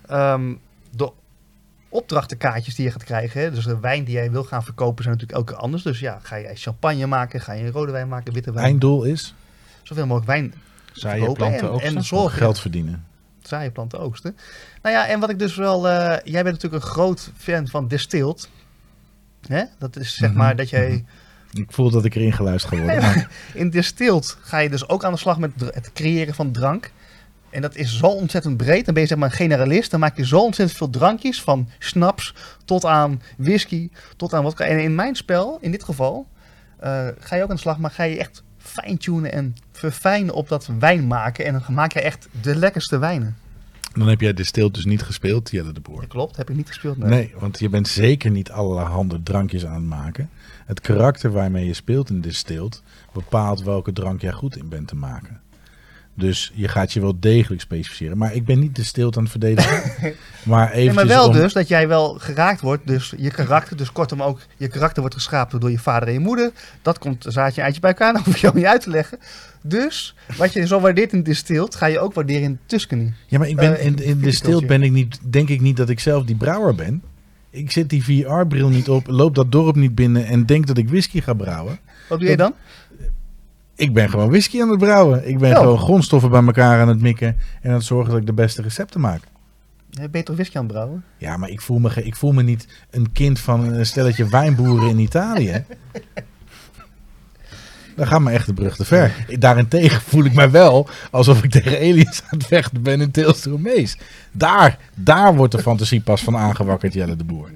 Speaker 3: Ehm, opdrachtenkaartjes die je gaat krijgen, hè, dus de wijn die jij wil gaan verkopen, zijn natuurlijk elke anders. Dus ja, ga jij champagne maken, ga je rode wijn maken, witte wijn.
Speaker 4: Einddoel is
Speaker 3: Zoveel mogelijk wijn
Speaker 2: Zaaien, planten,
Speaker 3: en,
Speaker 2: oogsten.
Speaker 3: en zorgen.
Speaker 4: geld verdienen.
Speaker 3: Zaaien, planten, oogsten. Nou ja, en wat ik dus wel... eh, jij bent natuurlijk een groot fan van distilled. Hè? Dat is zeg
Speaker 4: Mhm,
Speaker 3: maar dat jij...
Speaker 4: mhm. Ik voel dat ik erin geluisterd ga worden. maar-
Speaker 3: In Distilled ga je dus ook aan de slag met het creëren van drank. En dat is zo ontzettend breed. Dan ben je zeg maar een generalist. Dan maak je zo ontzettend veel drankjes. Van snaps tot aan whisky. Tot aan wat. En in mijn spel, in dit geval, eh, ga je ook aan de slag. Maar ga je echt fine-tunen en verfijnen op dat wijn maken. En dan maak je echt de lekkerste wijnen.
Speaker 4: Dan heb jij de stil dus niet gespeeld, Jelle de Boer.
Speaker 3: Dat klopt, heb ik niet gespeeld.
Speaker 4: Nee, want je bent zeker niet allerhande drankjes aan het maken. Het karakter waarmee je speelt in Distilled bepaalt welke drank jij goed in bent te maken. Dus je gaat je wel degelijk specificeren. Maar ik ben niet Distilled aan het verdedigen. maar
Speaker 3: Nee,
Speaker 4: even
Speaker 3: maar wel dus dat jij wel geraakt wordt. Dus je karakter, dus kortom ook je karakter wordt geschapen door je vader en je moeder. Dat komt een zaadje eitje bij elkaar. Dat hoef je ook niet uit te leggen. Dus wat je zo waardeert in Distilled, ga je ook waarderen in Tuscany.
Speaker 4: Ja, maar ik ben,
Speaker 3: eh,
Speaker 4: in, in Distilled ben ik niet, denk ik niet dat ik zelf die brouwer ben. Ik zet die VR-bril niet op, loop dat dorp niet binnen en denk dat ik whisky ga brouwen.
Speaker 3: Wat doe je dan?
Speaker 4: Ik ben gewoon whisky aan het brouwen. Ik ben
Speaker 3: Ja.
Speaker 4: gewoon grondstoffen bij elkaar aan het mikken en aan het zorgen dat ik de beste recepten maak.
Speaker 3: Ben je toch whisky aan het brouwen?
Speaker 4: Ja, maar ik voel me, ik voel me niet een kind van een stelletje wijnboeren in Italië. Dan gaat me echt de brug te ver. Daarentegen voel ik mij wel alsof ik tegen aliens aan het vechten ben in Tales. Daar, daar wordt de fantasie pas van aangewakkerd, Jelle de Boer.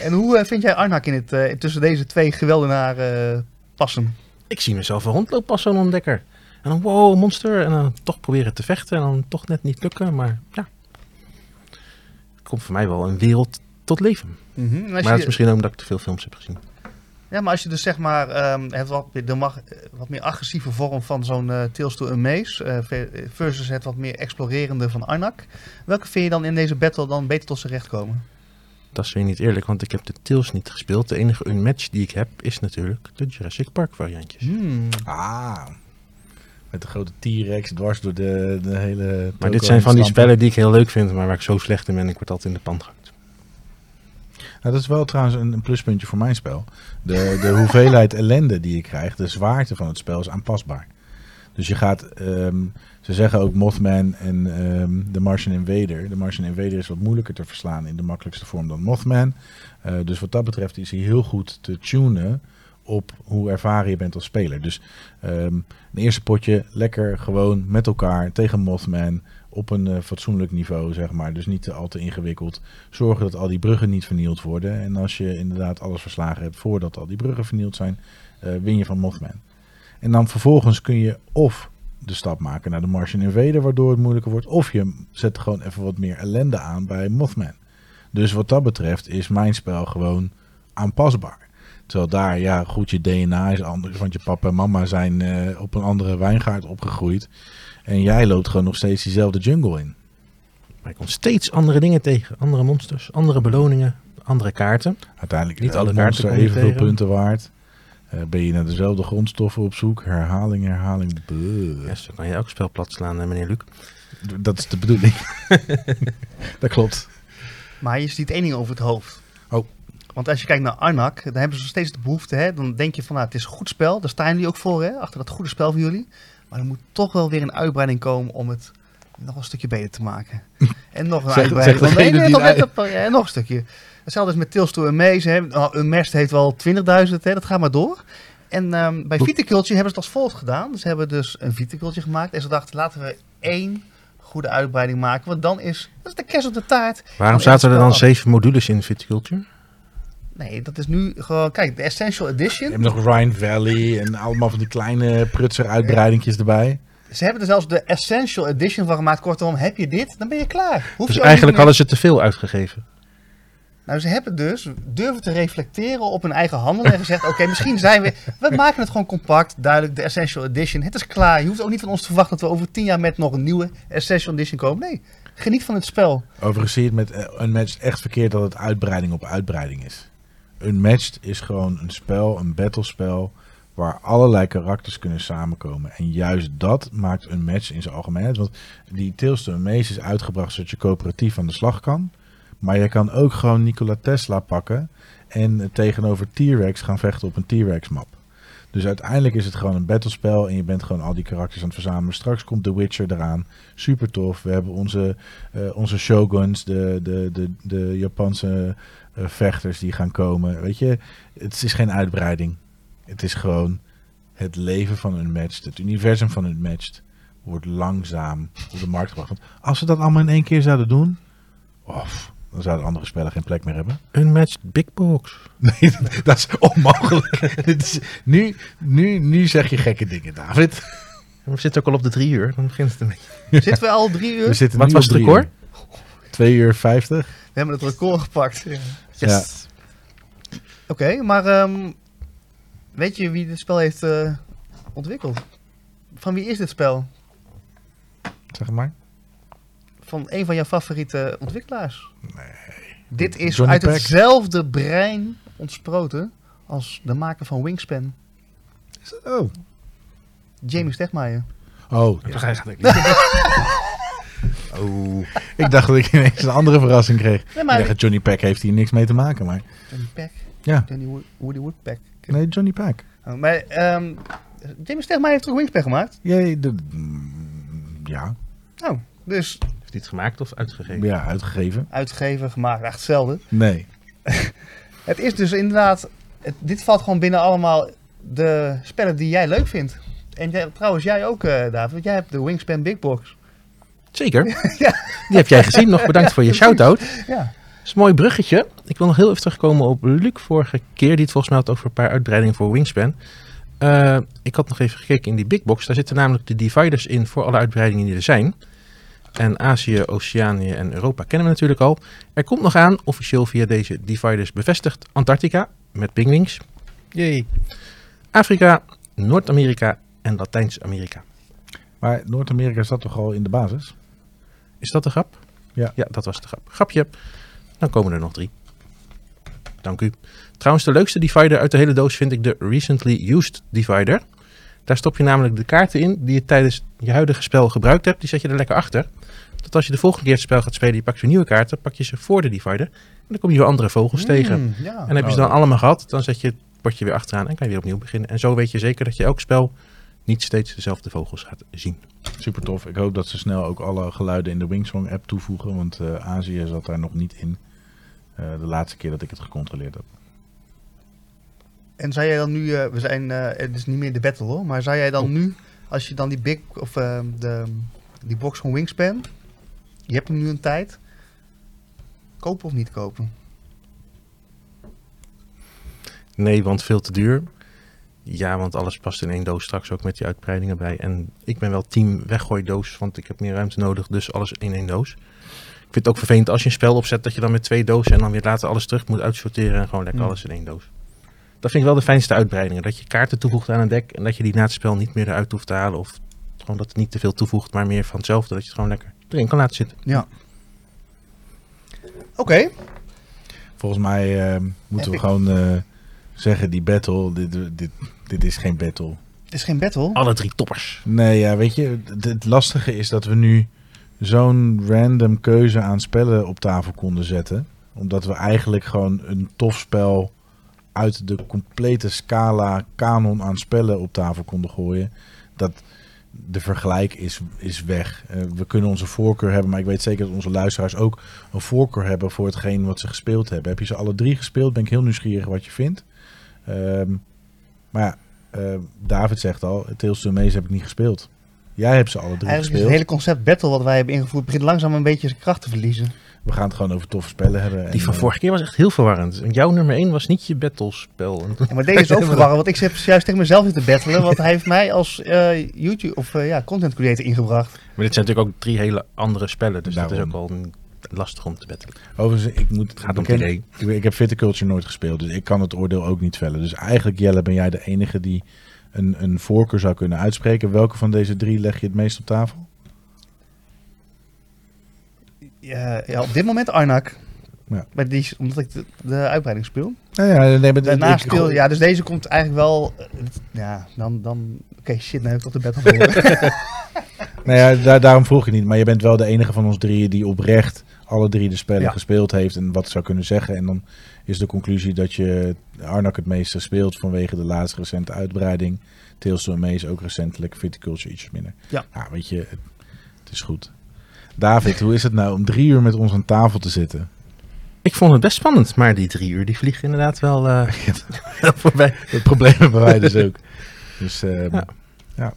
Speaker 3: En hoe eh, vind jij Arnak in het, eh, tussen deze twee geweldenaren eh, passen?
Speaker 2: Ik zie mezelf een rondlopen als zo'n ontdekker. En dan wow, monster. En dan toch proberen te vechten. En dan toch net niet lukken. Maar ja. Het komt voor mij wel een wereld tot leven.
Speaker 3: En als
Speaker 2: Maar dat is misschien ook omdat ik te veel films heb gezien.
Speaker 3: Ja, maar als je dus zeg maar ehm, het wat, de mag, eh, wat meer agressieve vorm van zo'n eh Tales to Amaze eh, ve- versus het wat meer explorerende van Arnak. Welke vind je dan in deze battle dan beter tot zijn recht komen?
Speaker 2: Dat is weer niet eerlijk, want ik heb de Tales niet gespeeld. De enige unmatch die ik heb is natuurlijk de Jurassic Park variantjes.
Speaker 3: Hmm.
Speaker 4: Ah, met de grote T-Rex dwars door de, de hele...
Speaker 2: Maar dit zijn van die spellen die ik heel leuk vind, maar waar ik zo slecht in ben. Ik word altijd in de pan gehakt.
Speaker 4: Nou, dat is wel trouwens een, een pluspuntje voor mijn spel. De, de hoeveelheid ellende die je krijgt, de zwaarte van het spel is aanpasbaar. Dus je gaat, ehm, ze zeggen ook Mothman en ehm, de Martian Invader. De Martian Invader is wat moeilijker te verslaan in de makkelijkste vorm dan Mothman. Eh, dus wat dat betreft is hij heel goed te tunen op hoe ervaren je bent als speler. Dus ehm, een eerste potje lekker gewoon met elkaar tegen Mothman op een eh, fatsoenlijk niveau, zeg maar. Dus niet al te ingewikkeld. Zorgen dat al die bruggen niet vernield worden. En als je inderdaad alles verslagen hebt voordat al die bruggen vernield zijn, eh, win je van Mothman. En dan vervolgens kun je of de stap maken naar de Martian Invader, waardoor het moeilijker wordt. Of je zet gewoon even wat meer ellende aan bij Mothman. Dus wat dat betreft is mijn spel gewoon aanpasbaar. Terwijl daar, ja, goed, je DNA is anders. Want je papa en mama zijn eh, op een andere wijngaard opgegroeid. En jij loopt gewoon nog steeds diezelfde jungle in.
Speaker 2: Maar ik kom steeds andere dingen tegen. Andere monsters, andere beloningen, andere kaarten.
Speaker 4: Uiteindelijk
Speaker 2: Niet
Speaker 4: is
Speaker 2: alle kaarten je
Speaker 4: evenveel punten waard. Eh, ben je naar dezelfde grondstoffen op zoek? Herhaling, herhaling.
Speaker 2: Ja, zo kan je elk spel plat slaan, eh, meneer Luc.
Speaker 4: Dat is de bedoeling. dat klopt.
Speaker 3: Maar je ziet één ding over het hoofd.
Speaker 4: Oh.
Speaker 3: Want als je kijkt naar Arnak, dan hebben ze steeds de behoefte. Hè? Dan denk je van, nou, het is een goed spel. Daar staan jullie ook voor, hè? achter dat goede spel van jullie. Maar er moet toch wel weer een uitbreiding komen om het nog een stukje beter te maken. En nog een
Speaker 4: Zeg-
Speaker 3: uitbreiding. op- ja, nog een stukje. Hetzelfde is met Tales to Amaze. Hè? Nou, Unmasked heeft wel 20.000, hè? dat gaat maar door. En ehm, bij Viticulture hebben ze het als volgt gedaan. Ze hebben dus een Viticulture gemaakt. En ze dachten, laten we één goede uitbreiding maken. Want dan is, dat is de kerst op de taart.
Speaker 2: Waarom
Speaker 3: Oh,
Speaker 2: zaten er dan zeven modules in Viticulture?
Speaker 3: Nee, dat is nu gewoon... Kijk, de Essential
Speaker 4: Je
Speaker 3: Edition.
Speaker 4: hebt nog Rhine Valley en allemaal van die kleine prutser uitbreidingjes erbij.
Speaker 3: Ze hebben er zelfs de Essential Edition van gemaakt. Kortom, heb je dit, dan ben je klaar. Hoef
Speaker 2: Dus
Speaker 3: je
Speaker 2: eigenlijk hadden ze te veel uitgegeven.
Speaker 3: Nou, ze hebben dus durven te reflecteren op hun eigen handel. En gezegd, oké, misschien zijn we... We maken het gewoon compact, duidelijk, de Essential Edition. Het is klaar. Je hoeft ook niet van ons te verwachten dat we over tien jaar met nog een nieuwe Essential Edition komen. Nee, geniet van het spel.
Speaker 4: Overigens zie je het met eh, Unmatched echt verkeerd dat het uitbreiding op uitbreiding is. Unmatched is gewoon een spel, een battlespel, waar allerlei karakters kunnen samenkomen. En juist dat maakt Unmatched in zijn algemeenheid. Want die Tales to is uitgebracht zodat je coöperatief aan de slag kan. Maar je kan ook gewoon Nikola Tesla pakken en tegenover T-Rex gaan vechten op een T-Rex map. Dus uiteindelijk is het gewoon een battlespel en je bent gewoon al die karakters aan het verzamelen. Straks komt The Witcher eraan. Super tof. We hebben onze, eh, onze shoguns, de, de, de, de Japanse eh, vechters die gaan komen. Weet je, het is geen uitbreiding. Het is gewoon het leven van Unmatched, het universum van Unmatched wordt langzaam op de markt gebracht. Want als ze dat allemaal in één keer zouden doen, of, dan zouden andere spellen geen plek meer hebben.
Speaker 2: Unmatched Big Box.
Speaker 4: Nee, dat is onmogelijk. Dit is, nu, nu, nu zeg je gekke dingen, David.
Speaker 2: We zitten ook al op de drie uur. Dan begint het een beetje.
Speaker 3: Zitten we al drie uur?
Speaker 4: We zitten
Speaker 2: Wat
Speaker 4: nu
Speaker 2: was
Speaker 4: op
Speaker 2: het record?
Speaker 4: uur. Twee uur vijftig.
Speaker 3: We hebben het record gepakt. Ja.
Speaker 2: Yes.
Speaker 3: Oké, maar ehm, weet je wie dit spel heeft eh, ontwikkeld? Van wie is dit spel?
Speaker 4: Zeg maar.
Speaker 3: Van een van jouw favoriete ontwikkelaars? Nee. Dit is
Speaker 4: Johnny
Speaker 3: uit hetzelfde brein ontsproten als de maker van Wingspan,
Speaker 4: Oh.
Speaker 3: Jamie Stegmaier.
Speaker 4: Oh,
Speaker 2: Ja. Hij gaat ik
Speaker 4: oh. ik dacht dat ik ineens een andere verrassing kreeg.
Speaker 3: Nee,
Speaker 4: Ik
Speaker 3: maar
Speaker 4: dacht, Johnny Pack heeft hier niks mee te maken, maar...
Speaker 3: Johnny Pack.
Speaker 4: Ja.
Speaker 3: Johnny Wo- Woody Woodpeck.
Speaker 4: Nee, Johnny Pack.
Speaker 3: Oh, maar ehm Jamie Stegmaier heeft toch Wingspan gemaakt?
Speaker 4: Jij, de, mm, ja,
Speaker 3: Oh, dus
Speaker 2: Heeft hij het gemaakt of uitgegeven?
Speaker 4: ja, uitgegeven.
Speaker 3: uitgegeven, gemaakt, echt hetzelfde.
Speaker 4: Nee.
Speaker 3: Het is dus inderdaad, het- dit valt gewoon binnen allemaal de spellen die jij leuk vindt. En jij- trouwens, jij ook, eh, David, want jij hebt de Wingspan Big Box.
Speaker 2: Zeker. Die heb jij gezien. Nog bedankt voor je shout-out.
Speaker 3: Ja.
Speaker 2: Dat is een mooi bruggetje. Ik wil nog heel even terugkomen op Luc vorige keer. Die het volgens mij had over een paar uitbreidingen voor Wingspan. Eh, ik had nog even gekeken in die big box. Daar zitten namelijk de dividers in voor alle uitbreidingen die er zijn. En Azië, Oceanië en Europa kennen we natuurlijk al. Er komt nog aan, officieel via deze dividers bevestigd, Antarctica met pingwings. Yay. Afrika, Noord-Amerika en Latijns-Amerika.
Speaker 4: Maar Noord-Amerika zat toch al in de basis?
Speaker 2: Is dat de grap?
Speaker 4: Ja.
Speaker 2: Ja, dat was de grap. Grapje. Dan komen er nog drie. Dank u. Trouwens, de leukste divider uit de hele doos vind ik de Recently Used Divider. Daar stop je namelijk de kaarten in die je tijdens je huidige spel gebruikt hebt. Die zet je er lekker achter. Dat als je de volgende keer het spel gaat spelen, je pakt weer nieuwe kaarten, pak je ze voor de divider. En dan kom je weer andere vogels tegen.
Speaker 3: Mm, ja.
Speaker 2: En heb je ze dan allemaal gehad, dan zet je het bordje weer achteraan en kan je weer opnieuw beginnen. En zo weet je zeker dat je elk spel niet steeds dezelfde vogels gaat zien.
Speaker 4: Super tof. Ik hoop dat ze snel ook alle geluiden in de Wingsong app toevoegen, want eh, Azië zat daar nog niet in. Eh, de laatste keer dat ik het gecontroleerd heb.
Speaker 3: En zou jij dan nu, eh, we zijn, eh, het is niet meer de battle hoor, maar zou jij dan nu, als je dan die big, of eh, de, die box van Wingspan, je hebt hem nu een tijd, kopen of niet kopen?
Speaker 2: Nee, want veel te duur. Ja, want alles past in één doos straks ook met die uitbreidingen bij. En ik ben wel team weggooidoos, want ik heb meer ruimte nodig, dus alles in één doos. Ik vind het ook vervelend als je een spel opzet dat je dan met twee dozen en dan weer later alles terug moet uitsorteren en gewoon lekker
Speaker 3: Hmm.
Speaker 2: alles in één doos. Dat vind ik wel de fijnste uitbreidingen. Dat je kaarten toevoegt aan een deck en dat je die na het spel niet meer eruit hoeft te halen. Of gewoon dat het niet te veel toevoegt, maar meer van hetzelfde. Dat je het gewoon lekker erin kan laten zitten.
Speaker 3: Ja. Oké.
Speaker 4: Volgens mij eh, moeten we gewoon eh, zeggen, die battle, dit, dit, dit is geen battle.
Speaker 3: Het is geen battle.
Speaker 2: Alle drie toppers.
Speaker 4: Nee, ja, weet je, het lastige is dat we nu zo'n random keuze aan spellen op tafel konden zetten. Omdat we eigenlijk gewoon een tof spel uit de complete scala kanon aan spellen op tafel konden gooien. Dat de vergelijk is, is weg. Eh, we kunnen onze voorkeur hebben, maar ik weet zeker dat onze luisteraars ook een voorkeur hebben voor hetgeen wat ze gespeeld hebben. Heb je ze alle drie gespeeld? Ben ik heel nieuwsgierig wat je vindt. Ehm, maar ja, eh, David zegt al, Tales to Maze heb ik niet gespeeld. Jij hebt ze alle drie
Speaker 3: Eigenlijk is het
Speaker 4: gespeeld.
Speaker 3: hele concept battle wat wij hebben ingevoerd begint langzaam een beetje zijn kracht te verliezen.
Speaker 4: We gaan het gewoon over toffe spellen hebben.
Speaker 2: Die
Speaker 4: En,
Speaker 2: van
Speaker 4: eh,
Speaker 2: vorige keer was echt heel verwarrend. En jouw nummer 1 was niet je battlespel.
Speaker 3: Ja, maar deze is ook verwarrend, want ik heb juist tegen mezelf zitten battelen, want hij heeft mij als eh, YouTube of eh, ja, content creator ingebracht.
Speaker 2: Maar dit zijn natuurlijk ook drie hele andere spellen. Dus dat is ook wel lastig om te battelen.
Speaker 4: Overigens, ik moet
Speaker 2: Het gaat om idee.
Speaker 4: Ik, ik heb Viticulture nooit gespeeld, dus ik kan het oordeel ook niet vellen. Dus eigenlijk, Jelle, ben jij de enige die een, een voorkeur zou kunnen uitspreken. Welke van deze drie leg je het meest op tafel?
Speaker 3: Ja, ja, op dit moment Arnak.
Speaker 4: Ja.
Speaker 3: Maar die, is- omdat ik de, de uitbreiding speel.
Speaker 4: Nou ja, nee, maar
Speaker 3: Daarna speel, ja, dus deze komt eigenlijk wel, eh, ja, dan, dan oké, shit, nu heb ik de battle verloren.
Speaker 4: Nou ja, daar, daarom vroeg ik niet. Maar je bent wel de enige van ons drieën die oprecht alle drie de spellen
Speaker 3: Ja.
Speaker 4: gespeeld heeft en wat zou kunnen zeggen. En dan is de conclusie dat je Arnak het meeste speelt vanwege de laatste recente uitbreiding. Tales Amaze ook recentelijk, Viticulture ietsjes minder.
Speaker 3: Ja.
Speaker 4: weet je, het, het is goed. David, hoe is het nou om drie uur met ons aan tafel te zitten?
Speaker 2: Ik vond het best spannend, maar die drie uur die vliegen inderdaad wel eh, voorbij.
Speaker 4: Dat probleem hebben wij dus ook. Dus ehm,
Speaker 2: Ja.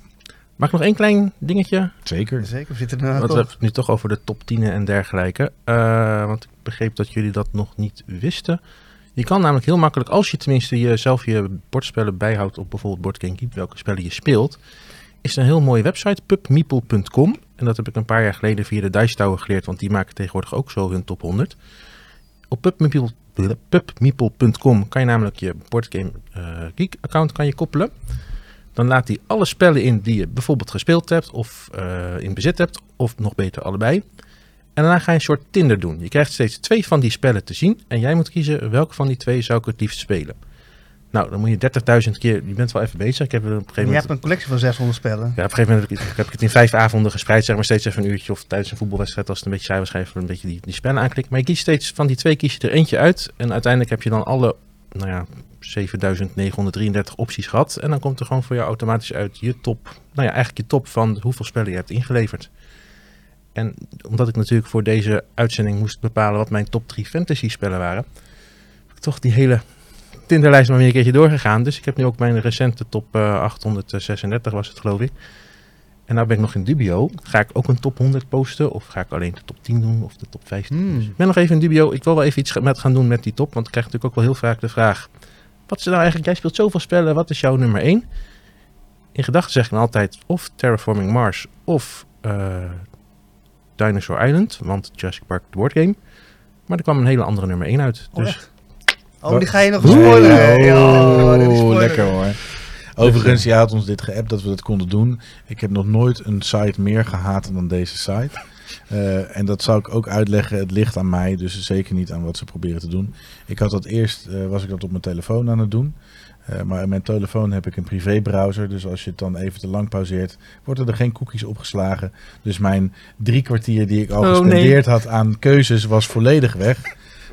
Speaker 2: Mag ik nog één klein dingetje?
Speaker 4: zeker.
Speaker 3: Zeker, we zitten er
Speaker 2: Want
Speaker 3: nog
Speaker 2: we hebben het nu toch over de top 10 en dergelijke. Eh, want ik begreep dat jullie dat nog niet wisten. Je kan namelijk heel makkelijk, als je tenminste jezelf je bordspellen bijhoudt op bijvoorbeeld Board welke spellen je speelt, is een heel mooie website, pubmeeple.com. En dat heb ik een paar jaar geleden via de Dice Tower geleerd, want die maken tegenwoordig ook zo hun top 100. Op pubmeeple- pubmeeple.com kan je namelijk je Boardgame eh Geek account kan je koppelen. Dan laat hij alle spellen in die je bijvoorbeeld gespeeld hebt of eh, in bezit hebt, of nog beter allebei. En daarna ga je een soort Tinder doen. Je krijgt steeds twee van die spellen te zien en jij moet kiezen welke van die twee zou ik het liefst spelen. Nou, dan moet je 30.000 keer, je bent wel even bezig. Ik heb op een gegeven
Speaker 3: Je
Speaker 2: moment
Speaker 3: hebt een collectie van 600 spellen.
Speaker 2: ja, op een gegeven moment heb ik, heb ik het in vijf avonden gespreid, zeg maar steeds even een uurtje. Of tijdens een voetbalwedstrijd, als het een beetje saai was, even een beetje die, die spellen aanklikken. Maar je kiest steeds van die twee, kies je er eentje uit. En uiteindelijk heb je dan alle, nou ja, 7933 opties gehad. En dan komt er gewoon voor jou automatisch uit je top, nou ja, eigenlijk je top van hoeveel spellen je hebt ingeleverd. En omdat ik natuurlijk voor deze uitzending moest bepalen wat mijn top 3 fantasy spellen waren, heb ik toch die hele Tinderlijst maar weer een keertje doorgegaan. Dus ik heb nu ook mijn recente top eh, 836 was het geloof ik. En nou ben ik nog in dubio. Ga ik ook een top 100 posten? Of ga ik alleen de top 10 doen? Of de top 15?
Speaker 3: Hmm.
Speaker 2: Dus ik ben nog even in dubio. Ik wil wel even iets met gaan doen met die top. Want ik krijg natuurlijk ook wel heel vaak de vraag. Wat is er nou eigenlijk? Jij speelt zoveel spellen. Wat is jouw nummer 1? In gedachten zeg ik dan altijd of Terraforming Mars of eh, Dinosaur Island. Want Jurassic Park de boardgame. Maar er kwam een hele andere nummer 1 uit.
Speaker 3: Oh,
Speaker 2: Dus?
Speaker 3: Oh, die ga je nog
Speaker 4: Nee,
Speaker 3: spoileren.
Speaker 4: oh, lekker hoor. Overigens, je had ons dit geappt dat we dat konden doen. Ik heb nog nooit een site meer gehaat dan deze site. Eh, en dat zou ik ook uitleggen. Het ligt aan mij, dus zeker niet aan wat ze proberen te doen. Ik had dat eerst, eh, was ik dat op mijn telefoon aan het doen. Eh, maar in mijn telefoon heb ik een privébrowser. Dus als je het dan even te lang pauzeert, worden er geen cookies opgeslagen. Dus mijn drie kwartier die ik al
Speaker 2: Oh, nee.
Speaker 4: gespendeerd had aan keuzes was volledig weg.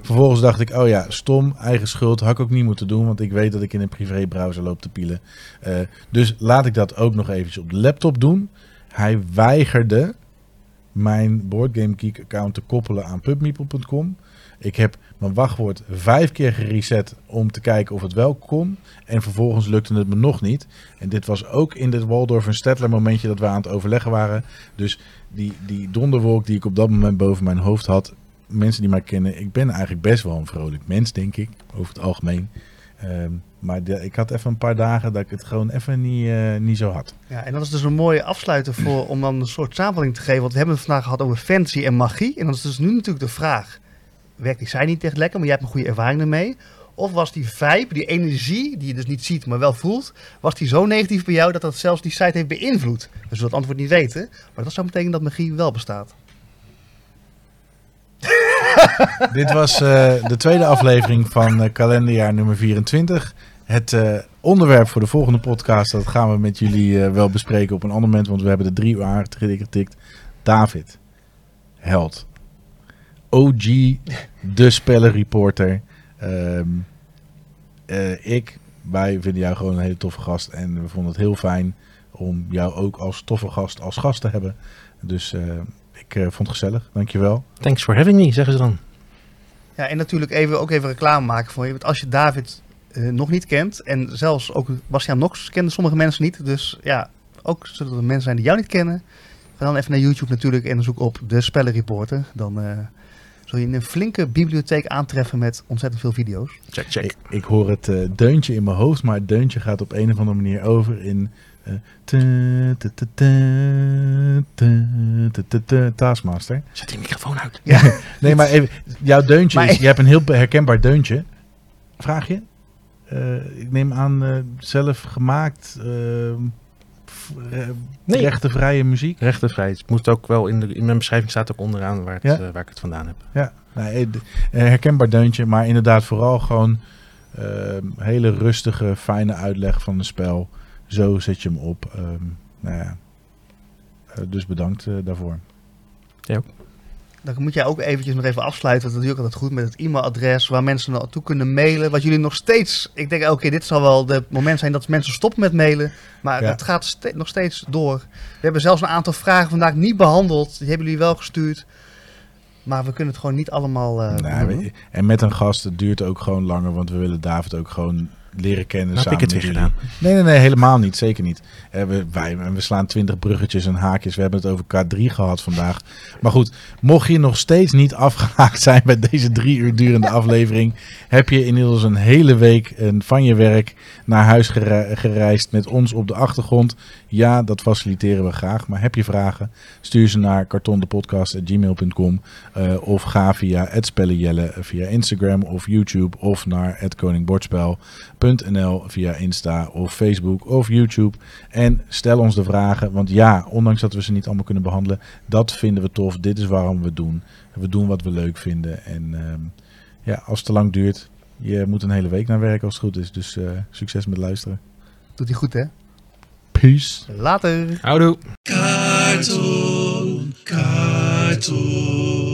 Speaker 4: Vervolgens dacht ik, oh ja, stom, eigen schuld, had ik ook niet moeten doen, want ik weet dat ik in een privébrowser loop te pielen. Eh, dus laat ik dat ook nog eventjes op de laptop doen. Hij weigerde mijn Boardgame Geek account te koppelen aan pubmeeple.com. Ik heb mijn wachtwoord vijf keer gereset om te kijken of het wel kon. En vervolgens lukte het me nog niet. En dit was ook in dit Waldorf en Stettler momentje dat we aan het overleggen waren. Dus die, die donderwolk die ik op dat moment boven mijn hoofd had. Mensen die mij kennen, ik ben eigenlijk best wel een vrolijk mens, denk ik. Over het algemeen. Ehm, maar ik had even een paar dagen dat ik het gewoon even niet, eh, niet zo had.
Speaker 3: Ja, en dat is dus een mooie afsluiter voor, om dan een soort samenvatting te geven. Want we hebben het vandaag gehad over fantasy en magie. En dan is dus nu natuurlijk de vraag, werkt die zij niet echt lekker, maar jij hebt een goede ervaring ermee? Of was die vibe, die energie, die je dus niet ziet, maar wel voelt, was die zo negatief bij jou dat dat zelfs die site heeft beïnvloed? Dus we dat antwoord niet weten, maar dat zou betekenen dat magie wel bestaat.
Speaker 4: Dit was eh, de tweede aflevering van eh, kalenderjaar nummer 24. Het eh, onderwerp voor de volgende podcast, dat gaan we met jullie wel bespreken op een ander moment, want we hebben de drie uur aangetikt. David, held. OG, de spellenreporter. Ehm, eh, ik, wij vinden jou gewoon een hele toffe gast en we vonden het heel fijn om jou ook als toffe gast als gast te hebben. Dus ik eh, vond het gezellig, dankjewel.
Speaker 2: thanks for having me, zeggen ze dan.
Speaker 3: Ja, en natuurlijk even, ook even reclame maken voor je. Want als je David eh, nog niet kent, en zelfs ook Bastiaan Nox kennen sommige mensen niet. Dus ja, ook zullen er mensen zijn die jou niet kennen. Ga dan even naar YouTube natuurlijk en zoek op De Spellenreporter. Dan eh, zul je een flinke bibliotheek aantreffen met ontzettend veel video's.
Speaker 2: Check, check.
Speaker 4: Ik, ik hoor het eh, deuntje in mijn hoofd, maar het deuntje gaat op een of andere manier over in Taskmaster.
Speaker 2: Zet die microfoon uit.
Speaker 4: Nee, maar jouw deuntje je hebt een heel herkenbaar deuntje. Vraag je? Eh, ik neem aan eh, uh, zelf gemaakt uh, ehm,
Speaker 2: nee.
Speaker 4: rechtenvrije muziek.
Speaker 2: Rechtenvrij. Het moet ook wel in, mijn beschrijving staat ook onderaan waar, eh, ik het vandaan heb.
Speaker 4: Ja, nou, herkenbaar deuntje, maar inderdaad vooral gewoon ehm, hele rustige, fijne uitleg van een spel. Zo zet je hem op. Ehm, nou ja, Eh, dus bedankt eh, daarvoor.
Speaker 3: Dan moet jij ook eventjes nog even afsluiten. Want natuurlijk altijd goed met het e-mailadres waar mensen naartoe kunnen mailen. Wat jullie nog steeds. Ik denk, oké, dit zal wel het moment zijn dat mensen stoppen met mailen. Maar
Speaker 4: Ja.
Speaker 3: het gaat ste- nog steeds door. We hebben zelfs een aantal vragen vandaag niet behandeld. Die hebben jullie wel gestuurd. Maar we kunnen het gewoon niet allemaal eh
Speaker 4: Nou, we- en met een gast, het duurt ook gewoon langer, want we willen David ook gewoon leren kennen.
Speaker 2: Heb ik het weer gedaan?
Speaker 4: Nee, nee, nee, helemaal niet. Zeker niet. Eh, we, wij, we slaan twintig bruggetjes en haakjes. We hebben het over K3 gehad vandaag. Maar goed, mocht je nog steeds niet afgehaakt zijn bij deze drie uur durende aflevering, heb je inmiddels een hele week eh, van je werk naar huis gere- gereisd met ons op de achtergrond. Ja, dat faciliteren we graag. Maar heb je vragen, stuur ze naar kartondepodcast.gmail.com eh of ga via het Spellenjelle via Instagram of YouTube of naar het koningbordspel.nl via Insta of Facebook of YouTube. En stel ons de vragen, want ja, ondanks dat we ze niet allemaal kunnen behandelen, dat vinden we tof. Dit is waarom we doen. We doen wat we leuk vinden. En ehm, ja, als het te lang duurt, je moet een hele week naar werk als het goed is. Dus eh, succes met luisteren.
Speaker 3: Doet hij goed, hè?
Speaker 4: Peace.
Speaker 3: Later!
Speaker 2: Houdoe.
Speaker 6: Cartoon, cartoon.